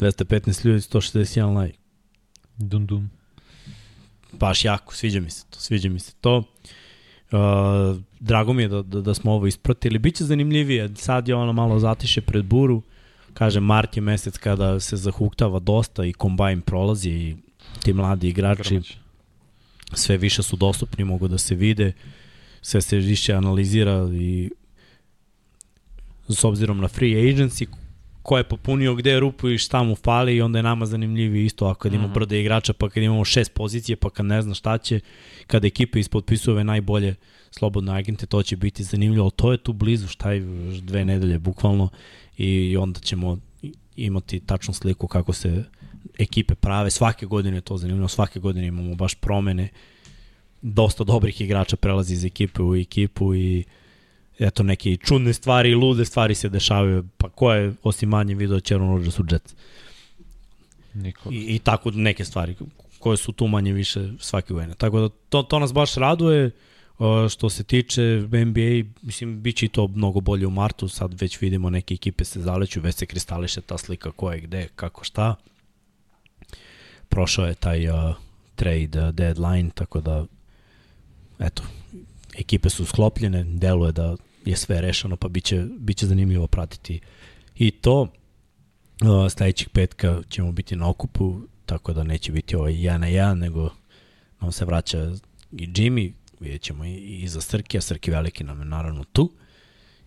A: 215 ljudi, 161 lajk.
B: Dum dum.
A: Baš jako, sviđa mi se to, sviđa mi se to. Uh, drago mi je da, da, da smo ovo ispratili. Biće zanimljivije. Sad je ono malo zatiše pred buru. Kažem, mart je mesec kada se zahuktava dosta i kombajn prolazi i ti mladi igrači
B: Grmać.
A: sve više su dostupni, mogu da se vide, sve se više analizira i s obzirom na free agency, ko je popunio gde je rupu i šta mu fali i onda je nama zanimljiviji isto ako kad ima
B: Mhm.
A: brde igrača pa kad imamo šest pozicije pa kad ne zna šta će kada ekipe ispodpisuju ove najbolje slobodne agente to će biti zanimljivo ali to je tu blizu šta je dve nedelje bukvalno i onda ćemo imati tačnu sliku kako se ekipe prave svake godine je to zanimljivo svake godine imamo baš promene dosta dobrih igrača prelazi iz ekipe u ekipu i eto neke čudne stvari i lude stvari se dešavaju, pa ko je osim manje video Čeron Rodgers u Jets?
B: Niko.
A: I, I tako neke stvari koje su tu manje više svake godine. Tako da to, to nas baš raduje što se tiče NBA, mislim, bit će i to mnogo bolje u martu, sad već vidimo neke ekipe se zaleću, već se kristališe ta slika ko je gde, kako šta. Prošao je taj uh, trade uh, deadline, tako da eto, ekipe su sklopljene, deluje da je sve rešeno, pa biće, biće zanimljivo pratiti i to. Uh, sledećeg petka ćemo biti na okupu, tako da neće biti ovaj 1 na 1, nego nam se vraća i Jimmy, vidjet ćemo i, i za Srki, a Srki veliki nam je naravno tu.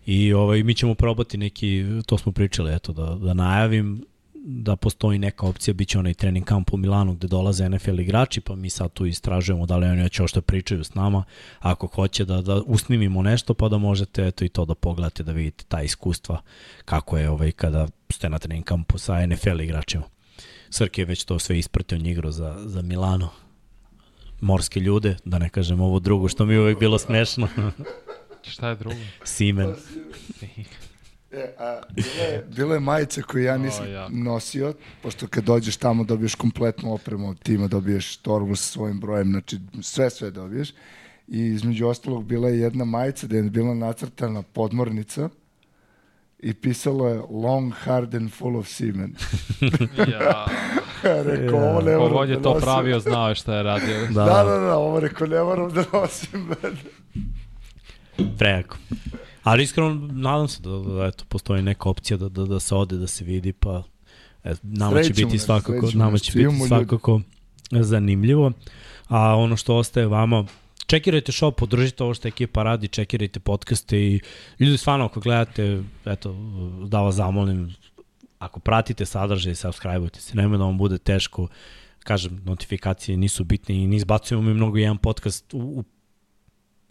A: I ovaj, mi ćemo probati neki, to smo pričali, eto, da, da najavim da postoji neka opcija, bit će onaj trening kamp u Milanu gde dolaze NFL igrači, pa mi sad tu istražujemo da li oni hoće što pričaju s nama, ako hoće da, da usnimimo nešto, pa da možete eto i to da pogledate, da vidite ta iskustva kako je ovaj, kada ste na trening kampu sa NFL igračima. Srki je već to sve ispratio njigro za, za Milano, morske ljude, da ne kažem ovo drugo što mi je uvek bilo smešno.
B: Šta je drugo?
A: Simen.
D: E, a, bilo, je, bilo je majice koje ja nisam
B: O, ja.
D: nosio, pošto kad dođeš tamo dobiješ kompletnu opremu od tima, dobiješ torbu sa svojim brojem, znači sve, sve dobiješ. I između ostalog bila je jedna majica gde je bila nacrtana podmornica i pisalo je long, hard and full of semen.
B: Ja.
D: rekao, ovo ne moram
B: Kogod je
D: da
B: to
D: nosim.
B: pravio, znao je šta je radio.
A: Da,
D: Da, da, da, ovo rekao, ne moram da nosim.
A: prejako. Ali iskreno, nadam se da, da eto, postoji neka opcija da, da, da se ode, da se vidi, pa eto, nama će
D: Srećemo
A: biti
D: nešto,
A: svakako,
D: srećemo
A: nama će biti
D: Imamo ljudi.
A: svakako zanimljivo. A ono što ostaje vama, čekirajte show, podržite ovo što ekipa radi, čekirajte podcaste i ljudi stvarno ako gledate, eto, da vas zamolim, ako pratite sadržaj, subscribe-ujte se, nemoj da vam bude teško, kažem, notifikacije nisu bitne i ne izbacujemo mi mnogo jedan podcast u, u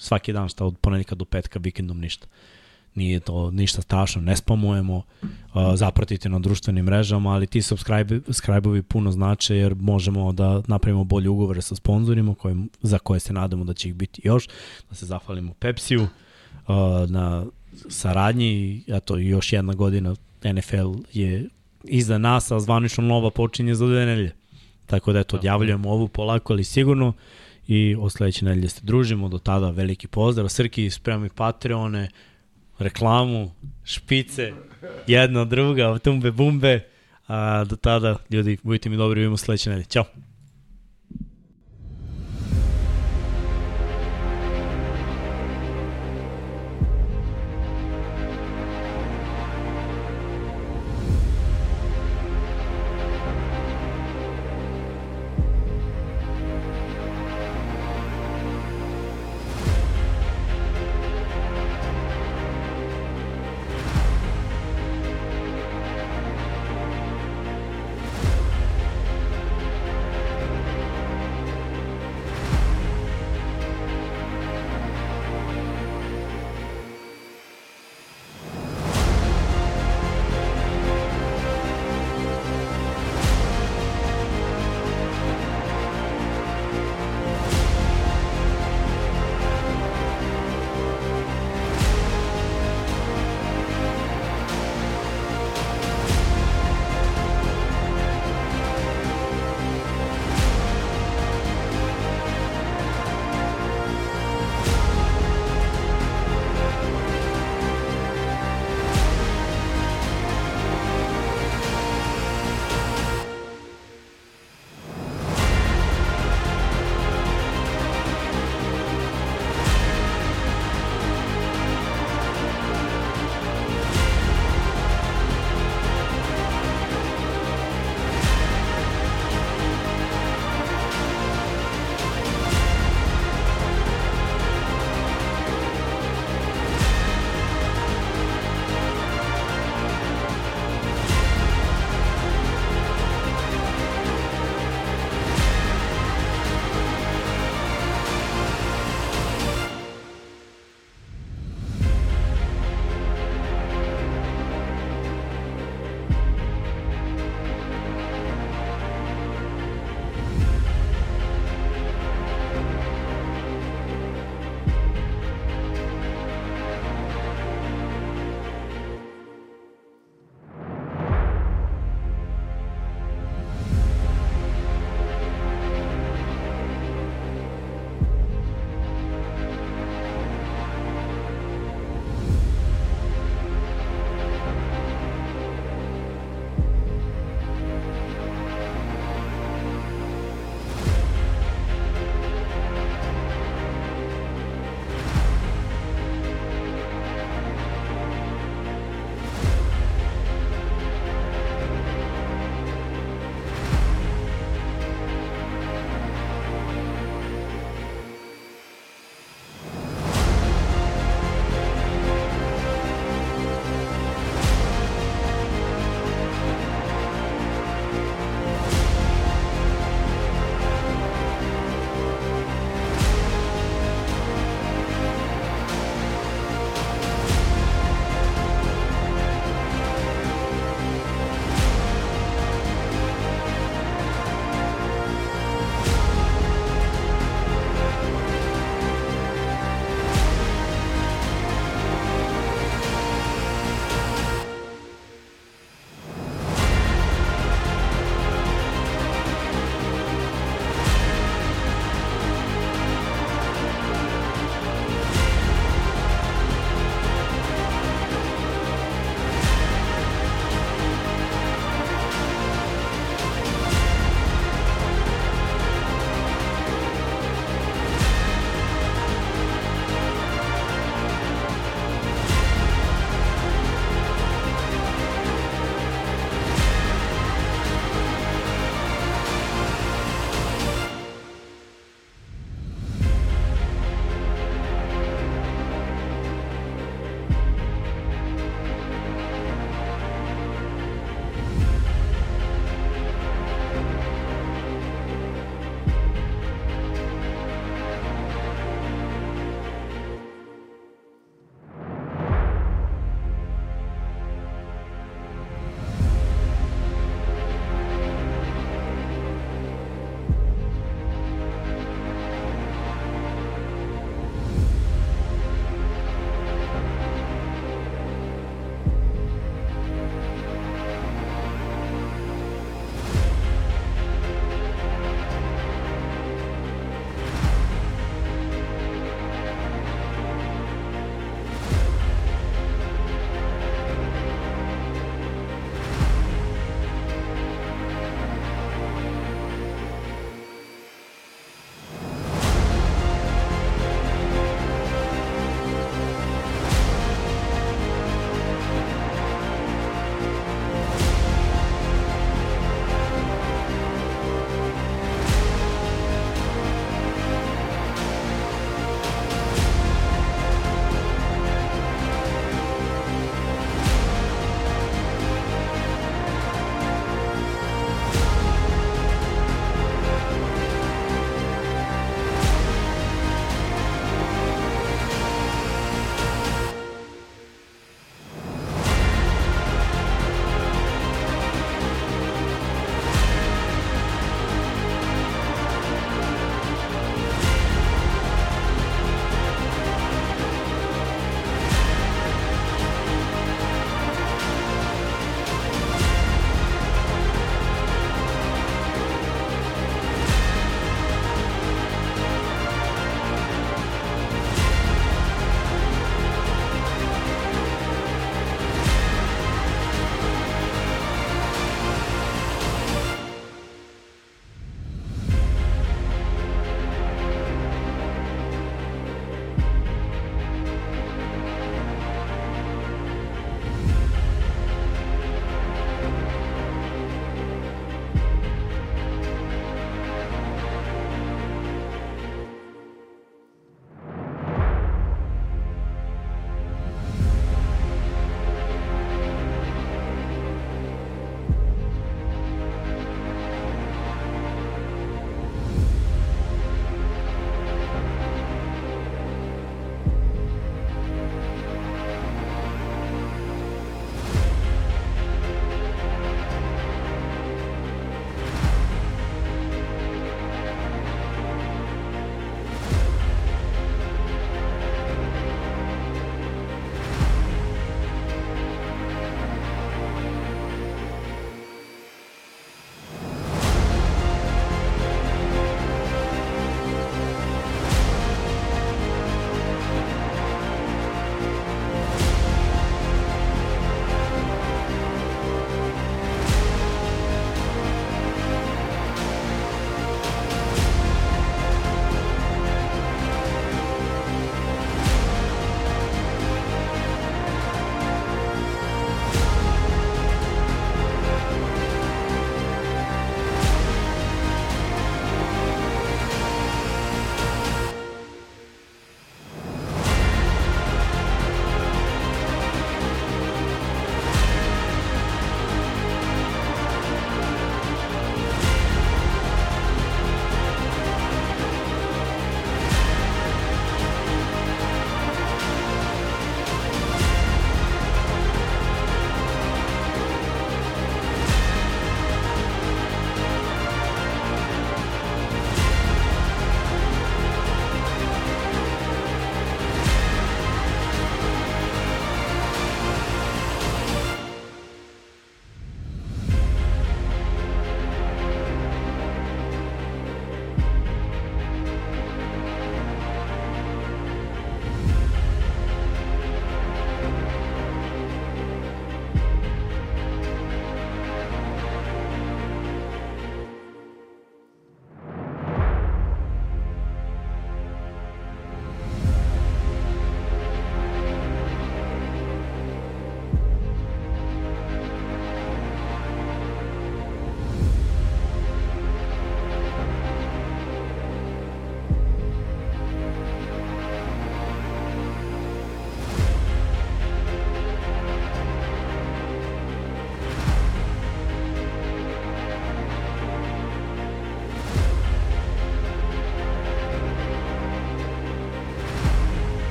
A: svaki dan, šta od ponedjeljka do petka, vikendom ništa. Nije to ništa strašno, ne spamujemo, zapratite na društvenim mrežama, ali ti subscribe, subscribe-ovi puno znače jer možemo da napravimo bolje ugovore sa sponzorima koje, za koje se nadamo da će ih biti još, da se zahvalimo Pepsiju na saradnji eto još jedna godina NFL je iza nas, a zvanično nova počinje za dve nedelje. Tako da eto, odjavljujemo ovu polako, ali sigurno i od sledeće nedelje se družimo. Do tada veliki pozdrav. Srki, spremi Patreone, reklamu, špice, jedna, druga, tumbe, bumbe. A do tada, ljudi, budite mi dobri, vidimo sledeće nedelje. Ćao!